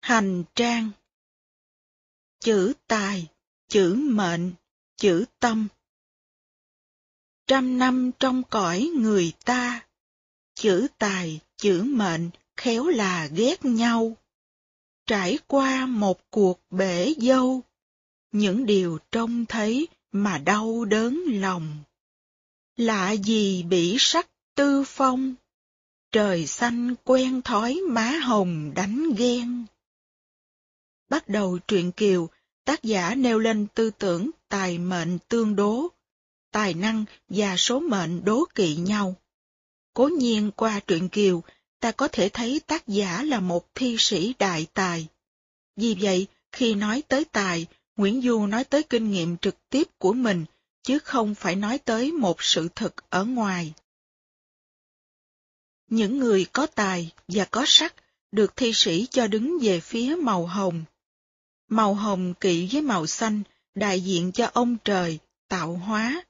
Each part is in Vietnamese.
Hành trang Chữ tài, chữ mệnh, chữ tâm Trăm năm trong cõi người ta, chữ tài, chữ mệnh khéo là ghét nhau. Trải qua một cuộc bể dâu, những điều trông thấy mà đau đớn lòng. Lạ gì bị sắc tư phong, trời xanh quen thói má hồng đánh ghen. Bắt đầu truyện Kiều, tác giả nêu lên tư tưởng tài mệnh tương đố, tài năng và số mệnh đố kỵ nhau. Cố nhiên qua truyện Kiều, ta có thể thấy tác giả là một thi sĩ đại tài. Vì vậy, khi nói tới tài, Nguyễn Du nói tới kinh nghiệm trực tiếp của mình, chứ không phải nói tới một sự thực ở ngoài. Những người có tài và có sắc được thi sĩ cho đứng về phía màu hồng. Màu hồng kỵ với màu xanh đại diện cho ông trời, tạo hóa.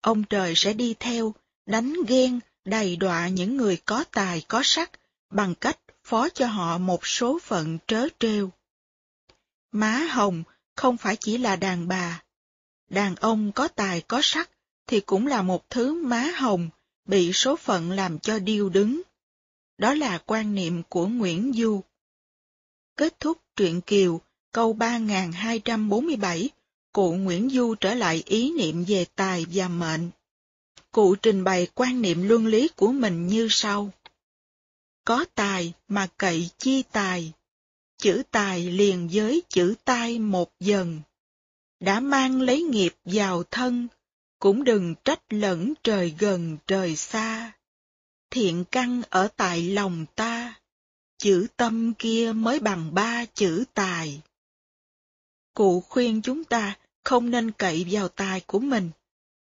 Ông trời sẽ đi theo, đánh ghen, đầy đọa những người có tài có sắc bằng cách phó cho họ một số phận trớ trêu. Má hồng không phải chỉ là đàn bà. Đàn ông có tài có sắc thì cũng là một thứ má hồng bị số phận làm cho điêu đứng. Đó là quan niệm của Nguyễn Du. Kết thúc truyện Kiều, câu 3247, cụ Nguyễn Du trở lại ý niệm về tài và mệnh. Cụ trình bày quan niệm luân lý của mình như sau. Có tài mà cậy chi tài, chữ tài liền với chữ tai một dần. Đã mang lấy nghiệp vào thân, cũng đừng trách lẫn trời gần trời xa. Thiện căn ở tại lòng ta, chữ tâm kia mới bằng ba chữ tài. Cụ khuyên chúng ta không nên cậy vào tài của mình,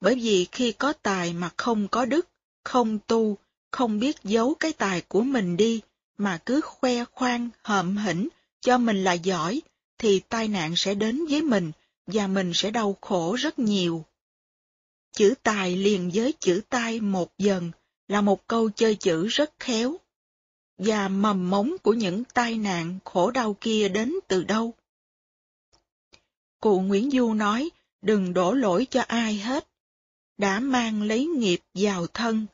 bởi vì khi có tài mà không có đức, không tu, không biết giấu cái tài của mình đi, mà cứ khoe khoang, hợm hĩnh, cho mình là giỏi, thì tai nạn sẽ đến với mình, và mình sẽ đau khổ rất nhiều. Chữ tài liền với chữ tai một dần là một câu chơi chữ rất khéo. Và mầm mống của những tai nạn khổ đau kia đến từ đâu? Cụ Nguyễn Du nói, đừng đổ lỗi cho ai hết. Đã mang lấy nghiệp vào thân.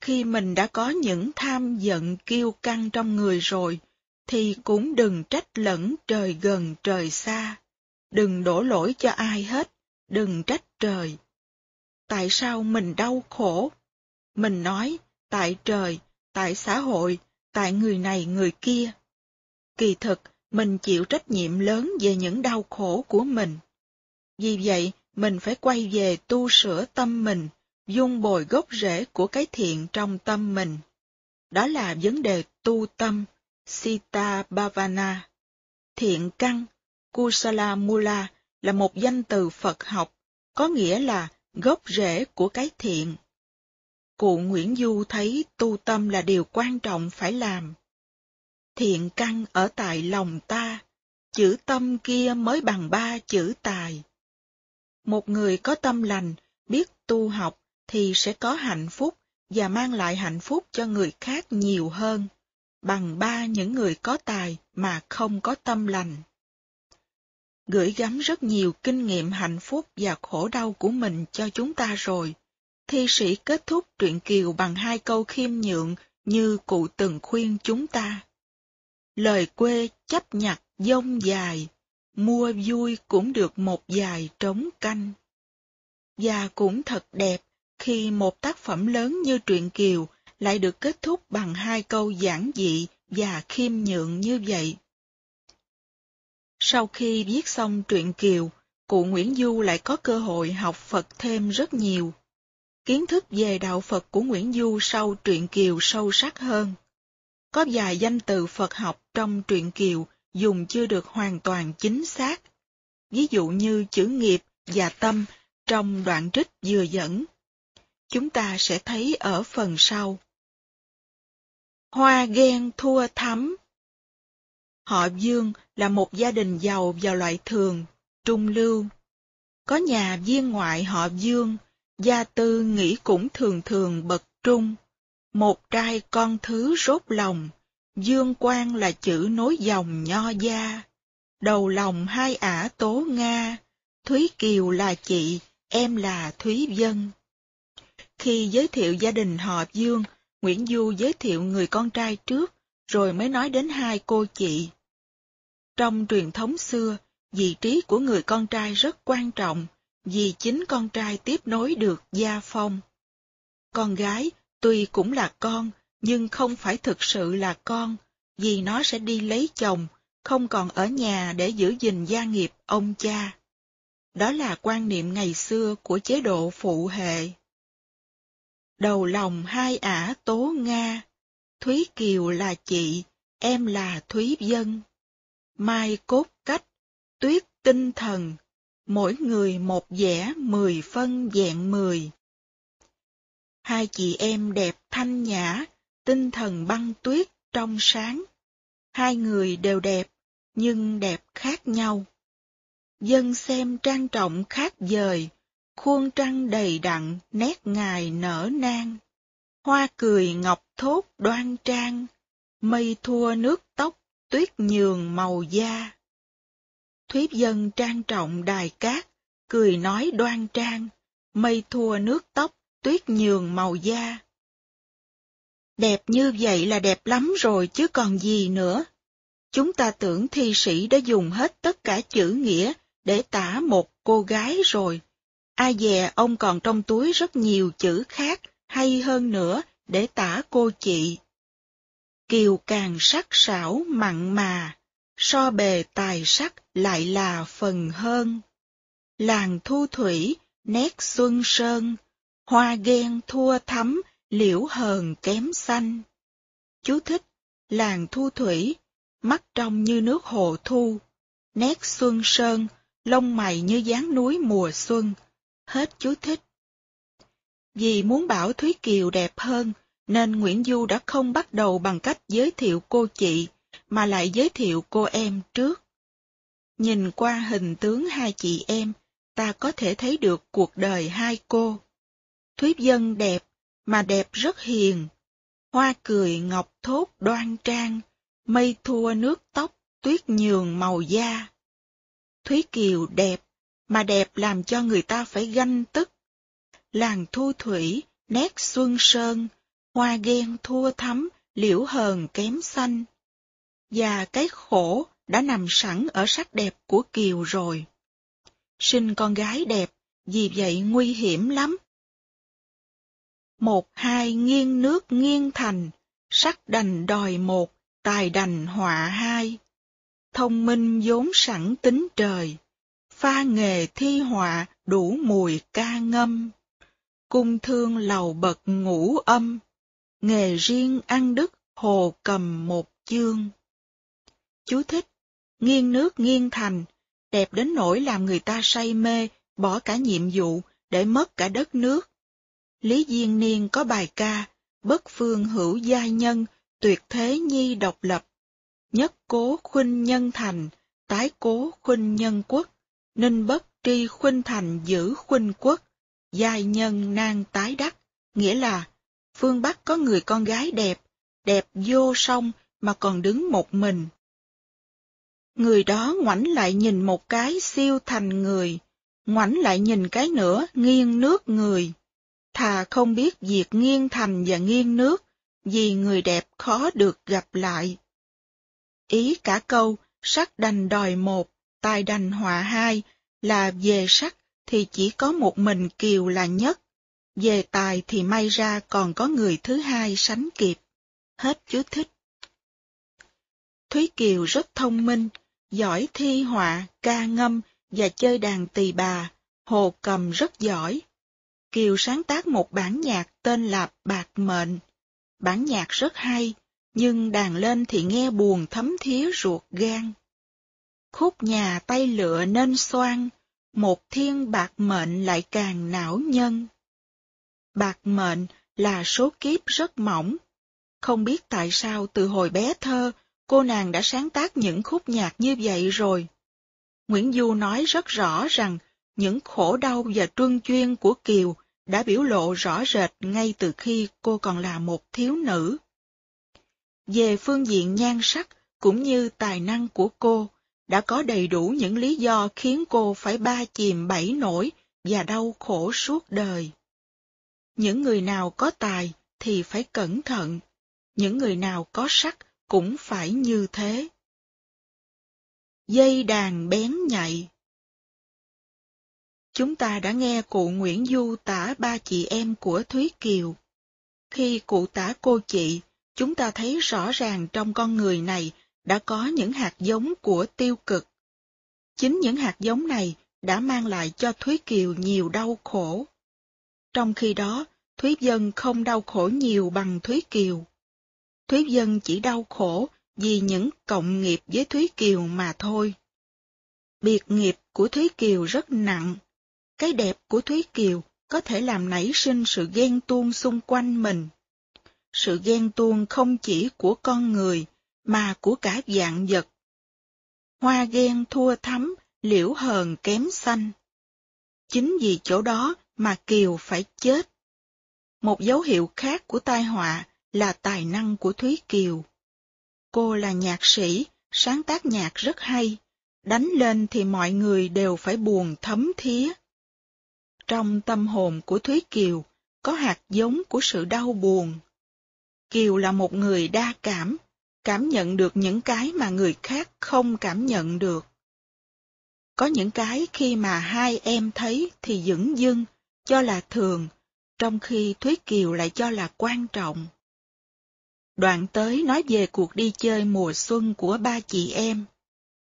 Khi mình đã có những tham giận kiêu căng trong người rồi, thì cũng đừng trách lẫn trời gần trời xa. Đừng đổ lỗi cho ai hết, đừng trách trời. Tại sao mình đau khổ? Mình nói, tại trời, tại xã hội, tại người này người kia. Kỳ thực, mình chịu trách nhiệm lớn về những đau khổ của mình. Vì vậy, mình phải quay về tu sửa tâm mình, dung bồi gốc rễ của cái thiện trong tâm mình. Đó là vấn đề tu tâm, Sita Bhavana. Thiện căn, Kusala Mula là một danh từ Phật học, có nghĩa là gốc rễ của cái thiện. Cụ Nguyễn Du thấy tu tâm là điều quan trọng phải làm. Thiện căn ở tại lòng ta, chữ tâm kia mới bằng ba chữ tài. Một người có tâm lành, biết tu học thì sẽ có hạnh phúc và mang lại hạnh phúc cho người khác nhiều hơn, bằng ba những người có tài mà không có tâm lành. Gửi gắm rất nhiều kinh nghiệm hạnh phúc và khổ đau của mình cho chúng ta rồi. Thi sĩ kết thúc truyện Kiều bằng hai câu khiêm nhượng như cụ từng khuyên chúng ta. Lời quê chấp nhặt dông dài, mua vui cũng được một dài trống canh. Và cũng thật đẹp khi một tác phẩm lớn như truyện Kiều lại được kết thúc bằng hai câu giản dị và khiêm nhượng như vậy. Sau khi viết xong truyện Kiều, cụ Nguyễn Du lại có cơ hội học Phật thêm rất nhiều. Kiến thức về đạo Phật của Nguyễn Du sau truyện Kiều sâu sắc hơn. Có vài danh từ Phật học trong truyện Kiều dùng chưa được hoàn toàn chính xác. Ví dụ như chữ nghiệp và tâm trong đoạn trích vừa dẫn. Chúng ta sẽ thấy ở phần sau. Hoa ghen thua thắm Họ Dương là một gia đình giàu vào loại thường, trung lưu. Có nhà viên ngoại họ Dương, gia tư nghĩ cũng thường thường bậc trung. Một trai con thứ rốt lòng, Dương Quang là chữ nối dòng nho gia, đầu lòng hai ả tố Nga, Thúy Kiều là chị, em là Thúy Vân. Khi giới thiệu gia đình họ Dương, Nguyễn Du giới thiệu người con trai trước, rồi mới nói đến hai cô chị. Trong truyền thống xưa, vị trí của người con trai rất quan trọng, vì chính con trai tiếp nối được gia phong. Con gái, tuy cũng là con, nhưng không phải thực sự là con, vì nó sẽ đi lấy chồng, không còn ở nhà để giữ gìn gia nghiệp ông cha. Đó là quan niệm ngày xưa của chế độ phụ hệ. Đầu lòng hai ả tố Nga, Thúy Kiều là chị, em là Thúy Dân. Mai cốt cách, tuyết tinh thần, mỗi người một vẻ mười phân dạng mười. Hai chị em đẹp thanh nhã, tinh thần băng tuyết trong sáng. Hai người đều đẹp, nhưng đẹp khác nhau. Dân xem trang trọng khác dời, khuôn trăng đầy đặn, nét ngài nở nang. Hoa cười ngọc thốt đoan trang, mây thua nước tóc, tuyết nhường màu da. thuyết dân trang trọng đài cát, cười nói đoan trang, mây thua nước tóc, tuyết nhường màu da. Đẹp như vậy là đẹp lắm rồi chứ còn gì nữa. Chúng ta tưởng thi sĩ đã dùng hết tất cả chữ nghĩa để tả một cô gái rồi. Ai dè ông còn trong túi rất nhiều chữ khác hay hơn nữa để tả cô chị. Kiều càng sắc sảo mặn mà, so bề tài sắc lại là phần hơn. Làng thu thủy, nét xuân sơn, hoa ghen thua thắm, liễu hờn kém xanh. Chú thích, làng thu thủy, mắt trong như nước hồ thu, nét xuân sơn, lông mày như dáng núi mùa xuân. Hết chú thích. Vì muốn bảo Thúy Kiều đẹp hơn, nên Nguyễn Du đã không bắt đầu bằng cách giới thiệu cô chị, mà lại giới thiệu cô em trước. Nhìn qua hình tướng hai chị em, ta có thể thấy được cuộc đời hai cô. Thúy Dân đẹp, mà đẹp rất hiền. Hoa cười ngọc thốt đoan trang, mây thua nước tóc, tuyết nhường màu da. Thúy Kiều đẹp, mà đẹp làm cho người ta phải ganh tức. Làng thu thủy, nét xuân sơn, hoa ghen thua thắm, liễu hờn kém xanh. Và cái khổ đã nằm sẵn ở sắc đẹp của Kiều rồi. Sinh con gái đẹp, vì vậy nguy hiểm lắm. Một hai nghiêng nước nghiêng thành, sắc đành đòi một, tài đành họa hai. Thông minh vốn sẵn tính trời, pha nghề thi họa đủ mùi ca ngâm. Cung thương lầu bậc ngũ âm, nghề riêng ăn đức hồ cầm một chương. Chú thích, nghiêng nước nghiêng thành, đẹp đến nỗi làm người ta say mê, bỏ cả nhiệm vụ, để mất cả đất nước. Lý Diên Niên có bài ca, bất phương hữu gia nhân, tuyệt thế nhi độc lập. Nhất cố khuynh nhân thành, tái cố khuynh nhân quốc, ninh bất tri khuynh thành giữ khuynh quốc, giai nhân nan tái đắc, nghĩa là phương Bắc có người con gái đẹp, đẹp vô song mà còn đứng một mình. Người đó ngoảnh lại nhìn một cái siêu thành người, ngoảnh lại nhìn cái nữa nghiêng nước người. Thà không biết việc nghiêng thành và nghiêng nước, vì người đẹp khó được gặp lại. Ý cả câu, sắc đành đòi một, tài đành họa hai, là về sắc thì chỉ có một mình Kiều là nhất, về tài thì may ra còn có người thứ hai sánh kịp. Hết chú thích. Thúy Kiều rất thông minh, giỏi thi họa, ca ngâm và chơi đàn tỳ bà, hồ cầm rất giỏi. Kiều sáng tác một bản nhạc tên là Bạc Mệnh. Bản nhạc rất hay, nhưng đàn lên thì nghe buồn thấm thía ruột gan. Khúc nhà tay lựa nên xoan, một thiên bạc mệnh lại càng não nhân. Bạc mệnh là số kiếp rất mỏng. Không biết tại sao từ hồi bé thơ, cô nàng đã sáng tác những khúc nhạc như vậy rồi. Nguyễn Du nói rất rõ rằng những khổ đau và truân chuyên của Kiều đã biểu lộ rõ rệt ngay từ khi cô còn là một thiếu nữ. Về phương diện nhan sắc cũng như tài năng của cô, đã có đầy đủ những lý do khiến cô phải ba chìm bảy nổi và đau khổ suốt đời. Những người nào có tài thì phải cẩn thận, những người nào có sắc cũng phải như thế. Dây đàn bén nhạy Chúng ta đã nghe cụ Nguyễn Du tả ba chị em của Thúy Kiều. Khi cụ tả cô chị, chúng ta thấy rõ ràng trong con người này đã có những hạt giống của tiêu cực. Chính những hạt giống này đã mang lại cho Thúy Kiều nhiều đau khổ. Trong khi đó, Thúy Dân không đau khổ nhiều bằng Thúy Kiều. Thúy Dân chỉ đau khổ vì những cộng nghiệp với Thúy Kiều mà thôi. Biệt nghiệp của Thúy Kiều rất nặng. Cái đẹp của Thúy Kiều có thể làm nảy sinh sự ghen tuông xung quanh mình. Sự ghen tuông không chỉ của con người, mà của cả dạng vật. Hoa ghen thua thắm, liễu hờn kém xanh. Chính vì chỗ đó mà Kiều phải chết. Một dấu hiệu khác của tai họa là tài năng của Thúy Kiều. Cô là nhạc sĩ, sáng tác nhạc rất hay, đánh lên thì mọi người đều phải buồn thấm thía. Trong tâm hồn của Thúy Kiều có hạt giống của sự đau buồn. Kiều là một người đa cảm, cảm nhận được những cái mà người khác không cảm nhận được. Có những cái khi mà hai em thấy thì dững dưng, cho là thường, trong khi Thúy Kiều lại cho là quan trọng. Đoạn tới nói về cuộc đi chơi mùa xuân của ba chị em.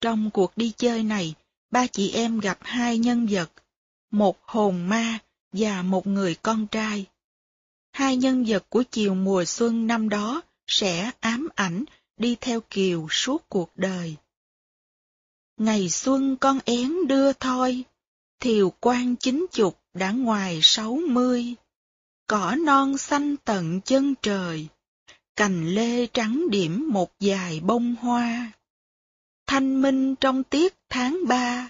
Trong cuộc đi chơi này, ba chị em gặp hai nhân vật, một hồn ma và một người con trai. Hai nhân vật của chiều mùa xuân năm đó sẽ ám ảnh đi theo Kiều suốt cuộc đời. Ngày xuân con én đưa thôi, thiều quan chín chục đã ngoài sáu mươi, cỏ non xanh tận chân trời, cành lê trắng điểm một dài bông hoa. Thanh minh trong tiết tháng ba,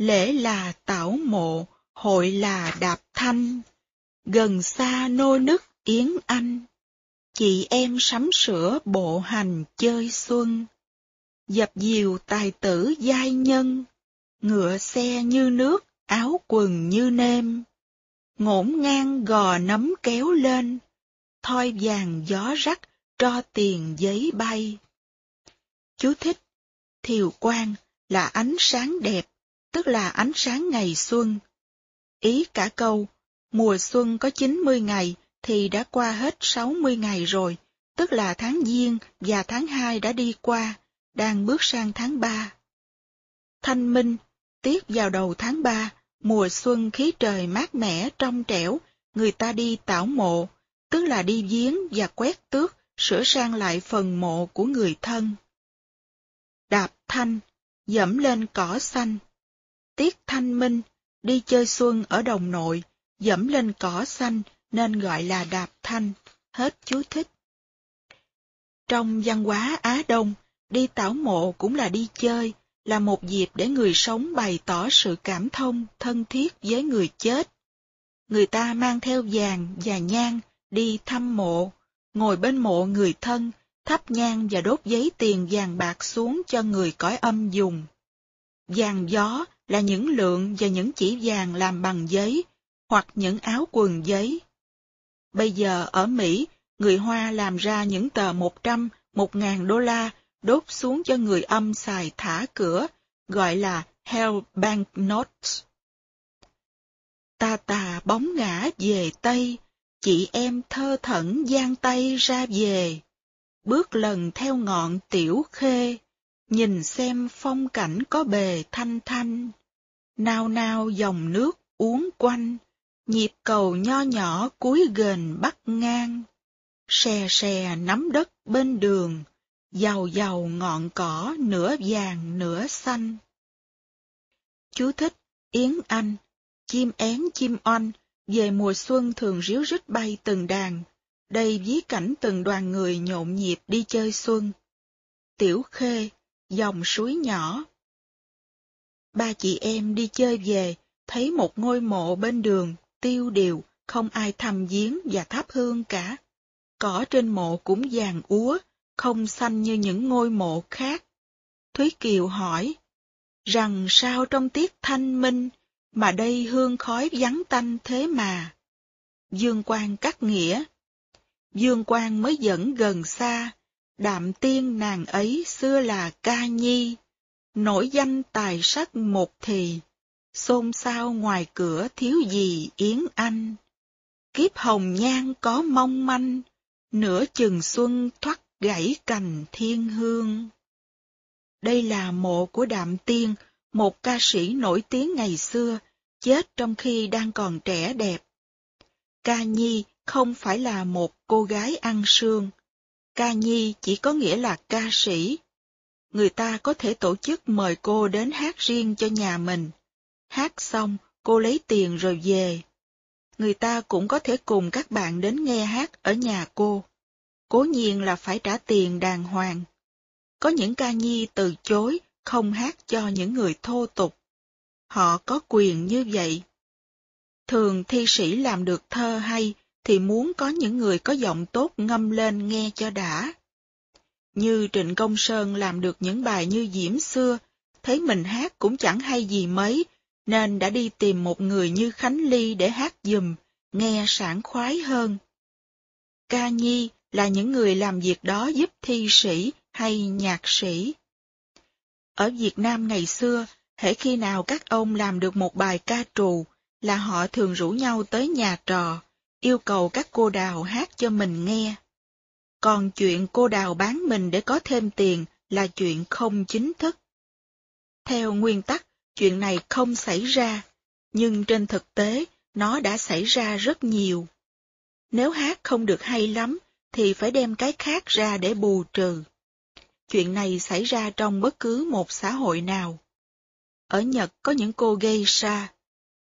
lễ là tảo mộ, hội là đạp thanh, gần xa nô nức yến anh chị em sắm sửa bộ hành chơi xuân. Dập diều tài tử giai nhân, ngựa xe như nước, áo quần như nêm. Ngổn ngang gò nấm kéo lên, thoi vàng gió rắc, cho tiền giấy bay. Chú thích, thiều quang là ánh sáng đẹp, tức là ánh sáng ngày xuân. Ý cả câu, mùa xuân có 90 ngày thì đã qua hết 60 ngày rồi, tức là tháng Giêng và tháng 2 đã đi qua, đang bước sang tháng 3. Thanh minh, tiết vào đầu tháng 3, mùa xuân khí trời mát mẻ trong trẻo, người ta đi tảo mộ, tức là đi giếng và quét tước, sửa sang lại phần mộ của người thân. Đạp thanh, dẫm lên cỏ xanh. Tiết thanh minh, đi chơi xuân ở đồng nội, dẫm lên cỏ xanh nên gọi là đạp thanh, hết chú thích. Trong văn hóa Á Đông, đi tảo mộ cũng là đi chơi, là một dịp để người sống bày tỏ sự cảm thông, thân thiết với người chết. Người ta mang theo vàng và nhang đi thăm mộ, ngồi bên mộ người thân, thắp nhang và đốt giấy tiền vàng bạc xuống cho người cõi âm dùng. Vàng gió là những lượng và những chỉ vàng làm bằng giấy, hoặc những áo quần giấy, Bây giờ ở Mỹ, người Hoa làm ra những tờ 100, 1.000 đô la đốt xuống cho người âm xài thả cửa, gọi là Hell Bank Notes. Ta tà bóng ngã về Tây, chị em thơ thẩn giang tay ra về. Bước lần theo ngọn tiểu khê, nhìn xem phong cảnh có bề thanh thanh. Nao nao dòng nước uốn quanh, nhịp cầu nho nhỏ cuối gền bắt ngang, xè xè nắm đất bên đường, giàu giàu ngọn cỏ nửa vàng nửa xanh. Chú thích Yến Anh, chim én chim oanh, về mùa xuân thường ríu rít bay từng đàn, đây ví cảnh từng đoàn người nhộn nhịp đi chơi xuân. Tiểu Khê, dòng suối nhỏ. Ba chị em đi chơi về, thấy một ngôi mộ bên đường, tiêu điều, không ai thăm giếng và thắp hương cả. Cỏ trên mộ cũng vàng úa, không xanh như những ngôi mộ khác. Thúy Kiều hỏi, rằng sao trong tiết thanh minh mà đây hương khói vắng tanh thế mà? Dương Quang cắt nghĩa. Dương Quang mới dẫn gần xa, đạm tiên nàng ấy xưa là ca nhi, nổi danh tài sắc một thì, xôn xao ngoài cửa thiếu gì Yến Anh. Kiếp hồng nhan có mong manh, nửa chừng xuân thoát gãy cành thiên hương. Đây là mộ của Đạm Tiên, một ca sĩ nổi tiếng ngày xưa, chết trong khi đang còn trẻ đẹp. Ca Nhi không phải là một cô gái ăn sương. Ca Nhi chỉ có nghĩa là ca sĩ. Người ta có thể tổ chức mời cô đến hát riêng cho nhà mình. Hát xong, cô lấy tiền rồi về. Người ta cũng có thể cùng các bạn đến nghe hát ở nhà cô. Cố nhiên là phải trả tiền đàng hoàng. Có những ca nhi từ chối, không hát cho những người thô tục. Họ có quyền như vậy. Thường thi sĩ làm được thơ hay thì muốn có những người có giọng tốt ngâm lên nghe cho đã. Như Trịnh Công Sơn làm được những bài như Diễm xưa, thấy mình hát cũng chẳng hay gì mấy, nên đã đi tìm một người như Khánh Ly để hát dùm, nghe sảng khoái hơn. Ca Nhi là những người làm việc đó giúp thi sĩ hay nhạc sĩ. Ở Việt Nam ngày xưa, hễ khi nào các ông làm được một bài ca trù, là họ thường rủ nhau tới nhà trò, yêu cầu các cô đào hát cho mình nghe. Còn chuyện cô đào bán mình để có thêm tiền là chuyện không chính thức. Theo nguyên tắc, chuyện này không xảy ra, nhưng trên thực tế, nó đã xảy ra rất nhiều. Nếu hát không được hay lắm, thì phải đem cái khác ra để bù trừ. Chuyện này xảy ra trong bất cứ một xã hội nào. Ở Nhật có những cô gây sa.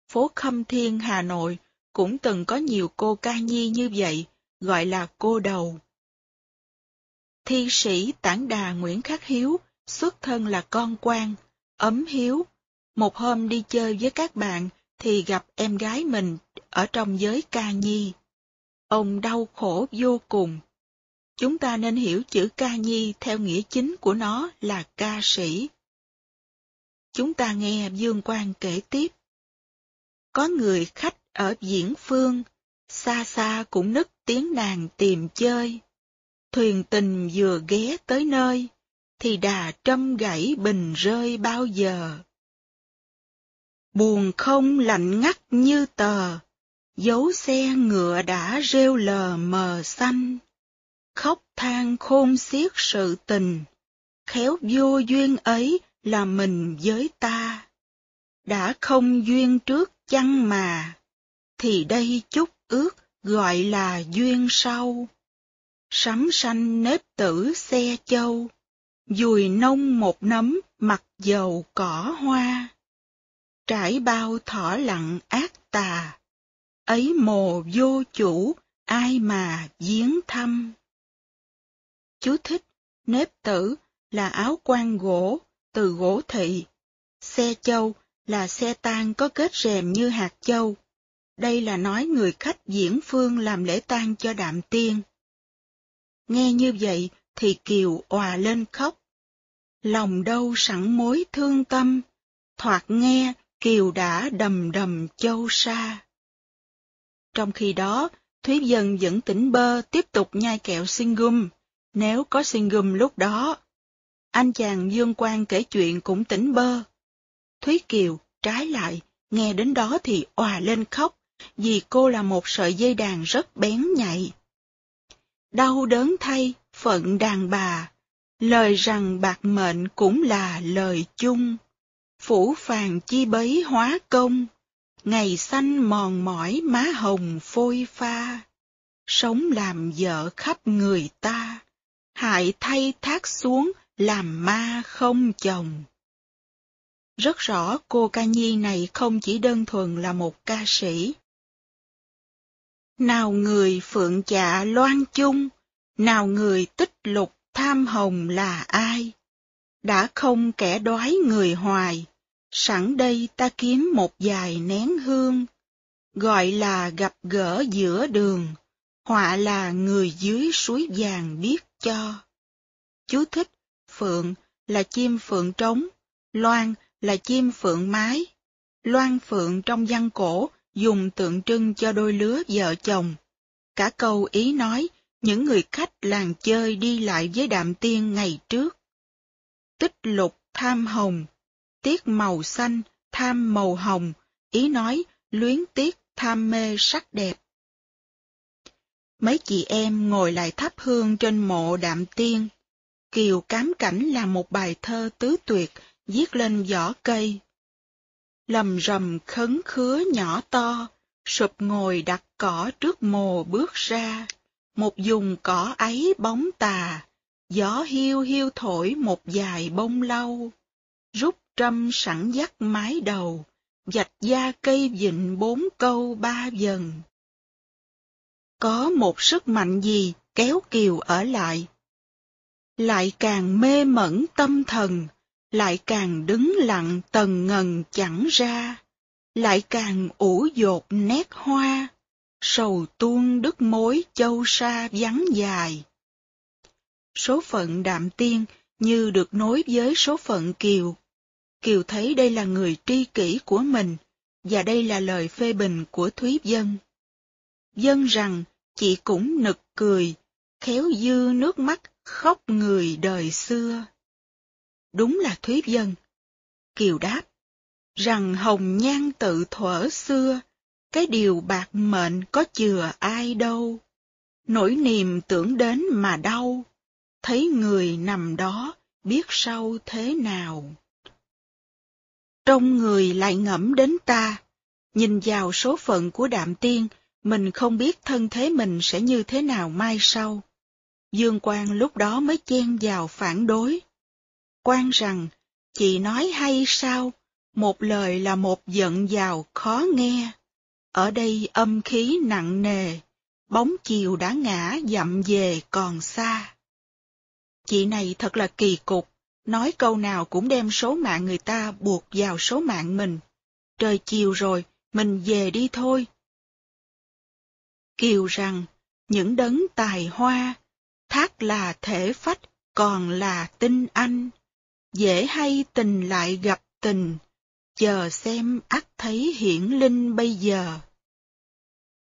Phố Khâm Thiên Hà Nội cũng từng có nhiều cô ca nhi như vậy, gọi là cô đầu. Thi sĩ tản đà Nguyễn Khắc Hiếu, xuất thân là con quan, ấm hiếu. Một hôm đi chơi với các bạn thì gặp em gái mình ở trong giới ca nhi. Ông đau khổ vô cùng. Chúng ta nên hiểu chữ ca nhi theo nghĩa chính của nó là ca sĩ. Chúng ta nghe Dương Quang kể tiếp. Có người khách ở diễn phương, xa xa cũng nức tiếng nàng tìm chơi. Thuyền tình vừa ghé tới nơi, thì đà trâm gãy bình rơi bao giờ. Buồn không lạnh ngắt như tờ, dấu xe ngựa đã rêu lờ mờ xanh. Khóc than khôn xiết sự tình, khéo vô duyên ấy là mình với ta. Đã không duyên trước chăng mà, thì đây chút ước gọi là duyên sau. Sắm xanh nếp tử xe châu, dùi nông một nấm mặt dầu cỏ hoa. Trải bao thỏ lặng ác tà, ấy mồ vô chủ, ai mà giếng thăm. Chú thích, nếp tử là áo quan gỗ, từ gỗ thị. Xe châu là xe tang có kết rèm như hạt châu. Đây là nói người khách diễn phương làm lễ tang cho đạm tiên. Nghe như vậy thì Kiều òa lên khóc. Lòng đâu sẵn mối thương tâm, thoạt nghe Kiều đã đầm đầm châu sa. Trong khi đó, Thúy Dân vẫn tỉnh bơ tiếp tục nhai kẹo xinh gum, nếu có xinh gum lúc đó. Anh chàng Dương Quang kể chuyện cũng tỉnh bơ. Thúy Kiều, trái lại, nghe đến đó thì òa lên khóc, vì cô là một sợi dây đàn rất bén nhạy. Đau đớn thay, phận đàn bà, lời rằng bạc mệnh cũng là lời chung. Phủ phàng chi bấy hóa công, ngày xanh mòn mỏi má hồng phôi pha. Sống làm vợ khắp người ta, hại thay thác xuống làm ma không chồng. Rất rõ cô ca nhi này không chỉ đơn thuần là một ca sĩ. Nào người phượng chạ loan chung, nào người tích lục tham hồng là ai? Đã không kẻ đoái người hoài, sẵn đây ta kiếm một vài nén hương, gọi là gặp gỡ giữa đường, họa là người dưới suối vàng biết cho. chú thích, phượng là chim phượng trống, loan là chim phượng mái. Loan phượng trong văn cổ dùng tượng trưng cho đôi lứa vợ chồng. Cả câu ý nói những người khách làng chơi đi lại với đạm tiên ngày trước. Tích lục tham hồng, tiết màu xanh, tham màu hồng, ý nói luyến tiếc tham mê sắc đẹp. Mấy chị em ngồi lại thắp hương trên mộ đạm tiên. Kiều cám cảnh là một bài thơ tứ tuyệt viết lên vỏ cây. Lầm rầm khấn khứa nhỏ to, sụp ngồi đặt cỏ trước mồ bước ra, một dùng cỏ ấy bóng tà, gió hiu hiu thổi một dài bông lau, rút trâm sẵn dắt mái đầu, dạch da cây vịnh bốn câu ba dần. Có một sức mạnh gì kéo Kiều ở lại. Lại càng mê mẩn tâm thần, lại càng đứng lặng tần ngần chẳng ra, lại càng ủ dột nét hoa, sầu tuôn đứt mối châu sa vắng dài. Số phận đạm tiên như được nối với số phận Kiều. Kiều thấy đây là người tri kỷ của mình, và đây là lời phê bình của Thúy Dân. Dân rằng chị cũng nực cười, khéo dư nước mắt khóc người đời xưa. Đúng là Thúy Dân. Kiều đáp, rằng hồng nhan tự thuở xưa, cái điều bạc mệnh có chừa ai đâu. Nỗi niềm tưởng đến mà đau, thấy người nằm đó biết sau thế nào. Trong người lại ngẫm đến ta, nhìn vào số phận của đạm tiên, mình không biết thân thế mình sẽ như thế nào mai sau. Dương Quang lúc đó mới chen vào phản đối quan rằng, chị nói hay sao, một lời là một giận dào khó nghe. Ở đây âm khí nặng nề, bóng chiều đã ngã dặm về còn xa. Chị này thật là kỳ cục, nói câu nào cũng đem số mạng người ta buộc vào số mạng mình. Trời chiều rồi, mình về đi thôi. Kiều rằng, những đấng tài hoa, thác là thể phách, còn là tinh anh. Dễ hay tình lại gặp tình, chờ xem ắt thấy hiển linh bây giờ.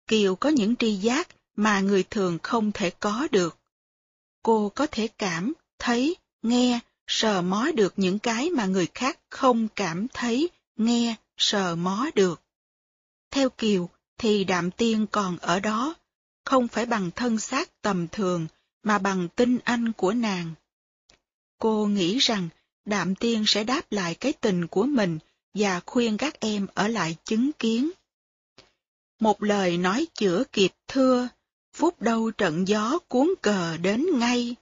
Kiều có những tri giác mà người thường không thể có được. Cô có thể cảm, thấy, nghe, sờ mó được những cái mà người khác không cảm thấy, nghe, sờ mó được. Theo Kiều thì đạm tiên còn ở đó, không phải bằng thân xác tầm thường mà bằng tinh anh của nàng. Cô nghĩ rằng đạm tiên sẽ đáp lại cái tình của mình và khuyên các em ở lại chứng kiến. Một lời nói chữa kịp thưa, phút đâu trận gió cuốn cờ đến ngay,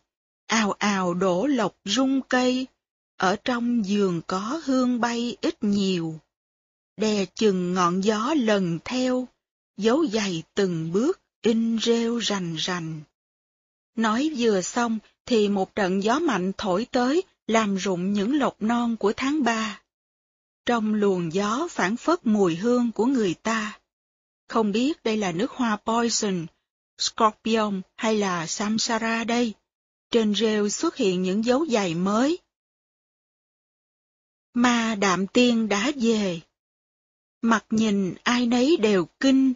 ào ào đổ lộc rung cây, ở trong giường có hương bay ít nhiều. Đè chừng ngọn gió lần theo, dấu dày từng bước in rêu rành rành. Nói vừa xong thì một trận gió mạnh thổi tới làm rụng những lộc non của tháng ba. Trong luồng gió phản phất mùi hương của người ta. Không biết đây là nước hoa poison, scorpion hay là samsara đây. Trên rêu xuất hiện những dấu giày mới. Ma đạm tiên đã về. Mặt nhìn ai nấy đều kinh,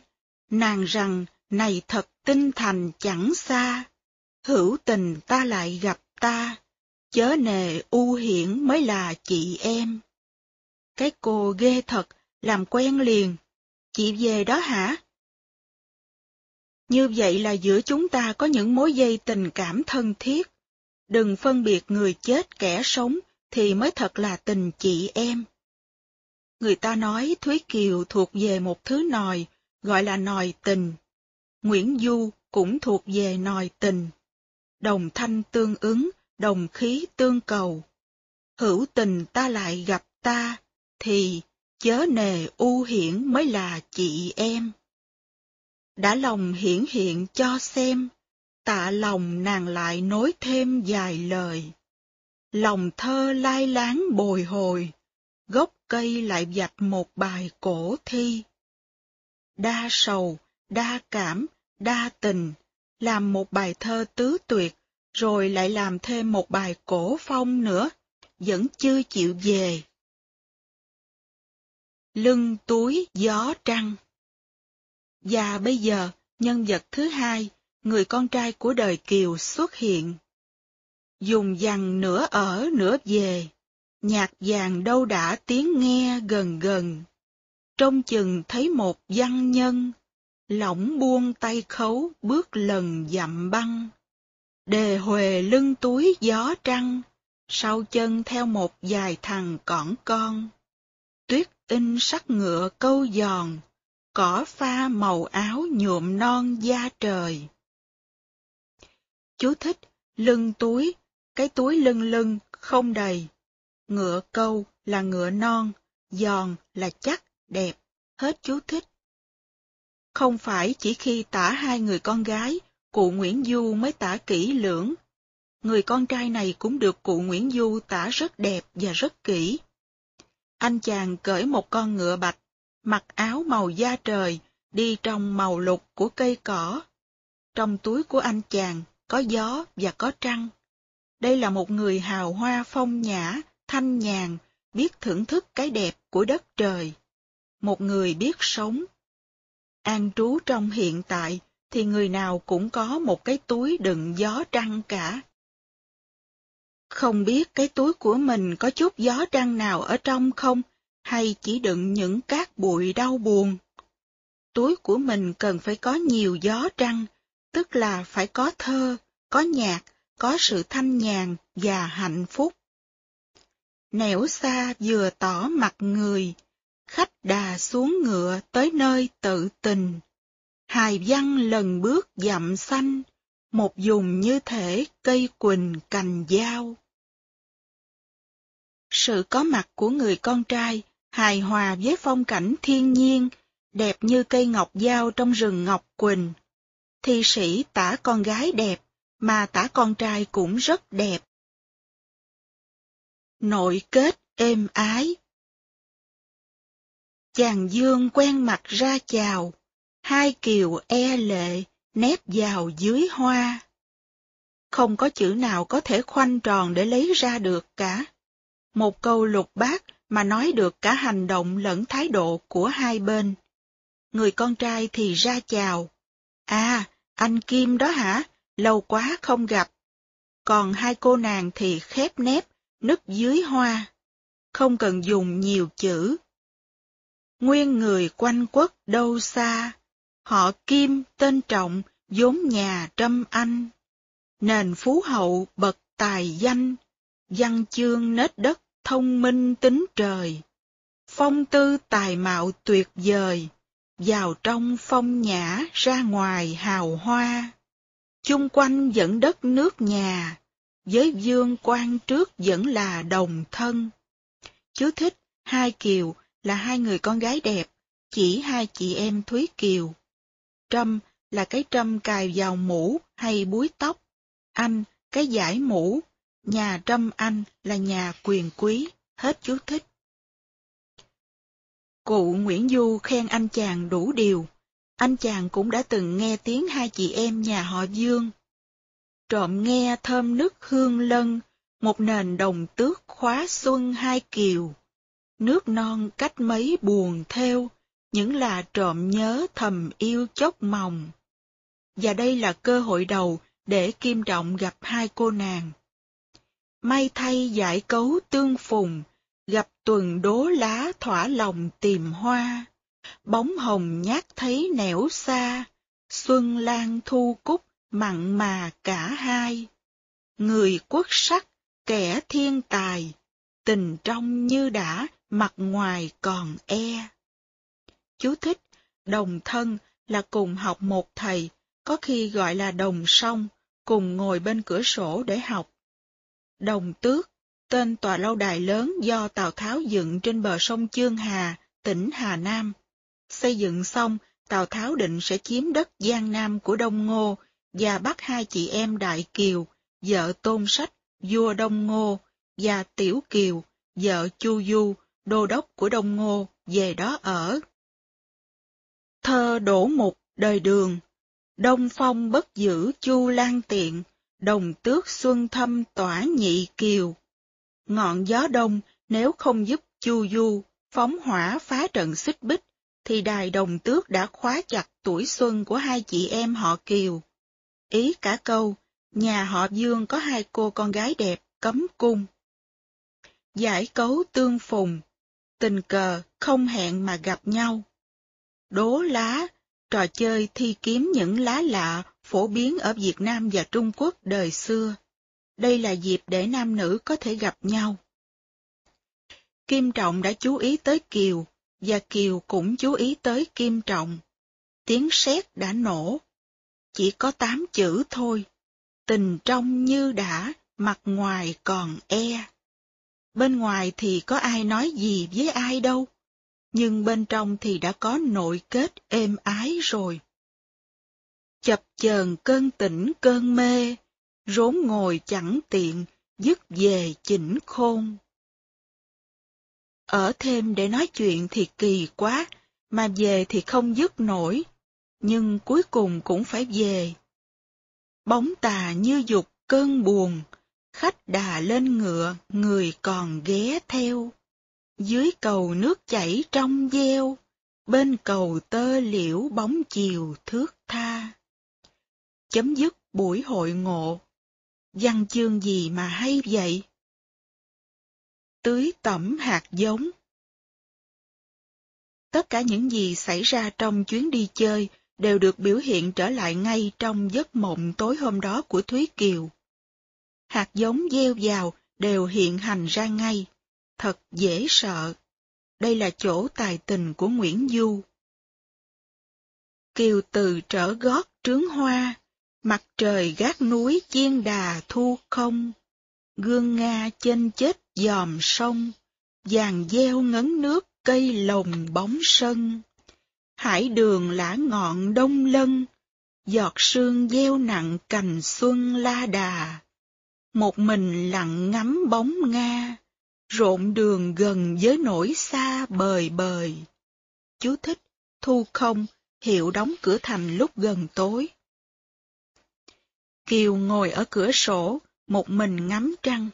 nàng rằng này thật tinh thành chẳng xa. Hữu tình ta lại gặp ta, chớ nề u hiển mới là chị em. Cái cô ghê thật, làm quen liền. Chị về đó hả? Như vậy là giữa chúng ta có những mối dây tình cảm thân thiết. Đừng phân biệt người chết kẻ sống thì mới thật là tình chị em. Người ta nói Thúy Kiều thuộc về một thứ nòi, gọi là nòi tình. Nguyễn Du cũng thuộc về nòi tình. Đồng thanh tương ứng, đồng khí tương cầu. Hữu tình ta lại gặp ta, thì chớ nề u hiển mới là chị em. Đã lòng hiển hiện cho xem, tạ lòng nàng lại nối thêm vài lời. Lòng thơ lai láng bồi hồi, gốc cây lại vạch một bài cổ thi. Đa sầu, đa cảm, đa tình, làm một bài thơ tứ tuyệt, rồi lại làm thêm một bài cổ phong nữa, vẫn chưa chịu về. Lưng túi gió trăng Và bây giờ, nhân vật thứ hai, người con trai của đời Kiều xuất hiện. Dùng dằn nửa ở nửa về, nhạc vàng đâu đã tiếng nghe gần gần. trong chừng thấy một văn nhân, lỏng buông tay khấu bước lần dặm băng. Đề huề lưng túi gió trăng, sau chân theo một dài thằng cỏn con. Tuyết in sắc ngựa câu giòn, cỏ pha màu áo nhuộm non da trời. Chú thích, lưng túi, cái túi lưng lưng, không đầy. Ngựa câu là ngựa non, giòn là chắc, đẹp, hết chú thích. Không phải chỉ khi tả hai người con gái, cụ Nguyễn Du mới tả kỹ lưỡng. Người con trai này cũng được cụ Nguyễn Du tả rất đẹp và rất kỹ. Anh chàng cởi một con ngựa bạch, mặc áo màu da trời, đi trong màu lục của cây cỏ. Trong túi của anh chàng có gió và có trăng. Đây là một người hào hoa phong nhã, thanh nhàn, biết thưởng thức cái đẹp của đất trời. Một người biết sống. An trú trong hiện tại thì người nào cũng có một cái túi đựng gió trăng cả. Không biết cái túi của mình có chút gió trăng nào ở trong không, hay chỉ đựng những cát bụi đau buồn. Túi của mình cần phải có nhiều gió trăng, tức là phải có thơ, có nhạc, có sự thanh nhàn và hạnh phúc. Nẻo xa vừa tỏ mặt người, khách đà xuống ngựa tới nơi tự tình. Hài văn lần bước dặm xanh, một dùng như thể cây quỳnh cành dao. Sự có mặt của người con trai hài hòa với phong cảnh thiên nhiên, đẹp như cây ngọc dao trong rừng ngọc quỳnh. Thi sĩ tả con gái đẹp, mà tả con trai cũng rất đẹp. Nội kết êm ái Chàng dương quen mặt ra chào, hai kiều e lệ nép vào dưới hoa. Không có chữ nào có thể khoanh tròn để lấy ra được cả. Một câu lục bát mà nói được cả hành động lẫn thái độ của hai bên. Người con trai thì ra chào. À, anh Kim đó hả? Lâu quá không gặp. Còn hai cô nàng thì khép nép, nứt dưới hoa. Không cần dùng nhiều chữ. Nguyên người quanh quất đâu xa, họ Kim tên trọng, vốn nhà trâm anh. Nền phú hậu bậc tài danh, văn chương nết đất thông minh tính trời. Phong tư tài mạo tuyệt vời, vào trong phong nhã ra ngoài hào hoa. Chung quanh vẫn đất nước nhà, với dương quan trước vẫn là đồng thân. Chú thích, hai kiều là hai người con gái đẹp, chỉ hai chị em Thúy Kiều. Trâm là cái trâm cài vào mũ hay búi tóc. Anh, cái giải mũ. Nhà trâm anh là nhà quyền quý. Hết chú thích. Cụ Nguyễn Du khen anh chàng đủ điều. Anh chàng cũng đã từng nghe tiếng hai chị em nhà họ Dương. Trộm nghe thơm nước hương lân, một nền đồng tước khóa xuân hai kiều. Nước non cách mấy buồn theo, những là trộm nhớ thầm yêu chốc mòng. Và đây là cơ hội đầu để Kim Trọng gặp hai cô nàng. May thay giải cấu tương phùng, gặp tuần đố lá thỏa lòng tìm hoa. Bóng hồng nhát thấy nẻo xa, xuân lan thu cúc mặn mà cả hai. Người quốc sắc, kẻ thiên tài, tình trong như đã, mặt ngoài còn e. Chú thích, đồng thân là cùng học một thầy, có khi gọi là đồng song, cùng ngồi bên cửa sổ để học. Đồng tước, tên tòa lâu đài lớn do Tào Tháo dựng trên bờ sông Chương Hà, tỉnh Hà Nam. Xây dựng xong, Tào Tháo định sẽ chiếm đất Giang Nam của Đông Ngô và bắt hai chị em Đại Kiều, vợ Tôn Sách, vua Đông Ngô, và Tiểu Kiều, vợ Chu Du, đô đốc của Đông Ngô, về đó ở. Thơ đổ mục đời đường Đông phong bất giữ chu lan tiện, đồng tước xuân thâm tỏa nhị kiều. Ngọn gió đông nếu không giúp Chu Du phóng hỏa phá trận xích bích, thì đài đồng tước đã khóa chặt tuổi xuân của hai chị em họ Kiều. Ý cả câu, nhà họ Dương có hai cô con gái đẹp, cấm cung. Giải cấu tương phùng, tình cờ không hẹn mà gặp nhau. Đố lá, trò chơi thi kiếm những lá lạ phổ biến ở Việt Nam và Trung Quốc đời xưa. Đây là dịp để nam nữ có thể gặp nhau. Kim Trọng đã chú ý tới Kiều, và Kiều cũng chú ý tới Kim Trọng. Tiếng sét đã nổ. Chỉ có tám chữ thôi. Tình trong như đã, mặt ngoài còn e. Bên ngoài thì có ai nói gì với ai đâu, nhưng bên trong thì đã có nội kết êm ái rồi. Chập chờn cơn tỉnh cơn mê, rốn ngồi chẳng tiện, dứt về chỉnh khôn. Ở thêm để nói chuyện thì kỳ quá, mà về thì không dứt nổi, nhưng cuối cùng cũng phải về. Bóng tà như dục cơn buồn, khách đà lên ngựa, người còn ghé theo. Dưới cầu nước chảy trong gieo, bên cầu tơ liễu bóng chiều thước tha. Chấm dứt buổi hội ngộ. Văn chương gì mà hay vậy? Tưới tẩm hạt giống Tất cả những gì xảy ra trong chuyến đi chơi đều được biểu hiện trở lại ngay trong giấc mộng tối hôm đó của Thúy Kiều. Hạt giống gieo vào đều hiện hành ra ngay, thật dễ sợ. Đây là chỗ tài tình của Nguyễn Du. Kiều từ trở gót trướng hoa, mặt trời gác núi chiên đà thu không, gương Nga trên chết dòm sông, vàng gieo ngấn nước cây lồng bóng sân. Hải đường lã ngọn đông lân, giọt sương gieo nặng cành xuân la đà. Một mình lặng ngắm bóng Nga, rộn đường gần với nỗi xa bời bời. Chú thích, thu không, hiệu đóng cửa thành lúc gần tối. Kiều ngồi ở cửa sổ, một mình ngắm trăng.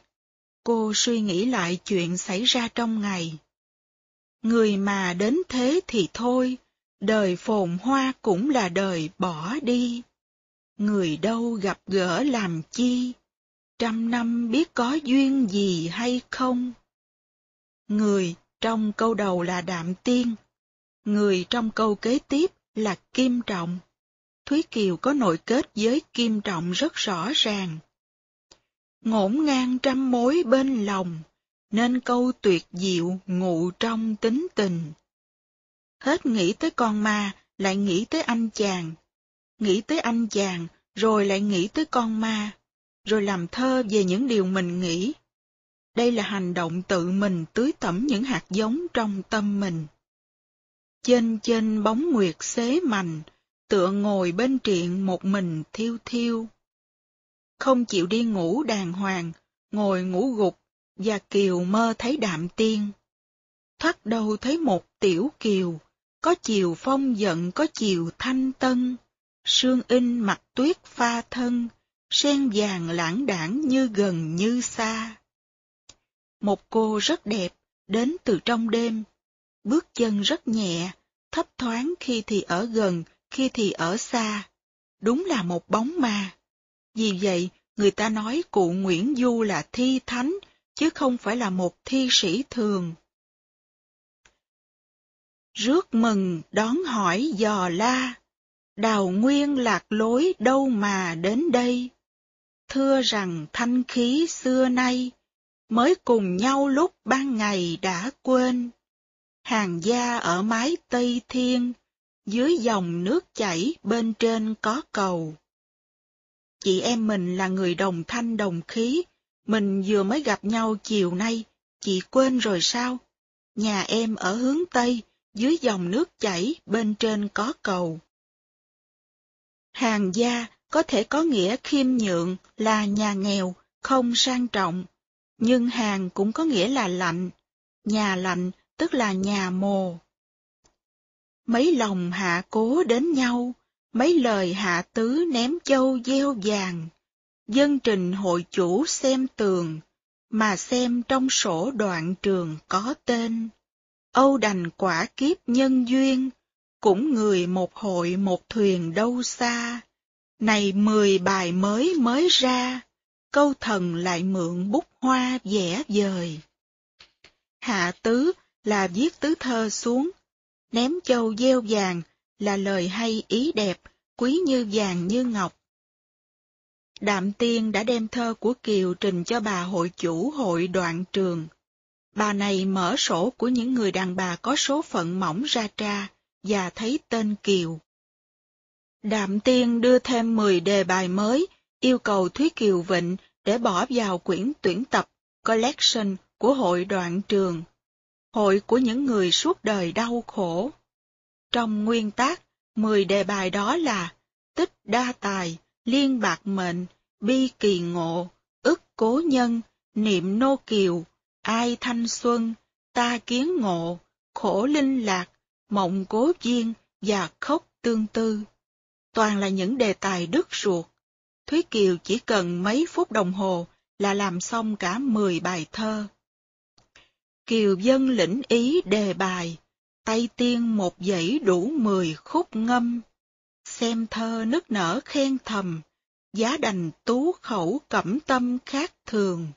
Cô suy nghĩ lại chuyện xảy ra trong ngày. Người mà đến thế thì thôi, đời phồn hoa cũng là đời bỏ đi. Người đâu gặp gỡ làm chi, trăm năm biết có duyên gì hay không. Người trong câu đầu là Đạm Tiên, người trong câu kế tiếp là Kim Trọng. Thúy Kiều có nội kết với Kim Trọng rất rõ ràng. Ngổn ngang trăm mối bên lòng, nên câu tuyệt diệu ngụ trong tính tình. Hết nghĩ tới con ma, lại nghĩ tới anh chàng. Nghĩ tới anh chàng, rồi lại nghĩ tới con ma, rồi làm thơ về những điều mình nghĩ. Đây là hành động tự mình tưới tẩm những hạt giống trong tâm mình. Trên trên bóng nguyệt xế mành, tựa ngồi bên triện một mình thiêu thiêu. Không chịu đi ngủ đàng hoàng, ngồi ngủ gục và Kiều mơ thấy đạm tiên. Thoát đầu thấy một tiểu Kiều, có chiều phong giận có chiều thanh tân, sương in mặt tuyết pha thân, sen vàng lãng đảng như gần như xa. Một cô rất đẹp, đến từ trong đêm, bước chân rất nhẹ, thấp thoáng khi thì ở gần, khi thì ở xa. Đúng là một bóng ma. Vì vậy, người ta nói cụ Nguyễn Du là thi thánh chứ không phải là một thi sĩ thường. Rước mừng đón hỏi dò la, đào nguyên lạc lối đâu mà đến đây. Thưa rằng thanh khí xưa nay, mới cùng nhau lúc ban ngày đã quên. Hàng gia ở mái Tây Thiên, dưới dòng nước chảy bên trên có cầu. Chị em mình là người đồng thanh đồng khí, mình vừa mới gặp nhau chiều nay, chị quên rồi sao? Nhà em ở hướng Tây, dưới dòng nước chảy, bên trên có cầu. Hàng gia có thể có nghĩa khiêm nhượng là nhà nghèo, không sang trọng, nhưng hàng cũng có nghĩa là lạnh, nhà lạnh tức là nhà mồ. Mấy lòng hạ cố đến nhau, mấy lời hạ tứ ném châu gieo vàng, dân trình hội chủ xem tường, mà xem trong sổ đoạn trường có tên. Âu đành quả kiếp nhân duyên, cũng người một hội một thuyền đâu xa. Này mười bài mới mới ra, câu thần lại mượn bút hoa vẽ vời. Hạ tứ là viết tứ thơ xuống, ném châu gieo vàng là lời hay ý đẹp, quý như vàng như ngọc. Đạm Tiên đã đem thơ của Kiều trình cho bà hội chủ hội đoạn trường. Bà này mở sổ của những người đàn bà có số phận mỏng ra tra và thấy tên Kiều. Đạm Tiên đưa thêm 10 đề bài mới, yêu cầu Thúy Kiều Vịnh để bỏ vào quyển tuyển tập collection của hội đoạn trường, hội của những người suốt đời đau khổ. Trong nguyên tác, 10 đề bài đó là tích đa tài, liên bạc mệnh, bi kỳ ngộ, ức cố nhân, niệm nô kiều, ai thanh xuân, ta kiến ngộ, khổ linh lạc, mộng cố duyên và khóc tương tư. Toàn là những đề tài đứt ruột. Thúy Kiều chỉ cần mấy phút đồng hồ là làm xong cả 10 bài thơ. Kiều dân lĩnh ý đề bài, tay tiên một dãy đủ 10 khúc ngâm. Xem thơ nức nở khen thầm, giá đành tú khẩu cẩm tâm khác thường.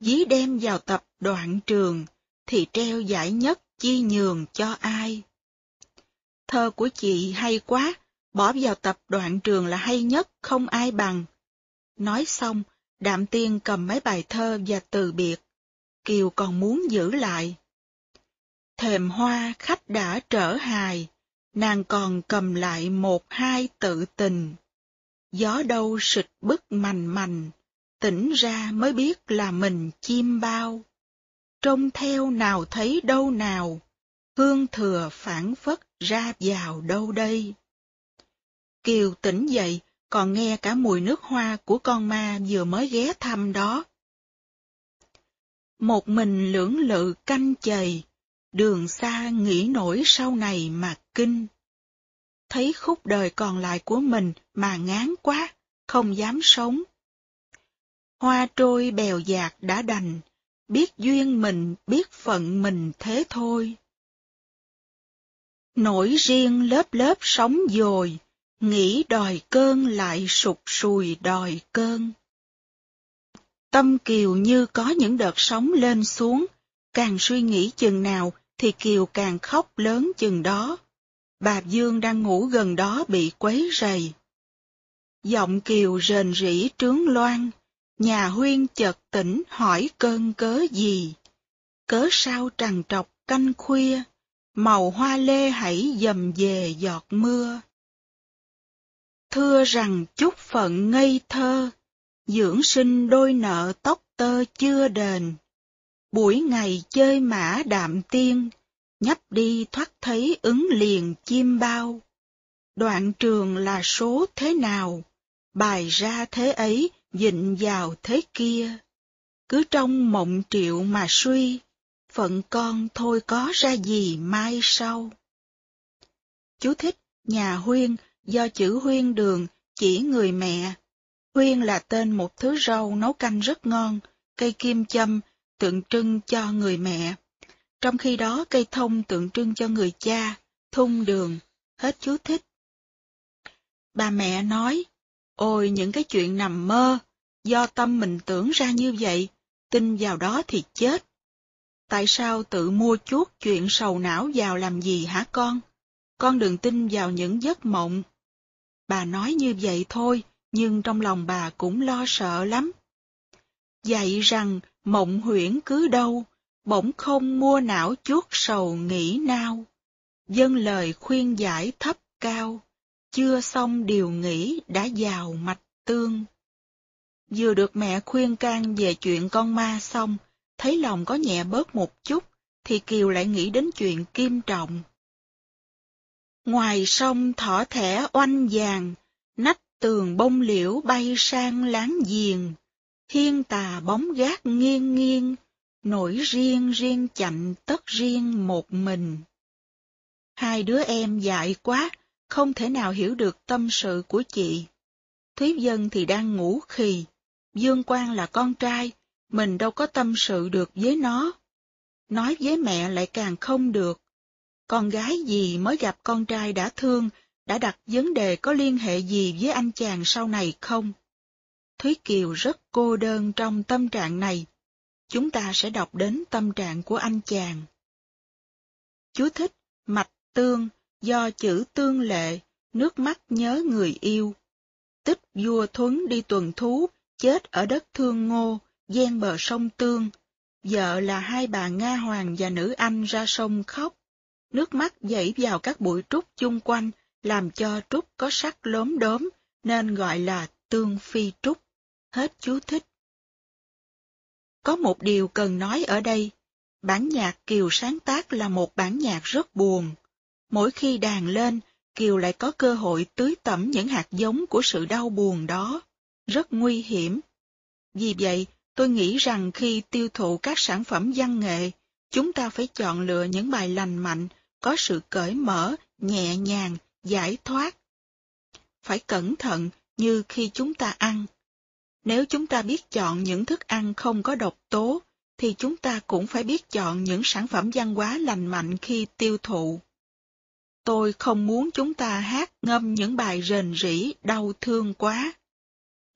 Dí đem vào tập đoạn trường, thì treo giải nhất chi nhường cho ai. Thơ của chị hay quá, bỏ vào tập đoạn trường là hay nhất, không ai bằng. Nói xong, Đạm Tiên cầm mấy bài thơ và từ biệt. Kiều còn muốn giữ lại. Thềm hoa khách đã trở hài, nàng còn cầm lại một hai tự tình. Gió đâu sịch bức mành mành, tỉnh ra mới biết là mình chim bao. Trông theo nào thấy đâu nào, hương thừa phản phất ra vào đâu đây. Kiều tỉnh dậy, còn nghe cả mùi nước hoa của con ma vừa mới ghé thăm đó. Một mình lưỡng lự canh chày, đường xa nghĩ nổi sau này mà kinh. Thấy khúc đời còn lại của mình mà ngán quá, không dám sống. Hoa trôi bèo dạt đã đành, biết duyên mình, biết phận mình thế thôi. Nổi riêng lớp lớp sóng dồi, nghĩ đòi cơn lại sụp sùi đòi cơn. Tâm Kiều như có những đợt sóng lên xuống, càng suy nghĩ chừng nào thì Kiều càng khóc lớn chừng đó. Bà Dương đang ngủ gần đó bị quấy rầy. Giọng Kiều rền rỉ trướng loan, nhà huyên chợt tỉnh hỏi cơn cớ gì. Cớ sao trằn trọc canh khuya, màu hoa lê hãy dầm về giọt mưa. Thưa rằng chúc phận ngây thơ, dưỡng sinh đôi nợ tóc tơ chưa đền. Buổi ngày chơi mã đạm tiên, nhấp đi thoát thấy ứng liền chim bao. Đoạn trường là số thế nào, bài ra thế ấy dịnh vào thế kia. Cứ trong mộng triệu mà suy, phận con thôi có ra gì mai sau. Chú thích, nhà huyên, do chữ huyên đường chỉ người mẹ. Huyên là tên một thứ rau nấu canh rất ngon, cây kim châm tượng trưng cho người mẹ. Trong khi đó cây thông tượng trưng cho người cha, thung đường, hết chú thích. Bà mẹ nói, ôi những cái chuyện nằm mơ, do tâm mình tưởng ra như vậy, tin vào đó thì chết. Tại sao tự mua chuốt chuyện sầu não vào làm gì hả con? Con đừng tin vào những giấc mộng. Bà nói như vậy thôi, nhưng trong lòng bà cũng lo sợ lắm. Dạy rằng mộng huyễn cứ đâu, bỗng không mua não chuốt sầu nghĩ nao. Dân lời khuyên giải thấp cao, chưa xong điều nghĩ đã vào mạch tương. Vừa được mẹ khuyên can về chuyện con ma xong, thấy lòng có nhẹ bớt một chút, thì Kiều lại nghĩ đến chuyện kim trọng. Ngoài sông thỏ thẻ oanh vàng, nách tường bông liễu bay sang láng giềng, thiên tà bóng gác nghiêng nghiêng, nổi riêng riêng chạnh tất riêng một mình. Hai đứa em dại quá, không thể nào hiểu được tâm sự của chị. Thúy Dân thì đang ngủ khì, Dương Quang là con trai, mình đâu có tâm sự được với nó. Nói với mẹ lại càng không được. Con gái gì mới gặp con trai đã thương, đã đặt vấn đề có liên hệ gì với anh chàng sau này không? Thúy Kiều rất cô đơn trong tâm trạng này. Chúng ta sẽ đọc đến tâm trạng của anh chàng. Chú thích mạch tương do chữ tương lệ, nước mắt nhớ người yêu. Tích vua Thuấn đi tuần thú, chết ở đất Thương Ngô, gian bờ sông Tương. Vợ là hai bà Nga Hoàng và nữ Anh ra sông khóc. Nước mắt dãy vào các bụi trúc chung quanh, làm cho trúc có sắc lốm đốm, nên gọi là tương phi trúc. Hết chú thích. Có một điều cần nói ở đây. Bản nhạc Kiều sáng tác là một bản nhạc rất buồn. Mỗi khi đàn lên, Kiều lại có cơ hội tưới tẩm những hạt giống của sự đau buồn đó. Rất nguy hiểm. Vì vậy, tôi nghĩ rằng khi tiêu thụ các sản phẩm văn nghệ, chúng ta phải chọn lựa những bài lành mạnh, có sự cởi mở, nhẹ nhàng, giải thoát. Phải cẩn thận như khi chúng ta ăn. Nếu chúng ta biết chọn những thức ăn không có độc tố, thì chúng ta cũng phải biết chọn những sản phẩm văn hóa lành mạnh khi tiêu thụ. Tôi không muốn chúng ta hát ngâm những bài rền rĩ đau thương quá.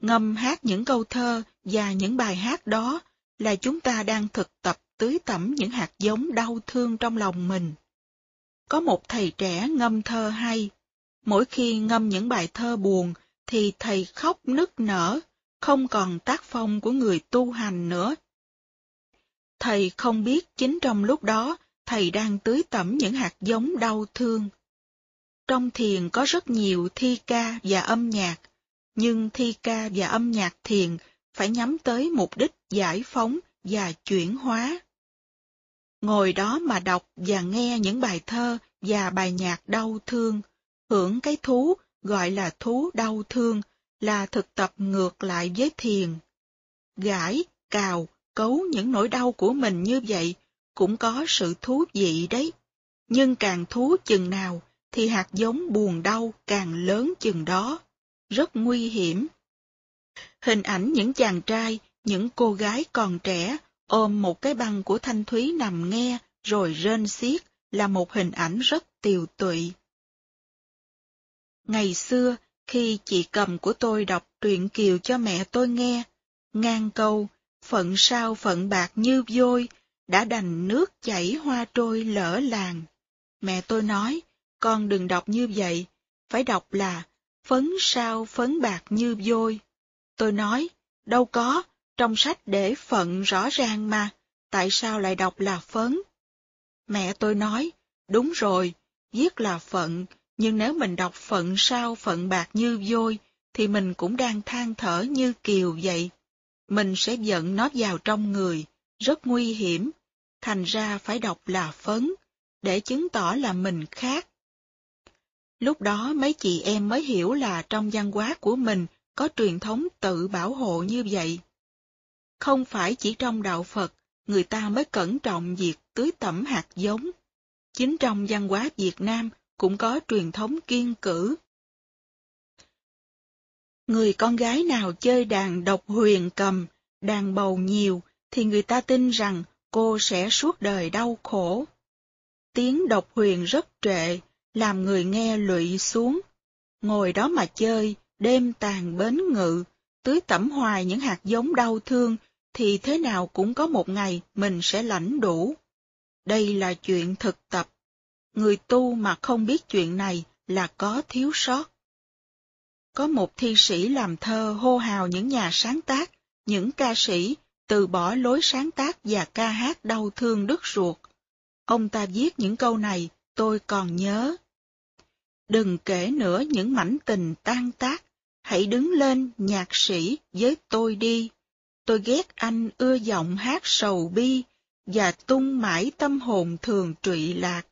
Ngâm hát những câu thơ và những bài hát đó là chúng ta đang thực tập tưới tẩm những hạt giống đau thương trong lòng mình. Có một thầy trẻ ngâm thơ hay. Mỗi khi ngâm những bài thơ buồn thì thầy khóc nức nở, không còn tác phong của người tu hành nữa. Thầy không biết chính trong lúc đó thầy đang tưới tẩm những hạt giống đau thương. Trong thiền có rất nhiều thi ca và âm nhạc, nhưng thi ca và âm nhạc thiền phải nhắm tới mục đích giải phóng và chuyển hóa. Ngồi đó mà đọc và nghe những bài thơ và bài nhạc đau thương, hưởng cái thú gọi là thú đau thương là thực tập ngược lại với thiền. Gãi, cào, cấu những nỗi đau của mình như vậy cũng có sự thú vị đấy. Nhưng càng thú chừng nào thì hạt giống buồn đau càng lớn chừng đó. Rất nguy hiểm. Hình ảnh những chàng trai, những cô gái còn trẻ ôm một cái băng của Thanh Thúy nằm nghe rồi rên xiết là một hình ảnh rất tiều tụy. Ngày xưa, khi chị cầm của tôi đọc truyện kiều cho mẹ tôi nghe, ngang câu, phận sao phận bạc như vôi, đã đành nước chảy hoa trôi lỡ làng. Mẹ tôi nói, con đừng đọc như vậy, phải đọc là phấn sao phấn bạc như vôi. Tôi nói, đâu có, trong sách để phận rõ ràng mà, tại sao lại đọc là phấn? Mẹ tôi nói, đúng rồi, viết là phận, nhưng nếu mình đọc phận sao phận bạc như vôi, thì mình cũng đang than thở như kiều vậy. Mình sẽ giận nó vào trong người, rất nguy hiểm, thành ra phải đọc là phấn, để chứng tỏ là mình khác. Lúc đó mấy chị em mới hiểu là trong văn hóa của mình có truyền thống tự bảo hộ như vậy. Không phải chỉ trong đạo Phật, người ta mới cẩn trọng việc tưới tẩm hạt giống. Chính trong văn hóa Việt Nam cũng có truyền thống kiên cử. Người con gái nào chơi đàn độc huyền cầm, đàn bầu nhiều, thì người ta tin rằng cô sẽ suốt đời đau khổ. Tiếng độc huyền rất trệ, làm người nghe lụy xuống. Ngồi đó mà chơi, đêm tàn bến ngự, tưới tẩm hoài những hạt giống đau thương, thì thế nào cũng có một ngày mình sẽ lãnh đủ. Đây là chuyện thực tập. Người tu mà không biết chuyện này là có thiếu sót. Có một thi sĩ làm thơ hô hào những nhà sáng tác, những ca sĩ từ bỏ lối sáng tác và ca hát đau thương đứt ruột. Ông ta viết những câu này, tôi còn nhớ. Đừng kể nữa những mảnh tình tan tác, hãy đứng lên nhạc sĩ với tôi đi. Tôi ghét anh ưa giọng hát sầu bi, và tung mãi tâm hồn thường trụy lạc.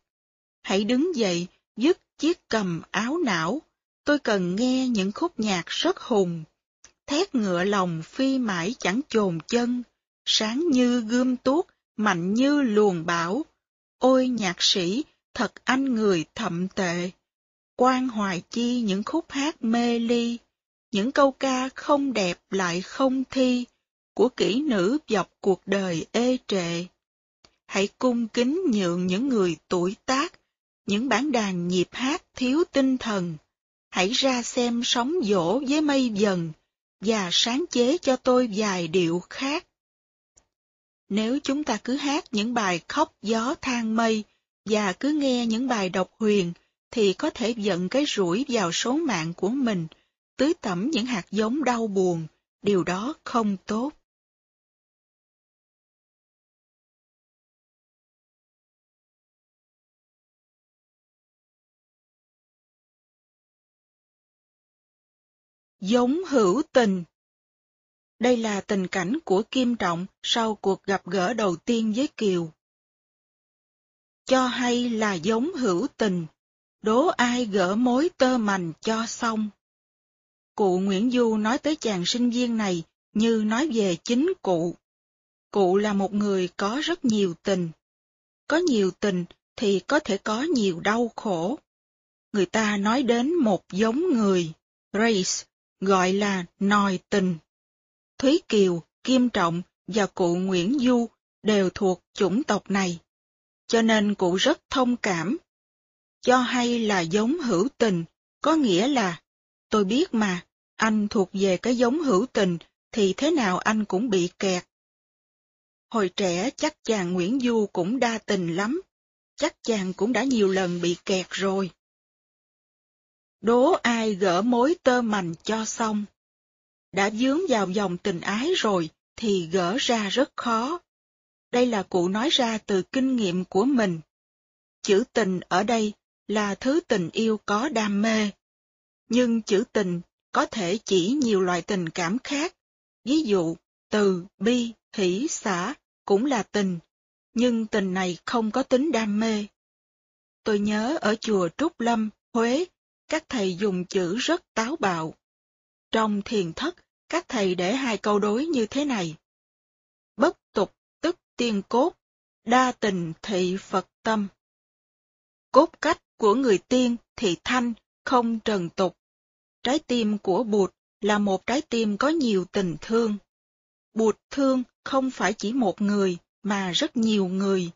Hãy đứng dậy, dứt chiếc cầm áo não, tôi cần nghe những khúc nhạc rất hùng. Thét ngựa lòng phi mãi chẳng chồn chân, sáng như gươm tuốt, mạnh như luồng bão. Ôi nhạc sĩ, thật anh người thậm tệ. Quan hoài chi những khúc hát mê ly, những câu ca không đẹp lại không thi, của kỹ nữ dọc cuộc đời ê trệ. Hãy cung kính nhượng những người tuổi tác, những bản đàn nhịp hát thiếu tinh thần. Hãy ra xem sóng dỗ với mây dần, và sáng chế cho tôi vài điệu khác. Nếu chúng ta cứ hát những bài khóc gió than mây, và cứ nghe những bài độc huyền, thì có thể dẫn cái rủi vào số mạng của mình, tưới tẩm những hạt giống đau buồn, điều đó không tốt. Giống hữu tình Đây là tình cảnh của Kim Trọng sau cuộc gặp gỡ đầu tiên với Kiều. Cho hay là giống hữu tình, đố ai gỡ mối tơ mành cho xong. Cụ Nguyễn Du nói tới chàng sinh viên này như nói về chính cụ. Cụ là một người có rất nhiều tình. Có nhiều tình thì có thể có nhiều đau khổ. Người ta nói đến một giống người, race, gọi là nòi tình. Thúy Kiều, Kim Trọng và cụ Nguyễn Du đều thuộc chủng tộc này. Cho nên cụ rất thông cảm. Cho hay là giống hữu tình, có nghĩa là, tôi biết mà, anh thuộc về cái giống hữu tình, thì thế nào anh cũng bị kẹt. Hồi trẻ chắc chàng Nguyễn Du cũng đa tình lắm, chắc chàng cũng đã nhiều lần bị kẹt rồi. Đố ai gỡ mối tơ mành cho xong. Đã dướng vào dòng tình ái rồi thì gỡ ra rất khó. Đây là cụ nói ra từ kinh nghiệm của mình. Chữ tình ở đây là thứ tình yêu có đam mê. Nhưng chữ tình có thể chỉ nhiều loại tình cảm khác. Ví dụ, từ, bi, hỷ, xả cũng là tình, nhưng tình này không có tính đam mê. Tôi nhớ ở chùa Trúc Lâm, Huế, các thầy dùng chữ rất táo bạo. Trong thiền thất, các thầy để hai câu đối như thế này. Bất tục tức tiên cốt, đa tình thị Phật tâm. Cốt cách của người tiên thì thanh, không trần tục. Trái tim của Bụt là một trái tim có nhiều tình thương. Bụt thương không phải chỉ một người, mà rất nhiều người.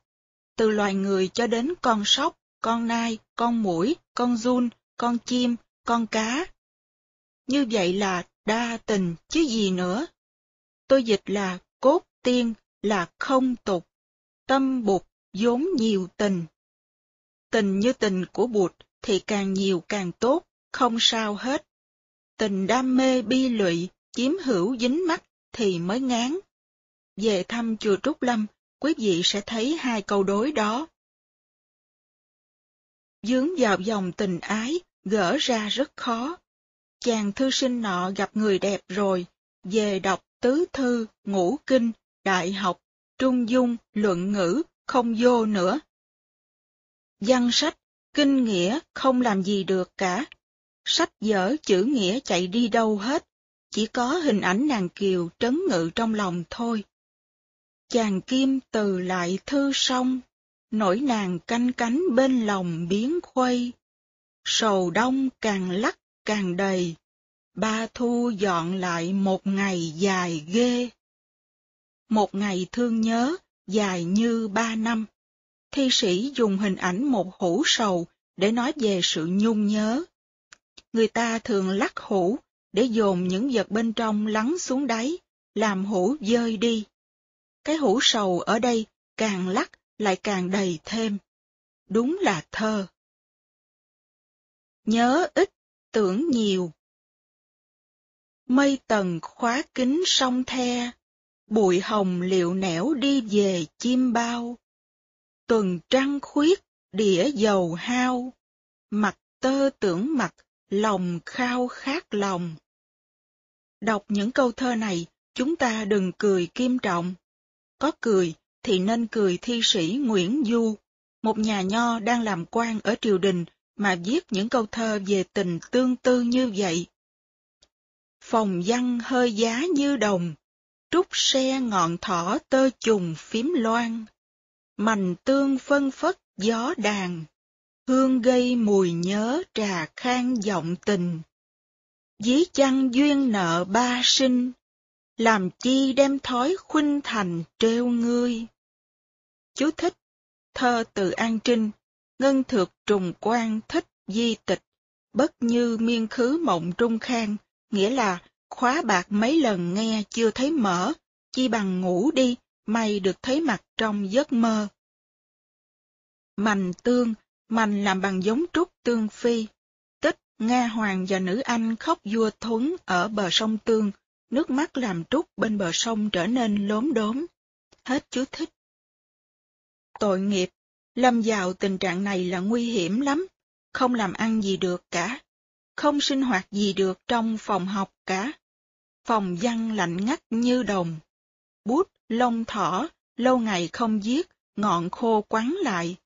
Từ loài người cho đến con sóc, con nai, con mũi, con giun, con chim, con cá. Như vậy là đa tình chứ gì nữa. Tôi dịch là cốt tiên là không tục, tâm bụt vốn nhiều tình. Tình như tình của bụt thì càng nhiều càng tốt, không sao hết. Tình đam mê bi lụy, chiếm hữu dính mắt thì mới ngán. Về thăm chùa Trúc Lâm, quý vị sẽ thấy hai câu đối đó. Dướng vào dòng tình ái, gỡ ra rất khó. Chàng thư sinh nọ gặp người đẹp rồi, về đọc tứ thư, ngũ kinh, đại học, trung dung, luận ngữ, không vô nữa. Văn sách, kinh nghĩa không làm gì được cả. Sách dở chữ nghĩa chạy đi đâu hết, chỉ có hình ảnh nàng kiều trấn ngự trong lòng thôi. Chàng kim từ lại thư xong, nỗi nàng canh cánh bên lòng biến khuây sầu đông càng lắc càng đầy, ba thu dọn lại một ngày dài ghê. Một ngày thương nhớ, dài như ba năm. Thi sĩ dùng hình ảnh một hũ sầu để nói về sự nhung nhớ. Người ta thường lắc hũ để dồn những vật bên trong lắng xuống đáy, làm hũ dơi đi. Cái hũ sầu ở đây càng lắc lại càng đầy thêm. Đúng là thơ. Nhớ ít, tưởng nhiều. Mây tầng khóa kính sông the, bụi hồng liệu nẻo đi về chim bao. Tuần trăng khuyết, đĩa dầu hao, mặt tơ tưởng mặt, lòng khao khát lòng. Đọc những câu thơ này, chúng ta đừng cười kim trọng. Có cười thì nên cười thi sĩ Nguyễn Du, một nhà nho đang làm quan ở triều đình mà viết những câu thơ về tình tương tư như vậy. Phòng văn hơi giá như đồng, trúc xe ngọn thỏ tơ trùng phím loan, mành tương phân phất gió đàn, hương gây mùi nhớ trà khang giọng tình. dí chăng duyên nợ ba sinh, làm chi đem thói khuynh thành trêu ngươi. Chú thích, thơ từ An Trinh, ngân thược trùng quan thích di tịch, bất như miên khứ mộng trung khang, nghĩa là khóa bạc mấy lần nghe chưa thấy mở, chi bằng ngủ đi, may được thấy mặt trong giấc mơ. Mành tương, mành làm bằng giống trúc tương phi. Tích, Nga Hoàng và nữ Anh khóc vua thuấn ở bờ sông Tương, nước mắt làm trúc bên bờ sông trở nên lốm đốm. Hết chú thích. Tội nghiệp, lâm vào tình trạng này là nguy hiểm lắm, không làm ăn gì được cả, không sinh hoạt gì được trong phòng học cả. Phòng văn lạnh ngắt như đồng. Bút, lông thỏ, lâu ngày không viết, ngọn khô quắn lại.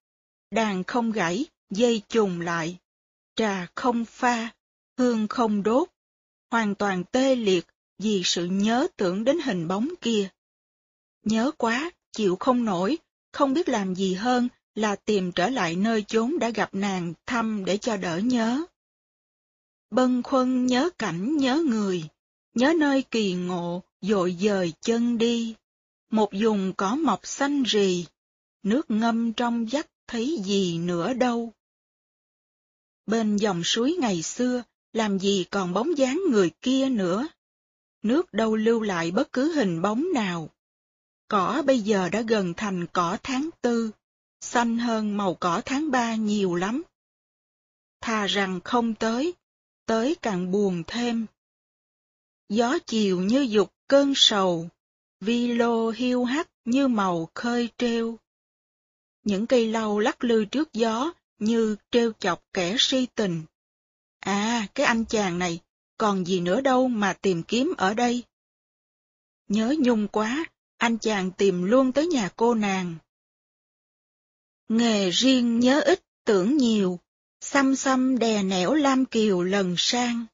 Đàn không gãy, dây trùng lại. Trà không pha, hương không đốt. Hoàn toàn tê liệt vì sự nhớ tưởng đến hình bóng kia. Nhớ quá, chịu không nổi, không biết làm gì hơn là tìm trở lại nơi chốn đã gặp nàng thăm để cho đỡ nhớ. Bân khuân nhớ cảnh nhớ người, nhớ nơi kỳ ngộ, dội dời chân đi. Một vùng cỏ mọc xanh rì, nước ngâm trong vắt thấy gì nữa đâu. Bên dòng suối ngày xưa, làm gì còn bóng dáng người kia nữa. Nước đâu lưu lại bất cứ hình bóng nào. Cỏ bây giờ đã gần thành cỏ tháng tư, xanh hơn màu cỏ tháng ba nhiều lắm. Thà rằng không tới, tới càng buồn thêm. Gió chiều như dục cơn sầu, vi lô hiu hắt như màu khơi treo. Những cây lau lắc lư trước gió như treo chọc kẻ si tình. À, cái anh chàng này, còn gì nữa đâu mà tìm kiếm ở đây. Nhớ nhung quá, anh chàng tìm luôn tới nhà cô nàng. Nghề riêng nhớ ít tưởng nhiều, xăm xăm đè nẻo Lam Kiều lần sang.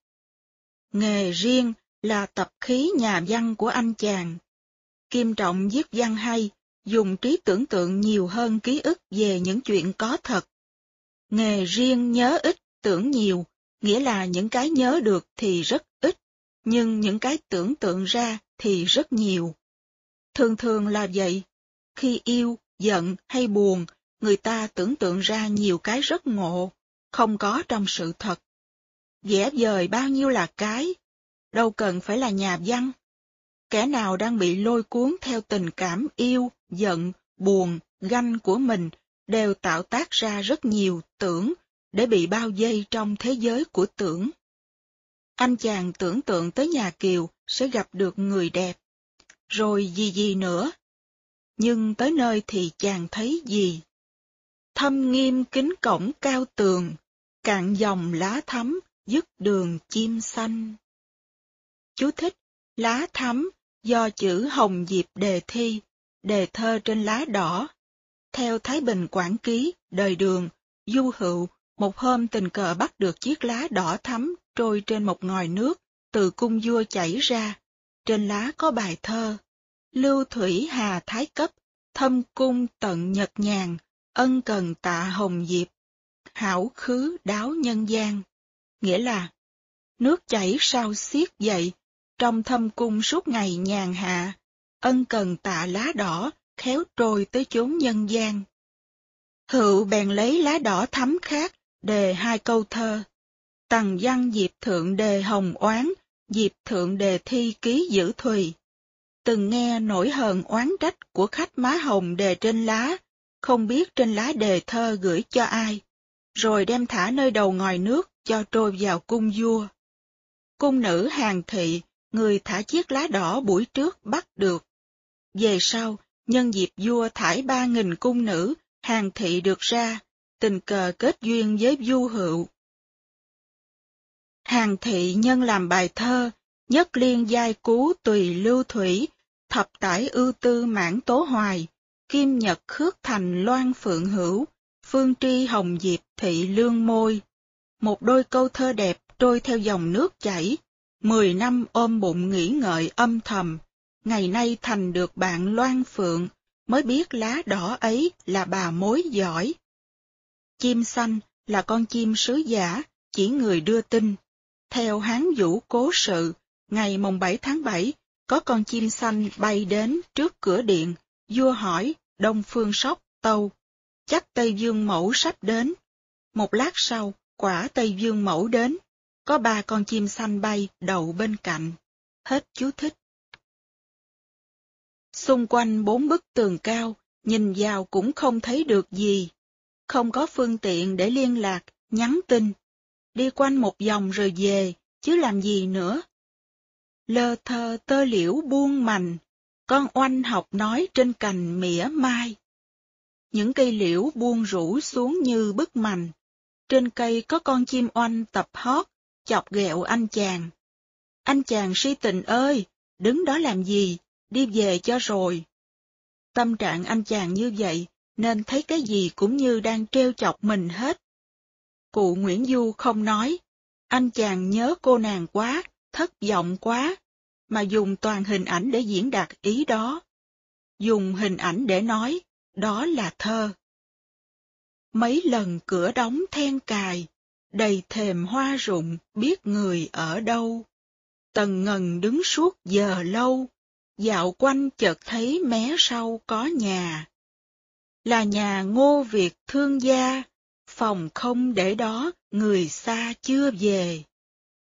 Nghề riêng là tập khí nhà văn của anh chàng. Kim Trọng viết văn hay, dùng trí tưởng tượng nhiều hơn ký ức về những chuyện có thật. Nghề riêng nhớ ít, tưởng nhiều, nghĩa là những cái nhớ được thì rất ít, nhưng những cái tưởng tượng ra thì rất nhiều. Thường thường là vậy, khi yêu, giận hay buồn, người ta tưởng tượng ra nhiều cái rất ngộ, không có trong sự thật. Vẽ vời bao nhiêu là cái, đâu cần phải là nhà văn. Kẻ nào đang bị lôi cuốn theo tình cảm yêu, giận, buồn, ganh của mình đều tạo tác ra rất nhiều tưởng để bị bao dây trong thế giới của tưởng. Anh chàng tưởng tượng tới nhà Kiều sẽ gặp được người đẹp, rồi gì gì nữa. Nhưng tới nơi thì chàng thấy gì? Thâm nghiêm kính cổng cao tường, cạn dòng lá thắm, dứt đường chim xanh. Chú thích, lá thắm do chữ Hồng Diệp đề thi, đề thơ trên lá đỏ. Theo Thái Bình Quảng Ký, đời đường, du hữu, một hôm tình cờ bắt được chiếc lá đỏ thắm trôi trên một ngòi nước, từ cung vua chảy ra. Trên lá có bài thơ, Lưu Thủy Hà Thái Cấp, thâm cung tận nhật nhàn, ân cần tạ hồng diệp, hảo khứ đáo nhân gian. Nghĩa là, nước chảy sao xiết dậy, trong thâm cung suốt ngày nhàn hạ, ân cần tạ lá đỏ, khéo trôi tới chốn nhân gian. Hữu bèn lấy lá đỏ thắm khác, đề hai câu thơ. Tằng văn diệp thượng đề hồng oán, diệp thượng đề thi ký giữ thùy. Từng nghe nỗi hờn oán trách của khách má hồng đề trên lá, không biết trên lá đề thơ gửi cho ai, rồi đem thả nơi đầu ngòi nước cho trôi vào cung vua. Cung nữ hàng thị, người thả chiếc lá đỏ buổi trước bắt được. Về sau, nhân dịp vua thải ba nghìn cung nữ, hàng thị được ra, tình cờ kết duyên với du hữu. Hàng thị nhân làm bài thơ, nhất liên giai cú tùy lưu thủy, thập tải ưu tư mãn tố hoài, kim nhật khước thành loan phượng hữu, phương tri hồng diệp thị lương môi. Một đôi câu thơ đẹp trôi theo dòng nước chảy, mười năm ôm bụng nghĩ ngợi âm thầm, ngày nay thành được bạn loan phượng, mới biết lá đỏ ấy là bà mối giỏi. Chim xanh là con chim sứ giả, chỉ người đưa tin. Theo Hán Vũ Cố Sự, ngày mùng 7 tháng 7, có con chim xanh bay đến trước cửa điện, vua hỏi, Đông Phương Sóc, Tâu, chắc Tây Dương Mẫu sắp đến. Một lát sau, quả Tây Dương Mẫu đến, có ba con chim xanh bay đậu bên cạnh. Hết chú thích. Xung quanh bốn bức tường cao, nhìn vào cũng không thấy được gì. Không có phương tiện để liên lạc, nhắn tin. Đi quanh một vòng rồi về, chứ làm gì nữa. Lơ thơ tơ liễu buông mành, con oanh học nói trên cành mỉa mai. Những cây liễu buông rủ xuống như bức mành. Trên cây có con chim oanh tập hót, chọc ghẹo anh chàng. Anh chàng si tình ơi, đứng đó làm gì, đi về cho rồi. Tâm trạng anh chàng như vậy, nên thấy cái gì cũng như đang treo chọc mình hết. Cụ Nguyễn Du không nói, anh chàng nhớ cô nàng quá, thất vọng quá, mà dùng toàn hình ảnh để diễn đạt ý đó. Dùng hình ảnh để nói, đó là thơ. Mấy lần cửa đóng then cài, đầy thềm hoa rụng, biết người ở đâu. Tần ngần đứng suốt giờ lâu, dạo quanh chợt thấy mé sau có nhà. Là nhà ngô Việt thương gia, phòng không để đó người xa chưa về.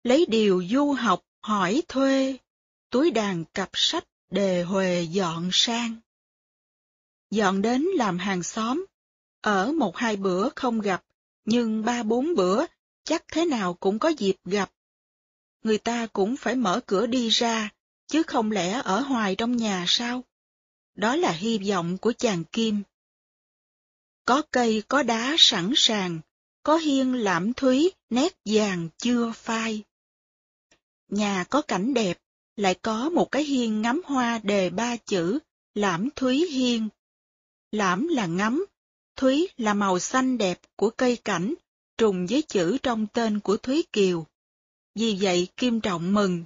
Lấy điều du học hỏi thuê, túi đàn cặp sách đề huề dọn sang. Dọn đến làm hàng xóm, ở một hai bữa không gặp, nhưng ba bốn bữa chắc thế nào cũng có dịp gặp. Người ta cũng phải mở cửa đi ra, chứ không lẽ ở hoài trong nhà sao? Đó là hy vọng của chàng Kim. Có cây có đá sẵn sàng, có hiên lãm thúy, nét vàng chưa phai. Nhà có cảnh đẹp, lại có một cái hiên ngắm hoa đề ba chữ, lãm thúy hiên. Lãm là ngắm, thúy là màu xanh đẹp của cây cảnh, trùng với chữ trong tên của Thúy Kiều. Vì vậy Kim Trọng mừng.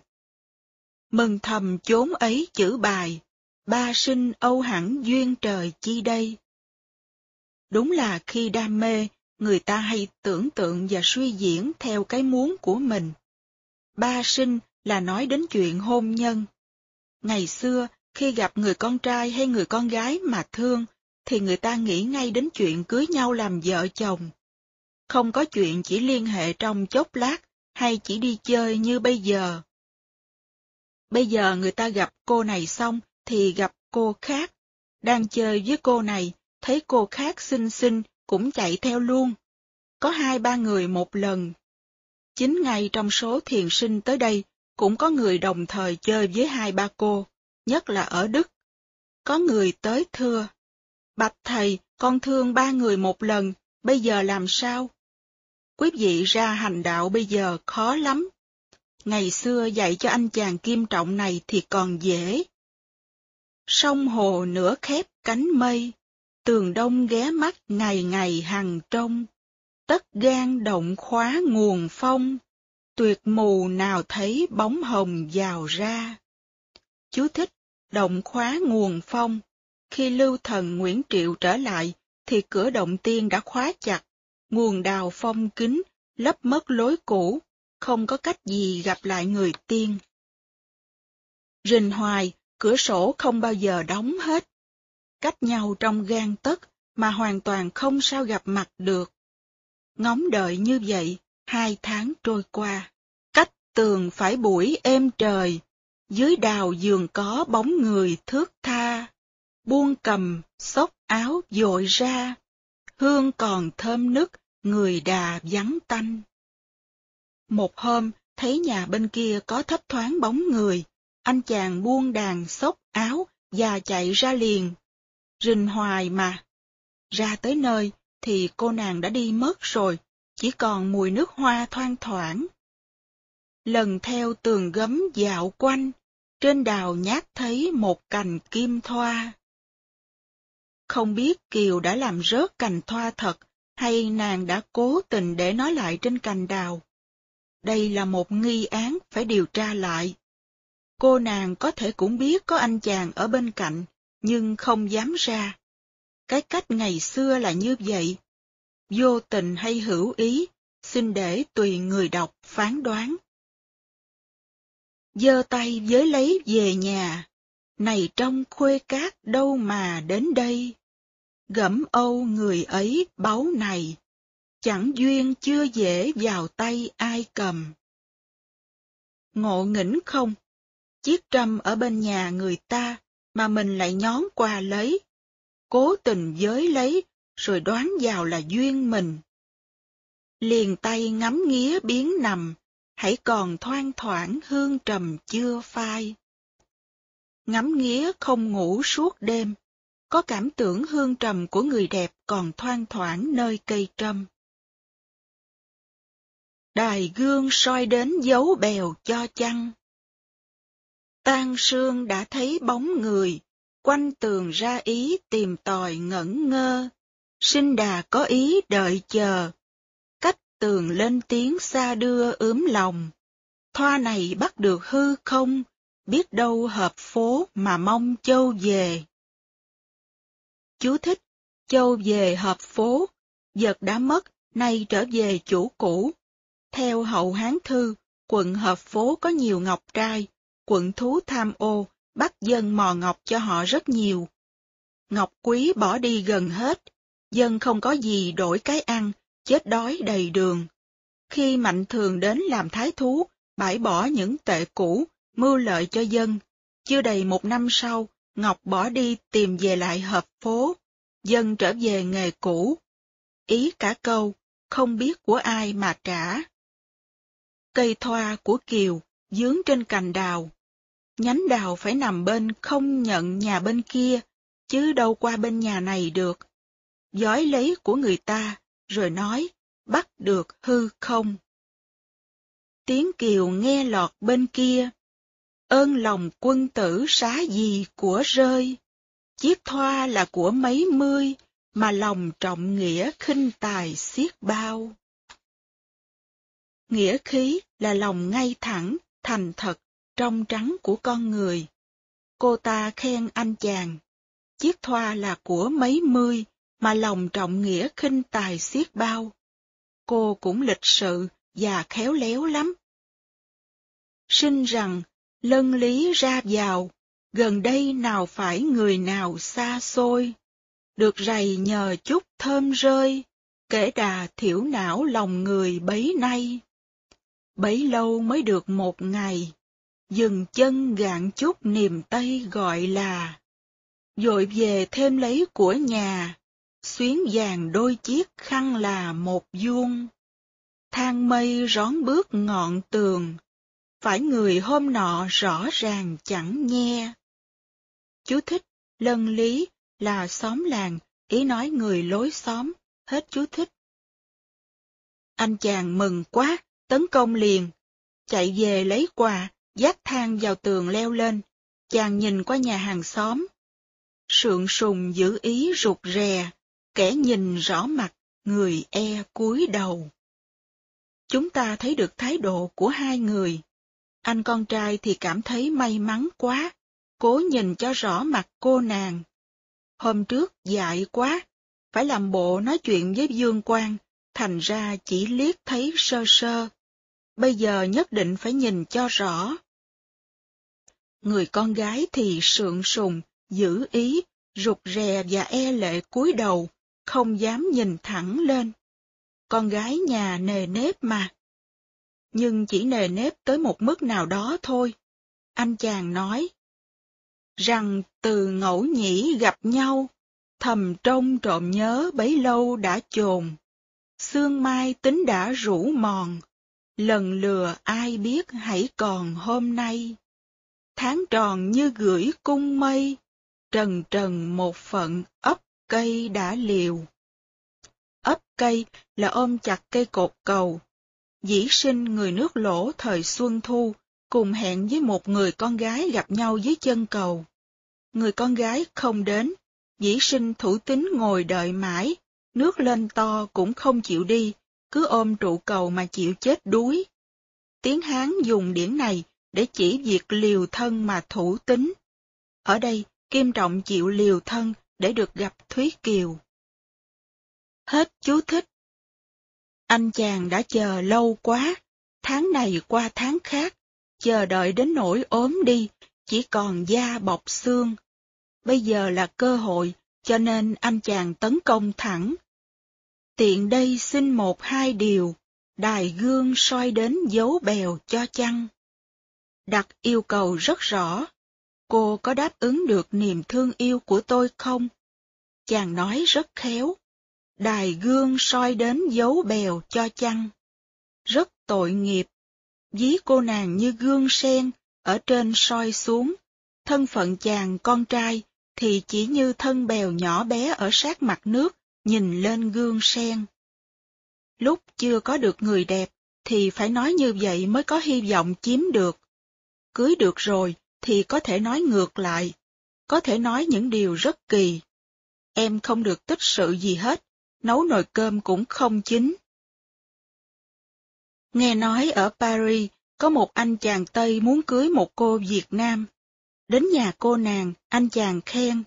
Mừng thầm chốn ấy chữ bài, ba sinh âu hẳn duyên trời chi đây. Đúng là khi đam mê, người ta hay tưởng tượng và suy diễn theo cái muốn của mình. Ba sinh là nói đến chuyện hôn nhân. Ngày xưa, khi gặp người con trai hay người con gái mà thương, thì người ta nghĩ ngay đến chuyện cưới nhau làm vợ chồng. Không có chuyện chỉ liên hệ trong chốc lát hay chỉ đi chơi như bây giờ. Bây giờ người ta gặp cô này xong thì gặp cô khác. Đang chơi với cô này, thấy cô khác xinh xinh cũng chạy theo luôn. Có hai ba người một lần. Chính ngày trong số thiền sinh tới đây cũng có người đồng thời chơi với hai ba cô, nhất là ở Đức. Có người tới thưa, Bạch thầy, con thương ba người một lần, bây giờ làm sao? Quý vị ra hành đạo bây giờ khó lắm. Ngày xưa dạy cho anh chàng kim trọng này thì còn dễ. Sông hồ nửa khép cánh mây, tường đông ghé mắt ngày ngày hằng trông. Tất gan động khóa nguồn phong, tuyệt mù nào thấy bóng hồng vào ra. Chú thích, động khóa nguồn phong. Khi lưu thần Nguyễn Triệu trở lại, thì cửa động tiên đã khóa chặt, nguồn đào phong kính, lấp mất lối cũ, không có cách gì gặp lại người tiên. Rình hoài, cửa sổ không bao giờ đóng hết. Cách nhau trong gan tấc mà hoàn toàn không sao gặp mặt được. Ngóng đợi như vậy, hai tháng trôi qua. Cách tường phải buổi êm trời, dưới đào giường có bóng người thước tha. Buông cầm, xốc áo dội ra, hương còn thơm nức, người đà vắng tanh. Một hôm, thấy nhà bên kia có thấp thoáng bóng người, anh chàng buông đàn xốc áo và chạy ra liền. Rình hoài mà. Ra tới nơi, thì cô nàng đã đi mất rồi, chỉ còn mùi nước hoa thoang thoảng. Lần theo tường gấm dạo quanh, trên đào nhát thấy một cành kim thoa. Không biết Kiều đã làm rớt cành thoa thật, hay nàng đã cố tình để nó lại trên cành đào. Đây là một nghi án phải điều tra lại. Cô nàng có thể cũng biết có anh chàng ở bên cạnh, nhưng không dám ra. Cái cách ngày xưa là như vậy. Vô tình hay hữu ý, xin để tùy người đọc phán đoán. giơ tay với lấy về nhà, này trong khuê cát đâu mà đến đây. Gẫm âu người ấy báu này, chẳng duyên chưa dễ vào tay ai cầm. Ngộ nghĩnh không? Chiếc trâm ở bên nhà người ta mà mình lại nhón qua lấy, cố tình giới lấy, rồi đoán vào là duyên mình. Liền tay ngắm nghía biến nằm, hãy còn thoang thoảng hương trầm chưa phai. Ngắm nghía không ngủ suốt đêm, có cảm tưởng hương trầm của người đẹp còn thoang thoảng nơi cây trâm. Đài gương soi đến dấu bèo cho chăng. Tan sương đã thấy bóng người, quanh tường ra ý tìm tòi ngẩn ngơ, sinh đà có ý đợi chờ, cách tường lên tiếng xa đưa ướm lòng. Thoa này bắt được hư không, biết đâu hợp phố mà mong châu về. Chú thích, châu về hợp phố, vật đã mất, nay trở về chủ cũ. Theo hậu Hán Thư, quận hợp phố có nhiều ngọc trai, quận thú tham ô, bắt dân mò ngọc cho họ rất nhiều. Ngọc quý bỏ đi gần hết, dân không có gì đổi cái ăn, chết đói đầy đường. Khi mạnh thường đến làm thái thú, bãi bỏ những tệ cũ, mưu lợi cho dân. Chưa đầy một năm sau, Ngọc bỏ đi tìm về lại hợp phố, dân trở về nghề cũ. Ý cả câu, không biết của ai mà trả. Cây thoa của Kiều dướng trên cành đào. Nhánh đào phải nằm bên không nhận nhà bên kia, chứ đâu qua bên nhà này được. Giói lấy của người ta, rồi nói, bắt được hư không. Tiếng Kiều nghe lọt bên kia, ơn lòng quân tử xá gì của rơi. Chiếc thoa là của mấy mươi, mà lòng trọng nghĩa khinh tài xiết bao. Nghĩa khí là lòng ngay thẳng, thành thật, trong trắng của con người. Cô ta khen anh chàng. Chiếc thoa là của mấy mươi, mà lòng trọng nghĩa khinh tài xiết bao. Cô cũng lịch sự và khéo léo lắm. Sinh rằng, lân lý ra vào, gần đây nào phải người nào xa xôi. Được rầy nhờ chút thơm rơi, kể đà thiểu não lòng người bấy nay. Bấy lâu mới được một ngày, dừng chân gạn chút niềm tây gọi là, dội về thêm lấy của nhà, xuyến vàng đôi chiếc khăn là một vuông. Thang mây rón bước ngọn tường, phải người hôm nọ rõ ràng chẳng nghe. Chú thích, lân lý là xóm làng, ý nói người lối xóm, hết chú thích. Anh chàng mừng quá, tấn công liền, chạy về lấy quà, dắt thang vào tường leo lên, chàng nhìn qua nhà hàng xóm. Sượng sùng giữ ý rụt rè, kẻ nhìn rõ mặt, người e cúi đầu. Chúng ta thấy được thái độ của hai người. Anh con trai thì cảm thấy may mắn quá, cố nhìn cho rõ mặt cô nàng. Hôm trước dại quá, phải làm bộ nói chuyện với Dương Quang, thành ra chỉ liếc thấy sơ sơ. Bây giờ nhất định phải nhìn cho rõ. Người con gái thì sượng sùng, giữ ý, rụt rè và e lệ cúi đầu, không dám nhìn thẳng lên. Con gái nhà nề nếp mà. Nhưng chỉ nề nếp tới một mức nào đó thôi. Anh chàng nói. Rằng từ ngẫu nhĩ gặp nhau, thầm trông trộm nhớ bấy lâu đã chồn. Sương mai tính đã rủ mòn, lần lừa ai biết hãy còn hôm nay. Tháng tròn như gửi cung mây, trần trần một phận ấp cây đã liều. Ấp cây là ôm chặt cây cột cầu. Dĩ sinh người nước lỗ thời xuân thu, cùng hẹn với một người con gái gặp nhau dưới chân cầu. Người con gái không đến, dĩ sinh thủ tính ngồi đợi mãi, nước lên to cũng không chịu đi, cứ ôm trụ cầu mà chịu chết đuối. Tiếng Hán dùng điển này để chỉ việc liều thân mà thủ tính. Ở đây, Kim Trọng chịu liều thân để được gặp Thúy Kiều. Hết chú thích. Anh chàng đã chờ lâu quá, tháng này qua tháng khác, chờ đợi đến nỗi ốm đi, chỉ còn da bọc xương. Bây giờ là cơ hội, cho nên anh chàng tấn công thẳng. Tiện đây xin một hai điều, đài gương soi đến dấu bèo cho chăng. Đặt yêu cầu rất rõ, cô có đáp ứng được niềm thương yêu của tôi không? Chàng nói rất khéo, đài gương soi đến dấu bèo cho chăng. Rất tội nghiệp, dí cô nàng như gương sen, ở trên soi xuống, thân phận chàng con trai thì chỉ như thân bèo nhỏ bé ở sát mặt nước, nhìn lên gương sen. Lúc chưa có được người đẹp, thì phải nói như vậy mới có hy vọng chiếm được. Cưới được rồi, thì có thể nói ngược lại, có thể nói những điều rất kỳ. Em không được tích sự gì hết, nấu nồi cơm cũng không chín. Nghe nói ở Paris có một anh chàng Tây muốn cưới một cô Việt Nam. Đến nhà cô nàng, anh chàng khen,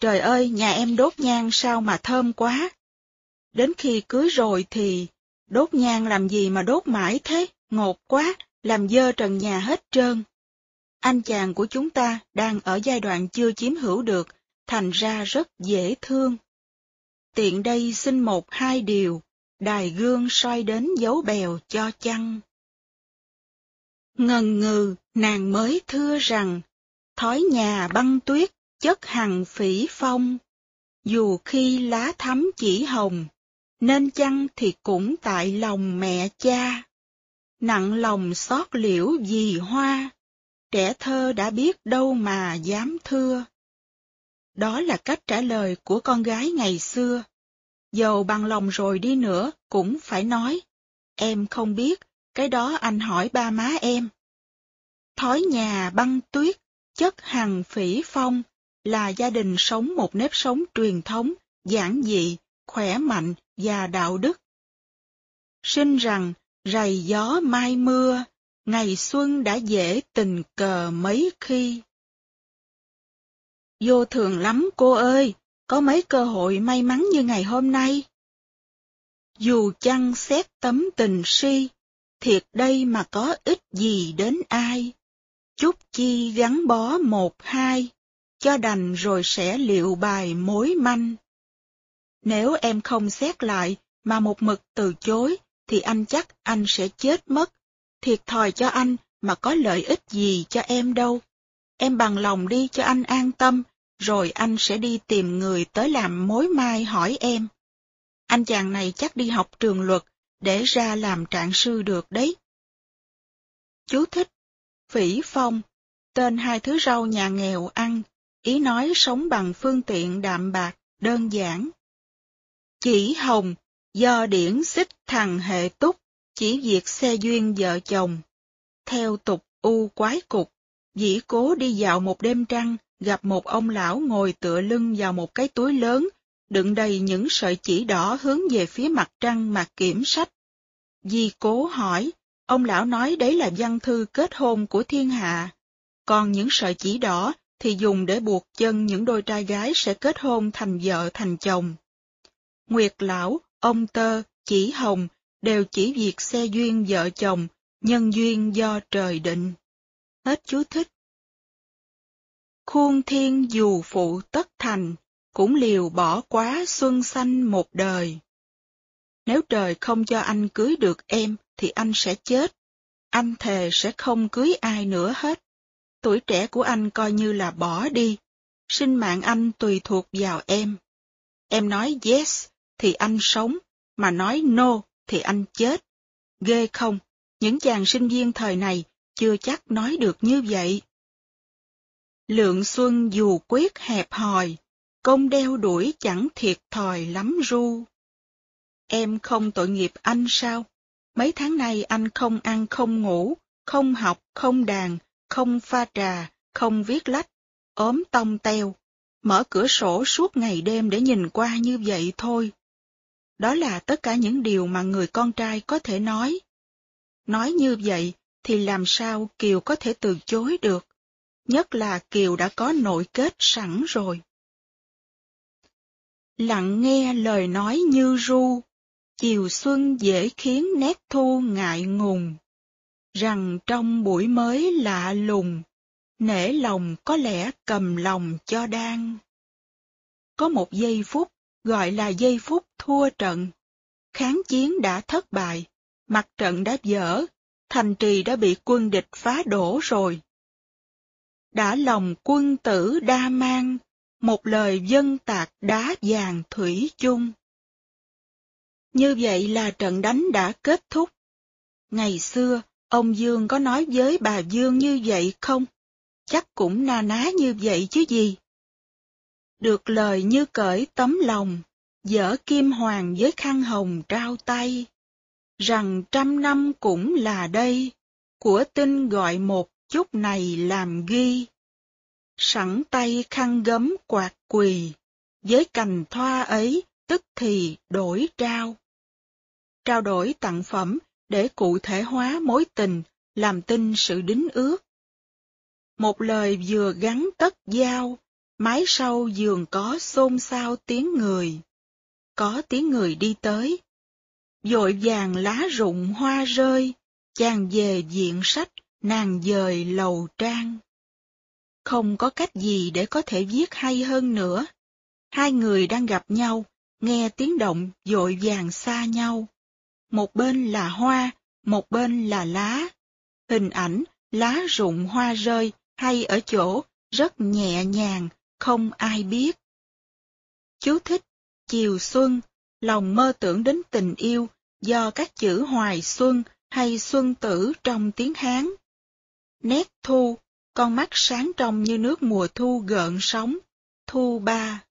trời ơi, nhà em đốt nhang sao mà thơm quá. Đến khi cưới rồi thì, đốt nhang làm gì mà đốt mãi thế, ngột quá, làm dơ trần nhà hết trơn. Anh chàng của chúng ta đang ở giai đoạn chưa chiếm hữu được, thành ra rất dễ thương. Tiện đây xin một hai điều, đài gương soi đến dấu bèo cho chăng. Ngần ngừ, nàng mới thưa rằng, thói nhà băng tuyết, chất hằng phỉ phong. Dù khi lá thắm chỉ hồng, nên chăng thì cũng tại lòng mẹ cha. Nặng lòng xót liễu vì hoa, trẻ thơ đã biết đâu mà dám thưa. Đó là cách trả lời của con gái ngày xưa. Dầu bằng lòng rồi đi nữa cũng phải nói. Em không biết, cái đó anh hỏi ba má em. Thói nhà băng tuyết, chất hằng phỉ phong, là gia đình sống một nếp sống truyền thống, giản dị, khỏe mạnh và đạo đức. Sinh rằng, rầy gió mai mưa, ngày xuân đã dễ tình cờ mấy khi. Vô thường lắm cô ơi, có mấy cơ hội may mắn như ngày hôm nay. Dù chăng xét tấm tình si, thiệt đây mà có ích gì đến ai. Chút chi gắn bó một hai, cho đành rồi sẽ liệu bài mối manh. Nếu em không xét lại mà một mực từ chối, thì anh chắc anh sẽ chết mất. Thiệt thòi cho anh mà có lợi ích gì cho em đâu. Em bằng lòng đi cho anh an tâm, rồi anh sẽ đi tìm người tới làm mối mai hỏi em. Anh chàng này chắc đi học trường luật, để ra làm trạng sư được đấy. Chú thích. Phỉ phong, tên hai thứ rau nhà nghèo ăn, ý nói sống bằng phương tiện đạm bạc, đơn giản. Chỉ hồng, do điển xích thằng hệ túc, chỉ việc xe duyên vợ chồng. Theo tục u quái cục, dĩ cố đi dạo một đêm trăng, gặp một ông lão ngồi tựa lưng vào một cái túi lớn, đựng đầy những sợi chỉ đỏ hướng về phía mặt trăng mà kiểm sách. Di cố hỏi, ông lão nói đấy là văn thư kết hôn của thiên hạ, còn những sợi chỉ đỏ thì dùng để buộc chân những đôi trai gái sẽ kết hôn thành vợ thành chồng. Nguyệt lão, ông tơ, chỉ hồng đều chỉ việc xe duyên vợ chồng, nhân duyên do trời định. Hết chú thích. Khuôn thiên dù phụ tất thành, cũng liều bỏ quá xuân xanh một đời. Nếu trời không cho anh cưới được em, thì anh sẽ chết. Anh thề sẽ không cưới ai nữa hết. Tuổi trẻ của anh coi như là bỏ đi. Sinh mạng anh tùy thuộc vào em. Em nói yes, thì anh sống, mà nói no, thì anh chết. Ghê không, những chàng sinh viên thời này chưa chắc nói được như vậy. Lượng xuân dù quyết hẹp hòi, công đeo đuổi chẳng thiệt thòi lắm ru. Em không tội nghiệp anh sao? Mấy tháng nay anh không ăn không ngủ, không học, không đàn, không pha trà, không viết lách, ốm tông teo, mở cửa sổ suốt ngày đêm để nhìn qua như vậy thôi. Đó là tất cả những điều mà người con trai có thể nói. Nói như vậy thì làm sao Kiều có thể từ chối được? Nhất là Kiều đã có nội kết sẵn rồi. Lặng nghe lời nói như ru, chiều xuân dễ khiến nét thu ngại ngùng. rằng trong buổi mới lạ lùng, nể lòng có lẽ cầm lòng cho đang. Có một giây phút gọi là giây phút thua trận. Kháng chiến đã thất bại, mặt trận đã dở, thành trì đã bị quân địch phá đổ rồi. Đã lòng quân tử đa mang, một lời dân tạc đá vàng thủy chung. Như vậy là trận đánh đã kết thúc. Ngày xưa, ông Dương có nói với bà Dương như vậy không? Chắc cũng na ná như vậy chứ gì. Được lời như cởi tấm lòng, dở kim hoàng với khăn hồng trao tay, rằng trăm năm cũng là đây, của tinh gọi một chút này làm ghi. Sẵn tay khăn gấm quạt quỳ, với cành thoa ấy tức thì đổi trao. Trao đổi tặng phẩm để cụ thể hóa mối tình, làm tin sự đính ước. Một lời vừa gắn tất giao, mái sau giường có xôn xao tiếng người có tiếng người đi tới. Dội vàng lá rụng hoa rơi, chàng về diện sách, nàng dời lầu trang. Không có cách gì để có thể viết hay hơn nữa. Hai người đang gặp nhau, nghe tiếng động dội vàng xa nhau. Một bên là hoa, một bên là lá. Hình ảnh lá rụng hoa rơi hay ở chỗ rất nhẹ nhàng, không ai biết. Chú thích chiều xuân, lòng mơ tưởng đến tình yêu do các chữ hoài xuân hay xuân tử trong tiếng Hán. Nét thu, con mắt sáng trong như nước mùa thu gợn sóng, thu ba.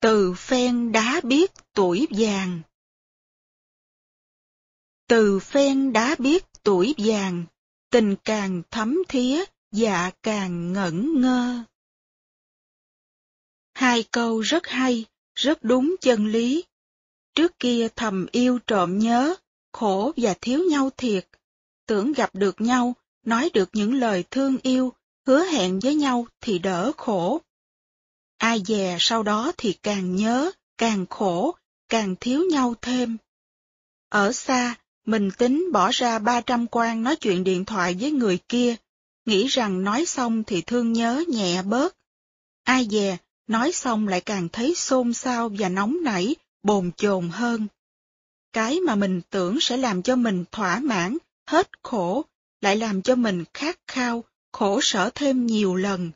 Từ phen đá biết tuổi vàng Từ phen đá biết tuổi vàng, tình càng thấm thía, dạ càng ngẩn ngơ. Hai câu rất hay, rất đúng chân lý. Trước kia thầm yêu trộm nhớ, khổ và thiếu nhau thiệt. Tưởng gặp được nhau, nói được những lời thương yêu, hứa hẹn với nhau thì đỡ khổ. Ai dè sau đó thì càng nhớ, càng khổ, càng thiếu nhau thêm. Ở xa, mình tính bỏ ra 300 quan nói chuyện điện thoại với người kia, nghĩ rằng nói xong thì thương nhớ nhẹ bớt. Ai dè, nói xong lại càng thấy xôn xao và nóng nảy, bồn chồn hơn. Cái mà mình tưởng sẽ làm cho mình thỏa mãn, hết khổ, lại làm cho mình khát khao, khổ sở thêm nhiều lần.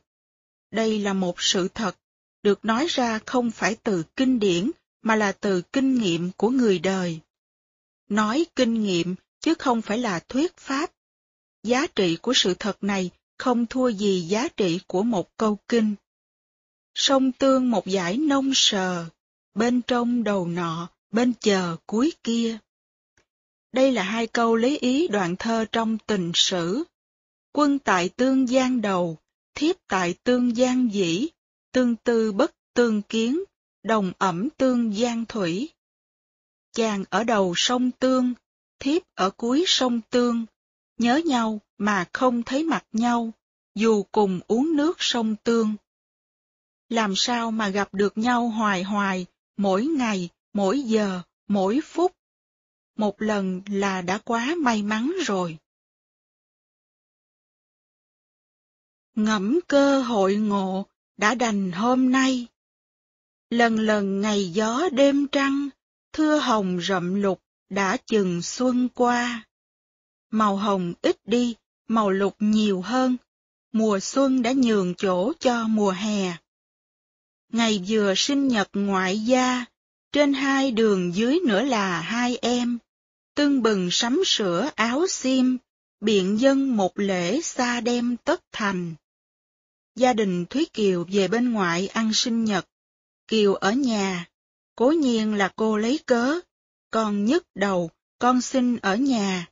Đây là một sự thật, được nói ra không phải từ kinh điển, mà là từ kinh nghiệm của người đời. Nói kinh nghiệm, chứ không phải là thuyết pháp. Giá trị của sự thật này không thua gì giá trị của một câu kinh sông tương một dải nông sờ, bên trong đầu nọ, bên chờ cuối kia. Đây là hai câu lấy ý đoạn thơ trong tình sử. Quân tại tương giang đầu, thiếp tại tương giang dĩ, tương tư bất tương kiến, đồng ẩm tương giang thủy. Chàng ở đầu sông Tương, thiếp ở cuối sông Tương, nhớ nhau mà không thấy mặt nhau, dù cùng uống nước sông Tương làm sao mà gặp được nhau hoài hoài, mỗi ngày, mỗi giờ, mỗi phút. Một lần là đã quá may mắn rồi. Ngẫm cơ hội ngộ đã đành hôm nay. Lần lần ngày gió đêm trăng, thưa hồng rậm lục đã chừng xuân qua. Màu hồng ít đi, màu lục nhiều hơn, mùa xuân đã nhường chỗ cho mùa hè. Ngày vừa sinh nhật ngoại gia, trên hai đường dưới nữa là hai em, tương bừng sắm sửa áo xiêm, biện dân một lễ xa đem tất thành. Gia đình Thúy Kiều về bên ngoại ăn sinh nhật, Kiều ở nhà, cố nhiên là cô lấy cớ, con nhức đầu, con xin ở nhà.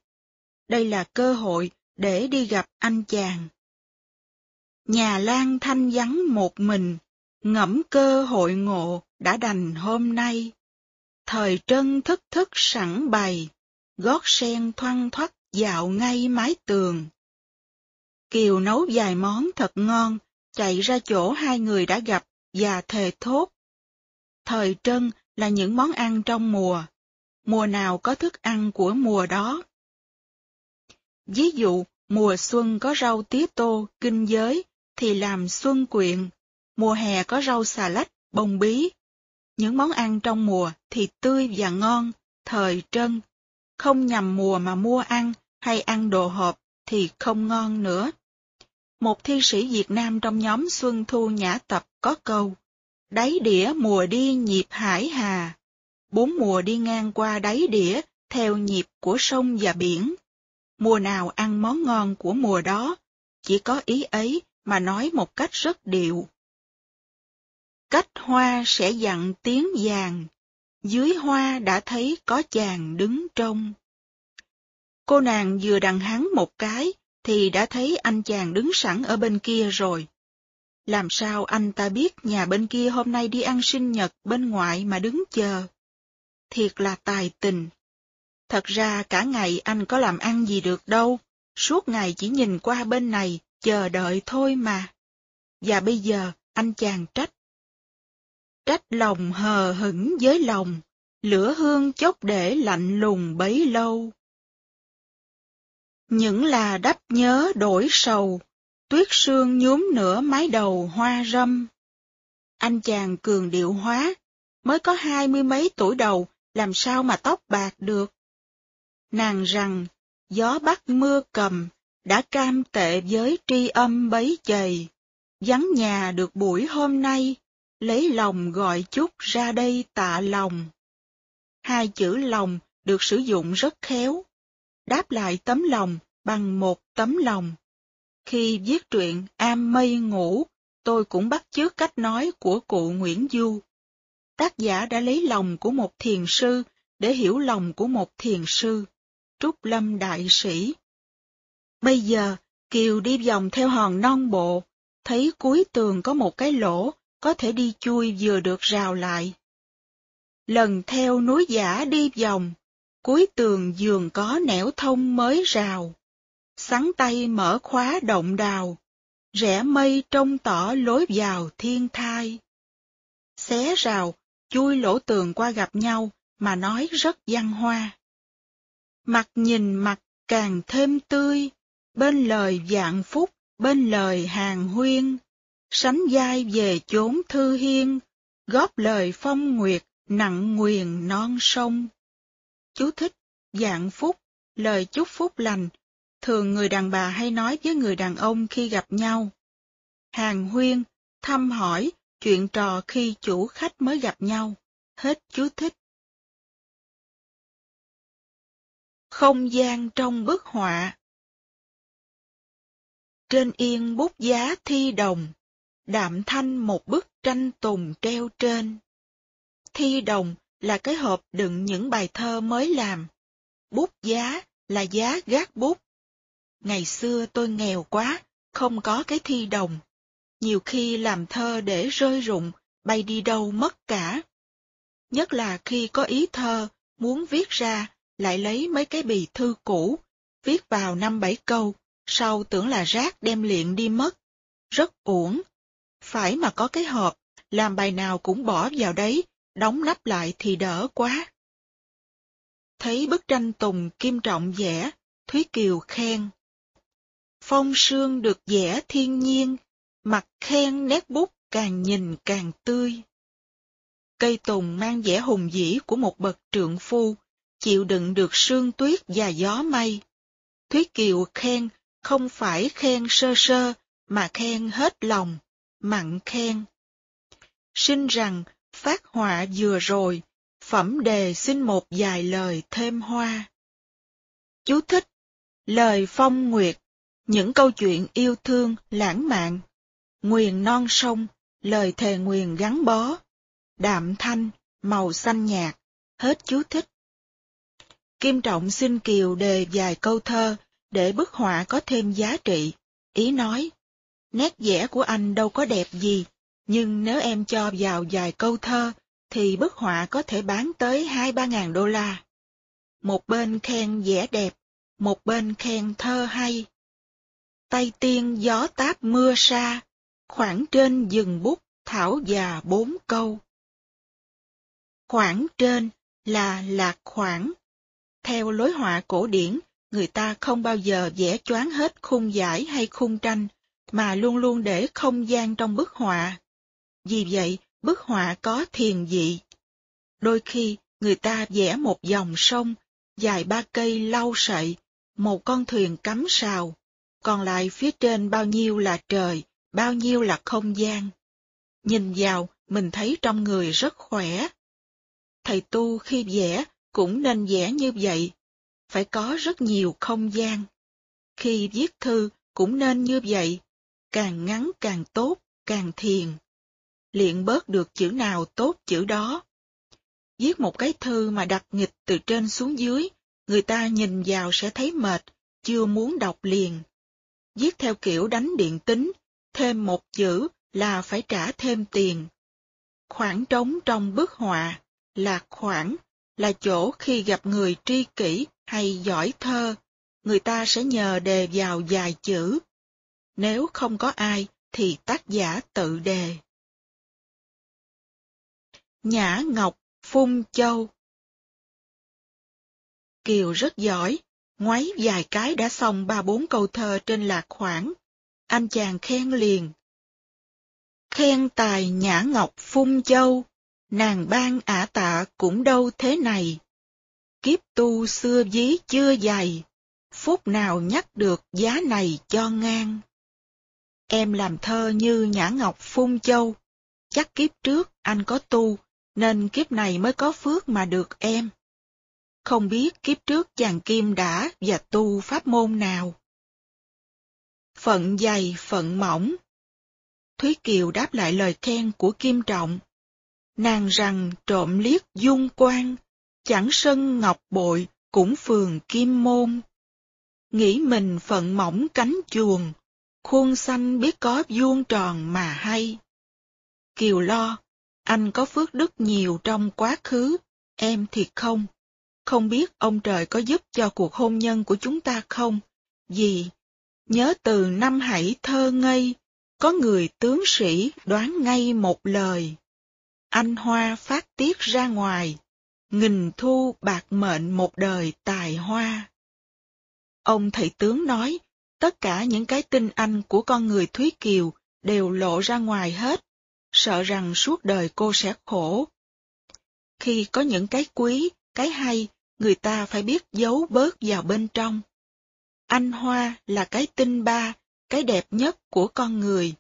Đây là cơ hội để đi gặp anh chàng. Nhà Lan thanh vắng một mình, ngẫm cơ hội ngộ đã đành hôm nay. Thời trân thức thức sẵn bày, gót sen thoăn thoắt dạo ngay mái tường. Kiều nấu vài món thật ngon, chạy ra chỗ hai người đã gặp và thề thốt. Thời trân là những món ăn trong mùa, mùa nào có thức ăn của mùa đó, Ví dụ, mùa xuân có rau tía tô, kinh giới, thì làm xuân quyện. Mùa hè có rau xà lách, bông bí. Những món ăn trong mùa thì tươi và ngon, thời trân. Không nhằm mùa mà mua ăn hay ăn đồ hộp thì không ngon nữa. Một thi sĩ Việt Nam trong nhóm Xuân Thu Nhã Tập có câu, Đáy đĩa mùa đi nhịp hải hà, bốn mùa đi ngang qua đáy đĩa theo nhịp của sông và biển. Mùa nào ăn món ngon của mùa đó, chỉ có ý ấy mà nói một cách rất điệu. Cách hoa sẽ dặn tiếng vàng, dưới hoa đã thấy có chàng đứng trông. Cô nàng vừa đằng hắn một cái, thì đã thấy anh chàng đứng sẵn ở bên kia rồi. Làm sao anh ta biết nhà bên kia hôm nay đi ăn sinh nhật bên ngoại mà đứng chờ? Thiệt là tài tình. Thật ra cả ngày anh có làm ăn gì được đâu, suốt ngày chỉ nhìn qua bên này, chờ đợi thôi mà. Và bây giờ anh chàng trách. Trách lòng hờ hững với lòng, lửa hương chốc để lạnh lùng bấy lâu. Những là đắp nhớ đổi sầu, tuyết sương nhuốm nửa mái đầu hoa râm. Anh chàng cường điệu hóa, mới có hai mươi mấy tuổi đầu, làm sao mà tóc bạc được. Nàng rằng, gió bắt mưa cầm, đã cam tệ với tri âm bấy chày. Vắng nhà được buổi hôm nay, lấy lòng gọi chút ra đây tạ lòng. Hai chữ lòng được sử dụng rất khéo. Đáp lại tấm lòng bằng một tấm lòng. Khi viết truyện Am Mây Ngủ, tôi cũng bắt chước cách nói của cụ Nguyễn Du. Tác giả đã lấy lòng của một thiền sư để hiểu lòng của một thiền sư, Trúc Lâm Đại Sĩ. Bây giờ, Kiều đi vòng theo hòn non bộ, thấy cuối tường có một cái lỗ, có thể đi chui vừa được rào lại. Lần theo núi giả đi vòng, cuối tường giường có nẻo thông mới rào sắn tay mở khóa động đào, rẽ mây trông tỏ lối vào thiên thai. Xé rào, chui lỗ tường qua gặp nhau mà nói rất văn hoa. Mặt nhìn mặt càng thêm tươi, bên lời dạng phúc, bên lời hàng huyên, sánh dai về chốn thư hiên, góp lời phong nguyệt, nặng nguyền non sông. Chú thích, dạng phúc, lời chúc phúc lành, thường người đàn bà hay nói với người đàn ông khi gặp nhau. Hàng huyên, thăm hỏi, chuyện trò khi chủ khách mới gặp nhau. Hết chú thích. Không gian trong bức họa Trên yên bút giá thi đồng, đạm thanh một bức tranh tùng treo trên. Thi đồng là cái hộp đựng những bài thơ mới làm. Bút giá là giá gác bút. Ngày xưa tôi nghèo quá, không có cái thi đồng. Nhiều khi làm thơ để rơi rụng, bay đi đâu mất cả. Nhất là khi có ý thơ, muốn viết ra, lại lấy mấy cái bì thư cũ, viết vào năm bảy câu, sau tưởng là rác đem liện đi mất. Rất uổng. Phải mà có cái hộp, làm bài nào cũng bỏ vào đấy, đóng nắp lại thì đỡ quá. Thấy bức tranh Tùng Kim Trọng vẽ, Thúy Kiều khen. Phong sương được vẽ thiên nhiên, mặt khen nét bút càng nhìn càng tươi. Cây tùng mang vẻ hùng dĩ của một bậc trượng phu, chịu đựng được sương tuyết và gió mây. Thúy Kiều khen không phải khen sơ sơ, mà khen hết lòng, mặn khen. Xin rằng, phát họa vừa rồi, phẩm đề xin một vài lời thêm hoa. Chú thích, lời phong nguyệt những câu chuyện yêu thương, lãng mạn, nguyền non sông, lời thề nguyền gắn bó, đạm thanh, màu xanh nhạt, hết chú thích. Kim Trọng xin Kiều đề vài câu thơ để bức họa có thêm giá trị. Ý nói, nét vẽ của anh đâu có đẹp gì, nhưng nếu em cho vào vài câu thơ, thì bức họa có thể bán tới hai ba ngàn đô la. Một bên khen vẽ đẹp, một bên khen thơ hay, tay tiên gió táp mưa xa khoảng trên dừng bút thảo già bốn câu. Khoảng trên là lạc khoảng. Theo lối họa cổ điển người ta không bao giờ vẽ choáng hết khung giải hay khung tranh, mà luôn luôn để không gian trong bức họa. Vì vậy, bức họa có thiền dị. Đôi khi, người ta vẽ một dòng sông, dài ba cây lau sậy, một con thuyền cắm sào, còn lại phía trên bao nhiêu là trời, bao nhiêu là không gian. Nhìn vào, mình thấy trong người rất khỏe. Thầy tu khi vẽ cũng nên vẽ như vậy, phải có rất nhiều không gian. Khi viết thư cũng nên như vậy, càng ngắn càng tốt, càng thiền. Liện bớt được chữ nào tốt chữ đó. Viết một cái thư mà đặt nghịch từ trên xuống dưới, người ta nhìn vào sẽ thấy mệt, chưa muốn đọc liền. Viết theo kiểu đánh điện tính, thêm một chữ là phải trả thêm tiền. Khoảng trống trong bức họa, là khoảng, là chỗ khi gặp người tri kỷ hay giỏi thơ, người ta sẽ nhờ đề vào vài chữ. Nếu không có ai, thì tác giả tự đề. Nhã Ngọc Phung Châu Kiều rất giỏi, ngoáy vài cái đã xong ba bốn câu thơ trên lạc khoảng. Anh chàng khen liền. Khen tài Nhã Ngọc Phung Châu, nàng ban ả tạ cũng đâu thế này. Kiếp tu xưa dí chưa dày, phút nào nhắc được giá này cho ngang. Em làm thơ như Nhã Ngọc Phung Châu, chắc kiếp trước anh có tu, nên kiếp này mới có phước mà được em. Không biết kiếp trước chàng Kim đã và tu pháp môn nào. Phận dày, phận mỏng. Thúy Kiều đáp lại lời khen của Kim Trọng. Nàng rằng trộm liếc dung quan, chẳng sân ngọc bội, cũng phường kim môn. Nghĩ mình phận mỏng cánh chuồng, khuôn xanh biết có vuông tròn mà hay. Kiều lo, anh có phước đức nhiều trong quá khứ, em thì không. Không biết ông trời có giúp cho cuộc hôn nhân của chúng ta không? Vì, nhớ từ năm hãy thơ ngây, có người tướng sĩ đoán ngay một lời. Anh hoa phát tiết ra ngoài, nghìn thu bạc mệnh một đời tài hoa. Ông thầy tướng nói, tất cả những cái tinh anh của con người Thúy Kiều đều lộ ra ngoài hết, sợ rằng suốt đời cô sẽ khổ. Khi có những cái quý, cái hay, người ta phải biết giấu bớt vào bên trong. Anh hoa là cái tinh ba, cái đẹp nhất của con người.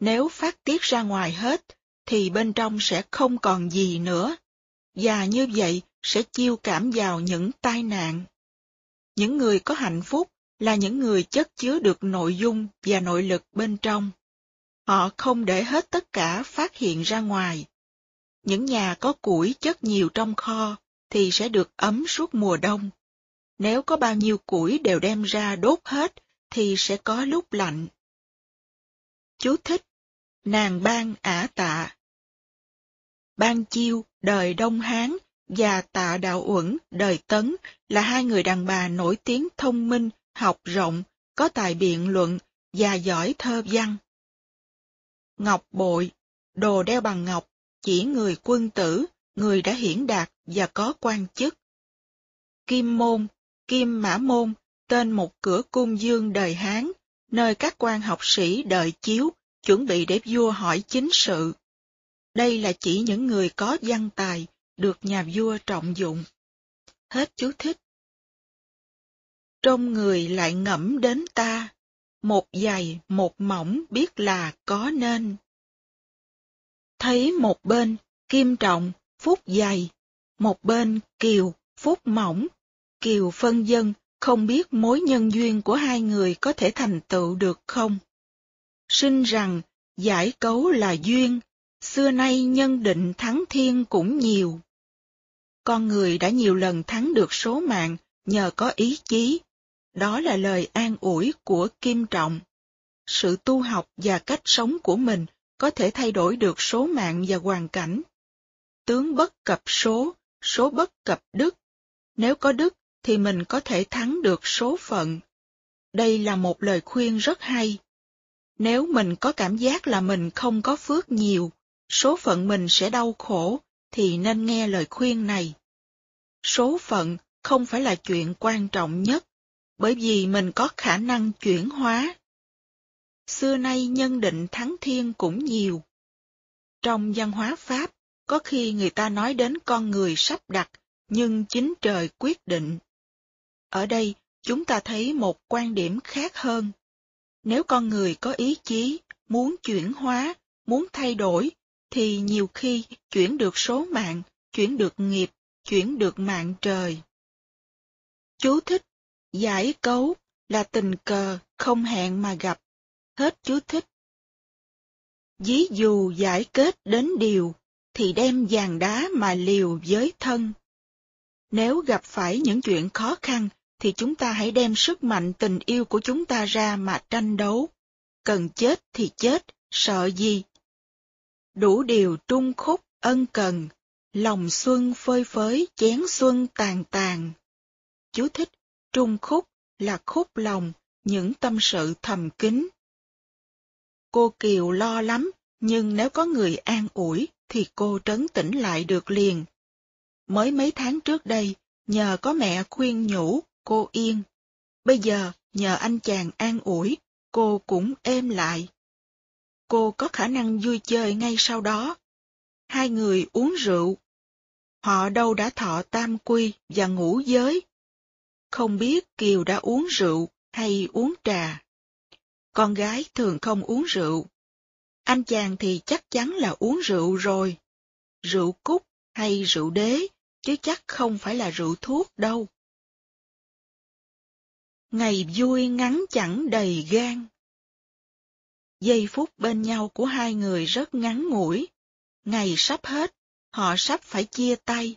Nếu phát tiết ra ngoài hết, thì bên trong sẽ không còn gì nữa. Và như vậy, sẽ chiêu cảm vào những tai nạn. Những người có hạnh phúc là những người chất chứa được nội dung và nội lực bên trong. Họ không để hết tất cả phát hiện ra ngoài. Những nhà có củi chất nhiều trong kho thì sẽ được ấm suốt mùa đông. Nếu có bao nhiêu củi đều đem ra đốt hết thì sẽ có lúc lạnh. Chú thích, Nàng ban ả tạ Ban Chiêu, đời Đông Hán, và Tạ Đạo Uẩn, đời Tấn, là hai người đàn bà nổi tiếng thông minh, học rộng, có tài biện luận và giỏi thơ văn. Ngọc bội, đồ đeo bằng ngọc, chỉ người quân tử, người đã hiển đạt và có quan chức. Kim môn, Kim Mã môn, tên một cửa cung dương đời Hán, nơi các quan học sĩ đợi chiếu, chuẩn bị để vua hỏi chính sự. Đây là chỉ những người có văn tài, được nhà vua trọng dụng. Hết chú thích. Trong người lại ngẫm đến ta, một dày một mỏng biết là có nên. Thấy một bên, kim trọng, phúc dày, một bên kiều, phúc mỏng, kiều phân dân, không biết mối nhân duyên của hai người có thể thành tựu được không. Sinh rằng, giải cấu là duyên, xưa nay nhân định thắng thiên cũng nhiều. Con người đã nhiều lần thắng được số mạng nhờ có ý chí. Đó là lời an ủi của Kim Trọng. Sự tu học và cách sống của mình có thể thay đổi được số mạng và hoàn cảnh. Tướng bất cập số, số bất cập đức. Nếu có đức thì mình có thể thắng được số phận. Đây là một lời khuyên rất hay. Nếu mình có cảm giác là mình không có phước nhiều, số phận mình sẽ đau khổ, thì nên nghe lời khuyên này. Số phận không phải là chuyện quan trọng nhất, bởi vì mình có khả năng chuyển hóa. Xưa nay nhân định thắng thiên cũng nhiều. Trong văn hóa Pháp, có khi người ta nói đến con người sắp đặt, nhưng chính trời quyết định. Ở đây, chúng ta thấy một quan điểm khác hơn. Nếu con người có ý chí, muốn chuyển hóa, muốn thay đổi, thì nhiều khi chuyển được số mạng, chuyển được nghiệp, chuyển được mạng trời. Chú thích, giải cấu là tình cờ, không hẹn mà gặp. Hết chú thích. Ví dù giải kết đến điều, thì đem vàng đá mà liều với thân. Nếu gặp phải những chuyện khó khăn, thì chúng ta hãy đem sức mạnh tình yêu của chúng ta ra mà tranh đấu. Cần chết thì chết, sợ gì? Đủ điều trung khúc, ân cần, lòng xuân phơi phới, chén xuân tàn tàn. Chú thích, trung khúc là khúc lòng, những tâm sự thầm kín. Cô Kiều lo lắm, nhưng nếu có người an ủi, thì cô trấn tĩnh lại được liền. Mới mấy tháng trước đây, nhờ có mẹ khuyên nhủ, cô yên. Bây giờ, nhờ anh chàng an ủi, cô cũng êm lại. Cô có khả năng vui chơi ngay sau đó. Hai người uống rượu. Họ đâu đã thọ tam quy và ngủ giới. Không biết Kiều đã uống rượu hay uống trà. Con gái thường không uống rượu. Anh chàng thì chắc chắn là uống rượu rồi. Rượu cúc hay rượu đế, chứ chắc không phải là rượu thuốc đâu. Ngày vui ngắn chẳng đầy gan. Giây phút bên nhau của hai người rất ngắn ngủi. Ngày sắp hết, họ sắp phải chia tay.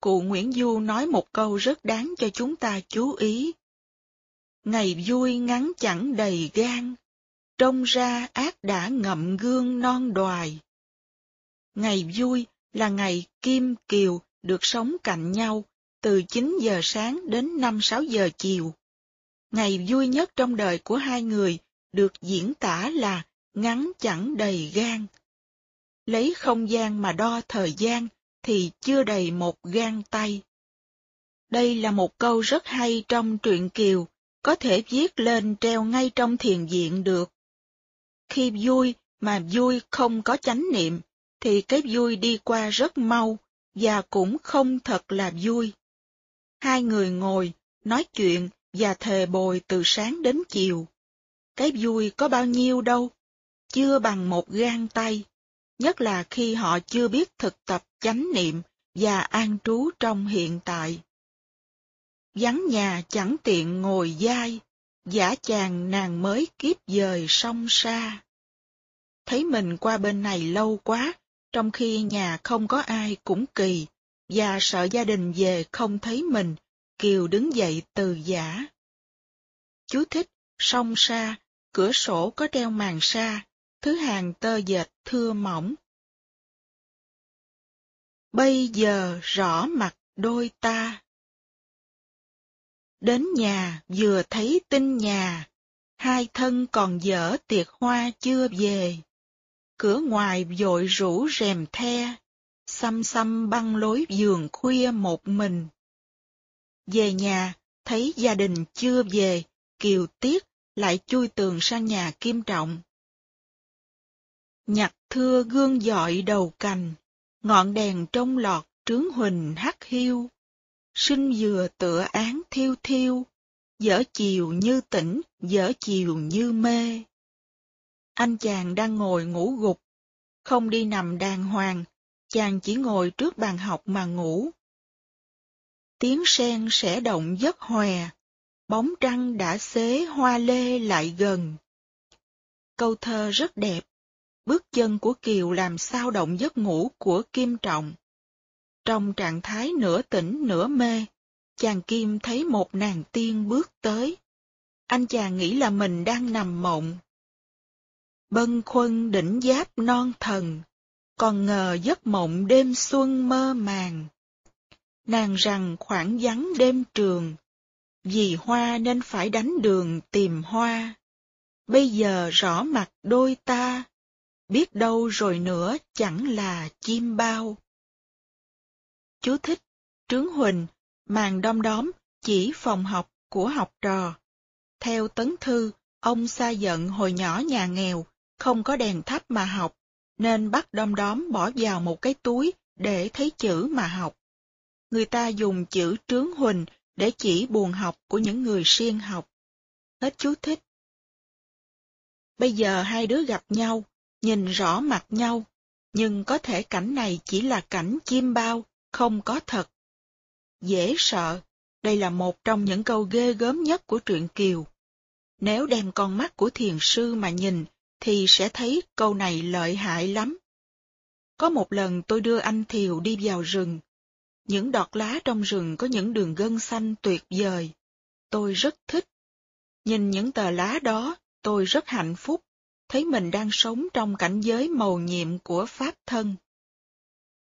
Cụ Nguyễn Du nói một câu rất đáng cho chúng ta chú ý. Ngày vui ngắn chẳng đầy gan, trông ra ác đã ngậm gương non đoài. Ngày vui là ngày Kim Kiều được sống cạnh nhau từ 9 giờ sáng đến 5-6 giờ chiều. Ngày vui nhất trong đời của hai người được diễn tả là ngắn chẳng đầy gan. Lấy không gian mà đo thời gian thì chưa đầy một gan tay. Đây là một câu rất hay trong truyện Kiều, có thể viết lên treo ngay trong thiền viện được. Khi vui mà vui không có chánh niệm, thì cái vui đi qua rất mau, và cũng không thật là vui. Hai người ngồi, nói chuyện và thề bồi từ sáng đến chiều. Cái vui có bao nhiêu đâu, chưa bằng một gan tay, nhất là khi họ chưa biết thực tập chánh niệm và an trú trong hiện tại. Vắng nhà chẳng tiện ngồi dai, giả chàng nàng mới kiếp dời sông xa. Thấy mình qua bên này lâu quá, trong khi nhà không có ai cũng kỳ, và sợ gia đình về không thấy mình, Kiều đứng dậy từ giả. Chú thích, sông xa cửa sổ có treo màn sa, thứ hàng tơ dệt thưa mỏng. Bây giờ rõ mặt đôi ta. Đến nhà vừa thấy tin nhà, hai thân còn dở tiệc hoa chưa về. Cửa ngoài vội rủ rèm the, xăm xăm băng lối giường khuya một mình. Về nhà, thấy gia đình chưa về, Kiều tiếc lại chui tường sang nhà Kim Trọng. Nhặt thưa gương dọi đầu cành, ngọn đèn trong lọt trướng huỳnh hắt hiu. Sinh dừa tựa án thiêu thiêu, dở chiều như tỉnh, dở chiều như mê. Anh chàng đang ngồi ngủ gục, không đi nằm đàng hoàng, chàng chỉ ngồi trước bàn học mà ngủ. Tiếng sen sẽ động giấc hòe, bóng trăng đã xế hoa lê lại gần. Câu thơ rất đẹp, bước chân của Kiều làm sao động giấc ngủ của Kim Trọng. Trong trạng thái nửa tỉnh nửa mê, chàng Kim thấy một nàng tiên bước tới. Anh chàng nghĩ là mình đang nằm mộng. Bân khuân đỉnh giáp non thần, còn ngờ giấc mộng đêm xuân mơ màng. Nàng rằng khoảng vắng đêm trường, vì hoa nên phải đánh đường tìm hoa. Bây giờ rõ mặt đôi ta, biết đâu rồi nữa chẳng là chim bao. Chú thích, Trướng Huỳnh, màn đom đóm, chỉ phòng học của học trò. Theo tấn thư, ông xa giận hồi nhỏ nhà nghèo, không có đèn thắp mà học, nên bắt đom đóm bỏ vào một cái túi để thấy chữ mà học. Người ta dùng chữ trướng huỳnh để chỉ buồn học của những người siêng học. Hết chú thích. Bây giờ hai đứa gặp nhau, nhìn rõ mặt nhau, nhưng có thể cảnh này chỉ là cảnh chim bao, không có thật. Dễ sợ, đây là một trong những câu ghê gớm nhất của truyện Kiều. Nếu đem con mắt của thiền sư mà nhìn, thì sẽ thấy câu này lợi hại lắm. Có một lần tôi đưa anh Thiều đi vào rừng. Những đọt lá trong rừng có những đường gân xanh tuyệt vời. Tôi rất thích. Nhìn những tờ lá đó, tôi rất hạnh phúc, thấy mình đang sống trong cảnh giới màu nhiệm của Pháp thân.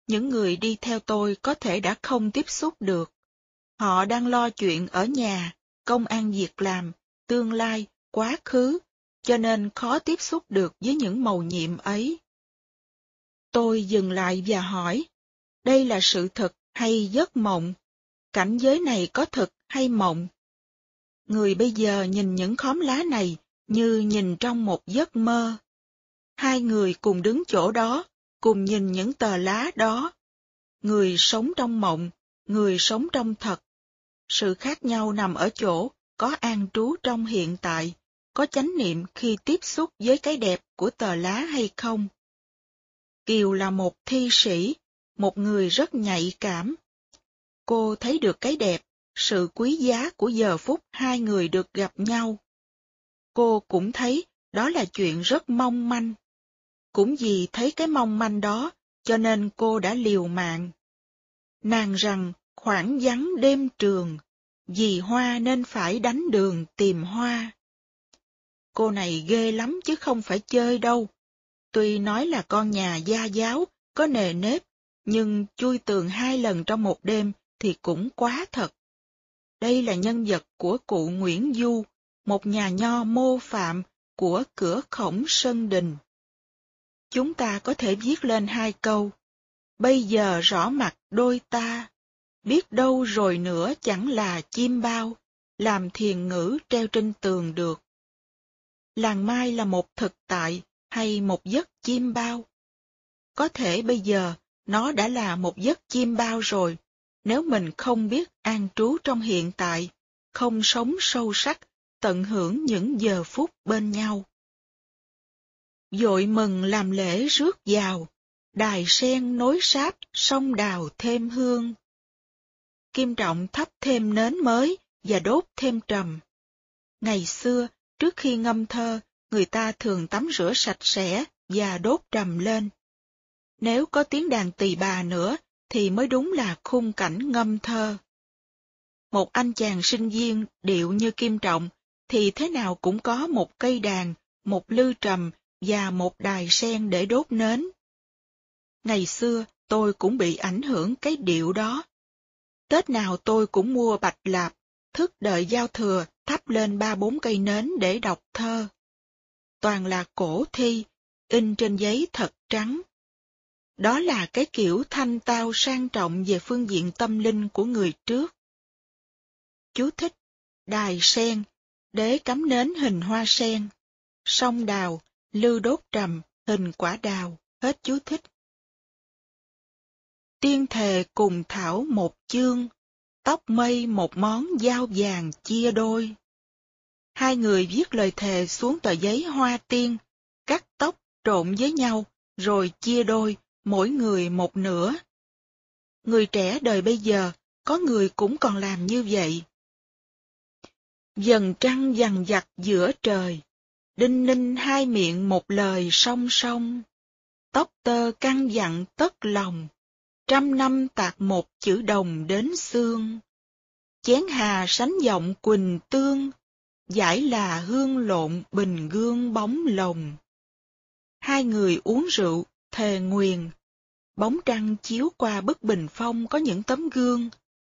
Những người đi theo tôi có thể đã không tiếp xúc được. Họ đang lo chuyện ở nhà, công an việc làm, tương lai, quá khứ, cho nên khó tiếp xúc được với những màu nhiệm ấy. Tôi dừng lại và hỏi, đây là sự thật hay giấc mộng? Cảnh giới này có thực hay mộng? Người bây giờ nhìn những khóm lá này như nhìn trong một giấc mơ. Hai người cùng đứng chỗ đó, cùng nhìn những tờ lá đó. Người sống trong mộng, người sống trong thật. Sự khác nhau nằm ở chỗ có an trú trong hiện tại, có chánh niệm khi tiếp xúc với cái đẹp của tờ lá hay không. Kiều là một thi sĩ, một người rất nhạy cảm. Cô thấy được cái đẹp, sự quý giá của giờ phút hai người được gặp nhau. Cô cũng thấy đó là chuyện rất mong manh. Cũng vì thấy cái mong manh đó, cho nên cô đã liều mạng. Nàng rằng khoảng vắng đêm trường, vì hoa nên phải đánh đường tìm hoa. Cô này ghê lắm chứ không phải chơi đâu. Tuy nói là con nhà gia giáo, có nề nếp, nhưng chui tường hai lần trong một đêm thì cũng quá thật. Đây là nhân vật của cụ Nguyễn Du, một nhà nho mô phạm của cửa khổng Sơn Đình. Chúng ta có thể viết lên hai câu. Bây giờ rõ mặt đôi ta, biết đâu rồi nữa chẳng là chim bao, làm thiền ngữ treo trên tường được. Làng Mai là một thực tại hay một giấc chim bao? Có thể bây giờ nó đã là một giấc chim bao rồi, nếu mình không biết an trú trong hiện tại, không sống sâu sắc, tận hưởng những giờ phút bên nhau. Dội mừng làm lễ rước vào, đài sen nối sáp, sông đào thêm hương. Kim Trọng thắp thêm nến mới và đốt thêm trầm. Ngày xưa, trước khi ngâm thơ, người ta thường tắm rửa sạch sẽ và đốt trầm lên. Nếu có tiếng đàn tỳ bà nữa, thì mới đúng là khung cảnh ngâm thơ. Một anh chàng sinh viên điệu như Kim Trọng, thì thế nào cũng có một cây đàn, một lư trầm và một đài sen để đốt nến. Ngày xưa, tôi cũng bị ảnh hưởng cái điệu đó. Tết nào tôi cũng mua bạch lạp, thức đợi giao thừa, thắp lên ba bốn cây nến để đọc thơ. Toàn là cổ thi, in trên giấy thật trắng. Đó là cái kiểu thanh tao sang trọng về phương diện tâm linh của người trước. Chú thích, đài sen, đế cắm nến hình hoa sen, sông đào, lư đốt trầm, hình quả đào, hết chú thích. Tiên thề cùng thảo một chương, tóc mây một món dao vàng chia đôi. Hai người viết lời thề xuống tờ giấy hoa tiên, cắt tóc trộn với nhau, rồi chia đôi, mỗi người một nửa. Người trẻ đời bây giờ, có người cũng còn làm như vậy. Dần trăng dằn dặt giữa trời, đinh ninh hai miệng một lời song song. Tóc tơ căng dặn tất lòng, trăm năm tạc một chữ đồng đến xương. Chén hà sánh giọng quỳnh tương, giải là hương lộn bình gương bóng lồng. Hai người uống rượu, thề nguyền. Bóng trăng chiếu qua bức bình phong có những tấm gương,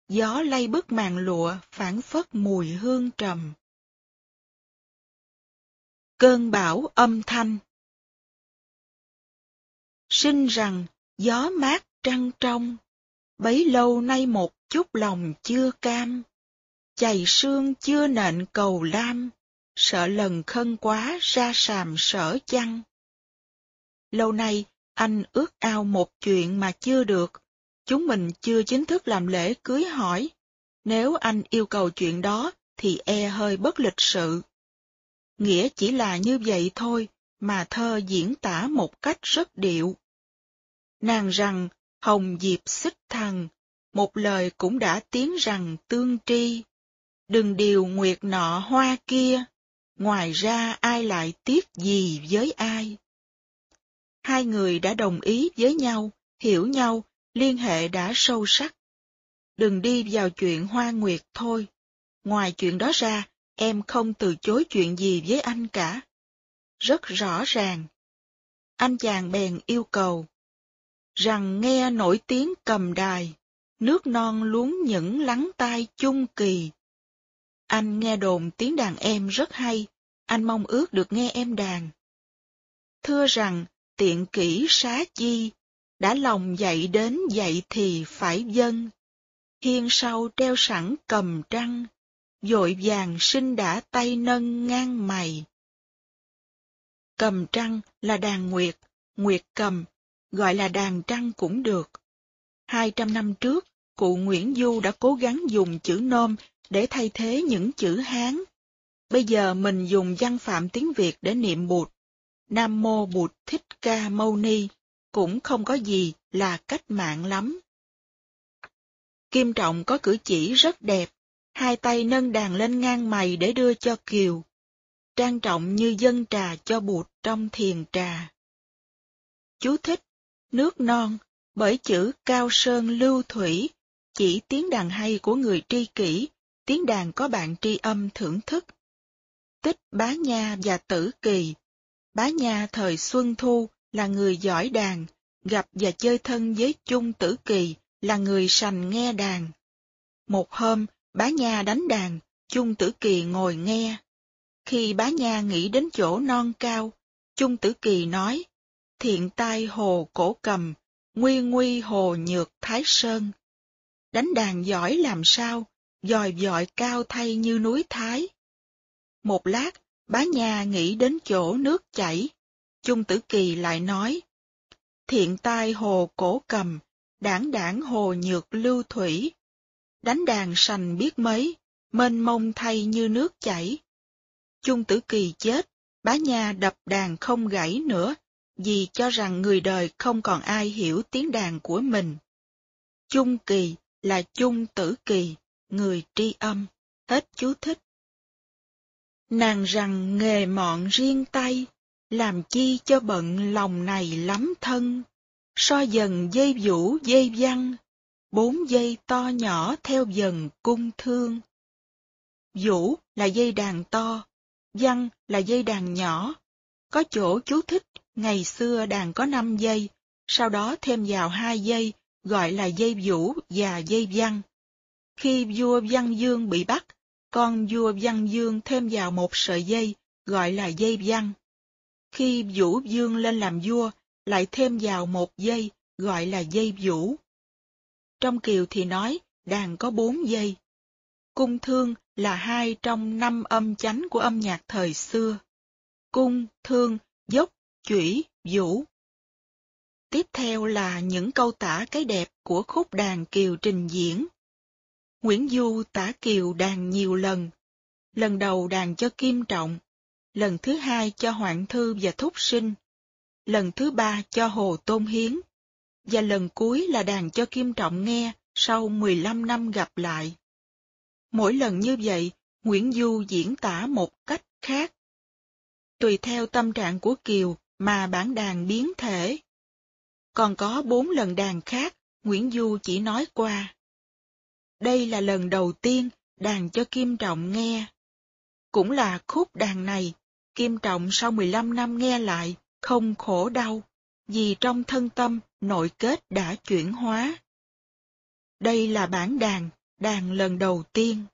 gió lay bức màn lụa phản phất mùi hương trầm. Cơn bão âm thanh Sinh rằng gió mát trăng trong, bấy lâu nay một chút lòng chưa cam. chày xương chưa nện cầu lam, sợ lần khân quá ra sàm sở chăng. Lâu nay, anh ước ao một chuyện mà chưa được, chúng mình chưa chính thức làm lễ cưới hỏi. Nếu anh yêu cầu chuyện đó, thì e hơi bất lịch sự. Nghĩa chỉ là như vậy thôi, mà thơ diễn tả một cách rất điệu. Nàng rằng, hồng diệp xích thằng, một lời cũng đã tiếng rằng tương tri. Đừng điều nguyệt nọ hoa kia, ngoài ra ai lại tiếc gì với ai. Hai người đã đồng ý với nhau, hiểu nhau, liên hệ đã sâu sắc. Đừng đi vào chuyện hoa nguyệt thôi. Ngoài chuyện đó ra, em không từ chối chuyện gì với anh cả. Rất rõ ràng. Anh chàng bèn yêu cầu. Rằng nghe nổi tiếng cầm đài, nước non luống những lắng tai chung kỳ. Anh nghe đồn tiếng đàn em rất hay, anh mong ước được nghe em đàn. Thưa rằng, tiện kỹ xá chi, đã lòng dậy đến dậy thì phải dân. Hiên sau treo sẵn cầm trăng, dội vàng sinh đã tay nâng ngang mày. Cầm trăng là đàn nguyệt, nguyệt cầm, gọi là đàn trăng cũng được. Hai trăm năm trước, cụ Nguyễn Du đã cố gắng dùng chữ nôm để thay thế những chữ Hán. Bây giờ mình dùng văn phạm tiếng Việt để niệm bụt. Nam Mô Bụt Thích Ca Mâu Ni cũng không có gì là cách mạng lắm. Kim Trọng có cử chỉ rất đẹp, hai tay nâng đàn lên ngang mày để đưa cho Kiều, trang trọng như dân trà cho bụt trong thiền trà. Chú thích, nước non, bởi chữ cao sơn lưu thủy, chỉ tiếng đàn hay của người tri kỷ, tiếng đàn có bạn tri âm thưởng thức. Tích Bá Nha và Tử Kỳ Bá Nha thời Xuân Thu là người giỏi đàn, gặp và chơi thân với Chung Tử Kỳ là người sành nghe đàn. Một hôm, bá Nha đánh đàn, Chung Tử Kỳ ngồi nghe. Khi bá Nha nghĩ đến chỗ non cao, Chung Tử Kỳ nói, thiện tai hồ cổ cầm, nguy nguy hồ nhược thái sơn. Đánh đàn giỏi làm sao, dòi dọi cao thay như núi Thái. Một lát, bá Nha nghĩ đến chỗ nước chảy. Chung Tử Kỳ lại nói, thiện tai hồ cổ cầm, đảng đảng hồ nhược lưu thủy. Đánh đàn sành biết mấy, mênh mông thay như nước chảy. Chung tử kỳ chết, bá nha đập đàn không gãy nữa, vì cho rằng người đời không còn ai hiểu tiếng đàn của mình. Chung kỳ là chung tử kỳ, người tri âm, hết chú thích. Nàng rằng nghề mọn riêng tay, làm chi cho bận lòng này lắm thân so dần dây vũ dây văn, bốn dây to nhỏ theo dần cung thương. Vũ là dây đàn to, văn là dây đàn nhỏ. Có chỗ chú thích, ngày xưa đàn có năm dây, sau đó thêm vào hai dây, gọi là dây vũ và dây văn. Khi vua Văn Dương bị bắt, con vua Văn Dương thêm vào một sợi dây, gọi là dây văn. Khi Vũ Dương lên làm vua, lại thêm vào một dây, gọi là dây vũ. Trong kiều thì nói, đàn có bốn dây. Cung thương là hai trong năm âm chánh của âm nhạc thời xưa. Cung, thương, dốc, chủy, vũ. Tiếp theo là những câu tả cái đẹp của khúc đàn kiều trình diễn. Nguyễn Du tả kiều đàn nhiều lần. Lần đầu đàn cho Kim Trọng, lần thứ hai cho Hoạn Thư và Thúc Sinh, lần thứ ba cho Hồ Tôn Hiến, và lần cuối là đàn cho Kim Trọng nghe sau 15 năm gặp lại. Mỗi lần như vậy, Nguyễn Du diễn tả một cách khác. Tùy theo tâm trạng của Kiều mà bản đàn biến thể. Còn có bốn lần đàn khác, Nguyễn Du chỉ nói qua. Đây là lần đầu tiên đàn cho Kim Trọng nghe. Cũng là khúc đàn này, Kim Trọng sau 15 năm nghe lại, không khổ đau, vì trong thân tâm nội kết đã chuyển hóa. Đây là bản đàn, đàn lần đầu tiên.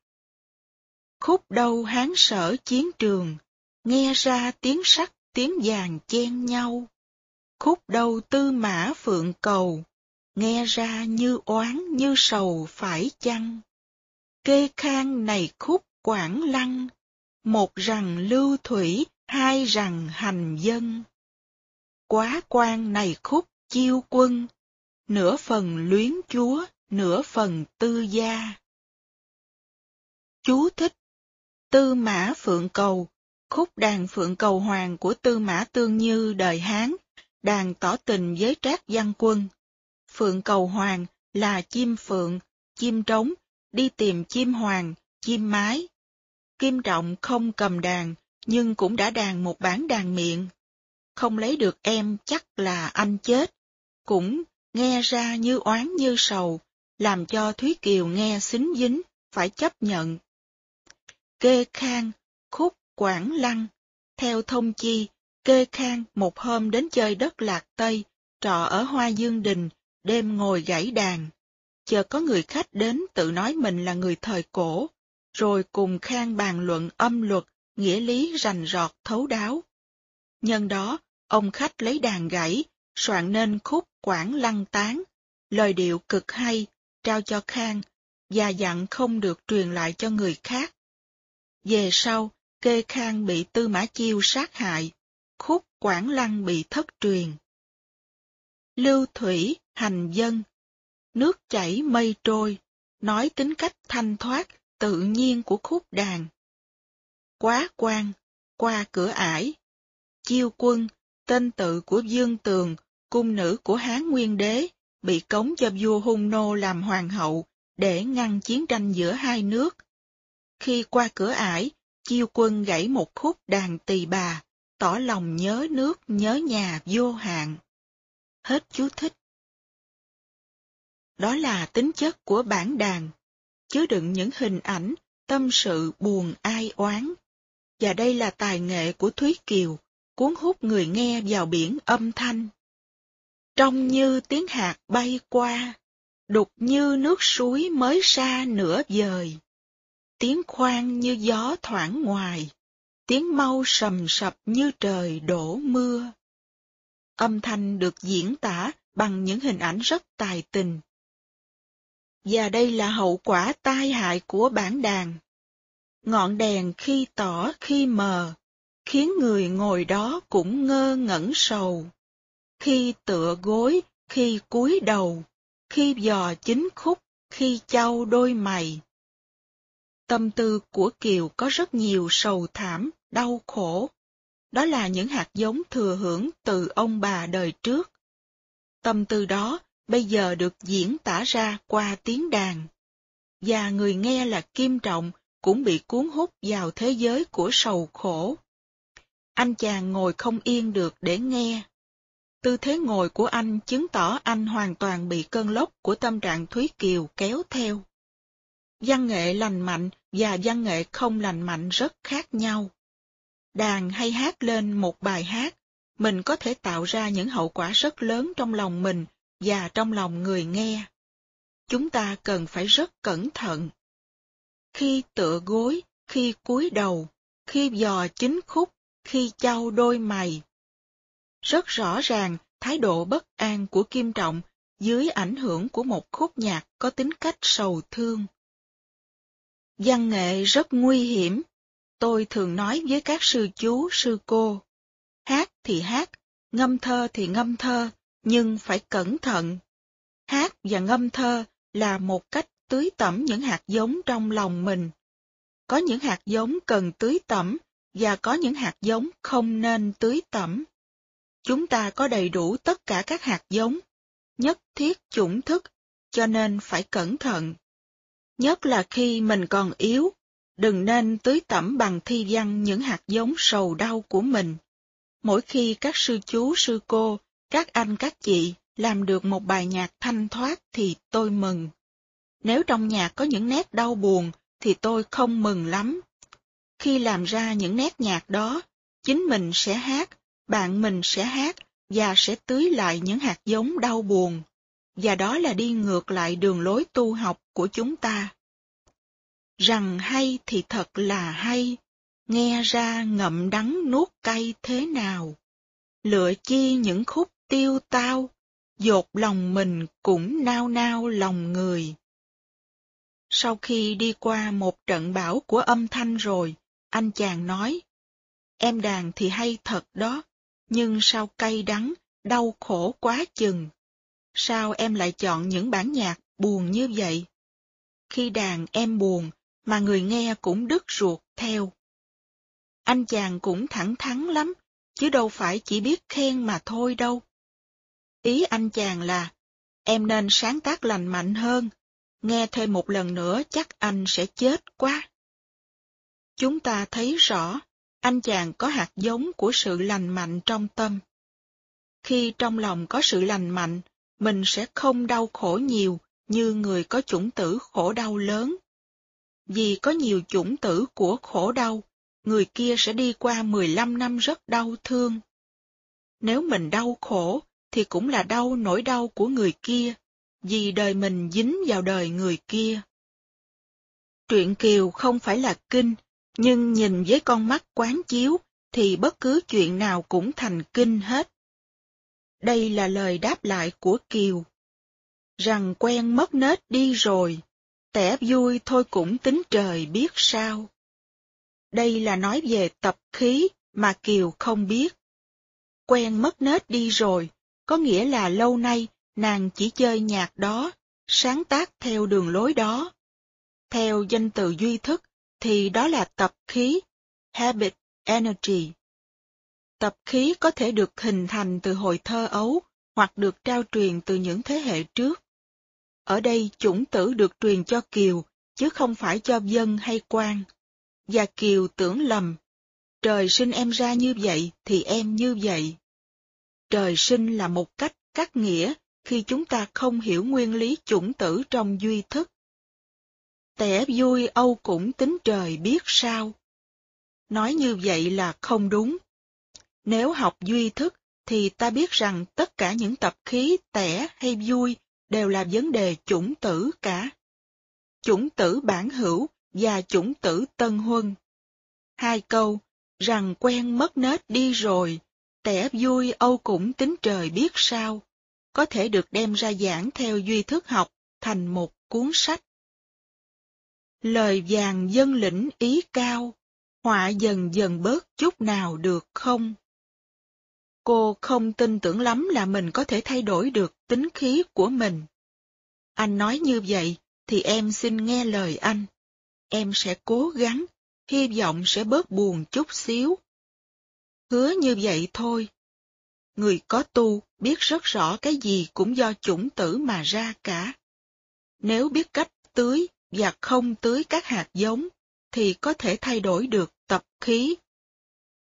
Khúc đầu hán sở chiến trường, nghe ra tiếng sắt tiếng vàng chen nhau. Khúc đầu tư mã phượng cầu, nghe ra như oán như sầu phải chăng. kê khang này khúc quảng lăng, một rằng lưu thủy, hai rằng hành dân. Quá quan này khúc chiêu quân, nửa phần luyến chúa, nửa phần tư gia. Chú thích Tư Mã Phượng Cầu, khúc đàn Phượng Cầu Hoàng của Tư Mã Tương Như đời Hán, đàn tỏ tình với Trác Văn Quân. Phượng Cầu Hoàng là chim phượng, chim trống, đi tìm chim hoàng, chim mái. Kim Trọng không cầm đàn, nhưng cũng đã đàn một bản đàn miệng. Không lấy được em chắc là anh chết. Cũng nghe ra như oán như sầu, làm cho Thúy Kiều nghe xính dính, phải chấp nhận. Kê Khang, khúc Quảng Lăng. Theo thông chi, Kê Khang một hôm đến chơi đất Lạc Tây, trọ ở Hoa Dương Đình, đêm ngồi gãy đàn. Chờ có người khách đến tự nói mình là người thời cổ, rồi cùng Khang bàn luận âm luật, nghĩa lý rành rọt thấu đáo. Nhân đó, ông khách lấy đàn gãy, soạn nên khúc Quảng Lăng Tán, lời điệu cực hay, trao cho Khang, và dặn không được truyền lại cho người khác. Về sau, Kê Khang bị Tư Mã Chiêu sát hại, khúc Quảng Lăng bị thất truyền. Lưu Thủy, hành dân, nước chảy mây trôi, nói tính cách thanh thoát, tự nhiên của khúc đàn. Quá quan, qua cửa ải. Chiêu quân, tên tự của Dương Tường, cung nữ của Hán Nguyên Đế, bị cống cho vua Hung Nô làm hoàng hậu để ngăn chiến tranh giữa hai nước. Khi qua cửa ải, chiêu quân gãy một khúc đàn tỳ bà, tỏ lòng nhớ nước, nhớ nhà vô hạn. Hết chú thích. Đó là tính chất của bản đàn, chứa đựng những hình ảnh, tâm sự buồn ai oán. Và đây là tài nghệ của Thúy Kiều, cuốn hút người nghe vào biển âm thanh. Trông như tiếng hạt bay qua, đục như nước suối mới xa nửa dời. Tiếng khoan như gió thoảng ngoài, tiếng mau sầm sập như trời đổ mưa. Âm thanh được diễn tả bằng những hình ảnh rất tài tình. Và đây là hậu quả tai hại của bản đàn. Ngọn đèn khi tỏ khi mờ, khiến người ngồi đó cũng ngơ ngẩn sầu. Khi tựa gối, khi cúi đầu, khi dò chính khúc, khi trao đôi mày. Tâm tư của Kiều có rất nhiều sầu thảm, đau khổ. Đó là những hạt giống thừa hưởng từ ông bà đời trước. Tâm tư đó bây giờ được diễn tả ra qua tiếng đàn. Và người nghe là Kim Trọng cũng bị cuốn hút vào thế giới của sầu khổ. Anh chàng ngồi không yên được để nghe. Tư thế ngồi của anh chứng tỏ anh hoàn toàn bị cơn lốc của tâm trạng Thúy Kiều kéo theo. Văn nghệ lành mạnh và văn nghệ không lành mạnh rất khác nhau. Đàn hay hát lên một bài hát, mình có thể tạo ra những hậu quả rất lớn trong lòng mình và trong lòng người nghe. Chúng ta cần phải rất cẩn thận. Khi tựa gối, khi cúi đầu, khi dò chính khúc, khi trao đôi mày. Rất rõ ràng thái độ bất an của Kim Trọng dưới ảnh hưởng của một khúc nhạc có tính cách sầu thương. Văn nghệ rất nguy hiểm, tôi thường nói với các sư chú, sư cô. Hát thì hát, ngâm thơ thì ngâm thơ, nhưng phải cẩn thận. Hát và ngâm thơ là một cách tưới tẩm những hạt giống trong lòng mình. Có những hạt giống cần tưới tẩm và có những hạt giống không nên tưới tẩm. Chúng ta có đầy đủ tất cả các hạt giống, nhất thiết chủng thức, cho nên phải cẩn thận. Nhất là khi mình còn yếu, đừng nên tưới tẩm bằng thi văn những hạt giống sầu đau của mình. Mỗi khi các sư chú, sư cô, các anh các chị làm được một bài nhạc thanh thoát thì tôi mừng. Nếu trong nhạc có những nét đau buồn thì tôi không mừng lắm. Khi làm ra những nét nhạc đó, chính mình sẽ hát, bạn mình sẽ hát và sẽ tưới lại những hạt giống đau buồn. Và đó là đi ngược lại đường lối tu học của chúng ta. Rằng hay thì thật là hay, nghe ra ngậm đắng nuốt cay thế nào. Lựa chi những khúc tiêu tao, dột lòng mình cũng nao nao lòng người. Sau khi đi qua một trận bão của âm thanh rồi, anh chàng nói, em đàn thì hay thật đó, nhưng sao cay đắng, đau khổ quá chừng. Sao em lại chọn những bản nhạc buồn như vậy? Khi đàn em buồn, mà người nghe cũng đứt ruột theo. Anh chàng cũng thẳng thắn lắm, chứ đâu phải chỉ biết khen mà thôi đâu. Ý anh chàng là, em nên sáng tác lành mạnh hơn, nghe thêm một lần nữa chắc anh sẽ chết quá. Chúng ta thấy rõ, anh chàng có hạt giống của sự lành mạnh trong tâm. Khi trong lòng có sự lành mạnh, mình sẽ không đau khổ nhiều như người có chủng tử khổ đau lớn. Vì có nhiều chủng tử của khổ đau, người kia sẽ đi qua 15 năm rất đau thương. Nếu mình đau khổ, thì cũng là đau nỗi đau của người kia, vì đời mình dính vào đời người kia. Truyện Kiều không phải là kinh, nhưng nhìn với con mắt quán chiếu, thì bất cứ chuyện nào cũng thành kinh hết. Đây là lời đáp lại của Kiều. Rằng quen mất nết đi rồi, tẻ vui thôi cũng tính trời biết sao. Đây là nói về tập khí mà Kiều không biết. Quen mất nết đi rồi, có nghĩa là lâu nay nàng chỉ chơi nhạc đó, sáng tác theo đường lối đó. Theo danh từ duy thức thì đó là tập khí, habit energy. Tập khí có thể được hình thành từ hồi thơ ấu hoặc được trao truyền từ những thế hệ trước. Ở đây chủng tử được truyền cho Kiều, chứ không phải cho dân hay quan. Và Kiều tưởng lầm, trời sinh em ra như vậy thì em như vậy. Trời sinh là một cách cắt nghĩa khi chúng ta không hiểu nguyên lý chủng tử trong duy thức. Tẻ vui âu cũng tính trời biết sao. Nói như vậy là không đúng. Nếu học duy thức thì ta biết rằng tất cả những tập khí tẻ hay vui đều là vấn đề chủng tử cả. Chủng tử bản hữu và chủng tử tân huân. Hai câu, rằng quen mất nết đi rồi, tẻ vui âu cũng tính trời biết sao, có thể được đem ra giảng theo duy thức học thành một cuốn sách. Lời vàng dân lĩnh ý cao, họa dần dần bớt chút nào được không? Cô không tin tưởng lắm là mình có thể thay đổi được tính khí của mình. Anh nói như vậy, thì em xin nghe lời anh. Em sẽ cố gắng, hy vọng sẽ bớt buồn chút xíu. Hứa như vậy thôi. Người có tu biết rất rõ cái gì cũng do chủng tử mà ra cả. Nếu biết cách tưới và không tưới các hạt giống, thì có thể thay đổi được tập khí.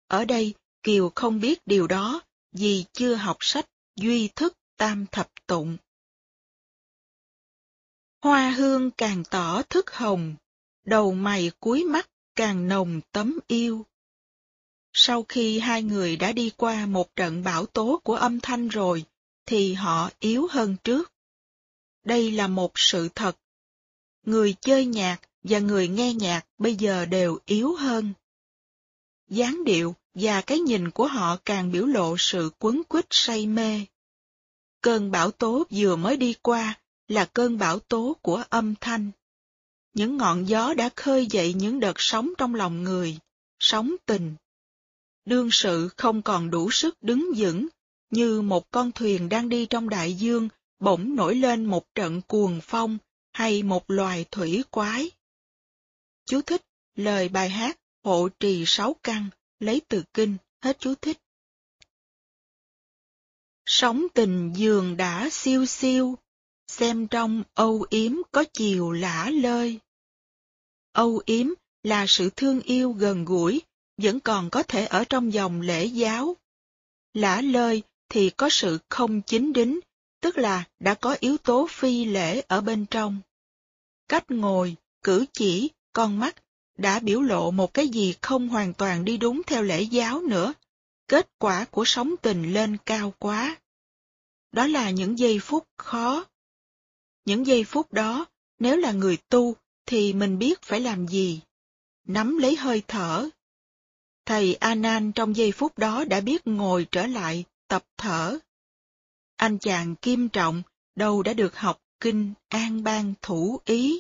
Ở đây, Kiều không biết điều đó vì chưa học sách duy thức tam thập tụng. Hoa hương càng tỏ thức hồng, đầu mày cuối mắt càng nồng tấm yêu. Sau khi hai người đã đi qua một trận bão tố của âm thanh rồi, thì họ yếu hơn trước. Đây là một sự thật. Người chơi nhạc và người nghe nhạc bây giờ đều yếu hơn. dáng điệu và cái nhìn của họ càng biểu lộ sự quấn quýt say mê. Cơn bão tố vừa mới đi qua là cơn bão tố của âm thanh. Những ngọn gió đã khơi dậy những đợt sóng trong lòng người, sóng tình. Đương sự không còn đủ sức đứng vững, như một con thuyền đang đi trong đại dương bỗng nổi lên một trận cuồng phong hay một loài thủy quái. Chú thích lời bài hát Hộ trì sáu căn lấy từ kinh, hết chú thích. Sóng tình giường đã siêu siêu, xem trong âu yếm có chiều lã lơi. Âu yếm là sự thương yêu gần gũi, vẫn còn có thể ở trong dòng lễ giáo. Lã lơi thì có sự không chính đính, tức là đã có yếu tố phi lễ ở bên trong. Cách ngồi, cử chỉ, con mắt đã biểu lộ một cái gì không hoàn toàn đi đúng theo lễ giáo nữa. Kết quả của sống tình lên cao quá. Đó là những giây phút khó. Những giây phút đó, nếu là người tu, thì mình biết phải làm gì. Nắm lấy hơi thở. Thầy A Nan trong giây phút đó đã biết ngồi trở lại, tập thở. Anh chàng kim trọng, đâu đã được học kinh an bang thủ ý.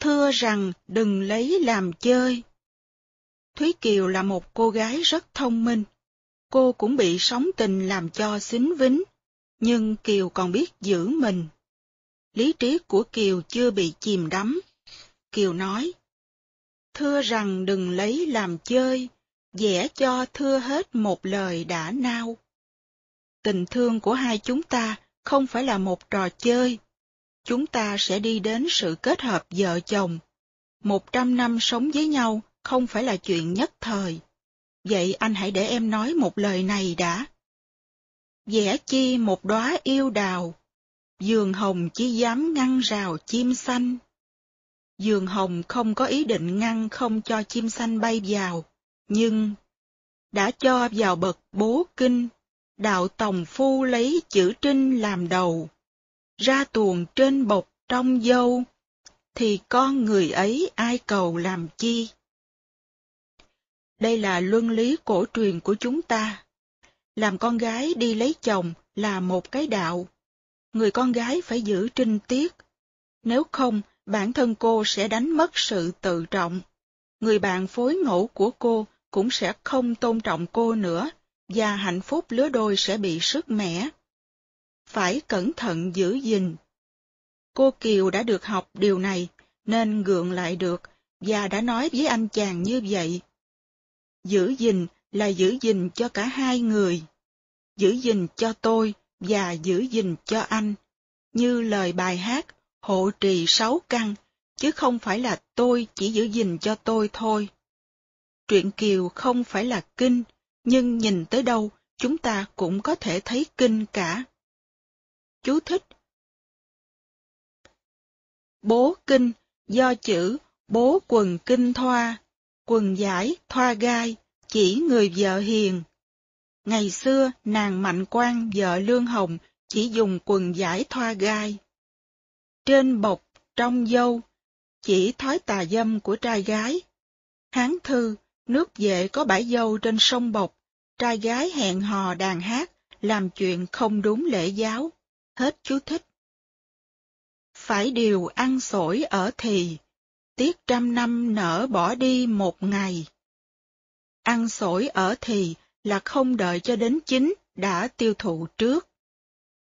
Thưa rằng đừng lấy làm chơi. Thúy Kiều là một cô gái rất thông minh Cô cũng bị sóng tình làm cho xính vính, nhưng Kiều còn biết giữ mình. Lý trí của Kiều chưa bị chìm đắm. Kiều nói, Thưa rằng đừng lấy làm chơi, dễ cho thưa hết một lời đã nao. Tình thương của hai chúng ta không phải là một trò chơi. Chúng ta sẽ đi đến sự kết hợp vợ chồng. Một trăm năm sống với nhau không phải là chuyện nhất thời. Vậy anh hãy để em nói một lời này đã. Vẽ chi một đóa yêu đào, giường hồng chỉ dám ngăn rào chim xanh. Giường hồng không có ý định ngăn không cho chim xanh bay vào, nhưng đã cho vào bậc bố kinh, đạo tòng phu lấy chữ trinh làm đầu, ra tuồng trên bộc trong dâu, thì con người ấy ai cầu làm chi? Đây là luân lý cổ truyền của chúng ta. Làm con gái đi lấy chồng là một cái đạo. Người con gái phải giữ trinh tiết. Nếu không, bản thân cô sẽ đánh mất sự tự trọng. Người bạn phối ngẫu của cô cũng sẽ không tôn trọng cô nữa, và hạnh phúc lứa đôi sẽ bị sức mẻ. Phải cẩn thận giữ gìn. Cô Kiều đã được học điều này, nên gượng lại được, và đã nói với anh chàng như vậy. Giữ gìn là giữ gìn cho cả hai người. Giữ gìn cho tôi và giữ gìn cho anh. Như lời bài hát, hộ trì sáu căn, chứ không phải là tôi chỉ giữ gìn cho tôi thôi. Truyện Kiều không phải là kinh, nhưng nhìn tới đâu chúng ta cũng có thể thấy kinh cả. Chú thích Bố kinh do chữ bố quần kinh thoa, quần giải thoa gai, chỉ người vợ hiền. Ngày xưa nàng Mạnh quan vợ Lương Hồng chỉ dùng quần giải thoa gai. Trên bọc, trong dâu, chỉ thói tà dâm của trai gái. Hán thư, nước vệ có bãi dâu trên sông Bọc, trai gái hẹn hò đàn hát, làm chuyện không đúng lễ giáo. Hết chú thích. Phải điều ăn sổi ở thì, tiếc trăm năm nở bỏ đi một ngày. Ăn sổi ở thì là không đợi cho đến chín, đã tiêu thụ trước.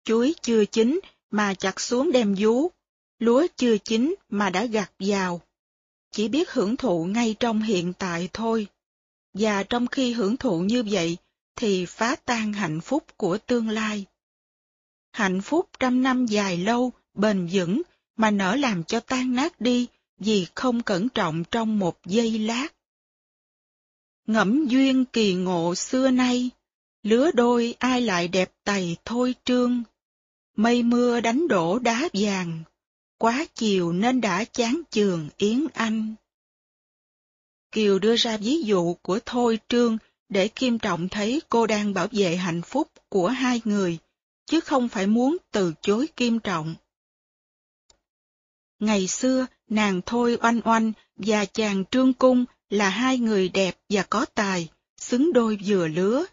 Chuối chưa chín mà chặt xuống đem vú, lúa chưa chín mà đã gặt vào. Chỉ biết hưởng thụ ngay trong hiện tại thôi. Và trong khi hưởng thụ như vậy, thì phá tan hạnh phúc của tương lai. Hạnh phúc trăm năm dài lâu, bền vững, mà nỡ làm cho tan nát đi vì không cẩn trọng trong một giây lát. Ngẫm duyên kỳ ngộ xưa nay, lứa đôi ai lại đẹp tày thôi trương. Mây mưa đánh đổ đá vàng, quá chiều nên đã chán trường Yến Anh. Kiều đưa ra ví dụ của Thôi Trương để Kim Trọng thấy cô đang bảo vệ hạnh phúc của hai người, chứ không phải muốn từ chối Kim Trọng. Ngày xưa, nàng Thôi Oanh Oanh và chàng Trương Cung là hai người đẹp và có tài, xứng đôi vừa lứa.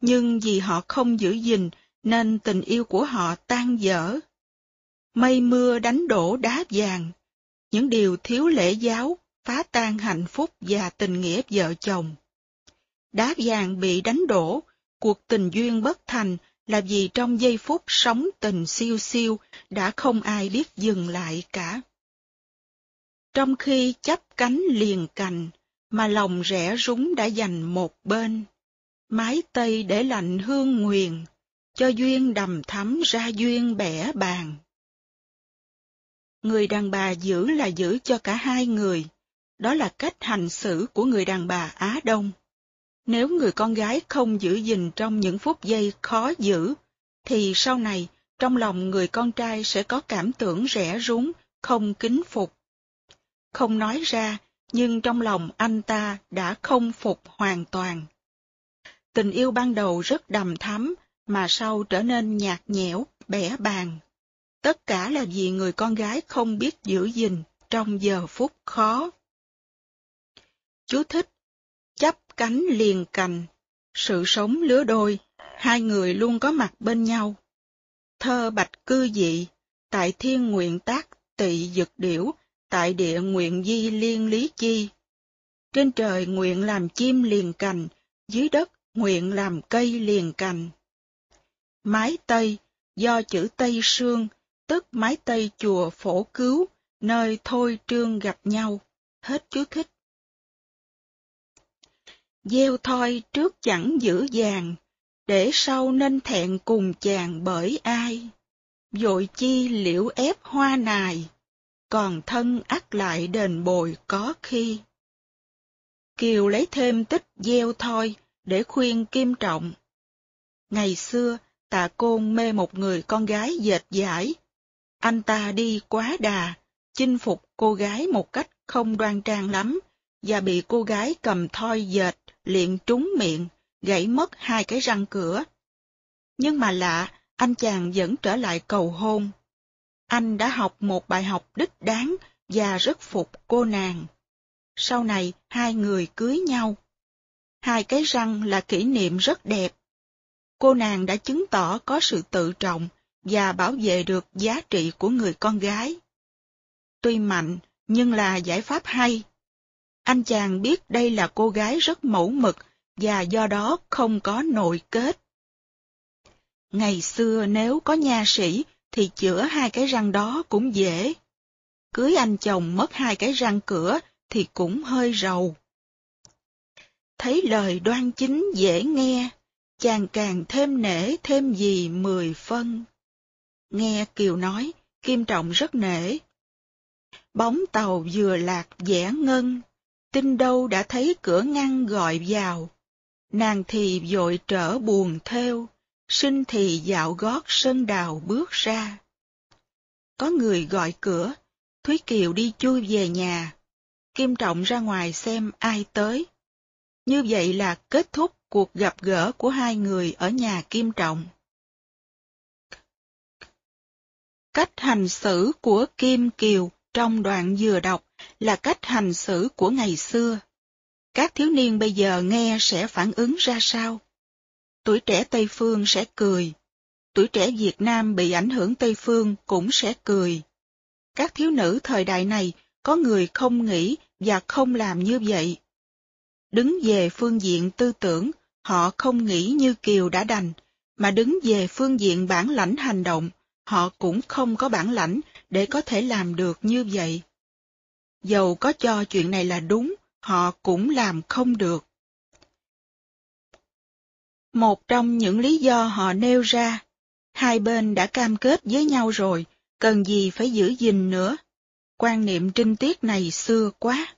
Nhưng vì họ không giữ gìn nên tình yêu của họ tan dở. Mây mưa đánh đổ đá vàng, những điều thiếu lễ giáo phá tan hạnh phúc và tình nghĩa vợ chồng. Đá vàng bị đánh đổ, cuộc tình duyên bất thành là vì trong giây phút sóng tình siêu siêu đã không ai biết dừng lại cả. Trong khi chấp cánh liền cành, mà lòng rẽ rúng đã dành một bên. Mái tây để lạnh hương nguyền, cho duyên đầm thắm ra duyên bẻ bàn. Người đàn bà giữ là giữ cho cả hai người, đó là cách hành xử của người đàn bà Á Đông. Nếu người con gái không giữ gìn trong những phút giây khó giữ, thì sau này trong lòng người con trai sẽ có cảm tưởng rẻ rúng, không kính phục. Không nói ra, nhưng trong lòng anh ta đã không phục hoàn toàn. Tình yêu ban đầu rất đầm thắm, mà sau trở nên nhạt nhẽo, bẻ bàng. Tất cả là vì người con gái không biết giữ gìn trong giờ phút khó. Chú thích Chấp cánh liền cành, sự sống lứa đôi, hai người luôn có mặt bên nhau. Thơ bạch cư dị, tại thiên nguyện tác tỵ dực điểu tại địa nguyện di liên lý chi. Trên trời nguyện làm chim liền cành, dưới đất nguyện làm cây liền cành. Mái Tây, do chữ Tây Sương, tức mái Tây chùa Phổ Cứu, nơi Thôi Trương gặp nhau. Hết chú thích. Gieo thoi trước chẳng giữ vàng, để sau nên thẹn cùng chàng bởi ai. Dội chi liễu ép hoa nài, còn thân ắt lại đền bồi có khi. Kiều lấy thêm tích gieo thoi để khuyên Kim Trọng. Ngày xưa, tạ côn mê một người con gái dệt giải. Anh ta đi quá đà, chinh phục cô gái một cách không đoan trang lắm, và bị cô gái cầm thoi dệt, liện trúng miệng, gãy mất hai cái răng cửa. Nhưng mà lạ, anh chàng vẫn trở lại cầu hôn. Anh đã học một bài học đích đáng và rất phục cô nàng. Sau này, hai người cưới nhau. Hai cái răng là kỷ niệm rất đẹp. Cô nàng đã chứng tỏ có sự tự trọng và bảo vệ được giá trị của người con gái. Tuy mạnh, nhưng là giải pháp hay. Anh chàng biết đây là cô gái rất mẫu mực và do đó không có nội kết. Ngày xưa nếu có nha sĩ thì chữa hai cái răng đó cũng dễ. Cưới anh chồng mất hai cái răng cửa thì cũng hơi rầu. Thấy lời đoan chính dễ nghe, chàng càng thêm nể thêm gì mười phân. Nghe Kiều nói, Kim Trọng rất nể. Bóng tàu vừa lạc vẽ ngân, tin đâu đã thấy cửa ngăn gọi vào. Nàng thì vội trở buồn theo, sinh thì dạo gót sân đào bước ra. Có người gọi cửa, Thúy Kiều đi chui về nhà. Kim Trọng ra ngoài xem ai tới. Như vậy là kết thúc cuộc gặp gỡ của hai người ở nhà Kim Trọng. Cách hành xử của Kim Kiều trong đoạn vừa đọc là cách hành xử của ngày xưa. Các thiếu niên bây giờ nghe sẽ phản ứng ra sao? Tuổi trẻ Tây Phương sẽ cười. Tuổi trẻ Việt Nam bị ảnh hưởng Tây Phương cũng sẽ cười. Các thiếu nữ thời đại này có người không nghĩ và không làm như vậy. Đứng về phương diện tư tưởng, họ không nghĩ như Kiều đã đành, mà đứng về phương diện bản lãnh hành động, họ cũng không có bản lãnh để có thể làm được như vậy. Dầu có cho chuyện này là đúng, họ cũng làm không được. Một trong những lý do họ nêu ra, hai bên đã cam kết với nhau rồi, cần gì phải giữ gìn nữa. Quan niệm trinh tiết này xưa quá.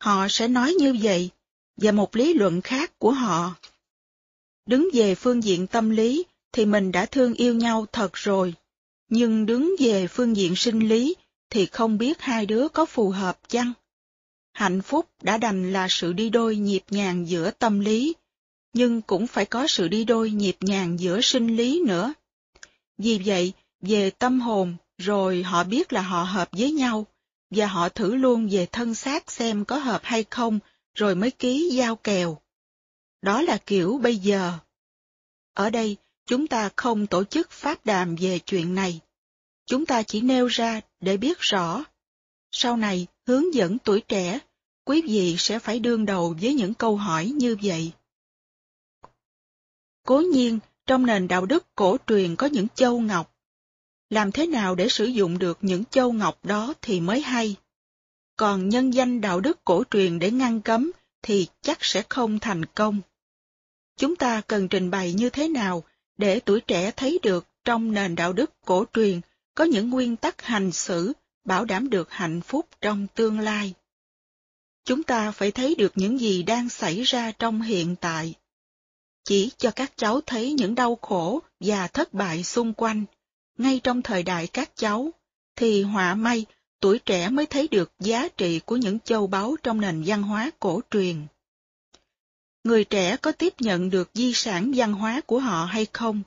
Họ sẽ nói như vậy, và một lý luận khác của họ. Đứng về phương diện tâm lý thì mình đã thương yêu nhau thật rồi, nhưng đứng về phương diện sinh lý thì không biết hai đứa có phù hợp chăng? Hạnh phúc đã đành là sự đi đôi nhịp nhàng giữa tâm lý, nhưng cũng phải có sự đi đôi nhịp nhàng giữa sinh lý nữa. Vì vậy, về tâm hồn, rồi họ biết là họ hợp với nhau, và họ thử luôn về thân xác xem có hợp hay không, rồi mới ký giao kèo. Đó là kiểu bây giờ. Ở đây, chúng ta không tổ chức pháp đàm về chuyện này. Chúng ta chỉ nêu ra để biết rõ. Sau này, hướng dẫn tuổi trẻ, quý vị sẽ phải đương đầu với những câu hỏi như vậy. Cố nhiên, trong nền đạo đức cổ truyền có những châu ngọc. Làm thế nào để sử dụng được những châu ngọc đó thì mới hay. Còn nhân danh đạo đức cổ truyền để ngăn cấm thì chắc sẽ không thành công. Chúng ta cần trình bày như thế nào để tuổi trẻ thấy được trong nền đạo đức cổ truyền có những nguyên tắc hành xử bảo đảm được hạnh phúc trong tương lai. Chúng ta phải thấy được những gì đang xảy ra trong hiện tại. Chỉ cho các cháu thấy những đau khổ và thất bại xung quanh, ngay trong thời đại các cháu, thì họa may tuổi trẻ mới thấy được giá trị của những châu báu trong nền văn hóa cổ truyền. Người trẻ có tiếp nhận được di sản văn hóa của họ hay không,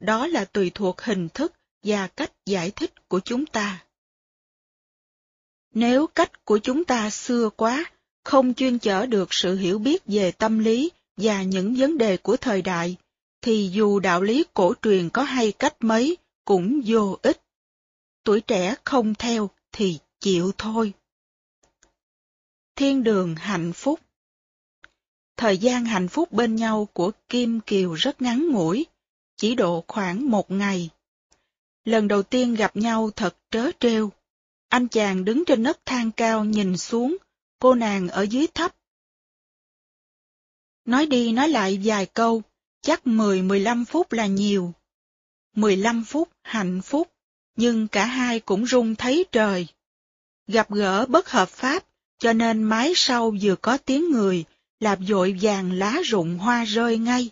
đó là tùy thuộc hình thức và cách giải thích của chúng ta. Nếu cách của chúng ta xưa quá, không chuyên chở được sự hiểu biết về tâm lý và những vấn đề của thời đại, thì dù đạo lý cổ truyền có hay cách mấy, cũng vô ích. Tuổi trẻ không theo thì chịu thôi. Thiên đường hạnh phúc Thời gian hạnh phúc bên nhau của Kim Kiều rất ngắn ngủi, chỉ độ khoảng một ngày. Lần đầu tiên gặp nhau thật trớ trêu. Anh chàng đứng trên nấc thang cao nhìn xuống, cô nàng ở dưới thấp. Nói đi nói lại vài câu, chắc 10-15 phút là nhiều. 15 phút hạnh phúc, nhưng cả hai cũng run thấy trời. Gặp gỡ bất hợp pháp, cho nên mái sau vừa có tiếng người, lạp dội vàng lá rụng hoa rơi ngay.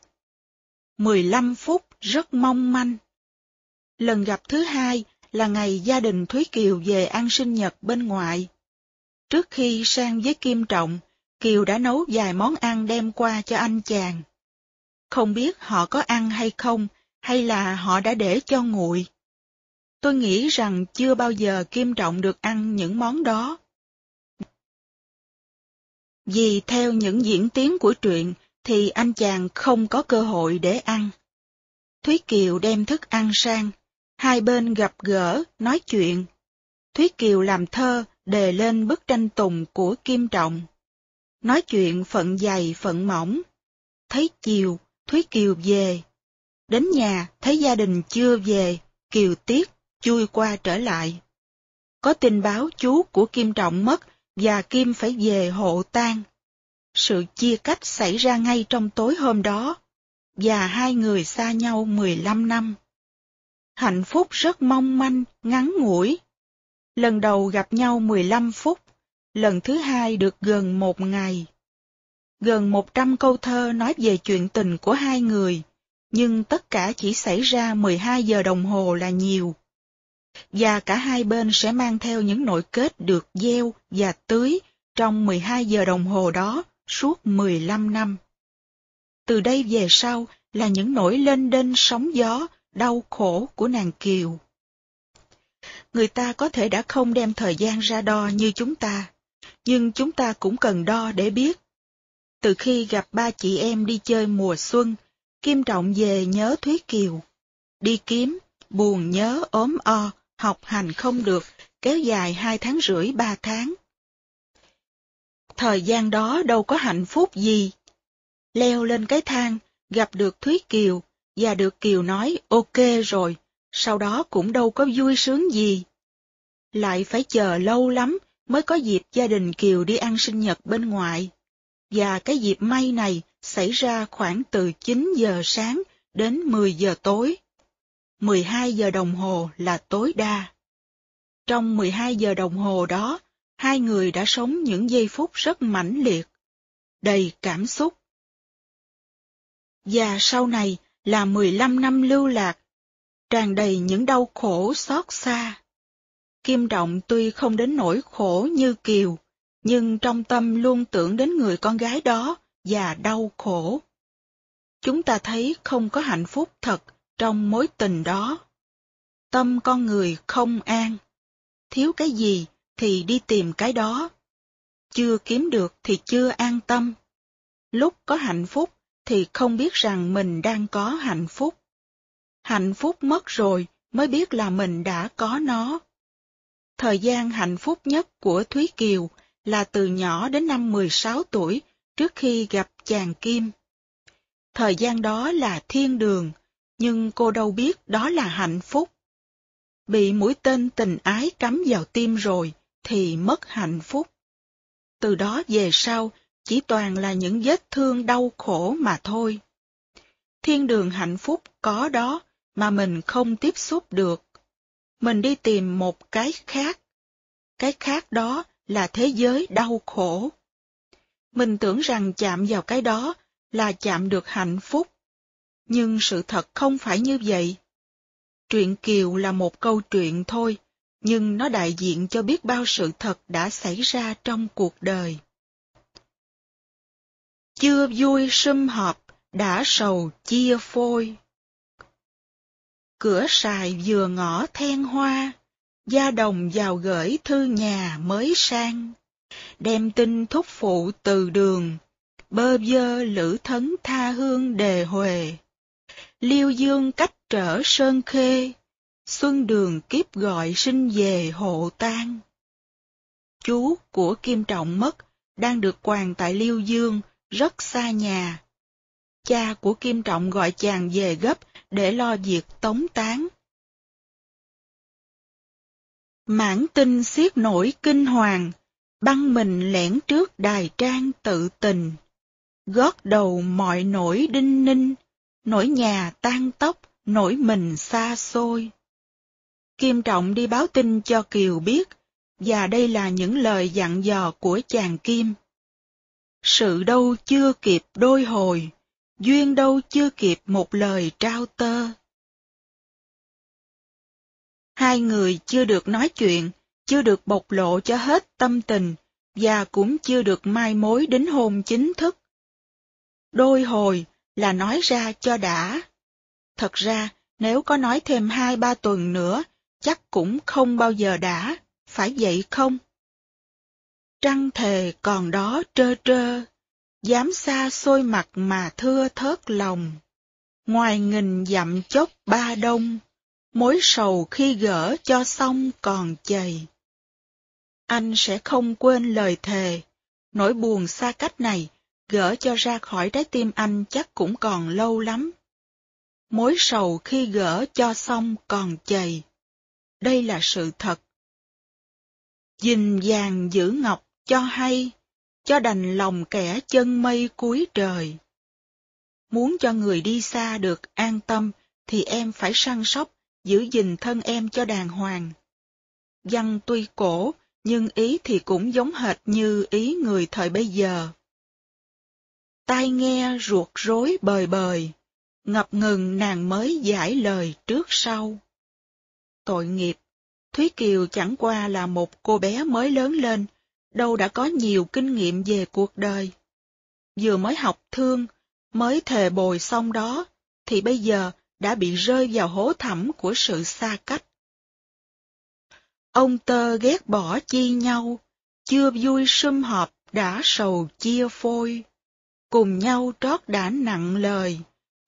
15 phút rất mong manh. Lần gặp thứ hai là ngày gia đình Thúy Kiều về ăn sinh nhật bên ngoại. Trước khi sang với Kim Trọng, Kiều đã nấu vài món ăn đem qua cho anh chàng. Không biết họ có ăn hay không, hay là họ đã để cho nguội. Tôi nghĩ rằng chưa bao giờ Kim Trọng được ăn những món đó. Vì theo những diễn tiến của truyện thì anh chàng không có cơ hội để ăn. Thúy Kiều đem thức ăn sang, hai bên gặp gỡ, nói chuyện. Thúy Kiều làm thơ đề lên bức tranh tùng của Kim Trọng. Nói chuyện phận dày phận mỏng. Thấy chiều, Thúy Kiều về. Đến nhà, thấy gia đình chưa về, Kiều tiếc, chui qua trở lại. Có tin báo chú của Kim Trọng mất và Kim phải về hộ tang. Sự chia cách xảy ra ngay trong tối hôm đó, và hai người xa nhau 15 năm. Hạnh phúc rất mong manh, ngắn ngủi. Lần đầu gặp nhau 15 phút, lần thứ hai được gần một ngày. Gần 100 câu thơ nói về chuyện tình của hai người, nhưng tất cả chỉ xảy ra 12 giờ đồng hồ là nhiều. Và cả hai bên sẽ mang theo những nội kết được gieo và tưới trong 12 giờ đồng hồ đó suốt 15 năm. Từ đây về sau là những nỗi lên đên sóng gió, đau khổ của nàng Kiều. Người ta có thể đã không đem thời gian ra đo như chúng ta, nhưng chúng ta cũng cần đo để biết. Từ khi gặp ba chị em đi chơi mùa xuân, Kim Trọng về nhớ Thúy Kiều. Đi kiếm, buồn nhớ ốm o, học hành không được, kéo dài hai tháng rưỡi ba tháng. Thời gian đó đâu có hạnh phúc gì. Leo lên cái thang, gặp được Thúy Kiều, và được Kiều nói ok rồi, sau đó cũng đâu có vui sướng gì. Lại phải chờ lâu lắm mới có dịp gia đình Kiều đi ăn sinh nhật bên ngoài. Và cái dịp may này xảy ra khoảng từ 9 giờ sáng đến 10 giờ tối. 12 giờ đồng hồ là tối đa. Trong 12 giờ đồng hồ đó, hai người đã sống những giây phút rất mãnh liệt, đầy cảm xúc. Và sau này là 15 năm lưu lạc, tràn đầy những đau khổ xót xa. Kim Động tuy không đến nỗi khổ như Kiều, nhưng trong tâm luôn tưởng đến người con gái đó và đau khổ. Chúng ta thấy không có hạnh phúc thật trong mối tình đó. Tâm con người không an, thiếu cái gì thì đi tìm cái đó. Chưa kiếm được thì chưa an tâm. Lúc có hạnh phúc thì không biết rằng mình đang có hạnh phúc. Hạnh phúc mất rồi mới biết là mình đã có nó. Thời gian hạnh phúc nhất của Thúy Kiều là từ nhỏ đến năm 16 tuổi trước khi gặp chàng Kim. Thời gian đó là thiên đường, nhưng cô đâu biết đó là hạnh phúc. Bị mũi tên tình ái cắm vào tim rồi, thì mất hạnh phúc. Từ đó về sau, chỉ toàn là những vết thương đau khổ mà thôi. Thiên đường hạnh phúc có đó mà mình không tiếp xúc được. Mình đi tìm một cái khác. Cái khác đó là thế giới đau khổ. Mình tưởng rằng chạm vào cái đó là chạm được hạnh phúc. Nhưng sự thật không phải như vậy. Truyện Kiều là một câu chuyện thôi, nhưng nó đại diện cho biết bao sự thật đã xảy ra trong cuộc đời. Chưa vui sum họp, đã sầu chia phôi. Cửa sài vừa ngõ then hoa, gia đồng vào gửi thư nhà mới sang, đem tin thúc phụ từ đường, bơ vơ lữ thấn tha hương đề huề. Liêu dương cách trở sơn khê, xuân đường kiếp gọi sinh về hộ tang. chú của Kim Trọng mất, đang được quàng tại Liêu Dương, rất xa nhà. Cha của Kim Trọng gọi chàng về gấp để lo việc tống tán. Mãn tinh xiết nổi kinh hoàng, băng mình lẻn trước đài trang tự tình. Gót đầu mọi nỗi đinh ninh, nỗi nhà tan tóc, nỗi mình xa xôi. Kim Trọng đi báo tin cho Kiều biết, và đây là những lời dặn dò của chàng Kim. Sự đâu chưa kịp đôi hồi, duyên đâu chưa kịp một lời trao tơ. Hai người chưa được nói chuyện, chưa được bộc lộ cho hết tâm tình, và cũng chưa được mai mối đến hôn chính thức. Đôi hồi là nói ra cho đã. Thật ra, nếu có nói thêm hai ba tuần nữa, chắc cũng không bao giờ đã, phải vậy không? Trăng thề còn đó trơ trơ, dám xa xôi mặt mà thưa thớt lòng. Ngoài nghìn dặm chốc ba đông, mối sầu khi gỡ cho xong còn chầy. Anh sẽ không quên lời thề, nỗi buồn xa cách này, gỡ cho ra khỏi trái tim anh chắc cũng còn lâu lắm. Mối sầu khi gỡ cho xong còn chầy, Đây là sự thật. Dình vàng giữ ngọc cho hay, cho đành lòng kẻ chân mây cuối trời. Muốn cho người đi xa được an tâm, thì em phải săn sóc, giữ gìn thân em cho đàng hoàng. Văn tuy cổ, nhưng ý thì cũng giống hệt như ý người thời bây giờ. Tai nghe ruột rối bời bời, ngập ngừng nàng mới giải lời trước sau. Tội nghiệp, Thúy Kiều chẳng qua là một cô bé mới lớn lên, đâu đã có nhiều kinh nghiệm về cuộc đời. Vừa mới học thương, mới thề bồi xong đó, thì bây giờ đã bị rơi vào hố thẳm của sự xa cách. Ông tơ ghét bỏ chi nhau, chưa vui sum họp đã sầu chia phôi. Cùng nhau trót đã nặng lời,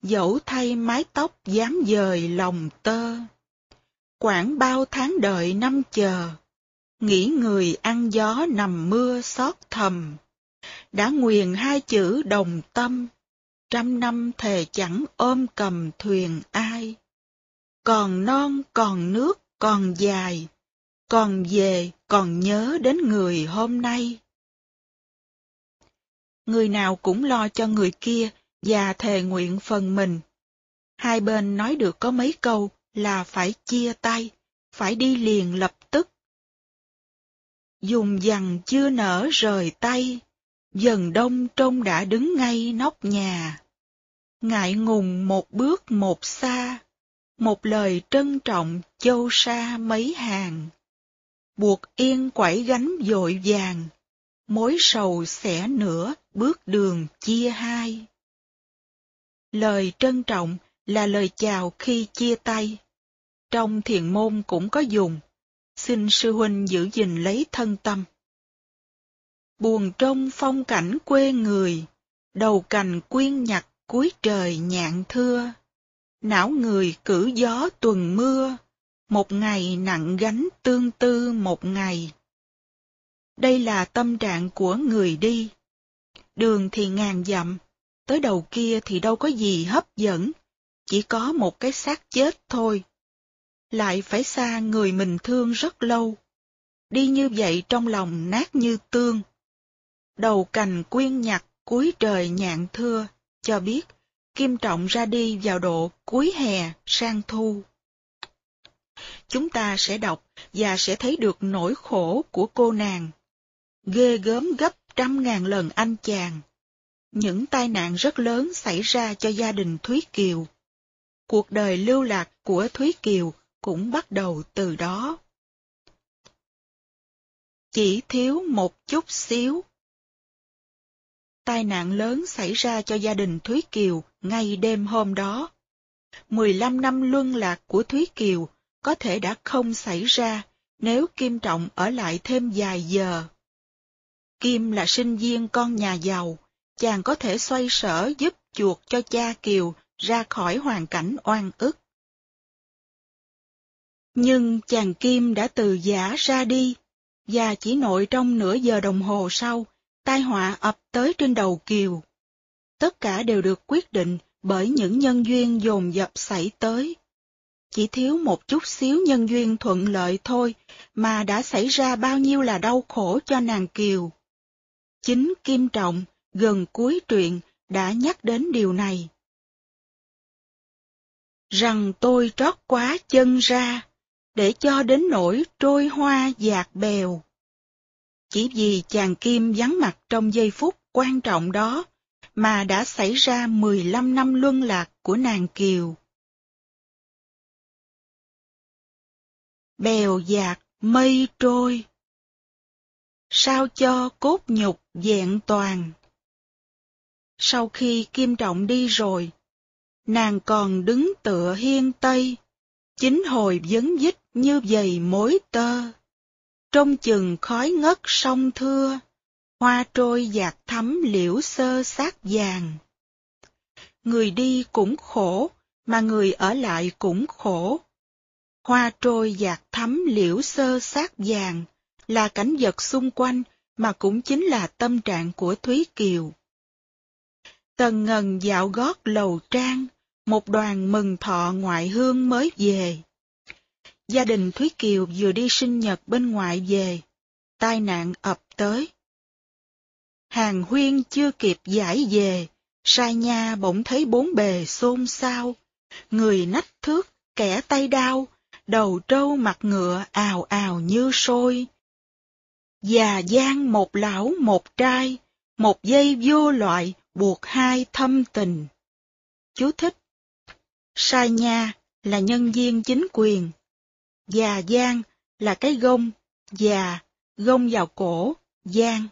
dẫu thay mái tóc dám dời lòng tơ. Quảng bao tháng đợi năm chờ, nghĩ người ăn gió nằm mưa xót thầm. Đã nguyền hai chữ đồng tâm, trăm năm thề chẳng ôm cầm thuyền ai. Còn non còn nước còn dài, còn về còn nhớ đến người hôm nay. Người nào cũng lo cho người kia và thề nguyện phần mình. Hai bên nói được có mấy câu là phải chia tay, phải đi liền lập tức. Dùng dằn chưa nở rời tay, dần đông trông đã đứng ngay nóc nhà. Ngại ngùng một bước một xa, một lời trân trọng châu xa mấy hàng buộc yên quẩy gánh dội vàng, mối sầu xẻ nửa bước đường chia hai. Lời trân trọng là lời chào khi chia tay. Trong thiền môn cũng có dùng, xin sư huynh giữ gìn lấy thân tâm. Buồn trong phong cảnh quê người, đầu cành quyên nhặt cuối trời nhạn thưa, não người cử gió tuần mưa, một ngày nặng gánh tương tư một ngày. Đây là tâm trạng của người đi. Đường thì ngàn dặm, tới đầu kia thì đâu có gì hấp dẫn, chỉ có một cái xác chết thôi. Lại phải xa người mình thương rất lâu. Đi như vậy trong lòng nát như tương. Đầu cành quyên nhặt cuối trời nhạn thưa, cho biết Kim Trọng ra đi vào độ cuối hè sang thu chúng ta sẽ đọc và sẽ thấy được nỗi khổ của cô nàng. Ghê gớm gấp trăm ngàn lần anh chàng. Những tai nạn rất lớn xảy ra cho gia đình Thúy Kiều. Cuộc đời lưu lạc của Thúy Kiều cũng bắt đầu từ đó. Chỉ thiếu một chút xíu. Tai nạn lớn xảy ra cho gia đình Thúy Kiều ngay đêm hôm đó. 15 năm luân lạc của Thúy Kiều có thể đã không xảy ra nếu Kim Trọng ở lại thêm vài giờ. Kim là sinh viên con nhà giàu, chàng có thể xoay sở giúp chuộc cho cha Kiều ra khỏi hoàn cảnh oan ức. Nhưng chàng Kim đã từ giả ra đi, và chỉ nội trong nửa giờ đồng hồ sau, tai họa ập tới trên đầu Kiều. Tất cả đều được quyết định bởi những nhân duyên dồn dập xảy tới. Chỉ thiếu một chút xíu nhân duyên thuận lợi thôi mà đã xảy ra bao nhiêu là đau khổ cho nàng Kiều. Chính Kim Trọng, gần cuối truyện, đã nhắc đến điều này. Rằng tôi trót quá chân ra, để cho đến nỗi trôi hoa dạt bèo. Chỉ vì chàng Kim vắng mặt trong giây phút quan trọng đó, mà đã xảy ra 15 năm luân lạc của nàng Kiều. Bèo dạt mây trôi Sao cho cốt nhục vẹn toàn Sau khi Kim Trọng đi rồi, nàng còn đứng tựa hiên tây, chính hồi vấn dích như dày mối tơ. Trong chừng khói ngất sông thưa, hoa trôi dạt thắm liễu sơ sát vàng. Người đi cũng khổ, mà người ở lại cũng khổ. Hoa trôi dạt thắm liễu sơ sát vàng là cảnh vật xung quanh mà cũng chính là tâm trạng của Thúy Kiều. Tần ngần dạo gót lầu trang, một đoàn mừng thọ ngoại hương mới về. Gia đình Thúy Kiều vừa đi sinh nhật bên ngoại về, tai nạn ập tới. Hàng huyên chưa kịp giải về, sai nha bỗng thấy bốn bề xôn xao, người nách thước, kẻ tay đau, đầu trâu mặt ngựa ào ào như sôi. Già gian một lão một trai, một dây vô loại buộc hai thâm tình. Chú thích Sai nha là nhân viên chính quyền. Già giang là cái gông, già, gông vào cổ, giang.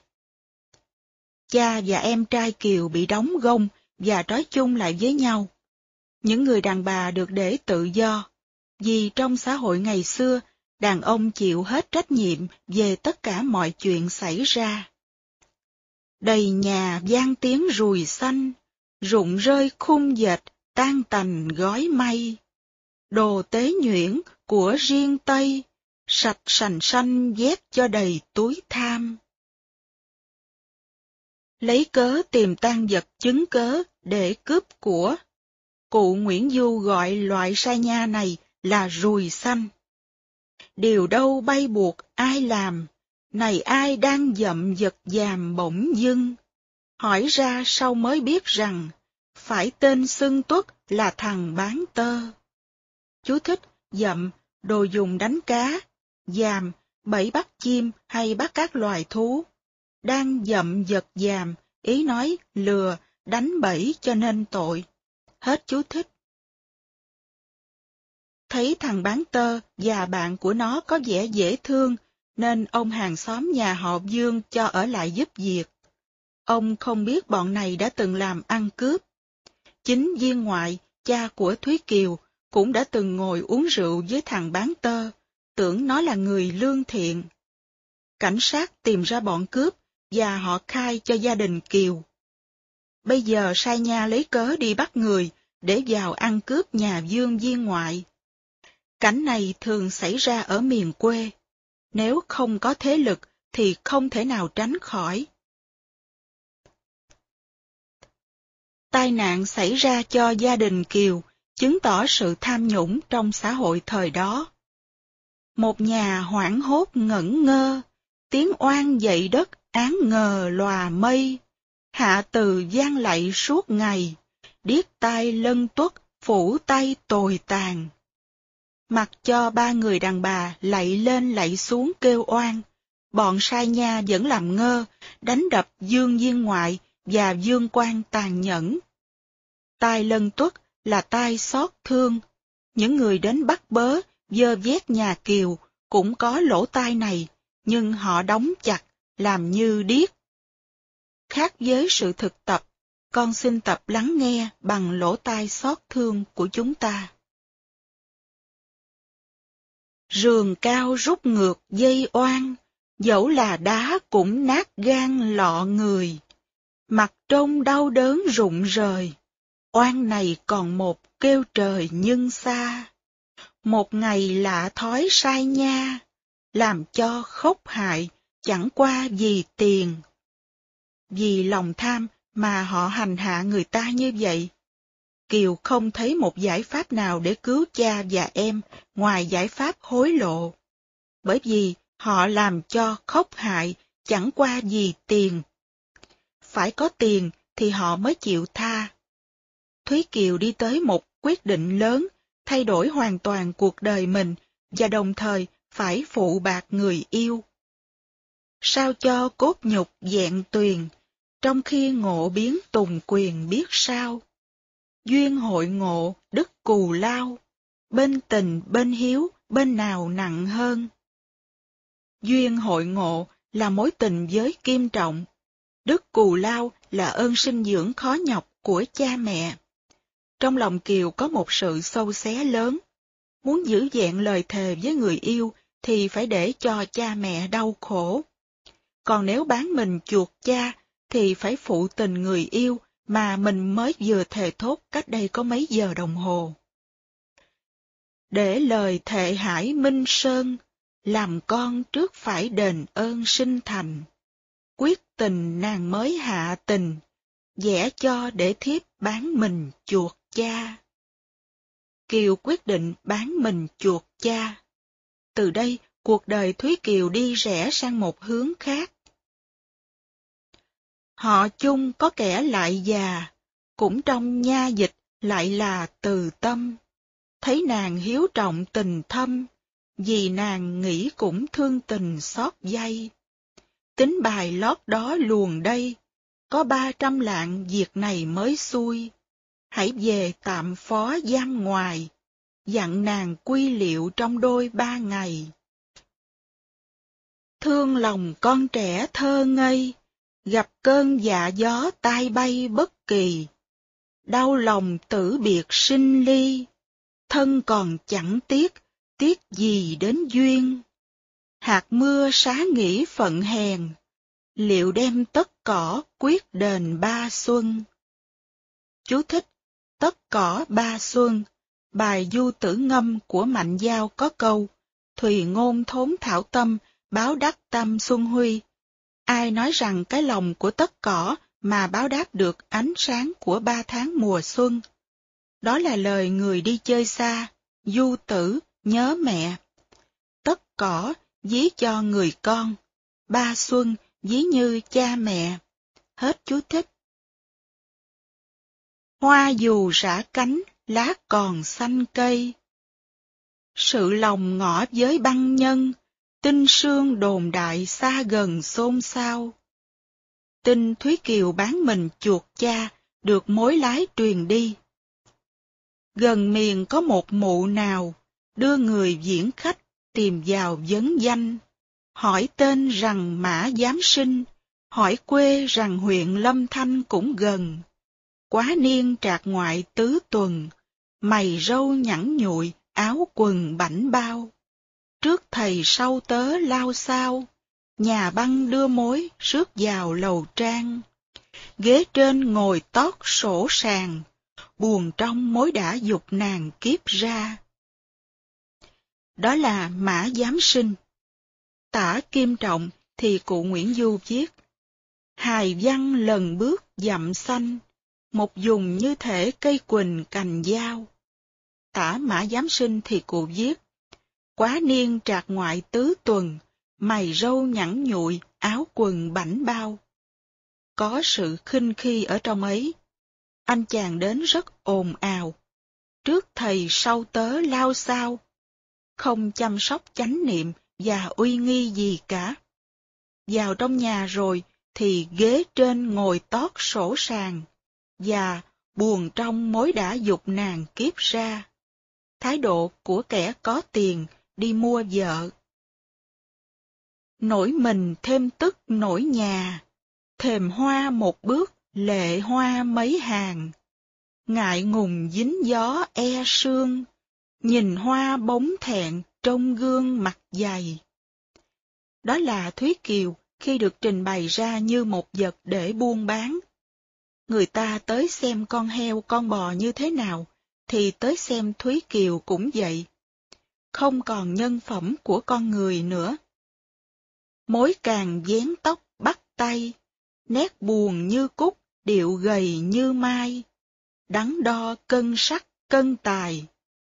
Cha và em trai Kiều bị đóng gông và trói chung lại với nhau. Những người đàn bà được để tự do, vì trong xã hội ngày xưa, đàn ông chịu hết trách nhiệm về tất cả mọi chuyện xảy ra. Đầy nhà gian tiếng rùi xanh, rụng rơi khung dệt, tan tành gói may Đồ tế nhuyễn của riêng Tây, sạch sành xanh dép cho đầy túi tham. Lấy cớ tìm tan vật chứng cớ để cướp của. Cụ Nguyễn Du gọi loại sai nha này là rùi xanh. Điều đâu bay buộc ai làm, này ai đang dậm giật dàm bỗng dưng. Hỏi ra sau mới biết rằng, phải tên xưng tuất là thằng bán tơ. Chú thích, dậm, đồ dùng đánh cá, dàm, bẫy bắt chim hay bắt các loài thú. Đang dậm giật dàm, ý nói lừa, đánh bẫy cho nên tội. Hết chú thích. Thấy thằng bán tơ và bạn của nó có vẻ dễ thương, nên ông hàng xóm nhà họ Dương cho ở lại giúp việc. Ông không biết bọn này đã từng làm ăn cướp. Chính viên ngoại, cha của Thúy Kiều, cũng đã từng ngồi uống rượu với thằng bán tơ, tưởng nó là người lương thiện. Cảnh sát tìm ra bọn cướp và họ khai cho gia đình Kiều. Bây giờ sai nha lấy cớ đi bắt người để vào ăn cướp nhà Dương viên ngoại. Cảnh này thường xảy ra ở miền quê. Nếu không có thế lực thì không thể nào tránh khỏi. Tai nạn xảy ra cho gia đình Kiều, chứng tỏ sự tham nhũng trong xã hội thời đó. Một nhà hoảng hốt ngẩn ngơ, tiếng oan dậy đất án ngờ lòa mây, hạ từ gian lạy suốt ngày, điếc tai lân tuất, phủ tay tồi tàn. Mặc cho ba người đàn bà lạy lên lạy xuống kêu oan, bọn sai nha vẫn làm ngơ, đánh đập dương viên ngoại và dương quan tàn nhẫn. Tai lân tuất là tai xót thương. Những người đến bắt bớ, dơ vét nhà kiều cũng có lỗ tai này, nhưng họ đóng chặt, làm như điếc. Khác với sự thực tập, con xin tập lắng nghe bằng lỗ tai xót thương của chúng ta. Rường cao rút ngược dây oan, dẫu là đá cũng nát gan lọ người. Mặt trông đau đớn rụng rời, oan này còn một kêu trời nhưng xa. Một ngày lạ thói sai nha, làm cho khốc hại, chẳng qua vì tiền. Vì lòng tham mà họ hành hạ người ta như vậy. Kiều không thấy một giải pháp nào để cứu cha và em ngoài giải pháp hối lộ. Bởi vì họ làm cho khốc hại chẳng qua vì tiền. Phải có tiền thì họ mới chịu tha. Thúy Kiều đi tới một quyết định lớn, thay đổi hoàn toàn cuộc đời mình và đồng thời phải phụ bạc người yêu. Sao cho cốt nhục dạng tuyền, trong khi ngộ biến tùng quyền biết sao. Duyên hội ngộ, đức cù lao, bên tình bên hiếu, bên nào nặng hơn. Duyên hội ngộ là mối tình giới kim trọng, đức cù lao là ơn sinh dưỡng khó nhọc của cha mẹ. Trong lòng Kiều có một sự sâu xé lớn. Muốn giữ vẹn lời thề với người yêu thì phải để cho cha mẹ đau khổ. Còn nếu bán mình chuột cha thì phải phụ tình người yêu mà mình mới vừa thề thốt cách đây có mấy giờ đồng hồ. Để lời thệ hải minh sơn, làm con trước phải đền ơn sinh thành. Quyết tình nàng mới hạ tình, vẽ cho để thiếp bán mình chuột cha. Kiều quyết định bán mình chuột cha. Từ đây, cuộc đời Thúy Kiều đi rẽ sang một hướng khác. Họ chung có kẻ lại già, cũng trong nha dịch lại là từ tâm. Thấy nàng hiếu trọng tình thâm, vì nàng nghĩ cũng thương tình xót dây. Tính bài lót đó luồn đây, có ba trăm lạng việc này mới xuôi. Hãy về tạm phó giam ngoài, dặn nàng quy liệu trong đôi ba ngày. Thương lòng con trẻ thơ ngây, gặp cơn dạ gió tai bay bất kỳ. Đau lòng tử biệt sinh ly, thân còn chẳng tiếc, tiếc gì đến duyên. Hạt mưa xá nghĩ phận hèn, liệu đem tất cỏ quyết đền ba xuân. Chú thích, tất cỏ ba xuân, bài du tử ngâm của Mạnh Giao có câu, Thùy ngôn thốn thảo tâm, báo đắc tâm xuân huy. Ai nói rằng cái lòng của tất cỏ mà báo đáp được ánh sáng của ba tháng mùa xuân. Đó là lời người đi chơi xa, du tử, nhớ mẹ. Tất cỏ, dí cho người con. Ba xuân, dí như cha mẹ. Hết chú thích. Hoa dù rã cánh, lá còn xanh cây. Sự lòng ngõ với băng nhân, tinh sương đồn đại xa gần xôn xao. Tin Thúy Kiều bán mình chuột cha, được mối lái truyền đi. Gần miền có một mụ nào, đưa người diễn khách tìm vào vấn danh, hỏi tên rằng Mã Giám Sinh, hỏi quê rằng huyện Lâm Thanh cũng gần. Quá niên trạc ngoại tứ tuần, mày râu nhẵn nhụi, áo quần bảnh bao. Trước thầy sau tớ lao sao, nhà băng đưa mối rước vào lầu trang. Ghế trên ngồi tót sổ sàng, buồn trong mối đã dục nàng kiếp ra. Đó là Mã Giám Sinh. Tả Kim Trọng thì cụ Nguyễn Du viết. Hài văn lần bước dặm xanh, một dùng như thể cây quỳnh cành dao. Tả Mã Giám Sinh thì cụ viết. Quá niên trạc ngoại tứ tuần, mày râu nhẵn nhụi, áo quần bảnh bao. Có sự khinh khi ở trong ấy. Anh chàng đến rất ồn ào. Trước thầy sau tớ lao sao. Không chăm sóc chánh niệm và uy nghi gì cả. Vào trong nhà rồi thì ghế trên ngồi tót sổ sàng, và buồn trong mối đã dục nàng kiếp ra. Thái độ của kẻ có tiền đi mua vợ nổi mình thêm tức nổi nhà, thềm hoa một bước, lệ hoa mấy hàng. Ngại ngùng dính gió e sương, nhìn hoa bóng thẹn trong gương mặt dày. Đó là Thúy Kiều khi được trình bày ra như một vật để buôn bán. Người ta tới xem con heo con bò như thế nào, thì tới xem Thúy Kiều cũng vậy. không còn nhân phẩm của con người nữa. Mối càng dán tóc bắt tay, nét buồn như cúc, điệu gầy như mai, đắn đo cân sắc cân tài,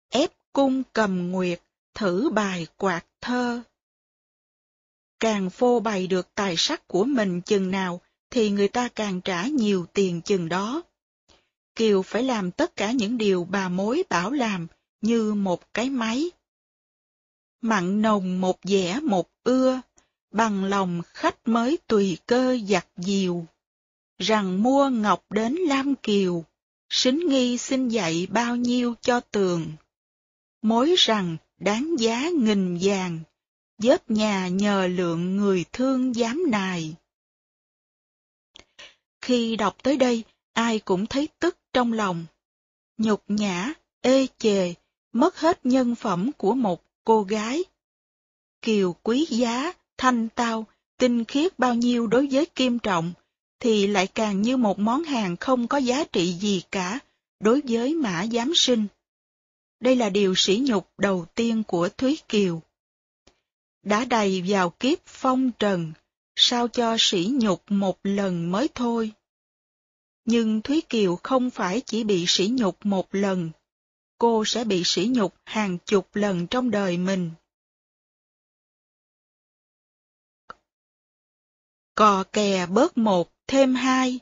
ép cung cầm nguyệt, thử bài quạt thơ. Càng phô bày được tài sắc của mình chừng nào, thì người ta càng trả nhiều tiền chừng đó. Kiều phải làm tất cả những điều bà mối bảo làm như một cái máy. Mặn nồng một dẻ một ưa, bằng lòng khách mới tùy cơ giặt diều. Rằng mua ngọc đến Lam Kiều, xính nghi xin dạy bao nhiêu cho tường. Mối rằng đáng giá nghìn vàng, dớp nhà nhờ lượng người thương dám nài. Khi đọc tới đây, ai cũng thấy tức trong lòng. Nhục nhã, ê chề, mất hết nhân phẩm của một cô gái. Kiều quý giá, thanh tao, tinh khiết bao nhiêu đối với Kim Trọng, thì lại càng như một món hàng không có giá trị gì cả đối với Mã Giám Sinh. Đây là điều sỉ nhục đầu tiên của Thúy Kiều. Đã đầy vào kiếp phong trần, sao cho sỉ nhục một lần mới thôi. Nhưng Thúy Kiều không phải chỉ bị sỉ nhục một lần, cô sẽ bị sỉ nhục hàng chục lần trong đời mình. Cò kè bớt một, thêm hai,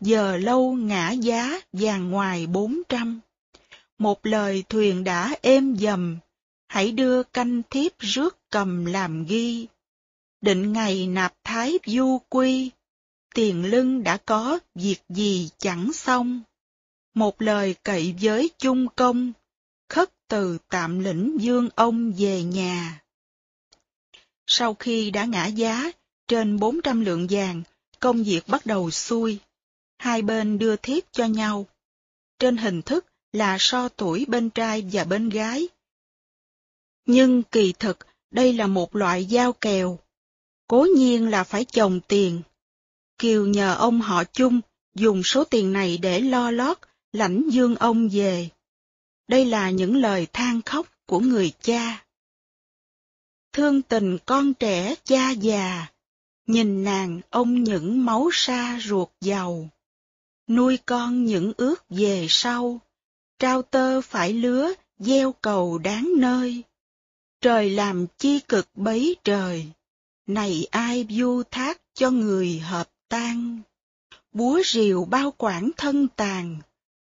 giờ lâu ngã giá vàng ngoài bốn trăm. Một lời thuyền đã êm dầm, hãy đưa canh thiếp rước cầm làm ghi. Định ngày nạp thái du quy, tiền lưng đã có, việc gì chẳng xong. Một lời cậy với chung công, khất từ tạm lĩnh dương ông về nhà. Sau khi đã ngã giá, trên 400 lượng vàng, công việc bắt đầu xuôi. Hai bên đưa thiếp cho nhau. Trên hình thức là so tuổi bên trai và bên gái. Nhưng kỳ thực, đây là một loại giao kèo. Cố nhiên là phải chồng tiền. Kiều nhờ ông họ chung dùng số tiền này để lo lót, lãnh dương ông về. Đây là những lời than khóc của người cha. Thương tình con trẻ cha già, nhìn nàng ông những máu xa ruột giàu. Nuôi con những ước về sau, trao tơ phải lứa, gieo cầu đáng nơi. Trời làm chi cực bấy trời, này ai du thác cho người hợp tan. Búa rìu bao quản thân tàn,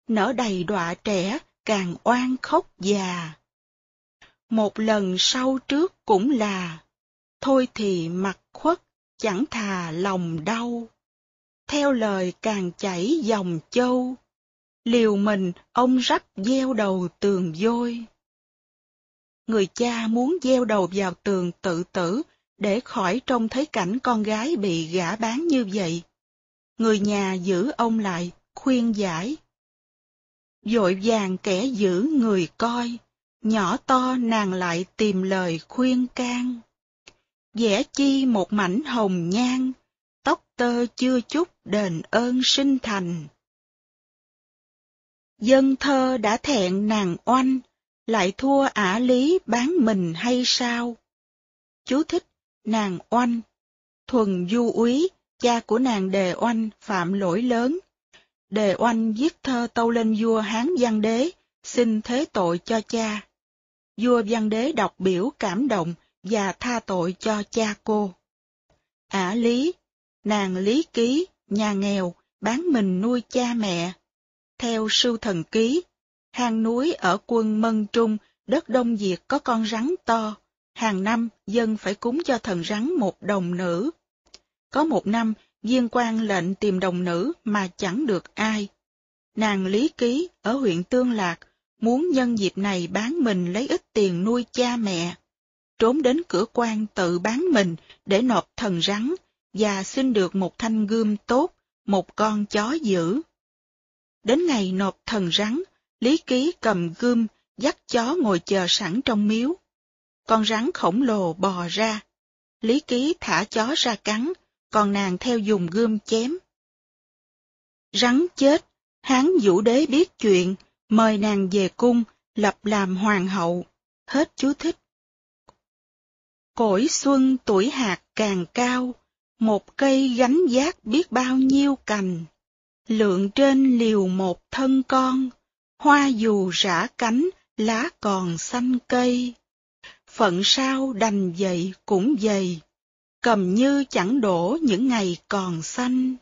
nở đầy đọa trẻ càng oan khóc già. Một lần sau trước cũng là, thôi thì mặt khuất, chẳng thà lòng đau. Theo lời càng chảy dòng châu, liều mình ông rắp gieo đầu tường vôi. Người cha muốn gieo đầu vào tường tự tử để khỏi trông thấy cảnh con gái bị gã bán như vậy. Người nhà giữ ông lại, khuyên giải. Dội vàng kẻ giữ người coi, nhỏ to nàng lại tìm lời khuyên can. vẽ chi một mảnh hồng nhan, tóc tơ chưa chút đền ơn sinh thành. Dân thơ đã thẹn nàng oanh, lại thua ả lý bán mình hay sao? Chú thích nàng oanh. Thuần du úy, cha của nàng đề oanh phạm lỗi lớn. Đề oanh viết thơ tâu lên vua Hán Văn Đế, xin thế tội cho cha. Vua Văn Đế đọc biểu cảm động và tha tội cho cha cô. Ả Lý, nàng Lý Ký, nhà nghèo, bán mình nuôi cha mẹ. Theo sư thần ký, hang núi ở quân Mân Trung, đất Đông Việt có con rắn to, hàng năm dân phải cúng cho thần rắn một đồng nữ. Có một năm, viên quan lệnh tìm đồng nữ mà chẳng được ai. Nàng Lý Ký ở huyện Tương Lạc muốn nhân dịp này bán mình lấy ít tiền nuôi cha mẹ. Trốn đến cửa quan tự bán mình để nộp thần rắn và xin được một thanh gươm tốt, một con chó dữ. Đến ngày nộp thần rắn, Lý Ký cầm gươm, dắt chó ngồi chờ sẵn trong miếu. Con rắn khổng lồ bò ra. Lý Ký thả chó ra cắn, còn nàng theo dùng gươm chém. Rắn chết, Hán Vũ Đế biết chuyện, mời nàng về cung, lập làm hoàng hậu. Hết chú thích. Cổi xuân tuổi hạt càng cao, một cây gánh giác biết bao nhiêu cành. Lượng trên liều một thân con, hoa dù rã cánh, lá còn xanh cây. Phận sao đành dậy cũng dày, cầm như chẳng đổ những ngày còn xanh.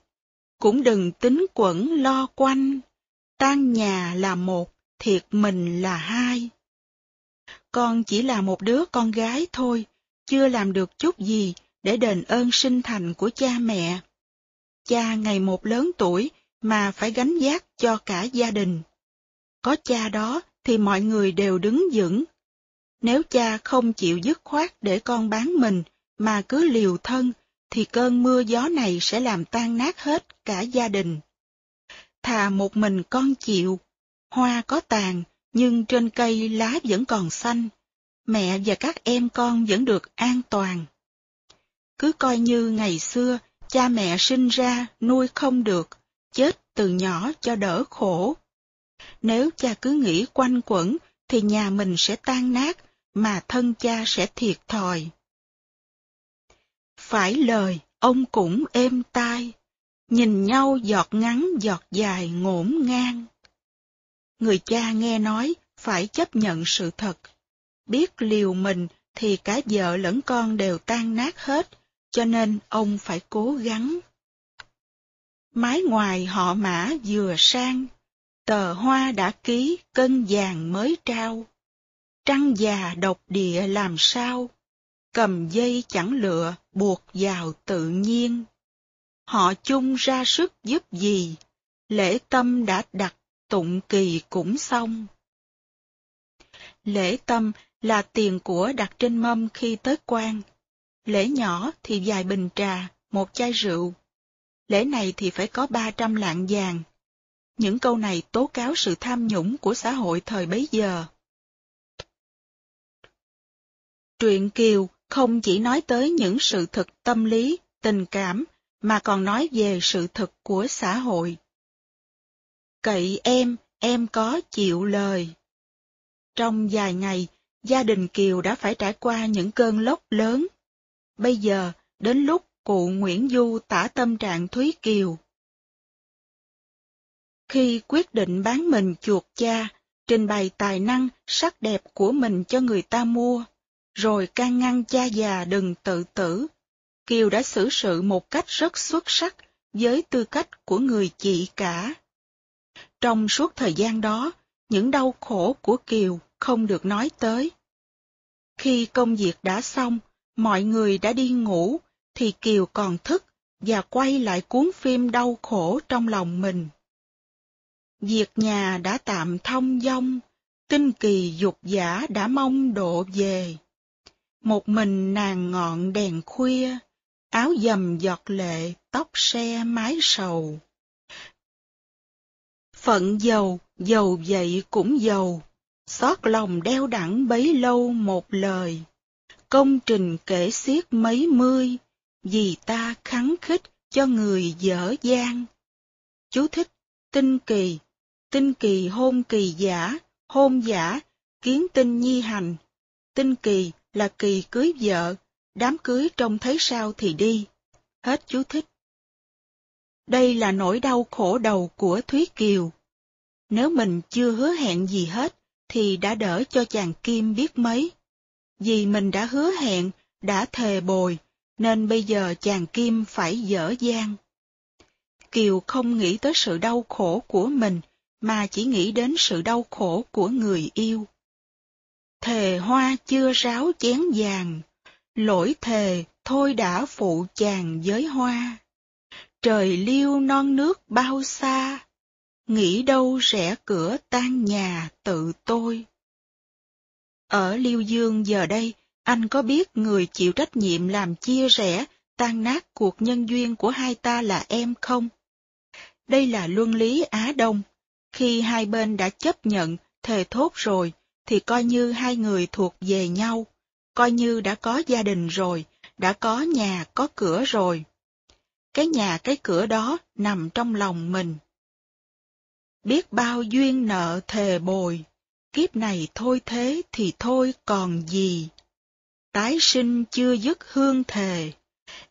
Cũng đừng tính quẩn lo quanh, tan nhà là một, thiệt mình là hai. Con chỉ là một đứa con gái thôi, chưa làm được chút gì để đền ơn sinh thành của cha mẹ. Cha ngày một lớn tuổi mà phải gánh vác cho cả gia đình. Có cha đó thì mọi người đều đứng vững. Nếu cha không chịu dứt khoát để con bán mình mà cứ liều thân, thì cơn mưa gió này sẽ làm tan nát hết cả gia đình. Thà một mình con chịu, hoa có tàn, nhưng trên cây lá vẫn còn xanh, mẹ và các em con vẫn được an toàn. Cứ coi như ngày xưa, cha mẹ sinh ra, nuôi không được, chết từ nhỏ cho đỡ khổ. Nếu cha cứ nghĩ quanh quẩn, thì nhà mình sẽ tan nát, mà thân cha sẽ thiệt thòi. Phải lời, ông cũng êm tai, nhìn nhau giọt ngắn giọt dài ngổn ngang. Người cha nghe nói, phải chấp nhận sự thật. Biết liều mình thì cả vợ lẫn con đều tan nát hết, cho nên ông phải cố gắng. Mái ngoài họ mã vừa sang, tờ hoa đã ký cân vàng mới trao. Trăng già độc địa làm sao, cầm dây chẳng lựa buộc vào tự nhiên. Họ chung ra sức giúp gì, lễ tâm đã đặt tụng kỳ cũng xong. Lễ tâm là tiền của đặt trên mâm khi tới quan. Lễ nhỏ thì vài bình trà, một chai rượu. Lễ này thì phải có ba trăm lạng vàng. Những câu này tố cáo sự tham nhũng của xã hội thời bấy giờ. Truyện Kiều không chỉ nói tới những sự thực tâm lý, tình cảm, mà còn nói về sự thực của xã hội. Cậy em, em có chịu lời. Trong vài ngày, gia đình Kiều đã phải trải qua những cơn lốc lớn. Bây giờ, đến lúc cụ Nguyễn Du tả tâm trạng Thúy Kiều. Khi quyết định bán mình chuột cha, trình bày tài năng, sắc đẹp của mình cho người ta mua, rồi can ngăn cha già đừng tự tử, Kiều đã xử sự một cách rất xuất sắc với tư cách của người chị cả. Trong suốt thời gian đó, những đau khổ của Kiều không được nói tới. Khi công việc đã xong, mọi người đã đi ngủ, thì Kiều còn thức và quay lại cuốn phim đau khổ trong lòng mình. Việc nhà đã tạm thông dong, tinh kỳ dục giả đã mong độ về. Một mình nàng ngọn đèn khuya, áo dầm giọt lệ, tóc xe mái sầu. Phận giàu, giàu vậy cũng giàu, xót lòng đeo đẳng bấy lâu một lời. Công trình kể xiết mấy mươi, vì ta khắng khích cho người dở dang. Chú thích, tinh kỳ, tinh kỳ hôn kỳ giả, hôn giả, kiến tinh nhi hành. Tinh kỳ là kỳ cưới vợ, đám cưới trông thấy sao thì đi. Hết chú thích. Đây là nỗi đau khổ đầu của Thúy Kiều. Nếu mình chưa hứa hẹn gì hết, thì đã đỡ cho chàng Kim biết mấy. Vì mình đã hứa hẹn, đã thề bồi, nên bây giờ chàng Kim phải dở dang. Kiều không nghĩ tới sự đau khổ của mình, mà chỉ nghĩ đến sự đau khổ của người yêu. Thề hoa chưa ráo chén vàng, lỗi thề thôi đã phụ chàng với hoa. Trời liêu non nước bao xa, nghĩ đâu rẽ cửa tan nhà tự tôi. Ở Liêu Dương giờ đây, anh có biết người chịu trách nhiệm làm chia rẽ, tan nát cuộc nhân duyên của hai ta là em không? Đây là luân lý Á Đông. Khi hai bên đã chấp nhận, thề thốt rồi, thì coi như hai người thuộc về nhau, coi như đã có gia đình rồi, đã có nhà có cửa rồi. Cái nhà cái cửa đó nằm trong lòng mình. Biết bao duyên nợ thề bồi, kiếp này thôi thế thì thôi còn gì. tái sinh chưa dứt hương thề,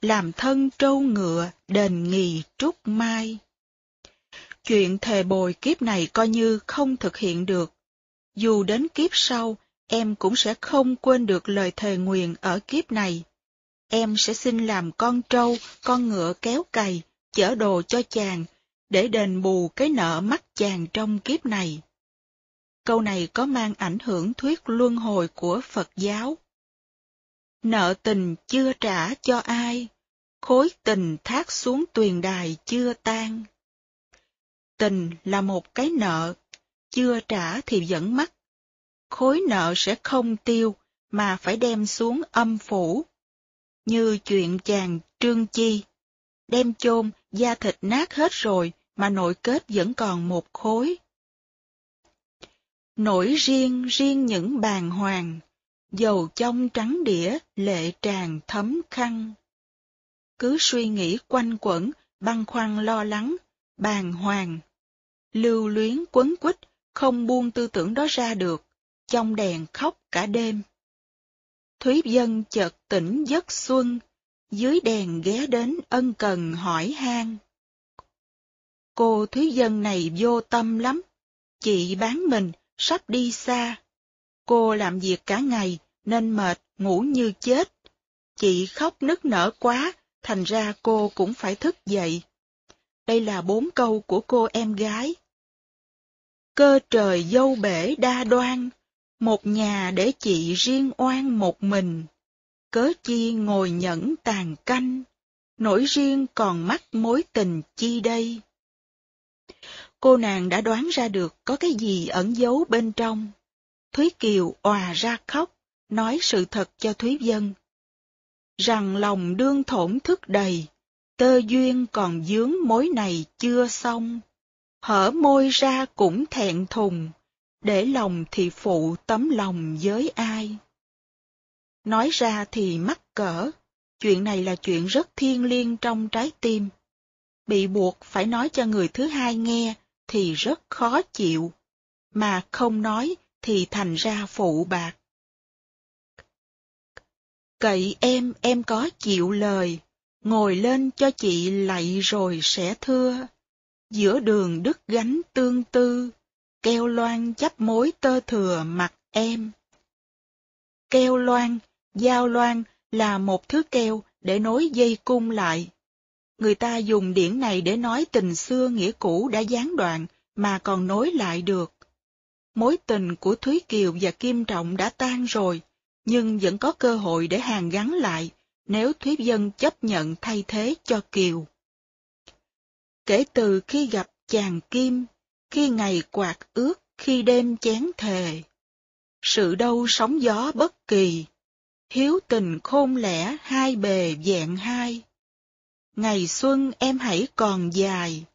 làm thân trâu ngựa đền nghì trúc mai. Chuyện thề bồi kiếp này coi như không thực hiện được. Dù đến kiếp sau, em cũng sẽ không quên được lời thề nguyện ở kiếp này. Em sẽ xin làm con trâu, con ngựa kéo cày, chở đồ cho chàng, để đền bù cái nợ mắc chàng trong kiếp này. Câu này có mang ảnh hưởng thuyết luân hồi của Phật giáo. Nợ tình chưa trả cho ai, khối tình thác xuống tuyền đài chưa tan. Tình là một cái nợ, chưa trả thì vẫn mắc. Khối nợ sẽ không tiêu, mà phải đem xuống âm phủ. Như chuyện chàng Trương Chi, đem chôn, da thịt nát hết rồi, mà nội kết vẫn còn một khối. Nổi riêng riêng những bàn hoàng, dầu trong trắng đĩa lệ tràn thấm khăn. Cứ suy nghĩ quanh quẩn, băn khoăn lo lắng, bàn hoàng. Lưu luyến quấn quýt, không buông tư tưởng đó ra được, trong đèn khóc cả đêm. Thúy dân chợt tỉnh giấc xuân, dưới đèn ghé đến ân cần hỏi han. Cô Thúy dân này vô tâm lắm, chị bán mình, sắp đi xa. Cô làm việc cả ngày, nên mệt, ngủ như chết. Chị khóc nức nở quá, thành ra cô cũng phải thức dậy. Đây là bốn câu của cô em gái. Cơ trời dâu bể đa đoan, một nhà để chị riêng oan một mình. Cớ chi ngồi nhẫn tàn canh, nổi riêng còn mắc mối tình chi đây. Cô nàng đã đoán ra được có cái gì ẩn giấu bên trong. Thúy Kiều òa ra khóc, nói sự thật cho Thúy Dân. Rằng lòng đương thổn thức đầy, tơ duyên còn dướng mối này chưa xong. Hở môi ra cũng thẹn thùng, để lòng thì phụ tấm lòng với ai. Nói ra thì mắc cỡ, chuyện này là chuyện rất thiêng liêng trong trái tim. Bị buộc phải nói cho người thứ hai nghe thì rất khó chịu, mà không nói thì thành ra phụ bạc. Cậy em, em có chịu lời, ngồi lên cho chị lạy rồi sẽ thưa. Giữa đường đứt gánh tương tư, keo loan chấp mối tơ thừa mặt em. Keo loan, dao loan là một thứ keo để nối dây cung lại. Người ta dùng điển này để nói tình xưa nghĩa cũ đã gián đoạn mà còn nối lại được. Mối tình của Thúy Kiều và Kim Trọng đã tan rồi, nhưng vẫn có cơ hội để hàn gắn lại nếu Thúy Dân chấp nhận thay thế cho Kiều. Kể từ khi gặp chàng Kim, khi ngày quạt ướt, khi đêm chén thề, sự đâu sóng gió bất kỳ, hiếu tình khôn lẻ hai bề vẹn hai. Ngày xuân em hãy còn dài,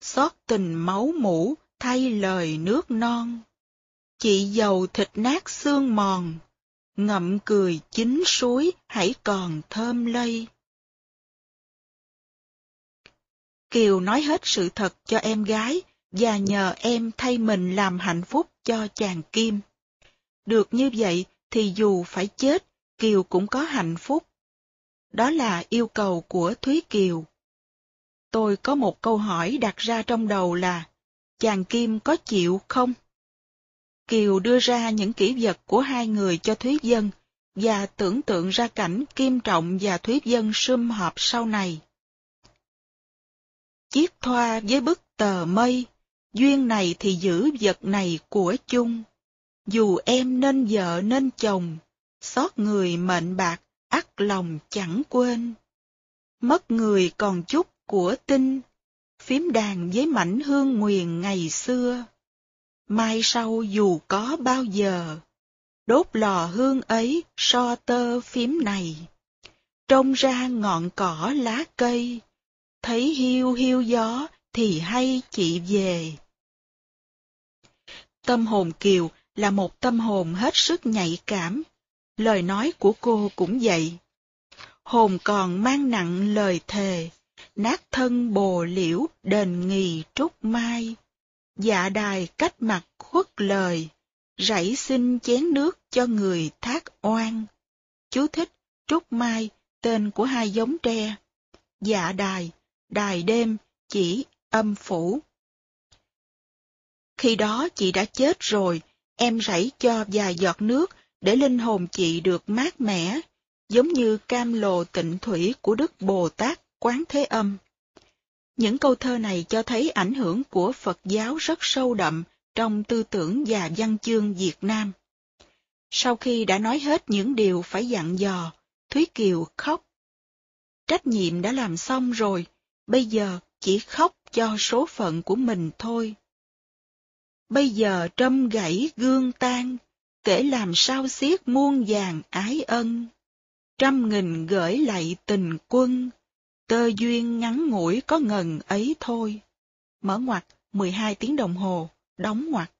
xót tình máu mũ thay lời nước non. Chị giàu thịt nát xương mòn, ngậm cười chín suối hãy còn thơm lây. Kiều nói hết sự thật cho em gái và nhờ em thay mình làm hạnh phúc cho chàng Kim. Được như vậy thì dù phải chết, Kiều cũng có hạnh phúc. Đó là yêu cầu của Thúy Kiều. Tôi có một câu hỏi đặt ra trong đầu là, chàng Kim có chịu không? Kiều đưa ra những kỷ vật của hai người cho Thúy Dân và tưởng tượng ra cảnh Kim Trọng và Thúy Dân sum họp sau này. Chiếc thoa với bức tờ mây, duyên này thì giữ vật này của chung. Dù em nên vợ nên chồng, xót người mệnh bạc, ắt lòng chẳng quên. Mất người còn chút của tinh, phím đàn với mảnh hương nguyền ngày xưa. Mai sau dù có bao giờ, đốt lò hương ấy so tơ phím này. Trông ra ngọn cỏ lá cây, thấy hiu hiu gió thì hay chị về. Tâm hồn Kiều là một tâm hồn hết sức nhạy cảm, lời nói của cô cũng vậy. Hồn còn mang nặng lời thề, nát thân bồ liễu đền nghì trúc mai, dạ đài cách mặt khuất lời, rảy xin chén nước cho người thác oan, chú thích, trúc mai, tên của hai giống tre. Dạ đài, đài đêm, chỉ âm phủ. Khi đó chị đã chết rồi, em rảy cho vài giọt nước để linh hồn chị được mát mẻ, giống như cam lồ tịnh thủy của Đức Bồ Tát Quán Thế Âm. Những câu thơ này cho thấy ảnh hưởng của Phật giáo rất sâu đậm trong tư tưởng và văn chương Việt Nam. Sau khi đã nói hết những điều phải dặn dò, Thúy Kiều khóc. Trách nhiệm đã làm xong rồi, bây giờ chỉ khóc cho số phận của mình thôi. Bây giờ trâm gãy gương tan, kể làm sao xiết muôn vàng ái ân. Trăm nghìn gửi lại tình quân, tơ duyên ngắn ngủi có ngần ấy thôi. Mở ngoặt 12 tiếng đồng hồ, đóng ngoặt.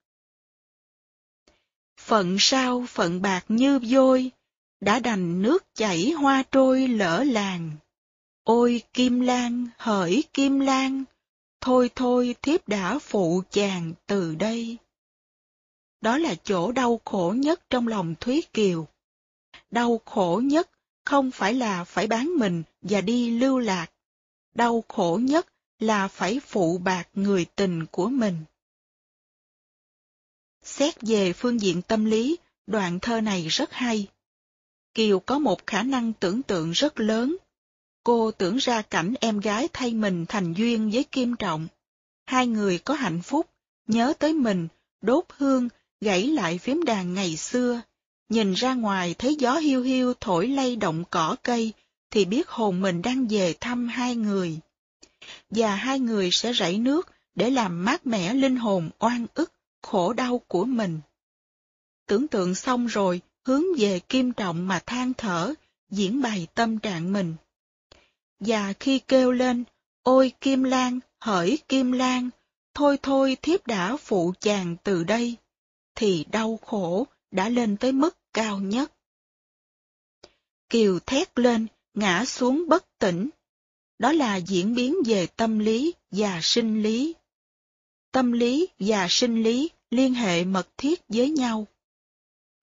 Phận sao phận bạc như vôi, đã đành nước chảy hoa trôi lỡ làng. Ôi Kim Lan, hỡi Kim Lan, thôi thôi thiếp đã phụ chàng từ đây. Đó là chỗ đau khổ nhất trong lòng Thúy Kiều. Đau khổ nhất không phải là phải bán mình và đi lưu lạc. Đau khổ nhất là phải phụ bạc người tình của mình. Xét về phương diện tâm lý, đoạn thơ này rất hay. Kiều có một khả năng tưởng tượng rất lớn. Cô tưởng ra cảnh em gái thay mình thành duyên với Kim Trọng. Hai người có hạnh phúc, nhớ tới mình, đốt hương, gãy lại phím đàn ngày xưa. Nhìn ra ngoài thấy gió hiu hiu thổi lay động cỏ cây, thì biết hồn mình đang về thăm hai người. Và hai người sẽ rảy nước để làm mát mẻ linh hồn oan ức, khổ đau của mình. Tưởng tượng xong rồi, hướng về kim trọng mà than thở, diễn bày tâm trạng mình. Và khi kêu lên, ôi Kim Lan, hỡi Kim Lan, thôi thôi thiếp đã phụ chàng từ đây, thì đau khổ đã lên tới mức cao nhất. Kiều thét lên, ngã xuống bất tỉnh. Đó là diễn biến về tâm lý và sinh lý. Tâm lý và sinh lý liên hệ mật thiết với nhau.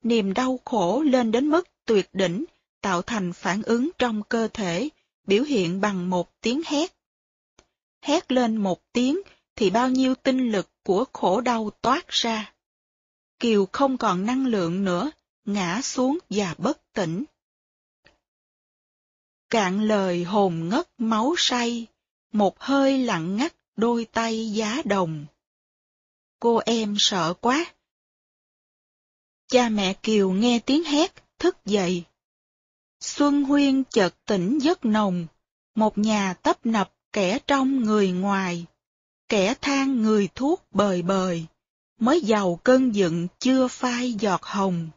Niềm đau khổ lên đến mức tuyệt đỉnh, tạo thành phản ứng trong cơ thể, biểu hiện bằng một tiếng hét. Hét lên một tiếng thì bao nhiêu tinh lực của khổ đau toát ra. Kiều không còn năng lượng nữa, ngã xuống và bất tỉnh. Cạn lời hồn ngất máu say, một hơi lặng ngắt đôi tay giá đồng. Cô em sợ quá. Cha mẹ Kiều nghe tiếng hét, thức dậy. Xuân Huyên chợt tỉnh giấc nồng, một nhà tấp nập kẻ trong người ngoài, kẻ than người thuốc bời bời, mới giàu cơn giận chưa phai giọt hồng.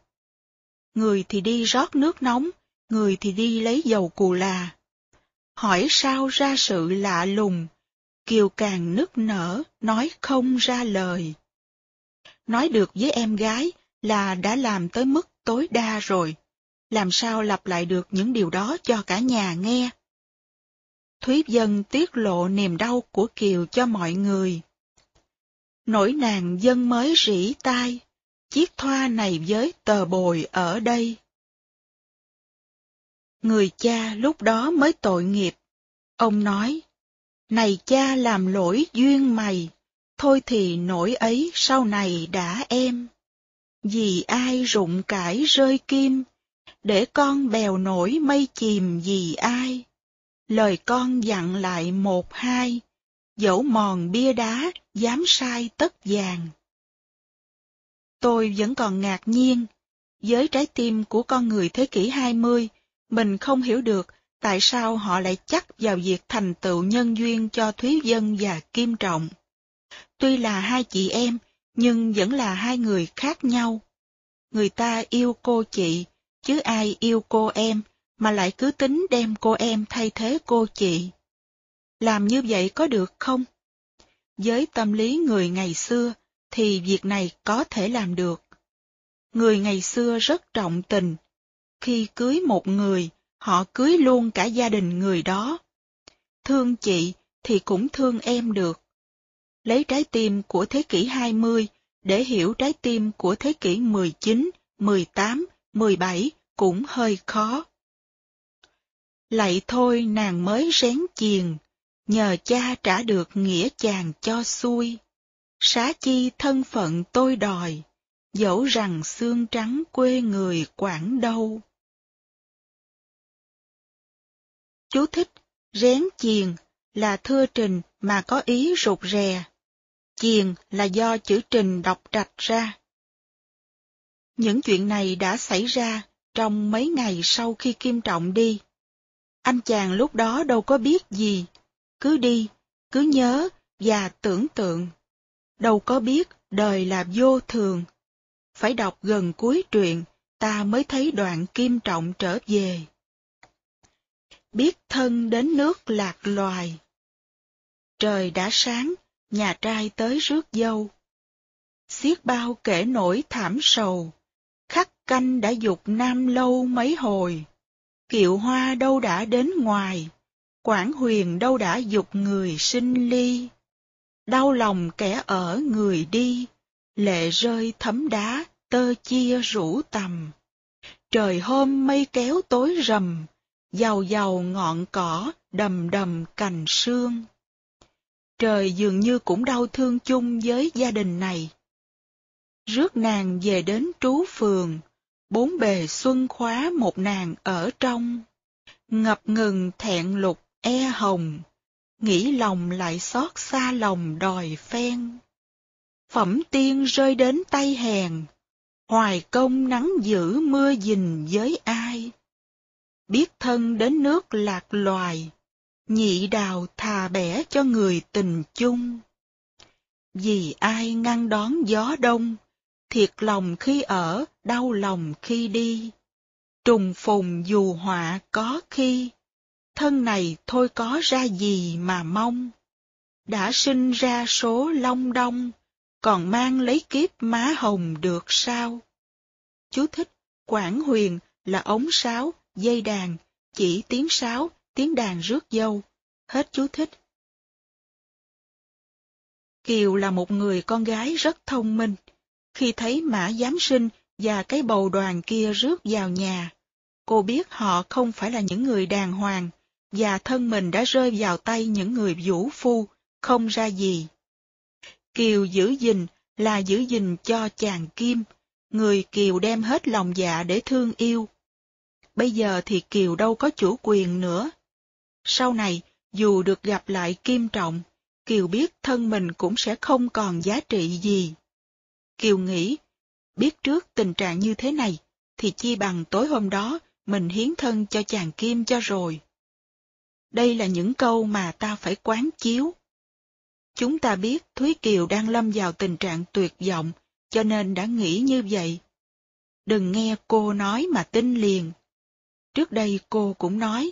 Người thì đi rót nước nóng, người thì đi lấy dầu cù là. Hỏi sao ra sự lạ lùng, Kiều càng nức nở, nói không ra lời. Nói được với em gái là đã làm tới mức tối đa rồi, làm sao lặp lại được những điều đó cho cả nhà nghe. Thúy Dân tiết lộ niềm đau của Kiều cho mọi người. Nỗi nàng dân mới rỉ tai, chiếc thoa này với tờ bồi ở đây. Người cha lúc đó mới tội nghiệp. Ông nói, này cha làm lỗi duyên mày, thôi thì nỗi ấy sau này đã em. Vì ai rụng cải rơi kim, để con bèo nổi mây chìm vì ai. Lời con dặn lại một hai, dẫu mòn bia đá, dám sai tất vàng. Tôi vẫn còn ngạc nhiên, với trái tim của con người thế kỷ 20, mình không hiểu được tại sao họ lại chắc vào việc thành tựu nhân duyên cho Thúy Dân và Kim Trọng. Tuy là hai chị em, nhưng vẫn là hai người khác nhau. Người ta yêu cô chị, chứ ai yêu cô em, mà lại cứ tính đem cô em thay thế cô chị. Làm như vậy có được không? Với tâm lý người ngày xưa, thì việc này có thể làm được. Người ngày xưa rất trọng tình. Khi cưới một người, họ cưới luôn cả gia đình người đó. Thương chị thì cũng thương em được. Lấy trái tim của thế kỷ 20 để hiểu trái tim của thế kỷ 19, 18, 17, cũng hơi khó. Lại thôi nàng mới rén chiền, nhờ cha trả được nghĩa chàng cho xuôi. Xá chi thân phận tôi đòi, dẫu rằng xương trắng quê người Quảng đâu. Chú thích, rén chiền là thưa trình mà có ý rụt rè. Chiền là do chữ trình đọc trạch ra. Những chuyện này đã xảy ra trong mấy ngày sau khi Kim Trọng đi. Anh chàng lúc đó đâu có biết gì, cứ đi, cứ nhớ và tưởng tượng. Đâu có biết đời là vô thường. Phải đọc gần cuối truyện, ta mới thấy đoạn Kim Trọng trở về. Biết thân đến nước lạc loài. Trời đã sáng, nhà trai tới rước dâu. Xiết bao kể nổi thảm sầu, canh đã dục nam lâu mấy hồi. Kiệu hoa đâu đã đến ngoài, Quảng huyền đâu đã dục người sinh ly. Đau lòng kẻ ở người đi, lệ rơi thấm đá, tơ chia rủ tầm. Trời hôm mây kéo tối rầm, giàu giàu ngọn cỏ, đầm đầm cành sương. Trời dường như cũng đau thương chung với gia đình này. Rước nàng về đến trú phường, bốn bề xuân khóa một nàng ở trong. Ngập ngừng thẹn lục e hồng, nghĩ lòng lại xót xa lòng đòi phen. Phẩm tiên rơi đến tay hèn, hoài công nắng giữ mưa dình với ai. Biết thân đến nước lạc loài, nhị đào thà bẻ cho người tình chung. Vì ai ngăn đón gió đông, thiệt lòng khi ở, đau lòng khi đi. Trùng phùng dù họa có khi, thân này thôi có ra gì mà mong. Đã sinh ra số long đông, còn mang lấy kiếp má hồng được sao? Chú thích, Quảng huyền là ống sáo, dây đàn, chỉ tiếng sáo, tiếng đàn rước dâu. Hết chú thích. Kiều là một người con gái rất thông minh. Khi thấy mã giám sinh và cái bầu đoàn kia rước vào nhà, cô biết họ không phải là những người đàng hoàng, và thân mình đã rơi vào tay những người vũ phu, không ra gì. Kiều giữ gìn là giữ gìn cho chàng Kim, người Kiều đem hết lòng dạ để thương yêu. Bây giờ thì Kiều đâu có chủ quyền nữa. Sau này, dù được gặp lại Kim Trọng, Kiều biết thân mình cũng sẽ không còn giá trị gì. Kiều nghĩ, biết trước tình trạng như thế này, thì chi bằng tối hôm đó mình hiến thân cho chàng Kim cho rồi. Đây là những câu mà ta phải quán chiếu. Chúng ta biết Thúy Kiều đang lâm vào tình trạng tuyệt vọng, cho nên đã nghĩ như vậy. Đừng nghe cô nói mà tin liền. Trước đây cô cũng nói,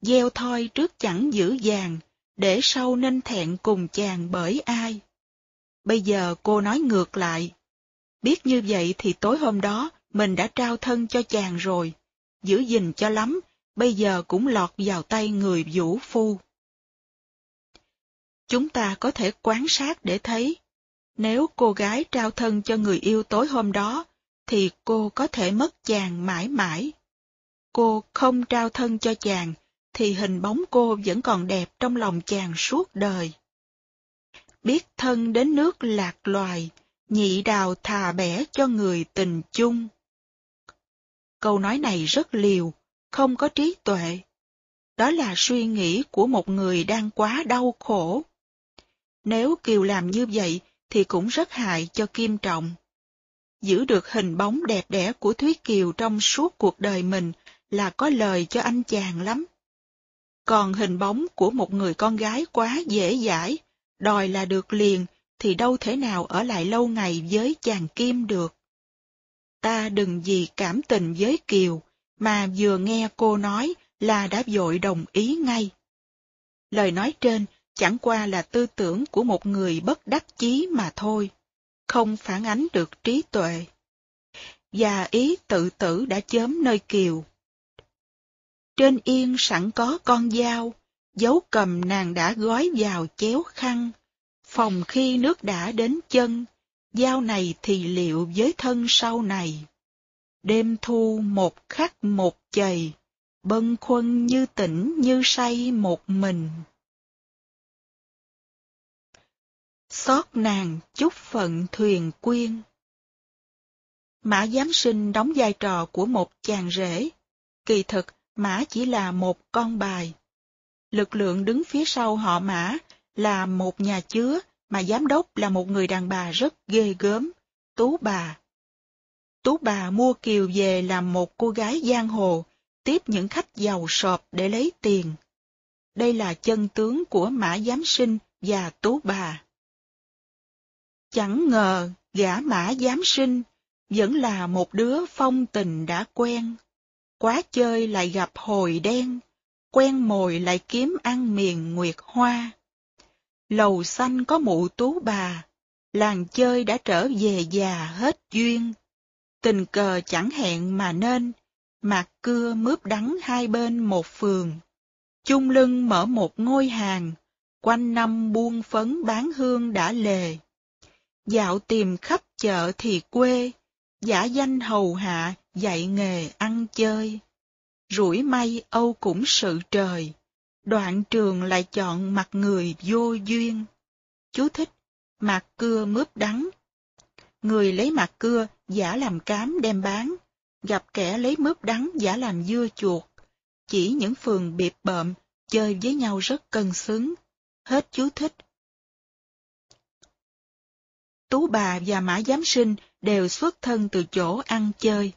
gieo thoi trước chẳng giữ vàng, để sau nên thẹn cùng chàng bởi ai. Bây giờ cô nói ngược lại. Biết như vậy thì tối hôm đó mình đã trao thân cho chàng rồi, giữ gìn cho lắm, bây giờ cũng lọt vào tay người vũ phu. Chúng ta có thể quan sát để thấy, nếu cô gái trao thân cho người yêu tối hôm đó, thì cô có thể mất chàng mãi mãi. Cô không trao thân cho chàng, thì hình bóng cô vẫn còn đẹp trong lòng chàng suốt đời. Biết thân đến nước lạc loài, nhị đào thà bẻ cho người tình chung. Câu nói này rất liều, không có trí tuệ. Đó là suy nghĩ của một người đang quá đau khổ. Nếu Kiều làm như vậy thì cũng rất hại cho Kim Trọng. Giữ được hình bóng đẹp đẽ của Thúy Kiều trong suốt cuộc đời mình là có lời cho anh chàng lắm. Còn hình bóng của một người con gái quá dễ dãi, đòi là được liền, thì đâu thể nào ở lại lâu ngày với chàng Kim được. Ta đừng vì cảm tình với Kiều, mà vừa nghe cô nói là đã vội đồng ý ngay. Lời nói trên chẳng qua là tư tưởng của một người bất đắc chí mà thôi, không phản ánh được trí tuệ. Và ý tự tử đã chớm nơi kiều. Trên yên sẵn có con dao, dấu cầm nàng đã gói vào chéo khăn, phòng khi nước đã đến chân, dao này thì liệu với thân sau này. Đêm thu một khắc một chày, bâng khuâng như tỉnh như say một mình. Xót nàng chúc phận thuyền quyên Mã Giám Sinh đóng vai trò của một chàng rể. Kỳ thực, Mã chỉ là một con bài. Lực lượng đứng phía sau họ Mã là một nhà chứa, mà giám đốc là một người đàn bà rất ghê gớm, Tú bà. Tú bà mua Kiều về làm một cô gái giang hồ, tiếp những khách giàu sọp để lấy tiền. Đây là chân tướng của Mã Giám Sinh và Tú bà. Chẳng ngờ gã Mã Giám Sinh vẫn là một đứa phong tình đã quen. Quá chơi lại gặp hồi đen, quen mồi lại kiếm ăn miền nguyệt hoa. Lầu xanh có mụ tú bà, làng chơi đã trở về già hết duyên. Tình cờ chẳng hẹn mà nên, mạc cưa mướp đắng hai bên một phường. Chung lưng mở một ngôi hàng, quanh năm buôn phấn bán hương đã lề. Dạo tìm khắp chợ thì quê, giả danh hầu hạ, dạy nghề ăn chơi. Rủi may âu cũng sự trời, đoạn trường lại chọn mặt người vô duyên. Chú thích, mặt cưa mướp đắng. Người lấy mặt cưa, giả làm cám đem bán, gặp kẻ lấy mướp đắng giả làm dưa chuột. Chỉ những phường biệt bợm, chơi với nhau rất cân xứng. Hết chú thích. Tú bà và Mã Giám Sinh đều xuất thân từ chỗ ăn chơi.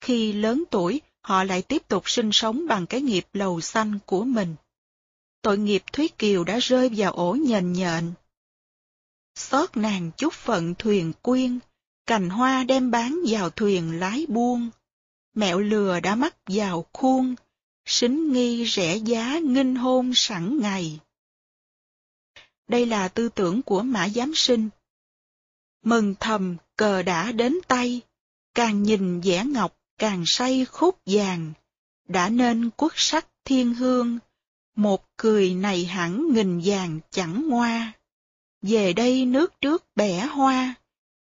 Khi lớn tuổi, họ lại tiếp tục sinh sống bằng cái nghiệp lầu xanh của mình. Tội nghiệp Thúy Kiều đã rơi vào ổ nhền nhện. Xót nàng chút phận thuyền quyên, cành hoa đem bán vào thuyền lái buông. Mẹo lừa đã mắc vào khuôn, xính nghi rẻ giá nghinh hôn sẵn ngày. Đây là tư tưởng của Mã Giám Sinh, mừng thầm cờ đã đến tay, càng nhìn vẻ ngọc càng say khúc vàng, đã nên quốc sắc thiên hương, một cười này hẳn nghìn vàng chẳng ngoa. Về đây nước trước bẻ hoa,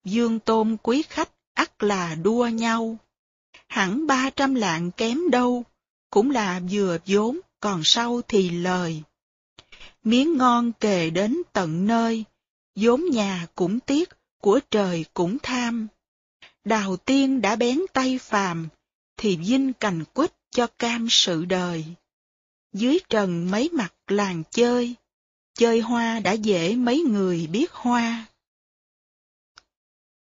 dương tôm quý khách ắt là đua nhau. Hẳn ba trăm lạng kém đâu, cũng là vừa vốn, còn sau thì lời. Miếng ngon kề đến tận nơi, vốn nhà cũng tiếc, của trời cũng tham. Đào tiên đã bén tay phàm, thì vinh cành quýt cho cam sự đời. Dưới trần mấy mặt làng chơi, chơi hoa đã dễ mấy người biết hoa.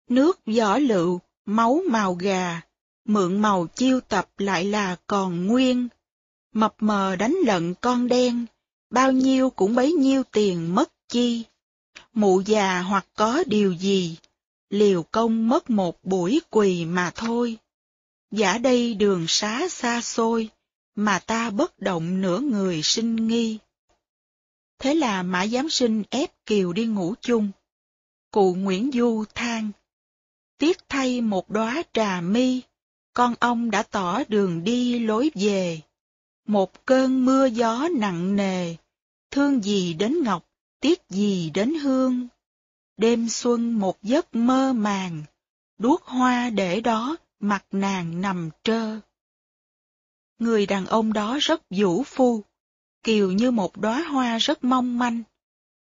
Nước giỏ lựu, máu màu gà, mượn màu chiêu tập lại là còn nguyên. Mập mờ đánh lận con đen, bao nhiêu cũng bấy nhiêu tiền mất chi mụ già hoặc có điều gì, liều công mất một buổi quỳ mà thôi. Giả đây đường xá xa xôi, mà ta bất động nửa người sinh nghi. Thế là Mã Giám Sinh ép Kiều đi ngủ chung. Cụ Nguyễn Du than, tiếc thay một đóa trà mi, con ông đã tỏ đường đi lối về. Một cơn mưa gió nặng nề, thương gì đến ngọc tiếc gì đến hương. Đêm xuân một giấc mơ màng, đuốc hoa để đó, mặt nàng nằm trơ. Người đàn ông đó rất vũ phu, kiều như một đóa hoa rất mong manh.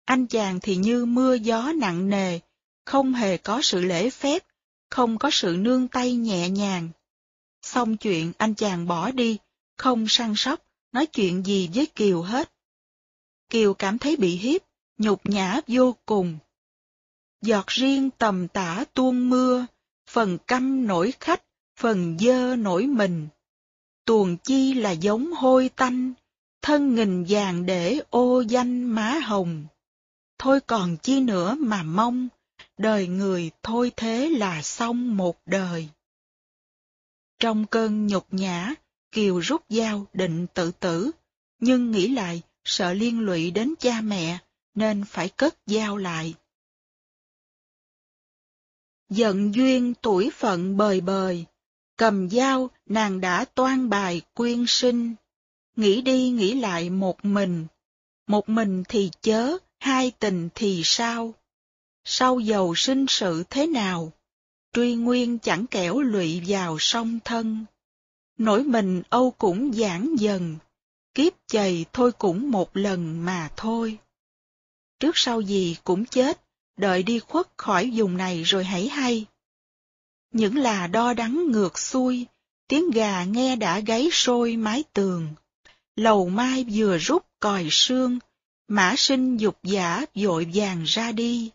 Anh chàng thì như mưa gió nặng nề, không hề có sự lễ phép, không có sự nương tay nhẹ nhàng. Xong chuyện anh chàng bỏ đi, không săn sóc, nói chuyện gì với Kiều hết. Kiều cảm thấy bị hiếp, nhục nhã vô cùng. Giọt riêng tầm tả tuôn mưa, phần căm nổi khách, phần dơ nổi mình. Tuồng chi là giống hôi tanh, thân nghìn vàng để ô danh má hồng. Thôi còn chi nữa mà mong, đời người thôi thế là xong một đời. Trong cơn nhục nhã, Kiều rút dao định tự tử, nhưng nghĩ lại sợ liên lụy đến cha mẹ, nên phải cất dao lại. Giận duyên tuổi phận bời bời, cầm dao nàng đã toan bài quyên sinh, nghĩ đi nghĩ lại một mình, một mình thì chớ, hai tình thì sao? Sau giàu sinh sự thế nào? truy nguyên chẳng kẻo lụy vào song thân. Nỗi mình âu cũng giãn dần, kiếp chày thôi cũng một lần mà thôi. Trước sau gì cũng chết, đợi đi khuất khỏi vùng này rồi hãy hay. Những là đo đắng ngược xuôi, tiếng gà nghe đã gáy sôi mái tường. Lầu mai vừa rút còi sương, mã sinh dục giả vội vàng ra đi.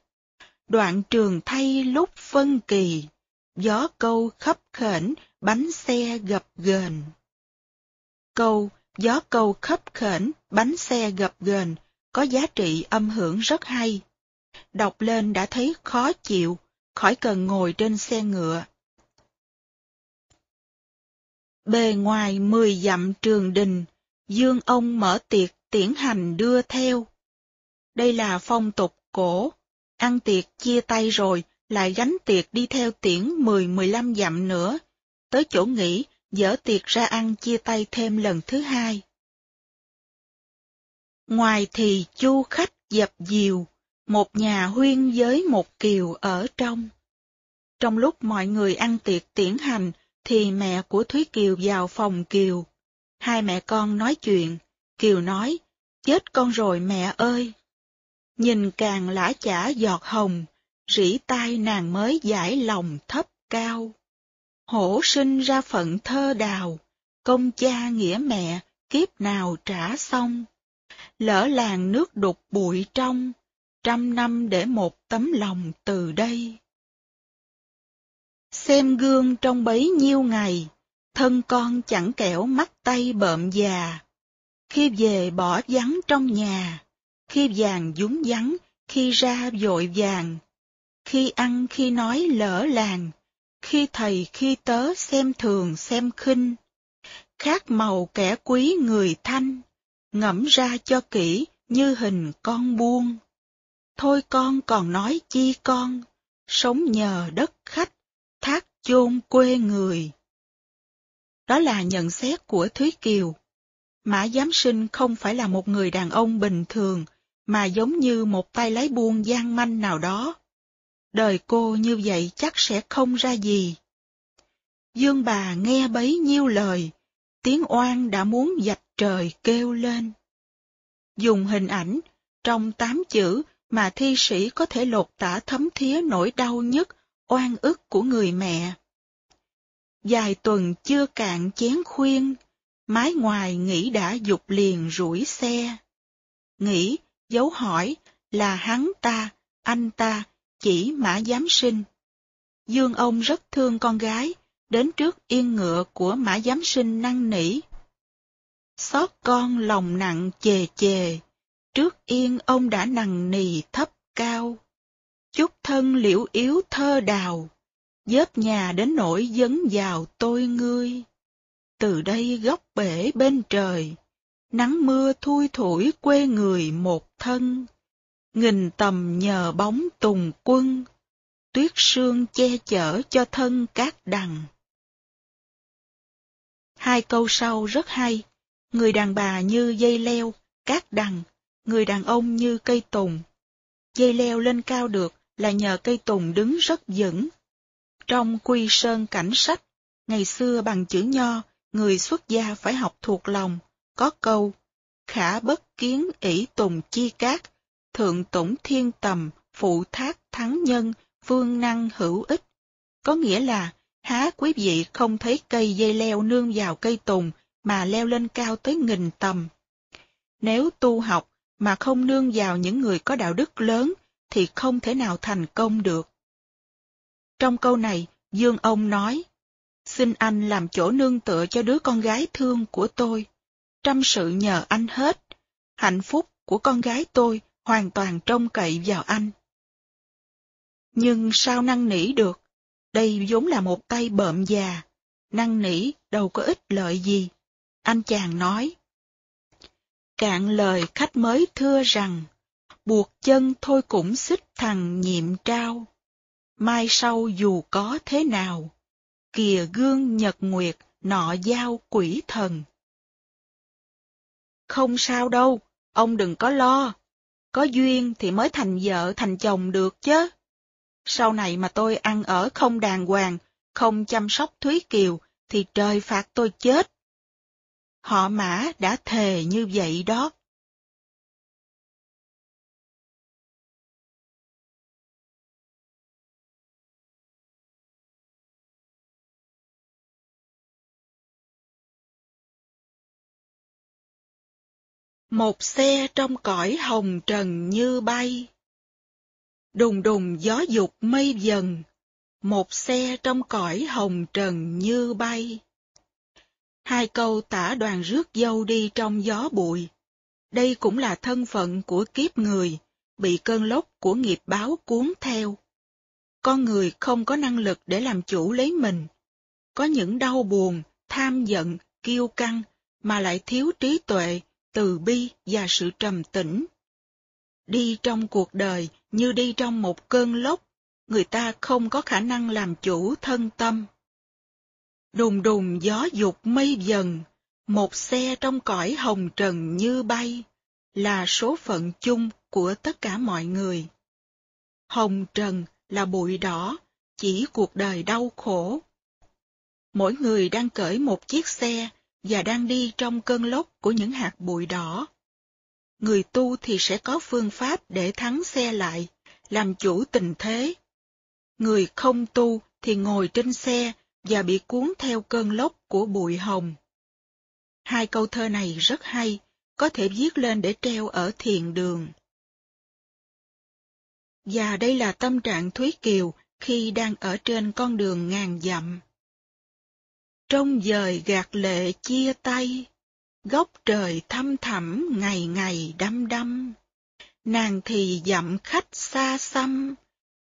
Đoạn trường thay lúc phân kỳ, gió câu khấp khểnh, bánh xe gập ghềnh. Câu gió câu khấp khểnh, bánh xe gập ghềnh có giá trị âm hưởng rất hay. Đọc lên đã thấy khó chịu, khỏi cần ngồi trên xe ngựa. Bề ngoài mười dặm trường đình, dương ông mở tiệc tiễn hành đưa theo. Đây là phong tục cổ, ăn tiệc chia tay rồi, lại gánh tiệc đi theo tiễn mười mười lăm dặm nữa, tới chỗ nghỉ, dỡ tiệc ra ăn chia tay thêm lần thứ hai. Ngoài thì chu khách dập dìu một nhà huyên với một kiều ở trong. Trong lúc mọi người ăn tiệc tiễn hành, thì mẹ của Thúy Kiều vào phòng Kiều. Hai mẹ con nói chuyện, Kiều nói, chết con rồi mẹ ơi. Nhìn càng lã chả giọt hồng, rỉ tai nàng mới giải lòng thấp cao. Hổ sinh ra phận thơ đào, công cha nghĩa mẹ, kiếp nào trả xong. Lỡ làng nước đục bụi trong, trăm năm để một tấm lòng từ đây. Xem gương trong bấy nhiêu ngày, thân con chẳng kẻo mắt tay bợm già. Khi về bỏ vắng trong nhà, khi vàng dúng vắng, khi ra vội vàng, khi ăn khi nói lỡ làng, khi thầy khi tớ xem thường xem khinh. Khác màu kẻ quý người thanh, ngẫm ra cho kỹ như hình con buông. Thôi con còn nói chi con, sống nhờ đất khách, thác chôn quê người. Đó là nhận xét của Thúy Kiều. Mã Giám Sinh không phải là một người đàn ông bình thường, mà giống như một tay lái buôn gian manh nào đó. Đời cô như vậy chắc sẽ không ra gì. Dương bà nghe bấy nhiêu lời, tiếng oan đã muốn dạch trời kêu lên. Dùng hình ảnh, trong tám chữ mà thi sĩ có thể lột tả thấm thía nỗi đau nhất, oan ức của người mẹ. Dài tuần chưa cạn chén khuyên, mái ngoài nghĩ đã dục liền rủi xe. Nghĩ, dấu hỏi, là hắn ta, anh ta, chỉ mã giám sinh. Dương ông rất thương con gái, đến trước yên ngựa của mã giám sinh năng nỉ. Xót con lòng nặng chề chề, trước yên ông đã nằng nì thấp cao. Chút thân liễu yếu thơ đào, dớp nhà đến nỗi dấn vào tôi ngươi. Từ đây góc bể bên trời, nắng mưa thui thủi quê người một thân. Nghìn tầm nhờ bóng tùng quân, tuyết sương che chở cho thân các đằng. Hai câu sau rất hay, người đàn bà như dây leo, cát đằng, người đàn ông như cây tùng. Dây leo lên cao được là nhờ cây tùng đứng rất vững. Trong quy sơn cảnh sách, ngày xưa bằng chữ nho, người xuất gia phải học thuộc lòng, có câu, khả bất kiến ỷ tùng chi cát, thượng tổng thiên tầm, phụ thác thắng nhân, phương năng hữu ích. Có nghĩa là, há quý vị không thấy cây dây leo nương vào cây tùng mà leo lên cao tới nghìn tầm. Nếu tu học mà không nương vào những người có đạo đức lớn thì không thể nào thành công được. Trong câu này, Dương ông nói, xin anh làm chỗ nương tựa cho đứa con gái thương của tôi. Trăm sự nhờ anh hết. Hạnh phúc của con gái tôi hoàn toàn trông cậy vào anh. Nhưng sao năng nỉ được? Đây vốn là một tay bợm già. Năng nỉ đâu có ích lợi gì. Anh chàng nói. Cạn lời khách mới thưa rằng, buộc chân thôi cũng xích thằng nhiệm trao. Mai sau dù có thế nào, kìa gương nhật nguyệt nọ giao quỷ thần. Không sao đâu, ông đừng có lo. Có duyên thì mới thành vợ thành chồng được chứ. Sau này mà tôi ăn ở không đàng hoàng, không chăm sóc Thúy Kiều, thì trời phạt tôi chết. Họ mã đã thề như vậy đó. Một xe trong cõi hồng trần như bay. Đùng đùng gió dục mây dần, một xe trong cõi hồng trần như bay. Hai câu tả đoàn rước dâu đi trong gió bụi. Đây cũng là thân phận của kiếp người, bị cơn lốc của nghiệp báo cuốn theo. Con người không có năng lực để làm chủ lấy mình. Có những đau buồn, tham giận, kiêu căng, mà lại thiếu trí tuệ, từ bi và sự trầm tĩnh. Đi trong cuộc đời như đi trong một cơn lốc, người ta không có khả năng làm chủ thân tâm. Đùng đùng gió dục mây dần, một xe trong cõi hồng trần như bay, là số phận chung của tất cả mọi người. Hồng trần là bụi đỏ, chỉ cuộc đời đau khổ. Mỗi người đang cởi một chiếc xe và đang đi trong cơn lốc của những hạt bụi đỏ. Người tu thì sẽ có phương pháp để thắng xe lại, làm chủ tình thế. Người không tu thì ngồi trên xe và bị cuốn theo cơn lốc của bụi hồng. Hai câu thơ này rất hay, có thể viết lên để treo ở thiền đường. Và đây là tâm trạng Thúy Kiều khi đang ở trên con đường ngàn dặm. Trong dời gạt lệ chia tay, góc trời thăm thẳm ngày ngày đăm đăm. Nàng thì dặm khách xa xăm,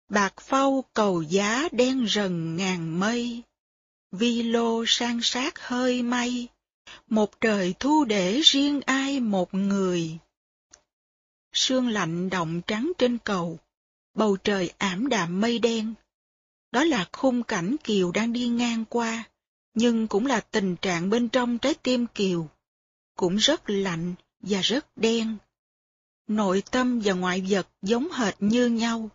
bạc phau cầu giá đen rần ngàn mây. Vi lô sang sát hơi may, một trời thu để riêng ai một người. Sương lạnh động trắng trên cầu, bầu trời ảm đạm mây đen. Đó là khung cảnh Kiều đang đi ngang qua nhưng cũng là tình trạng bên trong trái tim Kiều, cũng rất lạnh và rất đen. Nội tâm và ngoại vật giống hệt như nhau.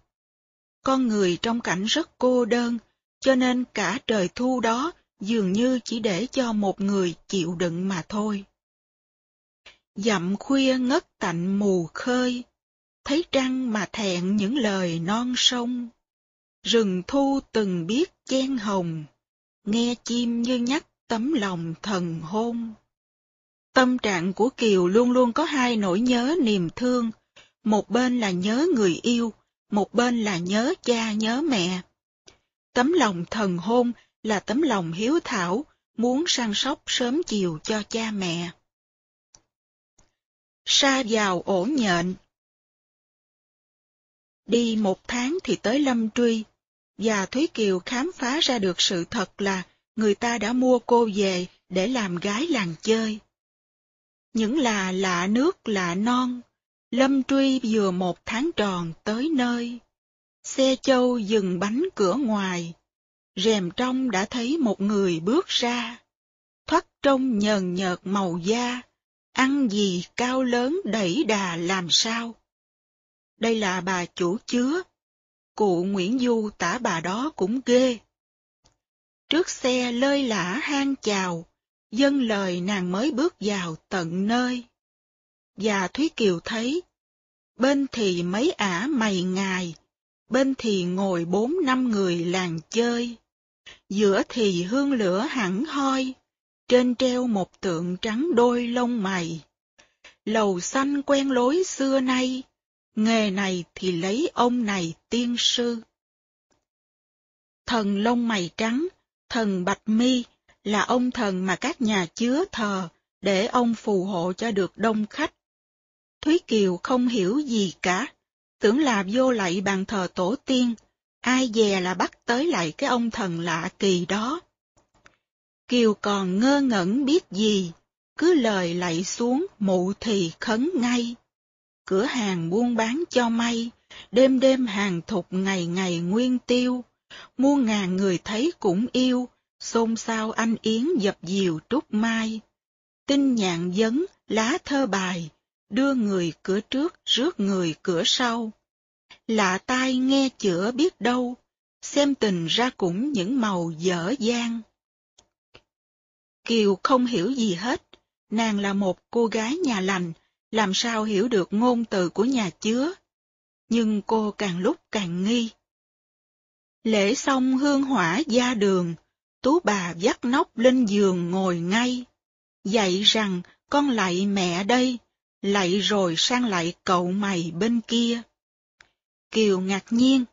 Con người trong cảnh rất cô đơn, cho nên cả trời thu đó dường như chỉ để cho một người chịu đựng mà thôi. Dặm khuya ngất tạnh mù khơi, thấy trăng mà thẹn những lời non sông. Rừng thu từng biết chen hồng, nghe chim như nhắc tấm lòng thần hôn. Tâm trạng của Kiều luôn luôn có hai nỗi nhớ niềm thương, một bên là nhớ người yêu, một bên là nhớ cha nhớ mẹ. Tấm lòng thần hôn là tấm lòng hiếu thảo, muốn săn sóc sớm chiều cho cha mẹ. Sa vào ổ nhện Đi một tháng thì tới Lâm Truy, và Thúy Kiều khám phá ra được sự thật là người ta đã mua cô về để làm gái làng chơi. Những là lạ nước lạ non, Lâm Truy vừa một tháng tròn tới nơi. Xe châu dừng bánh cửa ngoài, rèm trong đã thấy một người bước ra. Thoát trông nhờn nhợt màu da, ăn gì cao lớn đẩy đà làm sao. Đây là bà chủ chứa, Cụ Nguyễn Du tả bà đó cũng ghê. Trước xe lơi lả hang chào, dân lời nàng mới bước vào tận nơi. Và Thúy Kiều thấy, bên thì mấy ả mày ngài, bên thì ngồi bốn năm người làng chơi, giữa thì hương lửa hẳn hoi, trên treo một tượng trắng đôi lông mày. Lầu xanh quen lối xưa nay, nghề này thì lấy ông này tiên sư. Thần lông mày trắng, thần bạch mi là ông thần mà các nhà chứa thờ để ông phù hộ cho được đông khách. Thúy Kiều không hiểu gì cả, tưởng là vô lạy bàn thờ tổ tiên, ai dè là bắt tới lại cái ông thần lạ kỳ đó. Kiều còn ngơ ngẩn biết gì, cứ lời lạy xuống mụ thì khấn ngay cửa hàng buôn bán cho may, đêm đêm hàng thục ngày ngày nguyên tiêu, muôn ngàn người thấy cũng yêu, xôn xao anh yến dập dìu trúc mai. Tinh nhạn dấn, lá thơ bài, đưa người cửa trước rước người cửa sau. lạ tai nghe chữa biết đâu, xem tình ra cũng những màu dở dang. Kiều không hiểu gì hết, nàng là một cô gái nhà lành, làm sao hiểu được ngôn từ của nhà chứa. Nhưng cô càng lúc càng nghi. Lễ xong hương hỏa ra đường, tú bà dắt nóc lên giường ngồi ngay. Dạy rằng con lạy mẹ đây, lạy rồi sang lại cậu mày bên kia. Kiều ngạc nhiên.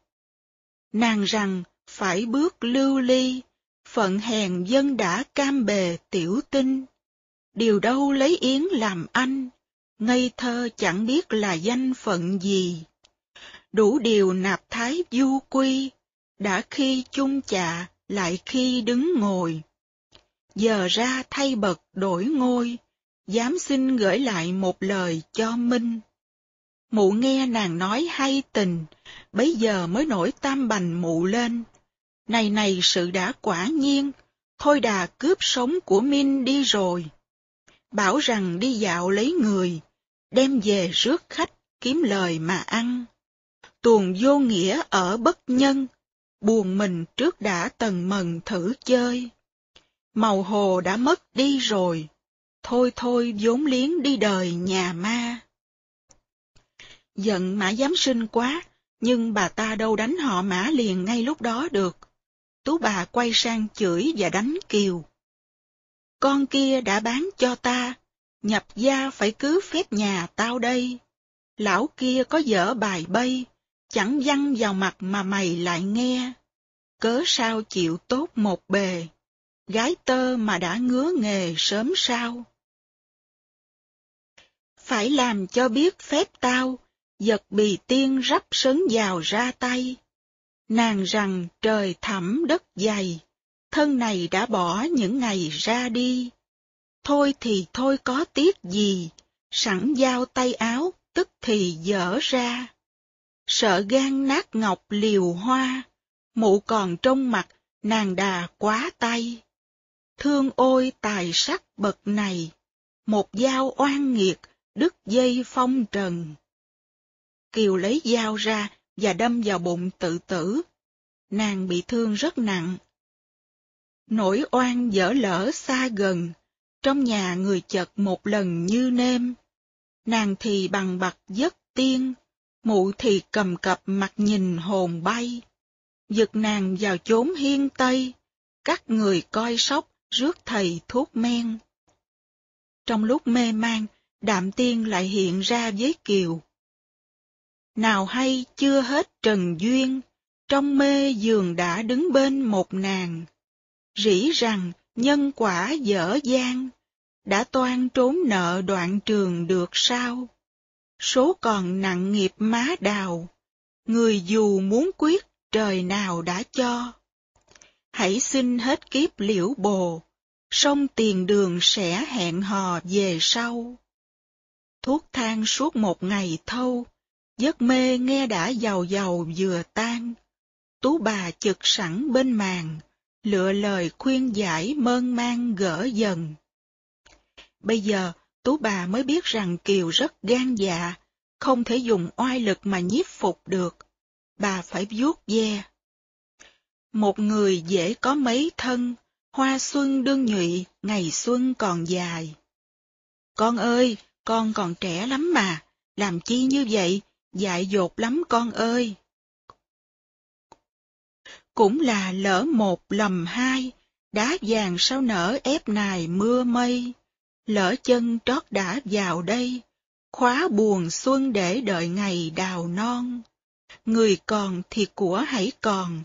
Nàng rằng phải bước lưu ly, phận hèn dân đã cam bề tiểu tinh. Điều đâu lấy yến làm anh, ngây thơ chẳng biết là danh phận gì. Đủ điều nạp thái du quy, đã khi chung chạ, lại khi đứng ngồi. Giờ ra thay bậc đổi ngôi, dám xin gửi lại một lời cho Minh. Mụ nghe nàng nói hay tình, bấy giờ mới nổi tam bành mụ lên. Này này sự đã quả nhiên, thôi đà cướp sống của Minh đi rồi. Bảo rằng đi dạo lấy người, đem về rước khách kiếm lời mà ăn. Tuồng vô nghĩa ở bất nhân, buồn mình trước đã tần mần thử chơi. Màu hồ đã mất đi rồi, thôi thôi vốn liếng đi đời nhà ma. Giận mã giám sinh quá, nhưng bà ta đâu đánh họ mã liền ngay lúc đó được. Tú bà quay sang chửi và đánh Kiều. Con kia đã bán cho ta, nhập gia phải cứ phép nhà tao đây. Lão kia có dở bài bay, chẳng văng vào mặt mà mày lại nghe. Cớ sao chịu tốt một bề, gái tơ mà đã ngứa nghề sớm sao. Phải làm cho biết phép tao, giật bì tiên rắp sấn vào ra tay. Nàng rằng trời thẳm đất dày, thân này đã bỏ những ngày ra đi. Thôi thì thôi có tiếc gì, sẵn giao tay áo, tức thì dở ra. Sợ gan nát ngọc liều hoa, mụ còn trong mặt, nàng đà quá tay. Thương ôi tài sắc bậc này, một dao oan nghiệt, đứt dây phong trần. Kiều lấy dao ra và đâm vào bụng tự tử. Nàng bị thương rất nặng. Nỗi oan dở lỡ xa gần, trong nhà người chật một lần như nêm. Nàng thì bằng bạc giấc tiên, mụ thì cầm cập mặt nhìn hồn bay. Giật nàng vào chốn hiên tây, các người coi sóc rước thầy thuốc men. Trong lúc mê man, đạm tiên lại hiện ra với Kiều. Nào hay chưa hết trần duyên, trong mê giường đã đứng bên một nàng. Rỉ rằng nhân quả dở gian, đã toan trốn nợ đoạn trường được sao? Số còn nặng nghiệp má đào, người dù muốn quyết trời nào đã cho. Hãy xin hết kiếp liễu bồ, sông tiền đường sẽ hẹn hò về sau. Thuốc thang suốt một ngày thâu, giấc mê nghe đã giàu giàu vừa tan. Tú bà chực sẵn bên màn, lựa lời khuyên giải mơn mang gỡ dần. Bây giờ, Tú bà mới biết rằng Kiều rất gan dạ, không thể dùng oai lực mà nhiếp phục được. Bà phải vuốt ve. Một người dễ có mấy thân, hoa xuân đương nhụy, ngày xuân còn dài. Con ơi, con còn trẻ lắm mà, làm chi như vậy, dại dột lắm con ơi. Cũng là lỡ một lầm hai, đá vàng sao nở ép nài mưa mây, lỡ chân trót đã vào đây, khóa buồn xuân để đợi ngày đào non. Người còn thì của hãy còn,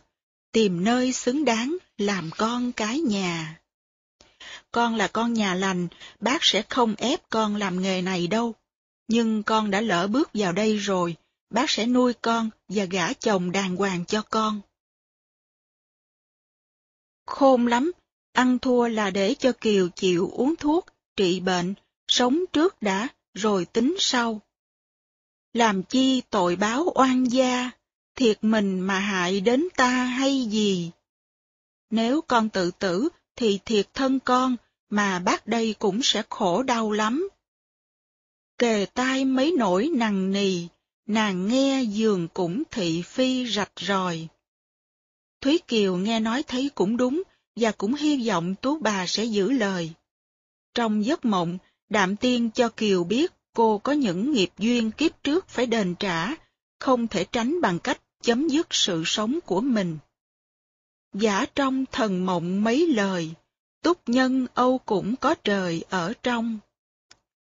tìm nơi xứng đáng làm con cái nhà. Con là con nhà lành, bác sẽ không ép con làm nghề này đâu. Nhưng con đã lỡ bước vào đây rồi, bác sẽ nuôi con và gả chồng đàng hoàng cho con. Khôn lắm, ăn thua là để cho Kiều chịu uống thuốc, trị bệnh, sống trước đã, rồi tính sau. Làm chi tội báo oan gia, thiệt mình mà hại đến ta hay gì? Nếu con tự tử thì thiệt thân con, mà bác đây cũng sẽ khổ đau lắm. Kề tai mấy nỗi nằng nì, nàng nghe giường cũng thị phi rạch ròi. Thúy Kiều nghe nói thấy cũng đúng, và cũng hy vọng tú bà sẽ giữ lời. Trong giấc mộng, Đạm Tiên cho Kiều biết cô có những nghiệp duyên kiếp trước phải đền trả, không thể tránh bằng cách chấm dứt sự sống của mình. Giả trong thần mộng mấy lời, túc nhân âu cũng có trời ở trong.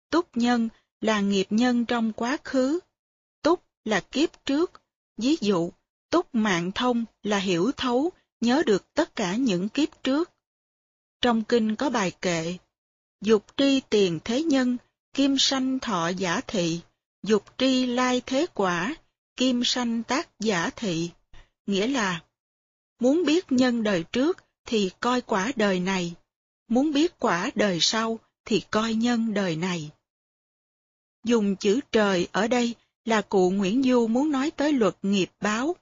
Túc nhân là nghiệp nhân trong quá khứ, túc là kiếp trước, ví dụ, túc mạng thông là hiểu thấu, nhớ được tất cả những kiếp trước. Trong kinh có bài kệ, dục tri tiền thế nhân, kim sanh thọ giả thị, dục tri lai thế quả, kim sanh tác giả thị, nghĩa là muốn biết nhân đời trước thì coi quả đời này, muốn biết quả đời sau thì coi nhân đời này. Dùng chữ trời ở đây là cụ Nguyễn Du muốn nói tới luật nghiệp báo.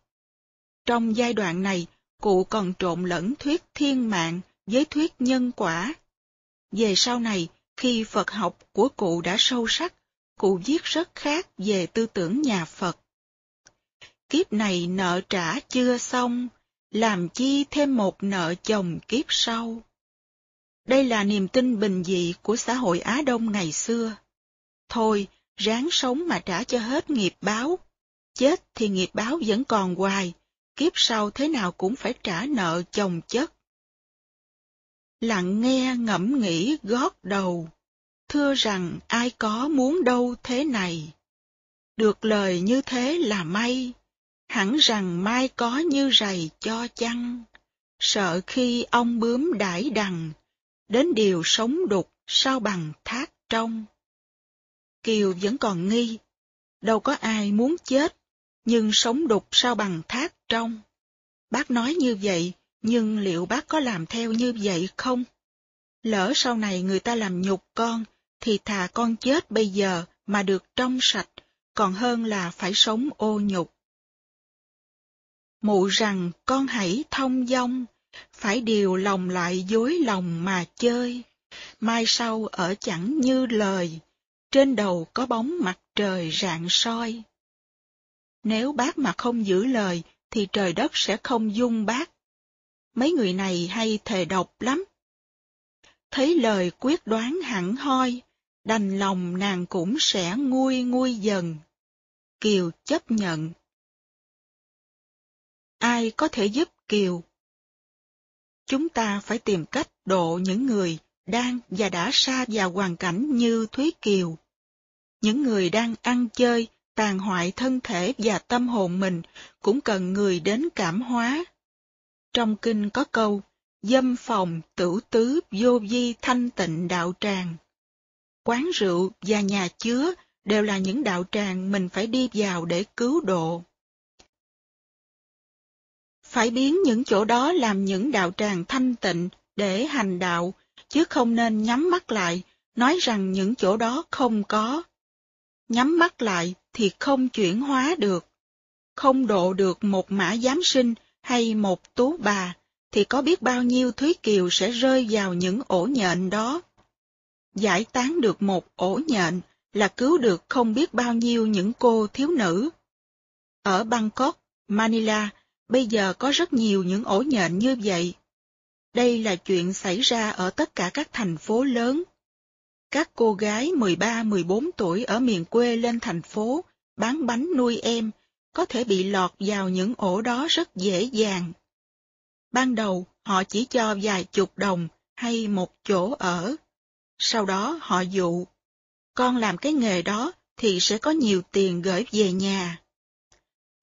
Trong giai đoạn này, cụ còn trộn lẫn thuyết thiên mạng với thuyết nhân quả. Về sau này, khi Phật học của cụ đã sâu sắc, cụ viết rất khác về tư tưởng nhà Phật. Kiếp này nợ trả chưa xong, làm chi thêm một nợ chồng kiếp sau. Đây là niềm tin bình dị của xã hội Á Đông ngày xưa. Thôi, ráng sống mà trả cho hết nghiệp báo. Chết thì nghiệp báo vẫn còn hoài, kiếp sau thế nào cũng phải trả nợ chồng chất. Lặng nghe ngẫm nghĩ gót đầu, thưa rằng ai có muốn đâu thế này. Được lời như thế là may, hẳn rằng mai có như rầy cho chăng. Sợ khi ông bướm đãi đằng, đến điều sống đục sao bằng thác trong. Kiều vẫn còn nghi, đâu có ai muốn chết, nhưng sống đục sao bằng thác trong. Bác nói như vậy, nhưng liệu bác có làm theo như vậy không? Lỡ sau này người ta làm nhục con, thì thà con chết bây giờ mà được trong sạch, còn hơn là phải sống ô nhục. Mụ rằng con hãy thông dong, phải điều lòng lại dối lòng mà chơi. Mai sau ở chẳng như lời, trên đầu có bóng mặt trời rạng soi. Nếu bác mà không giữ lời, thì trời đất sẽ không dung bác. Mấy người này hay thề độc lắm. Thấy lời quyết đoán hẳn hoi, đành lòng nàng cũng sẽ nguôi nguôi dần. Kiều chấp nhận. Ai có thể giúp Kiều? Chúng ta phải tìm cách độ những người đang và đã xa vào hoàn cảnh như Thúy Kiều. Những người đang ăn chơi, tàn hoại thân thể và tâm hồn mình cũng cần người đến cảm hóa. Trong kinh có câu, dâm phòng, tử tứ, vô vi, thanh tịnh đạo tràng. Quán rượu và nhà chứa đều là những đạo tràng mình phải đi vào để cứu độ. Phải biến những chỗ đó làm những đạo tràng thanh tịnh để hành đạo, chứ không nên nhắm mắt lại, nói rằng những chỗ đó không có. Nhắm mắt lại thì không chuyển hóa được. Không độ được một mã giám sinh hay một tú bà, thì có biết bao nhiêu Thúy Kiều sẽ rơi vào những ổ nhện đó. Giải tán được một ổ nhện là cứu được không biết bao nhiêu những cô thiếu nữ. Ở Bangkok, Manila, bây giờ có rất nhiều những ổ nhện như vậy. Đây là chuyện xảy ra ở tất cả các thành phố lớn. Các cô gái 13-14 tuổi ở miền quê lên thành phố, bán bánh nuôi em, có thể bị lọt vào những ổ đó rất dễ dàng. Ban đầu, họ chỉ cho vài chục đồng hay một chỗ ở. Sau đó họ dụ, con làm cái nghề đó thì sẽ có nhiều tiền gửi về nhà.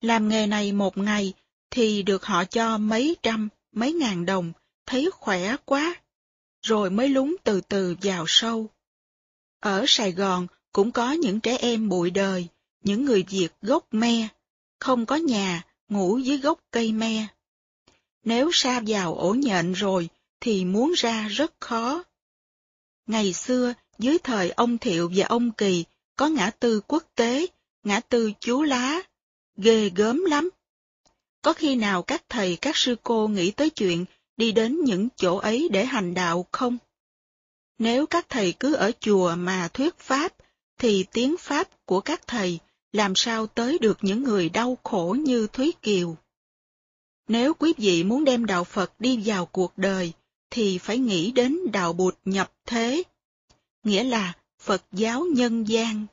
Làm nghề này một ngày thì được họ cho mấy trăm, mấy ngàn đồng, thấy khỏe quá, rồi mới lúng từ từ vào sâu. Ở Sài Gòn cũng có những trẻ em bụi đời, những người Việt gốc me, không có nhà, ngủ dưới gốc cây me. Nếu xa vào ổ nhện rồi, thì muốn ra rất khó. Ngày xưa, dưới thời ông Thiệu và ông Kỳ, có ngã tư quốc tế, ngã tư chú lá, ghê gớm lắm. Có khi nào các thầy các sư cô nghĩ tới chuyện đi đến những chỗ ấy để hành đạo không? Nếu các thầy cứ ở chùa mà thuyết pháp, thì tiếng pháp của các thầy làm sao tới được những người đau khổ như Thúy Kiều. Nếu quý vị muốn đem đạo Phật đi vào cuộc đời, thì phải nghĩ đến đạo bụt nhập thế, nghĩa là Phật giáo nhân gian.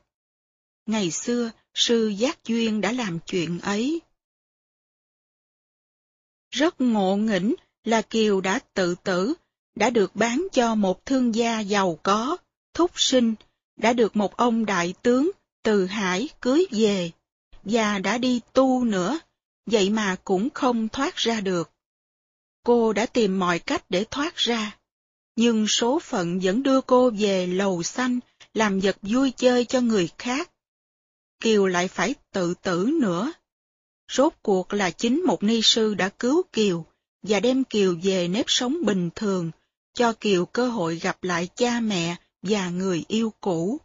Ngày xưa, sư Giác Duyên đã làm chuyện ấy. Rất ngộ nghĩnh là Kiều đã tự tử, đã được bán cho một thương gia giàu có, thúc sinh, đã được một ông đại tướng từ Hải cưới về, và đã đi tu nữa, vậy mà cũng không thoát ra được. Cô đã tìm mọi cách để thoát ra, nhưng số phận vẫn đưa cô về lầu xanh, làm vật vui chơi cho người khác. Kiều lại phải tự tử nữa. Rốt cuộc là chính một ni sư đã cứu Kiều và đem Kiều về nếp sống bình thường, cho Kiều cơ hội gặp lại cha mẹ và người yêu cũ.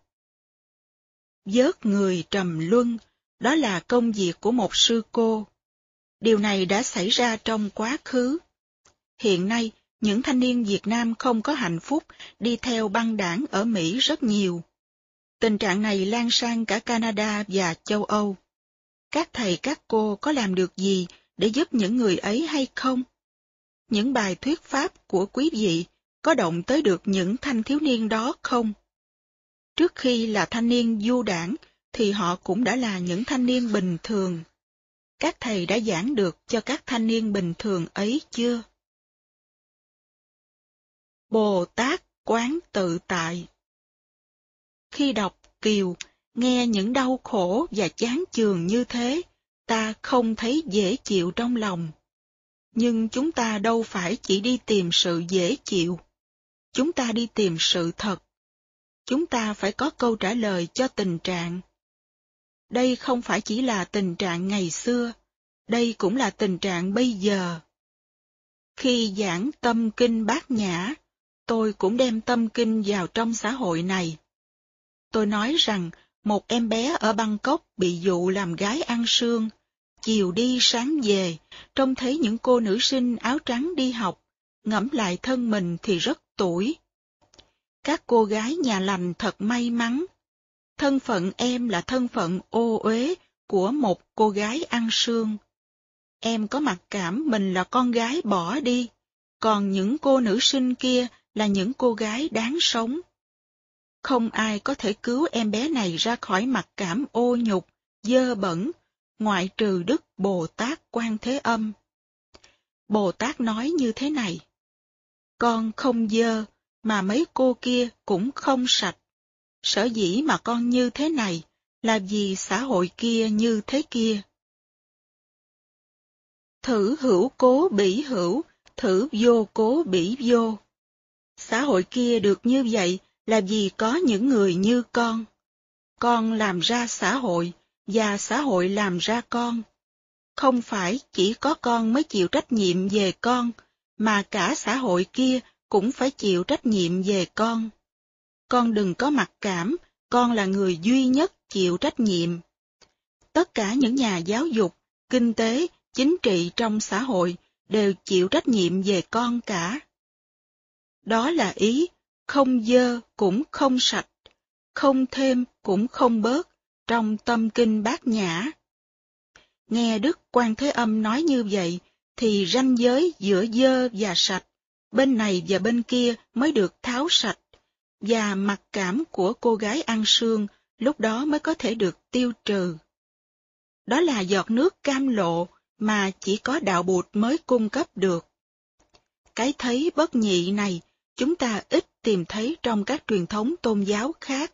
Vớt người trầm luân, đó là công việc của một sư cô. Điều này đã xảy ra trong quá khứ. Hiện nay, những thanh niên Việt Nam không có hạnh phúc đi theo băng đảng ở Mỹ rất nhiều. Tình trạng này lan sang cả Canada và châu Âu. Các thầy các cô có làm được gì để giúp những người ấy hay không? Những bài thuyết pháp của quý vị có động tới được những thanh thiếu niên đó không? Trước khi là thanh niên du đảng, thì họ cũng đã là những thanh niên bình thường. Các thầy đã giảng được cho các thanh niên bình thường ấy chưa? Bồ Tát quán tự tại Khi đọc Kiều, nghe những đau khổ và chán chường như thế, ta không thấy dễ chịu trong lòng. Nhưng chúng ta đâu phải chỉ đi tìm sự dễ chịu. Chúng ta đi tìm sự thật. Chúng ta phải có câu trả lời cho tình trạng. Đây không phải chỉ là tình trạng ngày xưa, đây cũng là tình trạng bây giờ. Khi giảng tâm kinh bát nhã, tôi cũng đem tâm kinh vào trong xã hội này. Tôi nói rằng một em bé ở Bangkok bị dụ làm gái ăn sương, chiều đi sáng về, trông thấy những cô nữ sinh áo trắng đi học, ngẫm lại thân mình thì rất tuổi. Các cô gái nhà lành thật may mắn. Thân phận em là thân phận ô uế của một cô gái ăn sương. Em có mặc cảm mình là con gái bỏ đi, còn những cô nữ sinh kia là những cô gái đáng sống. Không ai có thể cứu em bé này ra khỏi mặt cảm ô nhục, dơ bẩn, ngoại trừ Đức Bồ Tát Quan Thế Âm. Bồ Tát nói như thế này, Con không dơ, mà mấy cô kia cũng không sạch. Sở dĩ mà con như thế này, là vì xã hội kia như thế kia. Thử hữu cố bỉ hữu, thử vô cố bỉ vô. Xã hội kia được như vậy là vì có những người như con. Con làm ra xã hội, và xã hội làm ra con. Không phải chỉ có con mới chịu trách nhiệm về con, mà cả xã hội kia cũng phải chịu trách nhiệm về con. Con đừng có mặc cảm, con là người duy nhất chịu trách nhiệm. Tất cả những nhà giáo dục, kinh tế, chính trị trong xã hội đều chịu trách nhiệm về con cả. Đó là ý, không dơ cũng không sạch, không thêm cũng không bớt, trong tâm kinh bát nhã. Nghe Đức Quan Thế Âm nói như vậy, thì ranh giới giữa dơ và sạch, bên này và bên kia mới được tháo sạch, và mặc cảm của cô gái ăn sương lúc đó mới có thể được tiêu trừ. Đó là giọt nước cam lộ mà chỉ có đạo bụt mới cung cấp được. Cái thấy bất nhị này chúng ta ít tìm thấy trong các truyền thống tôn giáo khác.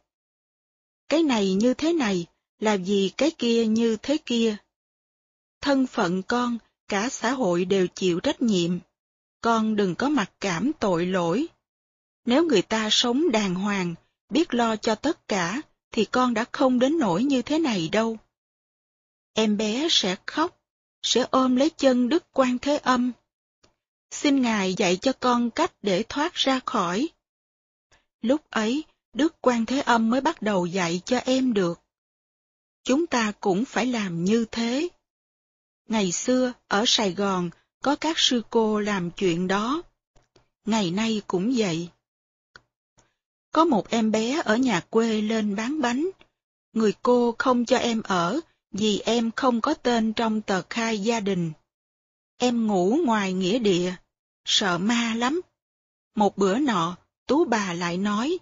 Cái này như thế này là vì cái kia như thế kia. Thân phận con, cả xã hội đều chịu trách nhiệm. Con đừng có mặc cảm tội lỗi. Nếu người ta sống đàng hoàng, biết lo cho tất cả, thì con đã không đến nỗi như thế này đâu. Em bé sẽ khóc, sẽ ôm lấy chân Đức Quan Thế Âm. Xin Ngài dạy cho con cách để thoát ra khỏi. Lúc ấy, Đức Quan Thế Âm mới bắt đầu dạy cho em được. Chúng ta cũng phải làm như thế. Ngày xưa, ở Sài Gòn, có các sư cô làm chuyện đó. Ngày nay cũng vậy. Có một em bé ở nhà quê lên bán bánh. Người cô không cho em ở vì em không có tên trong tờ khai gia đình. Em ngủ ngoài nghĩa địa, sợ ma lắm. Một bữa nọ, tú bà lại nói,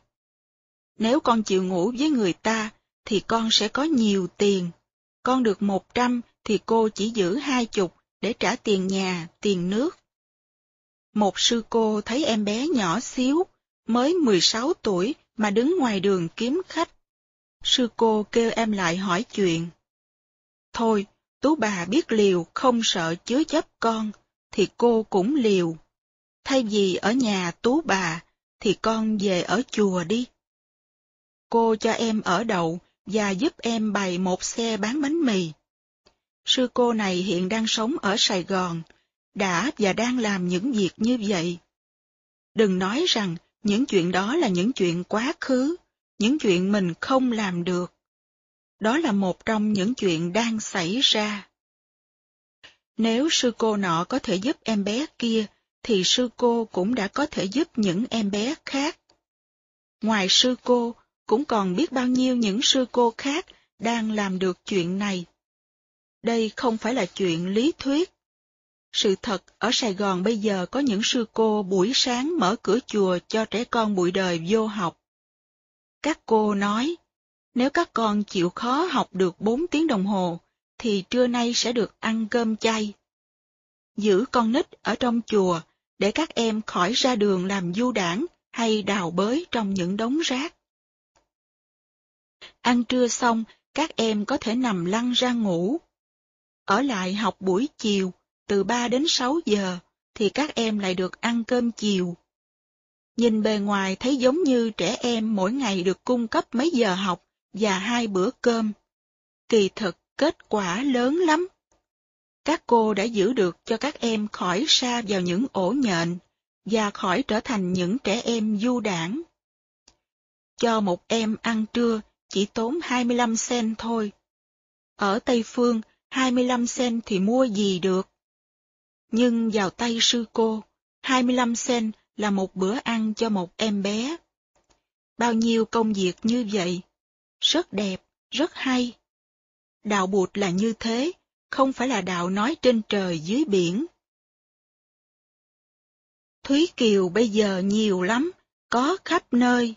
nếu con chịu ngủ với người ta, thì con sẽ có nhiều tiền. Con được một trăm thì cô chỉ giữ hai chục để trả tiền nhà, tiền nước. Một sư cô thấy em bé nhỏ xíu, mới 16 tuổi mà đứng ngoài đường kiếm khách. Sư cô kêu em lại hỏi chuyện. Thôi, tú bà biết liều không sợ chứa chấp con, thì cô cũng liều. Thay vì ở nhà tú bà, thì con về ở chùa đi. Cô cho em ở đậu và giúp em bày một xe bán bánh mì. Sư cô này hiện đang sống ở Sài Gòn, đã và đang làm những việc như vậy. Đừng nói rằng những chuyện đó là những chuyện quá khứ, những chuyện mình không làm được. Đó là một trong những chuyện đang xảy ra. Nếu sư cô nọ có thể giúp em bé kia, thì sư cô cũng đã có thể giúp những em bé khác. Ngoài sư cô, cũng còn biết bao nhiêu những sư cô khác đang làm được chuyện này. Đây không phải là chuyện lý thuyết. Sự thật, ở Sài Gòn bây giờ có những sư cô buổi sáng mở cửa chùa cho trẻ con bụi đời vô học. Các cô nói, nếu các con chịu khó học được 4 tiếng đồng hồ, thì trưa nay sẽ được ăn cơm chay. Giữ con nít ở trong chùa để các em khỏi ra đường làm du đảng hay đào bới trong những đống rác. Ăn trưa xong, các em có thể nằm lăn ra ngủ. Ở lại học buổi chiều, từ 3 đến 6 giờ, thì các em lại được ăn cơm chiều. Nhìn bề ngoài thấy giống như trẻ em mỗi ngày được cung cấp mấy giờ học và hai bữa cơm. Kỳ thực kết quả lớn lắm. Các cô đã giữ được cho các em khỏi xa vào những ổ nhện và khỏi trở thành những trẻ em du đảng. Cho một em ăn trưa chỉ tốn 25 sen thôi. Ở Tây Phương, 25 sen thì mua gì được? Nhưng vào tay sư cô, 25 sen là một bữa ăn cho một em bé. Bao nhiêu công việc như vậy, rất đẹp, rất hay. Đạo bụt là như thế, không phải là đạo nói trên trời dưới biển. Thúy Kiều bây giờ nhiều lắm, có khắp nơi.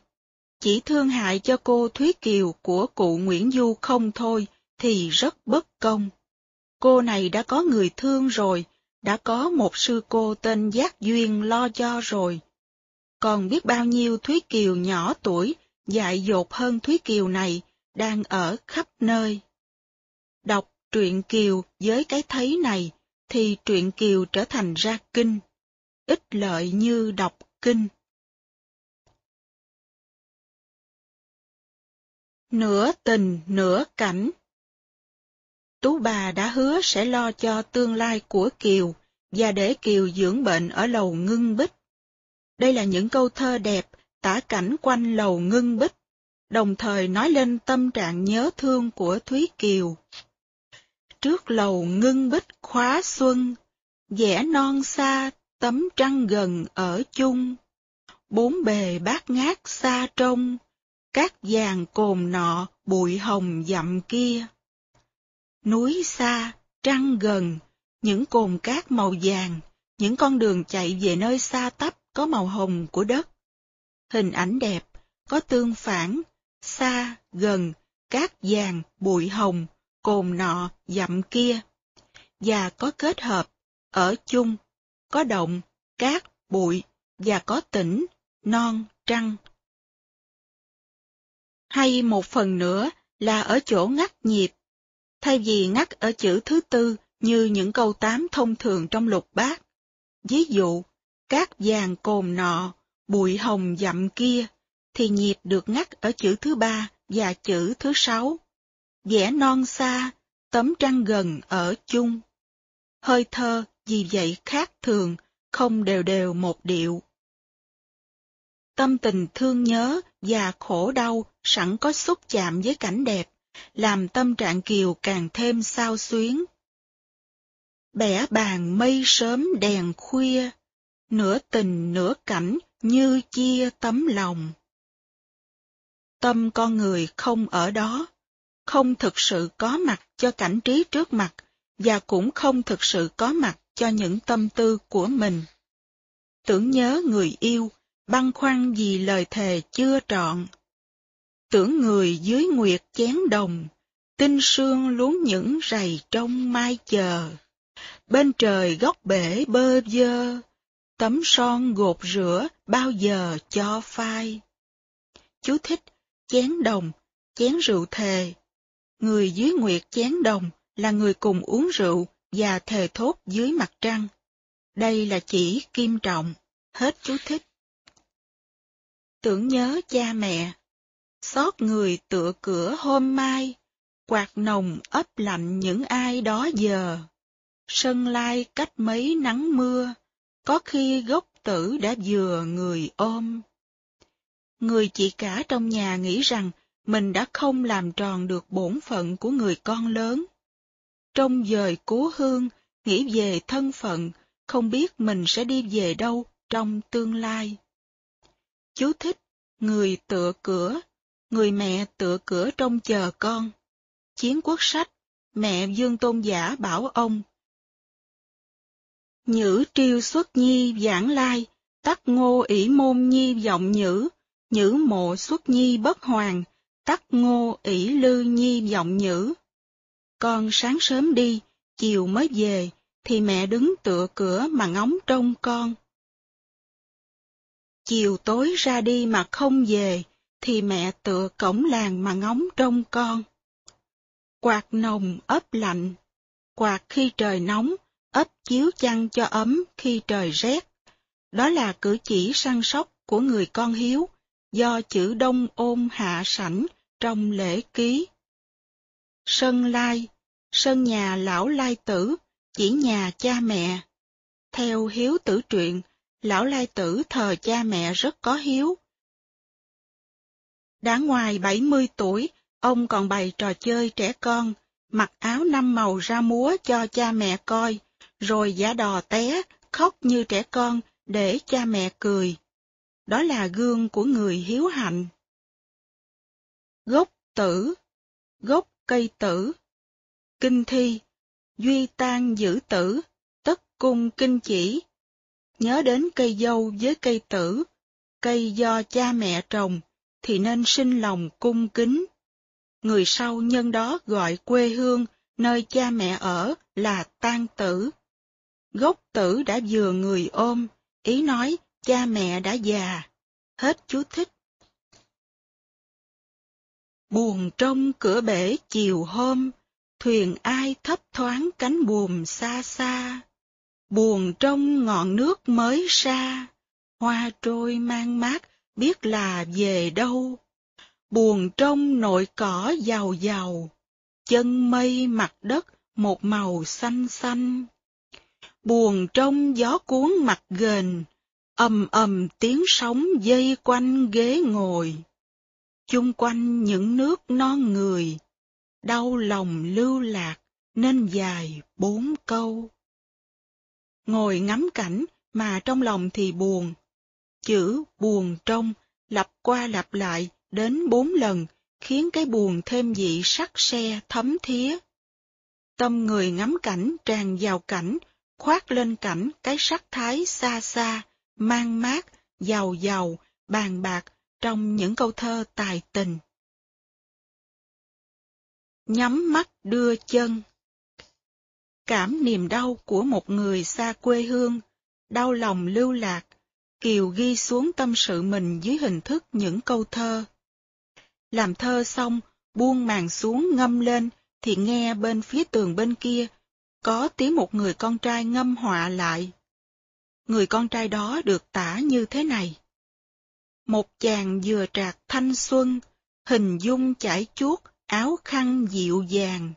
Chỉ thương hại cho cô Thúy Kiều của cụ Nguyễn Du không thôi, thì rất bất công. Cô này đã có người thương rồi, đã có một sư cô tên Giác Duyên lo cho rồi. Còn biết bao nhiêu Thúy Kiều nhỏ tuổi, dại dột hơn Thúy Kiều này, đang ở khắp nơi. Đọc truyện Kiều với cái thấy này, thì truyện Kiều trở thành ra kinh, ích lợi như đọc kinh. Nửa tình, nửa cảnh Tú bà đã hứa sẽ lo cho tương lai của Kiều và để Kiều dưỡng bệnh ở lầu ngưng bích. Đây là những câu thơ đẹp tả cảnh quanh lầu ngưng bích, đồng thời nói lên tâm trạng nhớ thương của Thúy Kiều. Trước lầu ngưng bích khóa xuân, vẽ non xa, tấm trăng gần ở chung. Bốn bề bát ngát xa trông, các vàng cồn nọ bụi hồng dặm kia. Núi xa, trăng gần, những cồn cát màu vàng, những con đường chạy về nơi xa tấp có màu hồng của đất. Hình ảnh đẹp, có tương phản, xa, gần, cát vàng, bụi hồng, cồn nọ, dặm kia. Và có kết hợp, ở chung, có động, cát, bụi, và có tỉnh, non, trăng. Hay một phần nữa là ở chỗ ngắt nhịp. Thay vì ngắt ở chữ thứ tư như những câu tám thông thường trong lục bát. Ví dụ, cát vàng cồn nọ, bụi hồng dặm kia, thì nhịp được ngắt ở chữ thứ ba và chữ thứ sáu vẻ non xa, tấm trăng gần ở chung. Hơi thơ vì vậy khác thường, không đều đều một điệu. Tâm tình thương nhớ và khổ đau sẵn có xúc chạm với cảnh đẹp, làm tâm trạng Kiều càng thêm sao xuyến. Bẻ bàn mây sớm đèn khuya, nửa tình nửa cảnh như chia tấm lòng. Tâm con người không ở đó, không thực sự có mặt cho cảnh trí trước mặt và cũng không thực sự có mặt cho những tâm tư của mình. Tưởng nhớ người yêu, băn khoăn vì lời thề chưa trọn. Tưởng người dưới nguyệt chén đồng, tinh sương luống những rầy trong mai chờ. Bên trời góc bể bơ vơ, tấm son gột rửa bao giờ cho phai. Chú thích, chén đồng, chén rượu thề. Người dưới nguyệt chén đồng là người cùng uống rượu và thề thốt dưới mặt trăng. Đây là chỉ kim trọng. Hết chú thích. Tưởng nhớ cha mẹ, xót người tựa cửa hôm mai, quạt nồng ấp lạnh những ai đó giờ. Sân lai cách mấy nắng mưa, có khi gốc tử đã vừa người ôm. Người chị cả trong nhà nghĩ rằng mình đã không làm tròn được bổn phận của người con lớn. Trong dời cố hương, nghĩ về thân phận, không biết mình sẽ đi về đâu trong tương lai. Chú thích, người tựa cửa, người mẹ tựa cửa trong chờ con. Chiến quốc sách, mẹ Dương Tôn Giả bảo ông. Nhữ triêu xuất nhi giảng lai, tắc ngô ỷ môn nhi vọng nhữ, nhữ mộ xuất nhi bất hoàng, tắc ngô ỷ lư nhi giọng nhữ. Con sáng sớm đi, chiều mới về, thì mẹ đứng tựa cửa mà ngóng trông con. Chiều tối ra đi mà không về, thì mẹ tựa cổng làng mà ngóng trông con. Quạt nồng ấp lạnh, quạt khi trời nóng, ấp chiếu chăn cho ấm khi trời rét. Đó là cử chỉ săn sóc của người con hiếu, do chữ đông ôn hạ sảnh trong lễ ký. Sân lai, sân nhà lão lai tử, chỉ nhà cha mẹ. Theo hiếu tử truyện, lão lai tử thờ cha mẹ rất có hiếu. Đã ngoài 70 tuổi, ông còn bày trò chơi trẻ con, mặc áo năm màu ra múa cho cha mẹ coi, rồi giả đò té, khóc như trẻ con để cha mẹ cười. Đó là gương của người hiếu hạnh. Gốc tử, gốc cây tử, kinh thi, duy tan giữ tử, tất cung kinh chỉ. Nhớ đến cây dâu với cây tử, cây do cha mẹ trồng, thì nên sinh lòng cung kính. Người sau nhân đó gọi quê hương, nơi cha mẹ ở là tan tử. Gốc tử đã vừa người ôm, ý nói cha mẹ đã già. Hết chú thích. Buồn trong cửa bể chiều hôm, thuyền ai thấp thoáng cánh buồm xa xa. Buồn trong ngọn nước mới xa, hoa trôi mang mát biết là về đâu. Buồn trong nội cỏ giàu giàu, chân mây mặt đất một màu xanh xanh. Buồn trong gió cuốn mặt ghềnh, ầm ầm tiếng sóng dây quanh ghế ngồi. Chung quanh những nước non người, đau lòng lưu lạc nên dài bốn câu. Ngồi ngắm cảnh mà trong lòng thì buồn. Chữ buồn trong lặp qua lặp lại đến bốn lần khiến cái buồn thêm vị sắc xe thấm thía. Tâm người ngắm cảnh tràn vào cảnh, khoát lên cảnh cái sắc thái xa xa, mang mát, giàu giàu, bàn bạc trong những câu thơ tài tình. Nhắm mắt đưa chân Cảm niềm đau của một người xa quê hương, đau lòng lưu lạc, Kiều ghi xuống tâm sự mình dưới hình thức những câu thơ. Làm thơ xong, buông màn xuống ngâm lên, thì nghe bên phía tường bên kia, có tiếng một người con trai ngâm họa lại. Người con trai đó được tả như thế này. Một chàng vừa trạc thanh xuân, hình dung chải chuốt, áo khăn dịu dàng.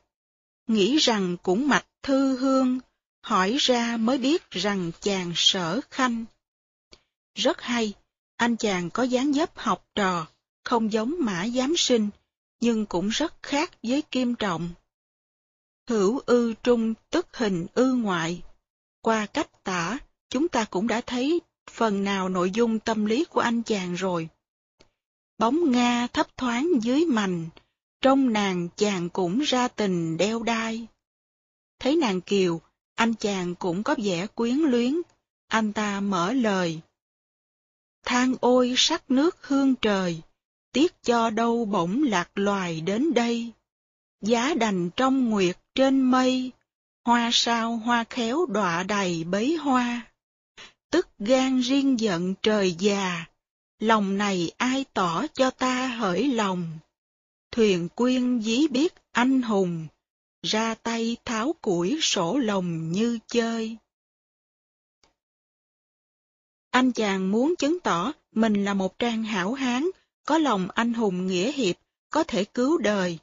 Nghĩ rằng cũng mạch thư hương, hỏi ra mới biết rằng chàng sở khanh. Rất hay, anh chàng có dáng dấp học trò, không giống mã giám sinh, nhưng cũng rất khác với kim trọng. Hữu ư trung tức hình ư ngoại. Qua cách tả, chúng ta cũng đã thấy phần nào nội dung tâm lý của anh chàng rồi. Bóng Nga thấp thoáng dưới mành, trong nàng chàng cũng ra tình đeo đai. Thấy nàng kiều, anh chàng cũng có vẻ quyến luyến, anh ta mở lời. Than ôi sắc nước hương trời, tiếc cho đâu bỗng lạc loài đến đây. Giá đành trong nguyệt trên mây, hoa sao hoa khéo đọa đầy bấy hoa. Tức gan riêng giận trời già, lòng này ai tỏ cho ta hỡi lòng. Thuyền quyên dí biết anh hùng, ra tay tháo củi sổ lồng như chơi. Anh chàng muốn chứng tỏ mình là một trang hảo hán, có lòng anh hùng nghĩa hiệp, có thể cứu đời.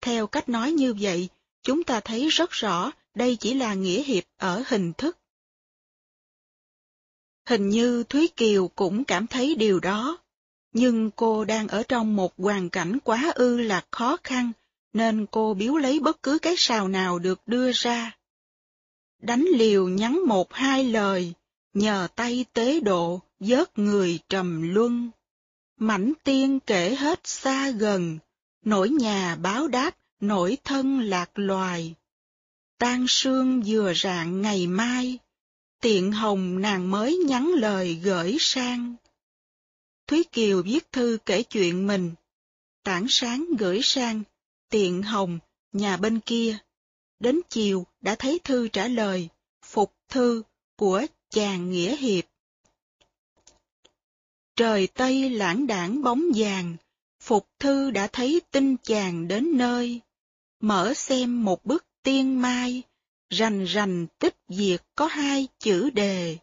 Theo cách nói như vậy, chúng ta thấy rất rõ đây chỉ là nghĩa hiệp ở hình thức. Hình như Thúy Kiều cũng cảm thấy điều đó, nhưng cô đang ở trong một hoàn cảnh quá ư là khó khăn, nên cô biếu lấy bất cứ cái sào nào được đưa ra. Đánh liều nhắn một hai lời, nhờ tay tế độ, vớt người trầm luân. Mảnh tiên kể hết xa gần, nỗi nhà báo đáp, nỗi thân lạc loài. Tan sương vừa rạng ngày mai, tiện hồng nàng mới nhắn lời gửi sang. Thúy Kiều viết thư kể chuyện mình, tảng sáng gửi sang, tiện hồng, nhà bên kia. Đến chiều đã thấy thư trả lời, phục thư của chàng Nghĩa Hiệp. Trời Tây lãng đảng bóng vàng, Phục Thư đã thấy tin chàng đến nơi. Mở xem một bức tiên mai, rành rành tích diệt có hai chữ đề.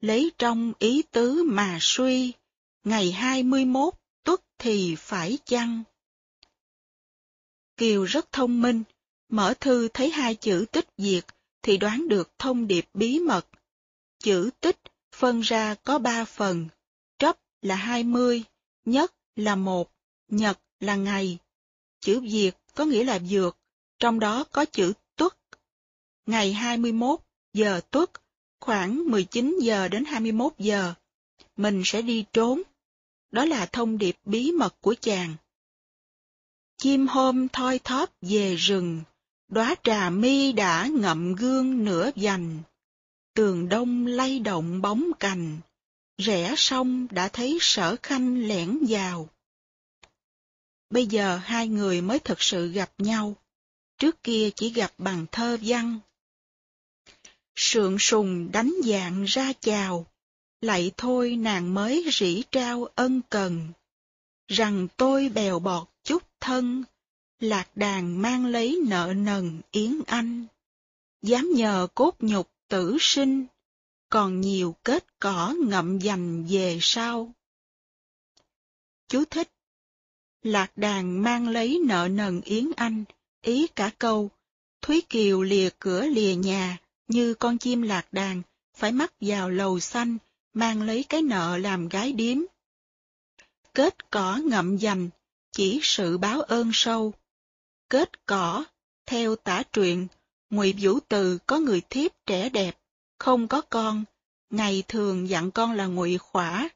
Lấy trong ý tứ mà suy, ngày hai mươi mốt tuất thì phải chăng? Kiều rất thông minh, mở thư thấy hai chữ tích diệt thì đoán được thông điệp bí mật. Chữ tích phân ra có ba phần, trấp là hai mươi, nhất là một, nhật là ngày. Chữ diệt có nghĩa là dược, trong đó có chữ. Ngày 21 giờ tuất, khoảng 19 giờ đến 21 giờ, mình sẽ đi trốn. Đó là thông điệp bí mật của chàng. Chim hôm thoi thóp về rừng, đóa trà mi đã ngậm gương nửa dành. Tường đông lay động bóng cành, rẽ sông đã thấy sở khanh lẻn vào. Bây giờ hai người mới thực sự gặp nhau, trước kia chỉ gặp bằng thơ văn. Sượng sùng đánh dạng ra chào, lại thôi nàng mới rỉ trao ân cần. Rằng tôi bèo bọt chút thân, lạc đàn mang lấy nợ nần yến anh. Dám nhờ cốt nhục tử sinh, còn nhiều kết cỏ ngậm dành về sau. Chú thích. Lạc đàn mang lấy nợ nần Yến Anh, ý cả câu, Thúy Kiều lìa cửa lìa nhà, như con chim lạc đàn, phải mắc vào lầu xanh, mang lấy cái nợ làm gái điếm. Kết cỏ ngậm dành, chỉ sự báo ơn sâu. Kết cỏ, theo tả truyện, Ngụy Vũ Từ có người thiếp trẻ đẹp, không có con, ngày thường dặn con là Ngụy Khỏa.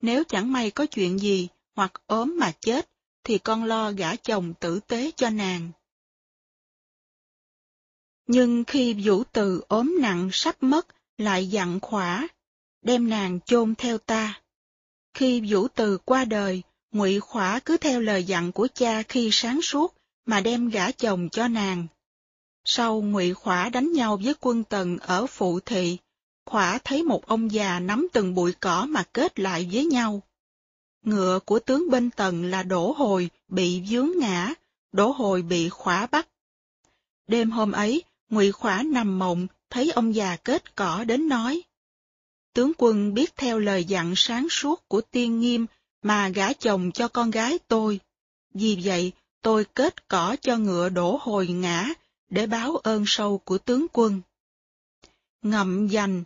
Nếu chẳng may có chuyện gì, hoặc ốm mà chết, thì con lo gả chồng tử tế cho nàng. Nhưng khi Vũ Từ ốm nặng sắp mất, lại dặn khỏa, đem nàng chôn theo ta. Khi Vũ Từ qua đời, Ngụy Khỏa cứ theo lời dặn của cha khi sáng suốt mà đem gả chồng cho nàng. Sau Ngụy Khỏa đánh nhau với quân Tần ở Phụ Thị, Khỏa thấy một ông già nắm từng bụi cỏ mà kết lại với nhau. Ngựa của tướng bên Tần là Đỗ Hồi bị vướng ngã, Đỗ Hồi bị Khỏa bắt. Đêm hôm ấy, Ngụy Khỏa nằm mộng, thấy ông già kết cỏ đến nói. Tướng quân biết theo lời dặn sáng suốt của tiên nghiêm mà gả chồng cho con gái tôi. Vì vậy, tôi kết cỏ cho ngựa đổ hồi ngã để báo ơn sâu của tướng quân. Ngậm dành,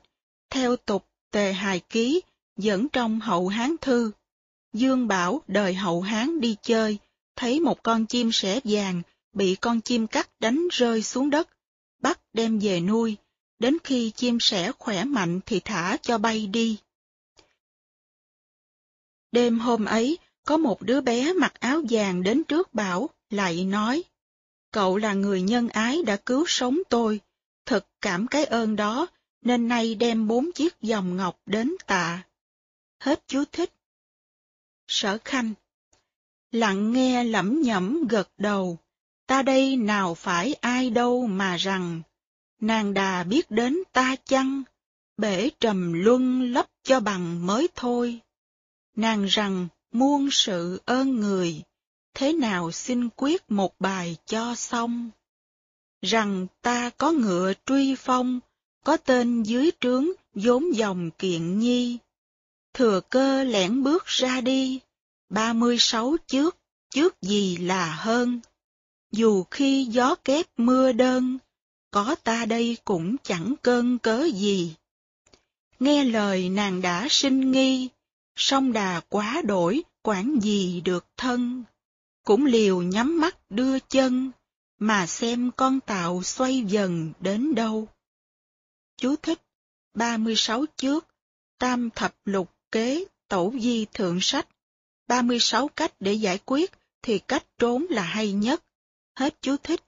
theo tục tề hài ký, dẫn trong hậu hán thư. Dương Bảo đời hậu hán đi chơi, thấy một con chim sẻ vàng bị con chim cắt đánh rơi xuống đất, bắt đem về nuôi, đến khi chim sẻ khỏe mạnh thì thả cho bay đi. Đêm hôm ấy, có một đứa bé mặc áo vàng đến trước bảo, lại nói, cậu là người nhân ái đã cứu sống tôi, thật cảm cái ơn đó, nên nay đem bốn chiếc vòng ngọc đến tạ. Hết chú thích. Sở Khanh Lặng nghe lẩm nhẩm gật đầu, ta đây nào phải ai đâu mà rằng, nàng đà biết đến ta chăng, bể trầm luân lấp cho bằng mới thôi. Nàng rằng muôn sự ơn người, thế nào xin quyết một bài cho xong. Rằng ta có ngựa truy phong, có tên dưới trướng vốn dòng kiện nhi. Thừa cơ lẻn bước ra đi, ba mươi sáu trước, trước gì là hơn. Dù khi gió kép mưa đơn, có ta đây cũng chẳng cơn cớ gì. Nghe lời nàng đã sinh nghi, song đà quá đổi, quản gì được thân. Cũng liều nhắm mắt đưa chân, mà xem con tạo xoay dần đến đâu. Chú thích 36 trước, tam thập lục kế, tổ di thượng sách. 36 cách để giải quyết thì cách trốn là hay nhất. Hết chú thích.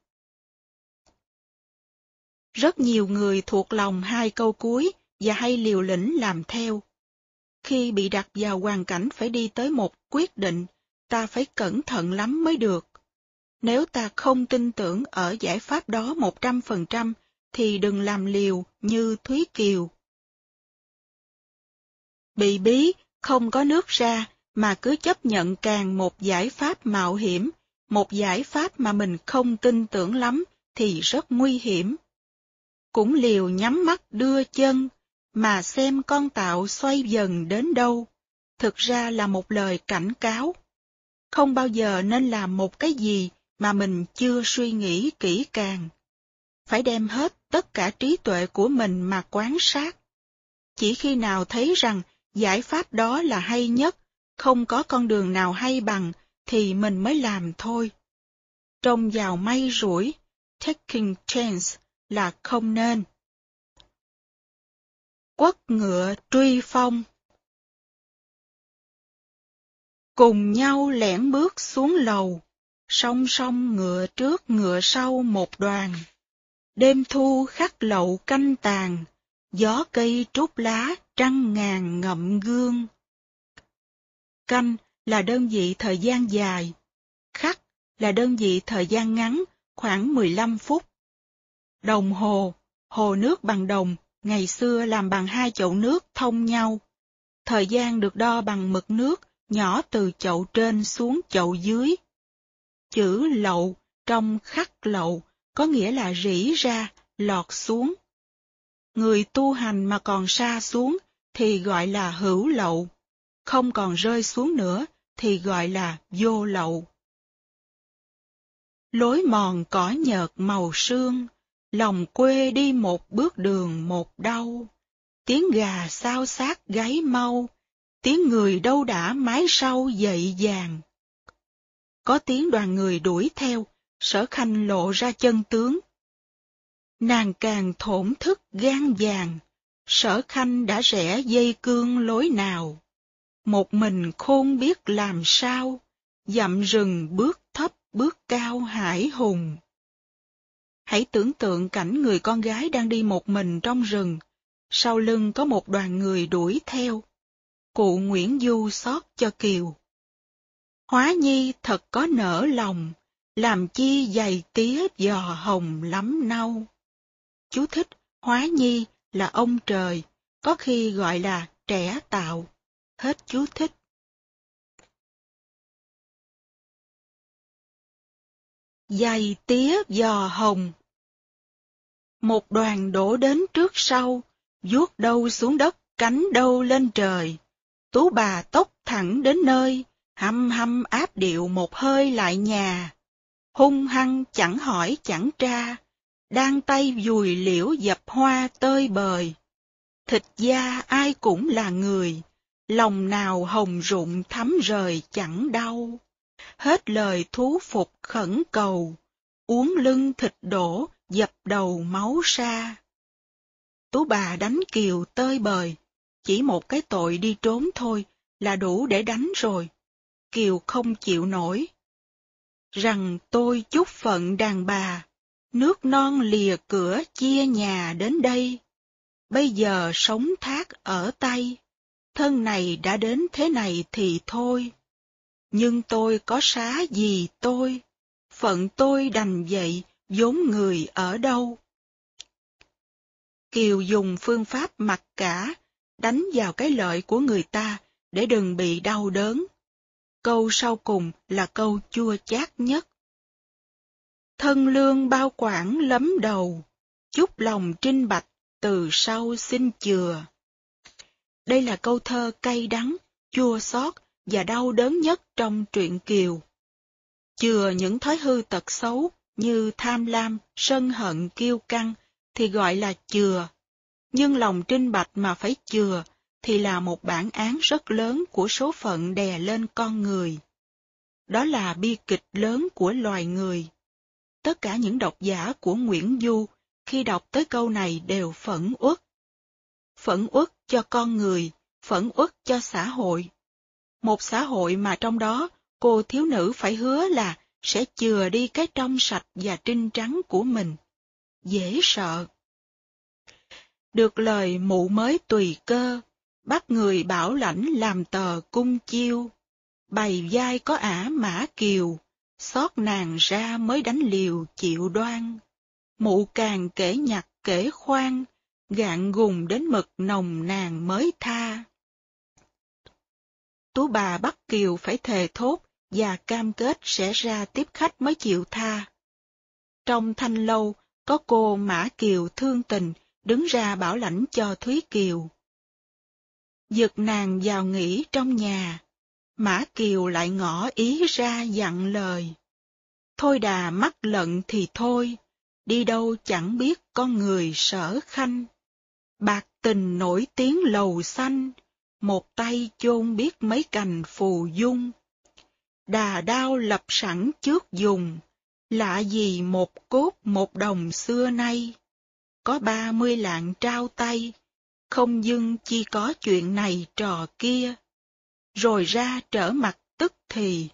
Rất nhiều người thuộc lòng hai câu cuối và hay liều lĩnh làm theo. Khi bị đặt vào hoàn cảnh phải đi tới một quyết định, ta phải cẩn thận lắm mới được. Nếu ta không tin tưởng ở giải pháp đó một trăm phần trăm, thì đừng làm liều như Thúy Kiều. Bị bí, không có nước ra, mà cứ chấp nhận càng một giải pháp mạo hiểm, một giải pháp mà mình không tin tưởng lắm, thì rất nguy hiểm. Cũng liều nhắm mắt đưa chân, mà xem con tạo xoay dần đến đâu, thực ra là một lời cảnh cáo. Không bao giờ nên làm một cái gì mà mình chưa suy nghĩ kỹ càng. Phải đem hết tất cả trí tuệ của mình mà quán sát. Chỉ khi nào thấy rằng giải pháp đó là hay nhất, không có con đường nào hay bằng, thì mình mới làm thôi. Trông vào may rủi, taking chance là không nên. Quất ngựa truy phong Cùng nhau lẻn bước xuống lầu, song song ngựa trước ngựa sau một đoàn. Đêm thu khắc lậu canh tàn, gió cây trút lá trăng ngàn ngậm gương. Canh là đơn vị thời gian dài, khắc là đơn vị thời gian ngắn, khoảng 15 phút. Đồng hồ, hồ nước bằng đồng, ngày xưa làm bằng hai chậu nước thông nhau. Thời gian được đo bằng mực nước, nhỏ từ chậu trên xuống chậu dưới. Chữ lậu trong khắc lậu có nghĩa là rỉ ra, lọt xuống. Người tu hành mà còn xa xuống thì gọi là hữu lậu, không còn rơi xuống nữa thì gọi là vô lậu. Lối mòn cỏ nhợt màu sương, lòng quê đi một bước đường một đau. Tiếng gà sao sát gáy mau, tiếng người đâu đã mái sau dậy vàng. Có tiếng đoàn người đuổi theo, sở khanh lộ ra chân tướng. Nàng càng thổn thức gan vàng, sở khanh đã rẽ dây cương lối nào. Một mình khôn biết làm sao, dặm rừng bước thấp bước cao hải hùng. Hãy tưởng tượng cảnh người con gái đang đi một mình trong rừng, sau lưng có một đoàn người đuổi theo. Cụ Nguyễn Du xót cho Kiều. Hóa nhi thật có nở lòng, làm chi dày tía giò hồng lắm nâu. Chú thích, hóa nhi là ông trời, có khi gọi là trẻ tạo. Hết chú thích. Dày tía giò hồng Một đoàn đổ đến trước sau, vuốt đâu xuống đất, cánh đâu lên trời. Tú bà tốc thẳng đến nơi, hăm hăm áp điệu một hơi lại nhà hung hăng chẳng hỏi chẳng tra, đang tay dùi liễu dập hoa tơi bời. Thịt da ai cũng là người, lòng nào hồng rụng thắm rời chẳng đau. Hết lời thú phục khẩn cầu, uống lưng thịt đổ, dập đầu máu xa. Tú bà đánh kiều tơi bời, chỉ một cái tội đi trốn thôi là đủ để đánh rồi. Kiều không chịu nổi. rằng tôi chúc phận đàn bà, nước non lìa cửa chia nhà đến đây. Bây giờ sống thác ở tay, thân này đã đến thế này thì thôi. Nhưng tôi có xá gì tôi, phận tôi đành vậy, vốn người ở đâu. Kiều dùng phương pháp mặc cả, đánh vào cái lợi của người ta để đừng bị đau đớn. Câu sau cùng là câu chua chát nhất. Thân lương bao quản lấm đầu, chút lòng trinh bạch từ sau xin chừa. Đây là câu thơ cay đắng, chua xót và đau đớn nhất trong truyện Kiều. Chừa những thói hư tật xấu như tham lam, sân hận, kiêu căng thì gọi là chừa. Nhưng lòng trinh bạch mà phải chừa thì là một bản án rất lớn của số phận đè lên con người. Đó là bi kịch lớn của loài người. Tất cả những độc giả của Nguyễn Du khi đọc tới câu này đều phẫn uất. Phẫn uất cho con người, phẫn uất cho xã hội. Một xã hội mà trong đó cô thiếu nữ phải hứa là sẽ chừa đi cái trong sạch và trinh trắng của mình. Dễ sợ. Được lời mụ mới tùy cơ, bắt người bảo lãnh làm tờ cung chiêu. Bày vai có ả mã kiều, xót nàng ra mới đánh liều chịu đoan. Mụ càng kể nhặt kể khoan, gạn gùng đến mực nồng nàng mới tha. Tú bà bắt kiều phải thề thốt và cam kết sẽ ra tiếp khách mới chịu tha. Trong thanh lâu, có cô Mã Kiều thương tình đứng ra bảo lãnh cho Thúy Kiều. Giật nàng vào nghỉ trong nhà, Mã Kiều lại ngỏ ý ra dặn lời. Thôi đà mắc lận thì thôi, đi đâu chẳng biết con người sở khanh. Bạc tình nổi tiếng lầu xanh, một tay chôn biết mấy cành phù dung. Đà đao lập sẵn trước dùng, lạ gì một cốt một đồng xưa nay. Có ba mươi lạng trao tay, không dưng chi có chuyện này trò kia. Rồi ra trở mặt tức thì,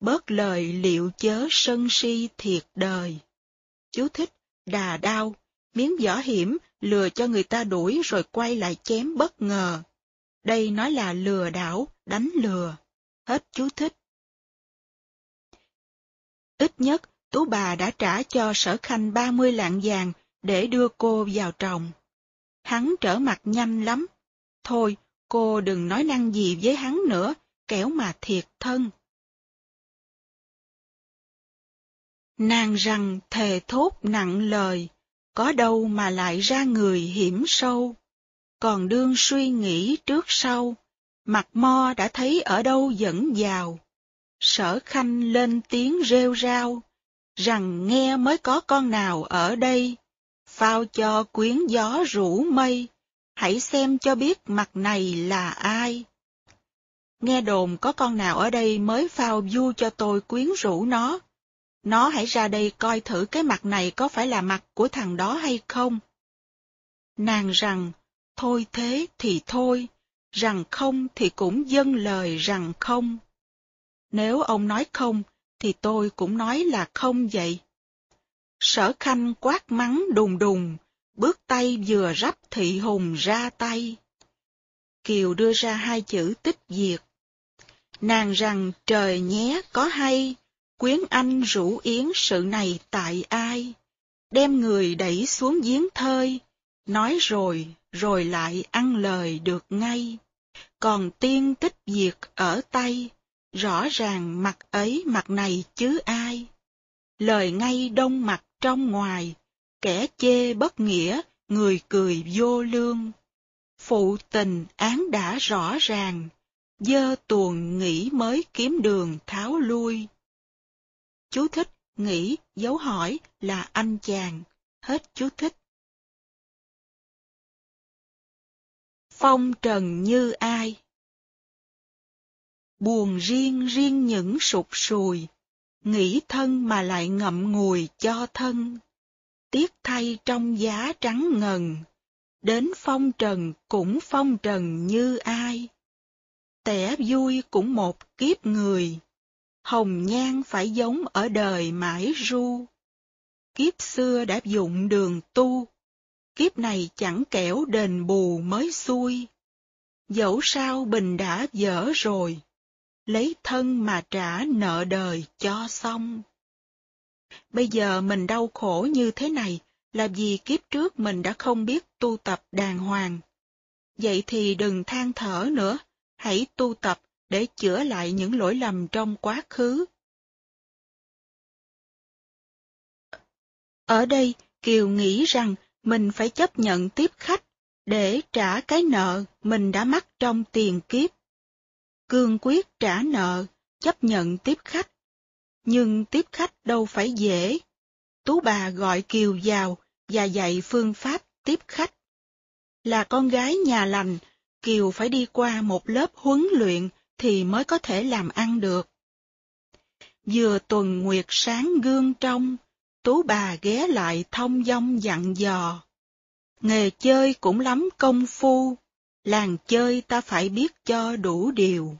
bớt lời liệu chớ sân si thiệt đời. Chú thích, đà đao, miếng vỏ hiểm, lừa cho người ta đuổi rồi quay lại chém bất ngờ. Đây nói là lừa đảo, đánh lừa. Hết chú thích. Ít nhất, Tú bà đã trả cho sở khanh 30 lạng vàng để đưa cô vào trồng. Hắn trở mặt nhanh lắm. Thôi, cô đừng nói năng gì với hắn nữa, kẻo mà thiệt thân. Nàng rằng thề thốt nặng lời, có đâu mà lại ra người hiểm sâu. Còn đương suy nghĩ trước sau, mặt mo đã thấy ở đâu dẫn vào. Sở khanh lên tiếng rêu rao, rằng nghe mới có con nào ở đây, phao cho quyến gió rủ mây, hãy xem cho biết mặt này là ai. Nghe đồn có con nào ở đây mới phao du cho tôi quyến rũ nó. Nó hãy ra đây coi thử cái mặt này có phải là mặt của thằng đó hay không. Nàng rằng, thôi thế thì thôi, rằng không thì cũng dâng lời rằng không. Nếu ông nói không, thì tôi cũng nói là không vậy. Sở khanh quát mắng đùng đùng, bước tay vừa rắp thị hùng ra tay. Kiều đưa ra hai chữ tích diệt. Nàng rằng trời nhé có hay, quyến anh rủ yến sự này tại ai? Đem người đẩy xuống giếng thơi, nói rồi, rồi lại ăn lời được ngay. Còn tiên tích diệt ở tay, rõ ràng mặt ấy mặt này chứ ai. Lời ngay đông mặt trong ngoài, kẻ chê bất nghĩa, người cười vô lương. Phụ tình án đã rõ ràng, dơ tuồng nghĩ mới kiếm đường tháo lui. Chú thích, nghĩ, dấu hỏi là anh chàng, hết chú thích. Phong trần như ai? buồn riêng riêng những sụp sùi, nghĩ thân mà lại ngậm ngùi cho thân. Tiếc thay trong giá trắng ngần, đến phong trần cũng phong trần như ai. Tẻ vui cũng một kiếp người, hồng nhan phải giống ở đời mãi ru. Kiếp xưa đã dụng đường tu, kiếp này chẳng kẻo đền bù mới xuôi. Dẫu sao bình đã dở rồi, lấy thân mà trả nợ đời cho xong. Bây giờ mình đau khổ như thế này là vì kiếp trước mình đã không biết tu tập đàng hoàng. Vậy thì đừng than thở nữa, hãy tu tập để chữa lại những lỗi lầm trong quá khứ. Ở đây, Kiều nghĩ rằng mình phải chấp nhận tiếp khách để trả cái nợ mình đã mắc trong tiền kiếp. Cương quyết trả nợ, chấp nhận tiếp khách. Nhưng tiếp khách đâu phải dễ. Tú bà gọi Kiều vào và dạy phương pháp tiếp khách. Là con gái nhà lành, Kiều phải đi qua một lớp huấn luyện thì mới có thể làm ăn được. Vừa tuần nguyệt sáng gương trong, tú bà ghé lại thông dong dặn dò. Nghề chơi cũng lắm công phu, làng chơi ta phải biết cho đủ điều.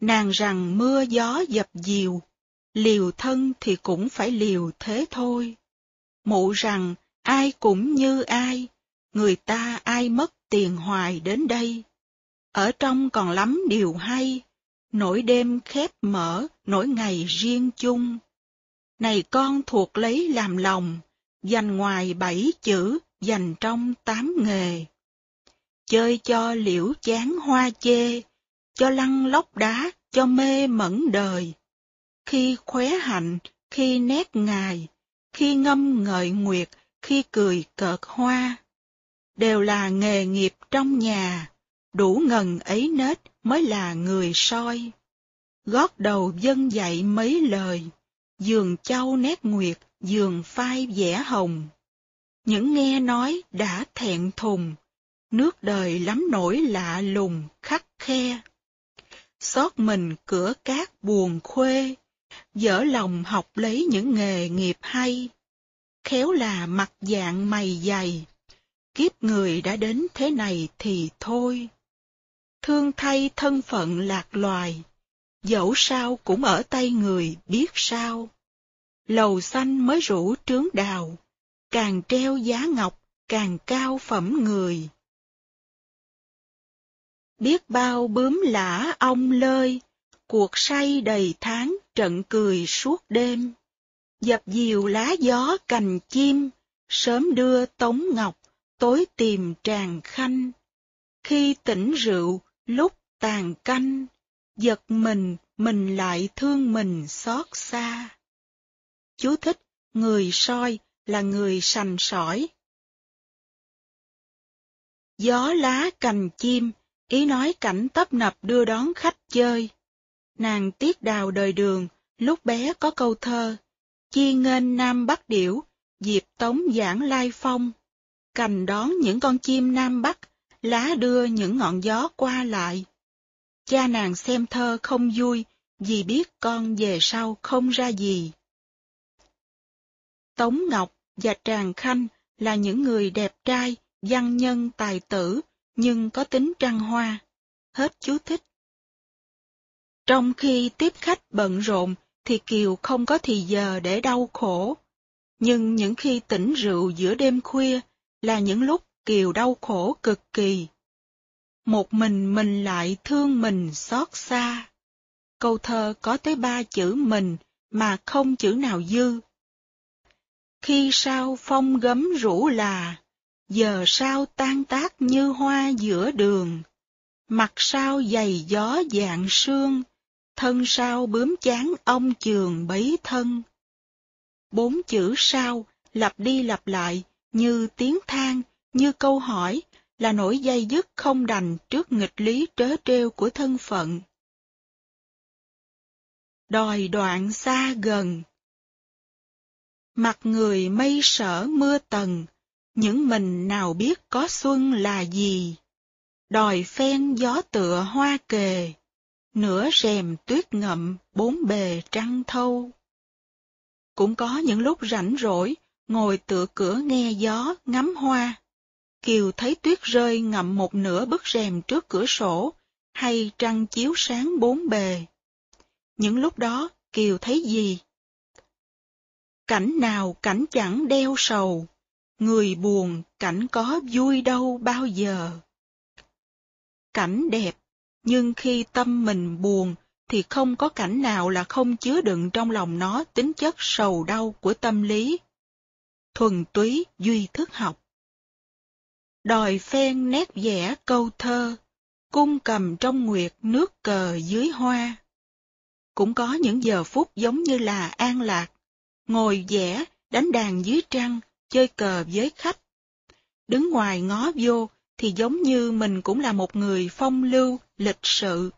Nàng rằng mưa gió dập dìu, liều thân thì cũng phải liều thế thôi. Mụ rằng ai cũng như ai, người ta ai mất tiền hoài đến đây. Ở trong còn lắm điều hay, nỗi đêm khép mở, nỗi ngày riêng chung. Này con thuộc lấy làm lòng, dành ngoài bảy chữ, dành trong tám nghề. Chơi cho liễu chán hoa chê, cho lăn lóc đá, cho mê mẫn đời. Khi khóe hạnh, khi nét ngài, khi ngâm ngợi nguyệt, khi cười cợt hoa. Đều là nghề nghiệp trong nhà, đủ ngần ấy nết mới là người soi. Gót đầu dân dạy mấy lời, giường châu nét nguyệt, giường phai vẽ hồng. Những nghe nói đã thẹn thùng, nước đời lắm nổi lạ lùng, khắc khe. Xót mình cửa cát buồn khuê, dở lòng học lấy những nghề nghiệp hay. Khéo là mặt dạng mày dày, kiếp người đã đến thế này thì thôi thương thay thân phận lạc loài, dẫu sao cũng ở tay người biết sao. Lầu xanh mới rủ trướng đào, càng treo giá ngọc, càng cao phẩm người. Biết bao bướm lã ong lơi, cuộc say đầy tháng trận cười suốt đêm. Dập dìu lá gió cành chim, sớm đưa tống ngọc, tối tìm tràng khanh. Khi tỉnh rượu, Lúc tàn canh, giật mình, mình lại thương mình xót xa. Chú thích, người soi là người sành sỏi. Gió lá cành chim, ý nói cảnh tấp nập đưa đón khách chơi. Nàng tiết đào đời đường, lúc bé có câu thơ, chi nghênh nam bắc điểu, dịp tống giảng lai phong. Cành đón những con chim nam bắc, lá đưa những ngọn gió qua lại. Cha nàng xem thơ không vui, vì biết con về sau không ra gì. Tống Ngọc và Tràng Khanh là những người đẹp trai, văn nhân tài tử, nhưng có tính trăng hoa. Hết chú thích. Trong khi tiếp khách bận rộn, thì Kiều không có thì giờ để đau khổ. Nhưng những khi tỉnh rượu giữa đêm khuya là những lúc Kiều đau khổ cực kỳ. Một mình mình lại thương mình xót xa. Câu thơ có tới ba chữ mình mà không chữ nào dư. Khi sao phong gấm rủ là, giờ sao tan tác như hoa giữa đường. Mặt sao dày gió dạng sương, thân sao bướm chán ông trường bấy thân. Bốn chữ sao lặp đi lặp lại như tiếng than như câu hỏi là nỗi dây dứt không đành trước nghịch lý trớ trêu của thân phận. Đòi đoạn xa gần Mặt người mây sở mưa tầng, những mình nào biết có xuân là gì. Đòi phen gió tựa hoa kề, nửa rèm tuyết ngậm bốn bề trăng thâu. Cũng có những lúc rảnh rỗi, ngồi tựa cửa nghe gió, ngắm hoa. Kiều thấy tuyết rơi ngậm một nửa bức rèm trước cửa sổ, hay trăng chiếu sáng bốn bề. Những lúc đó, Kiều thấy gì? Cảnh nào cảnh chẳng đeo sầu, người buồn cảnh có vui đâu bao giờ. Cảnh đẹp, nhưng khi tâm mình buồn thì không có cảnh nào là không chứa đựng trong lòng nó tính chất sầu đau của tâm lý. Thuần túy duy thức học. Đòi phen nét vẽ câu thơ, cung cầm trong nguyệt nước cờ dưới hoa. Cũng có những giờ phút giống như là an lạc, ngồi vẽ, đánh đàn dưới trăng, chơi cờ với khách. Đứng ngoài ngó vô thì giống như mình cũng là một người phong lưu, lịch sự.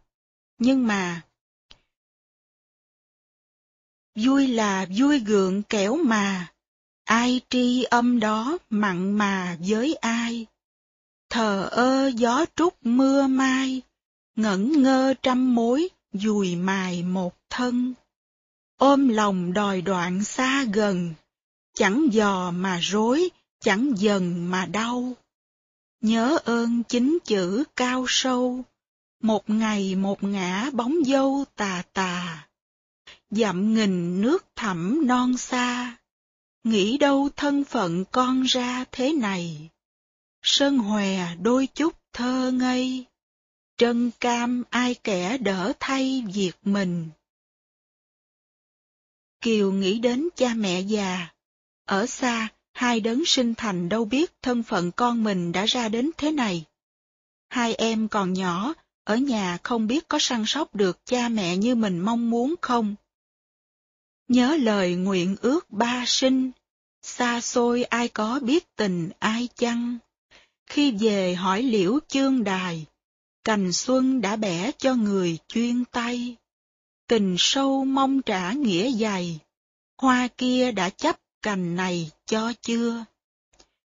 Nhưng mà... Vui là vui gượng kẻo mà, ai tri âm đó mặn mà với ai. Thờ ơ gió trút mưa mai, ngẩn ngơ trăm mối, dùi mài một thân. Ôm lòng đòi đoạn xa gần, chẳng dò mà rối, chẳng dần mà đau. Nhớ ơn chính chữ cao sâu, một ngày một ngã bóng dâu tà tà. Dặm nghìn nước thẳm non xa, nghĩ đâu thân phận con ra thế này. Sơn hòe đôi chút thơ ngây, trân cam ai kẻ đỡ thay việc mình. Kiều nghĩ đến cha mẹ già, ở xa hai đấng sinh thành đâu biết thân phận con mình đã ra đến thế này. Hai em còn nhỏ, ở nhà không biết có săn sóc được cha mẹ như mình mong muốn không. Nhớ lời nguyện ước ba sinh, xa xôi ai có biết tình ai chăng. Khi về hỏi liễu chương đài, cành xuân đã bẻ cho người chuyên tay. Tình sâu mong trả nghĩa dày, hoa kia đã chấp cành này cho chưa?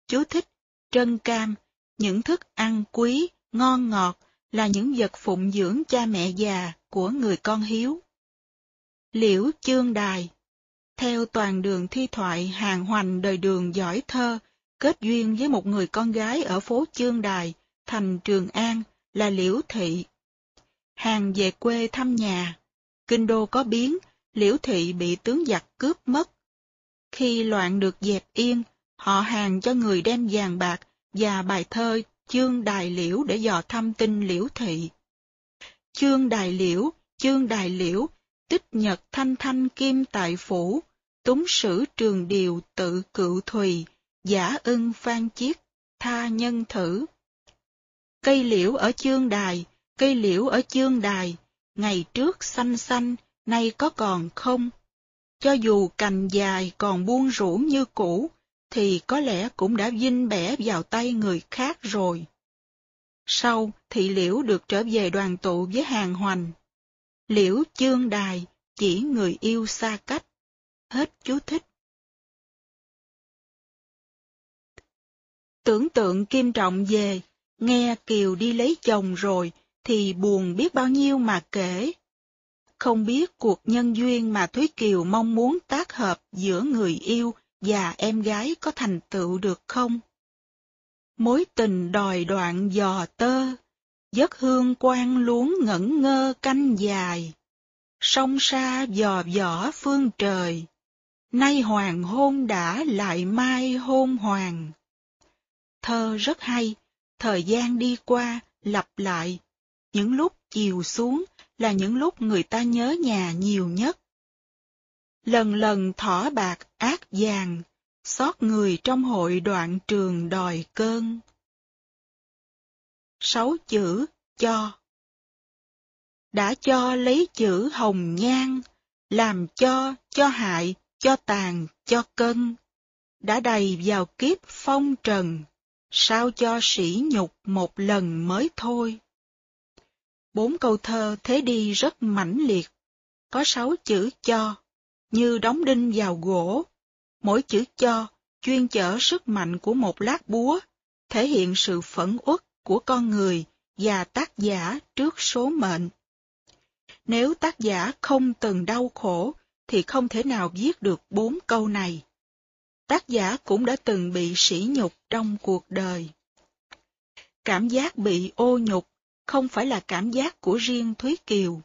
Chú thích, trân cam, những thức ăn quý, ngon ngọt là những vật phụng dưỡng cha mẹ già của người con hiếu. Liễu chương đài Theo toàn đường thi thoại hàng hoành đời đường giỏi thơ, kết duyên với một người con gái ở phố Chương Đài, thành Trường An, là Liễu Thị. Hàng về quê thăm nhà, kinh đô có biến, Liễu Thị bị tướng giặc cướp mất, khi loạn được dẹp yên, họ hàng cho người đem vàng bạc và bài thơ Chương Đài Liễu để dò thăm tin Liễu Thị. Chương Đài Liễu, Chương Đài Liễu, tích nhật thanh thanh kim tại phủ, túng sử trường điều tự cựu thùy, giả ưng phan chiết, tha nhân thử. Cây liễu ở chương đài, cây liễu ở chương đài, ngày trước xanh xanh, nay có còn không? Cho dù cành dài còn buông rũ như cũ, thì có lẽ cũng đã vinh bẻ vào tay người khác rồi. Sau, thị liễu được trở về đoàn tụ với hàng hoành. Liễu chương đài, chỉ người yêu xa cách. Hết chú thích. Tưởng tượng Kim Trọng về, nghe Kiều đi lấy chồng rồi, thì buồn biết bao nhiêu mà kể. Không biết cuộc nhân duyên mà Thúy Kiều mong muốn tác hợp giữa người yêu và em gái có thành tựu được không? Mối tình đòi đoạn dò tơ, giấc hương quan luống ngẩn ngơ canh dài. Sông xa dò dỏ phương trời, nay hoàng hôn đã lại mai hôn hoàng. Thơ rất hay, thời gian đi qua, lặp lại, những lúc chiều xuống, là những lúc người ta nhớ nhà nhiều nhất. Lần lần thỏ bạc ác vàng, xót người trong hội đoạn trường đòi cơn. Sáu chữ cho Đã cho lấy chữ hồng nhan, làm cho, cho hại, cho tàn, cho cân. Đã đầy vào kiếp phong trần, sao cho sỉ nhục một lần mới thôi. Bốn câu thơ thế đi rất mãnh liệt, có sáu chữ cho, như đóng đinh vào gỗ. Mỗi chữ cho chuyên chở sức mạnh của một lát búa, thể hiện sự phẫn uất của con người và tác giả trước số mệnh. Nếu tác giả không từng đau khổ, thì không thể nào viết được bốn câu này. Tác giả cũng đã từng bị sỉ nhục trong cuộc đời. Cảm giác bị ô nhục không phải là cảm giác của riêng Thúy Kiều.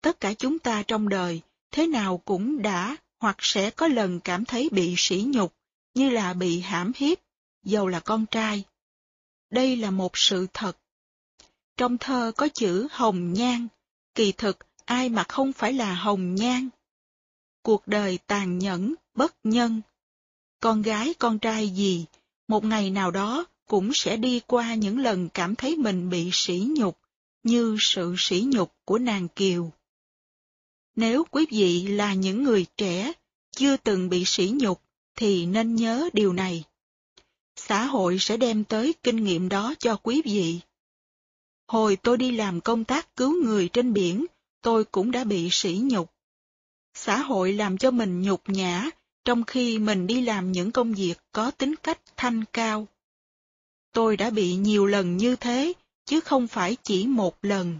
Tất cả chúng ta trong đời thế nào cũng đã hoặc sẽ có lần cảm thấy bị sỉ nhục, như là bị hãm hiếp, dầu là con trai. Đây là một sự thật. Trong thơ có chữ hồng nhan, kỳ thực ai mà không phải là hồng nhan. Cuộc đời tàn nhẫn, bất nhân. Con gái con trai gì, một ngày nào đó cũng sẽ đi qua những lần cảm thấy mình bị sỉ nhục, như sự sỉ nhục của nàng Kiều. Nếu quý vị là những người trẻ, chưa từng bị sỉ nhục, thì nên nhớ điều này. Xã hội sẽ đem tới kinh nghiệm đó cho quý vị. Hồi tôi đi làm công tác cứu người trên biển, tôi cũng đã bị sỉ nhục. Xã hội làm cho mình nhục nhã, trong khi mình đi làm những công việc có tính cách thanh cao. Tôi đã bị nhiều lần như thế, chứ không phải chỉ một lần.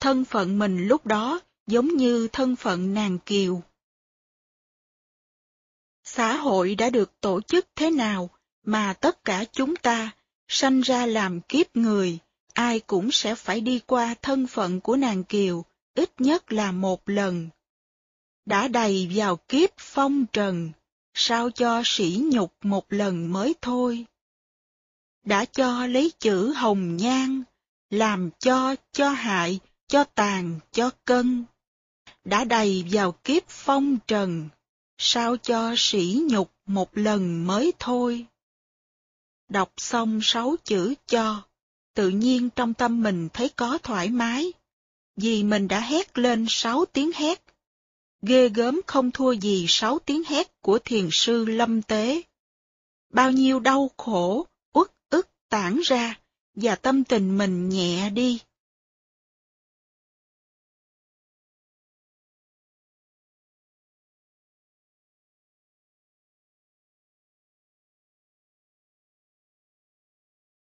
Thân phận mình lúc đó giống như thân phận nàng kiều. Xã hội đã được tổ chức thế nào mà tất cả chúng ta, sanh ra làm kiếp người, ai cũng sẽ phải đi qua thân phận của nàng kiều, ít nhất là một lần. Đã đầy vào kiếp phong trần, sao cho sỉ nhục một lần mới thôi. Đã cho lấy chữ hồng nhan, làm cho, cho hại, cho tàn, cho cân. Đã đầy vào kiếp phong trần, sao cho sỉ nhục một lần mới thôi. Đọc xong sáu chữ cho, tự nhiên trong tâm mình thấy có thoải mái, vì mình đã hét lên sáu tiếng hét. Ghê gớm không thua gì sáu tiếng hét của thiền sư lâm tế. Bao nhiêu đau khổ, uất ức tản ra, và tâm tình mình nhẹ đi.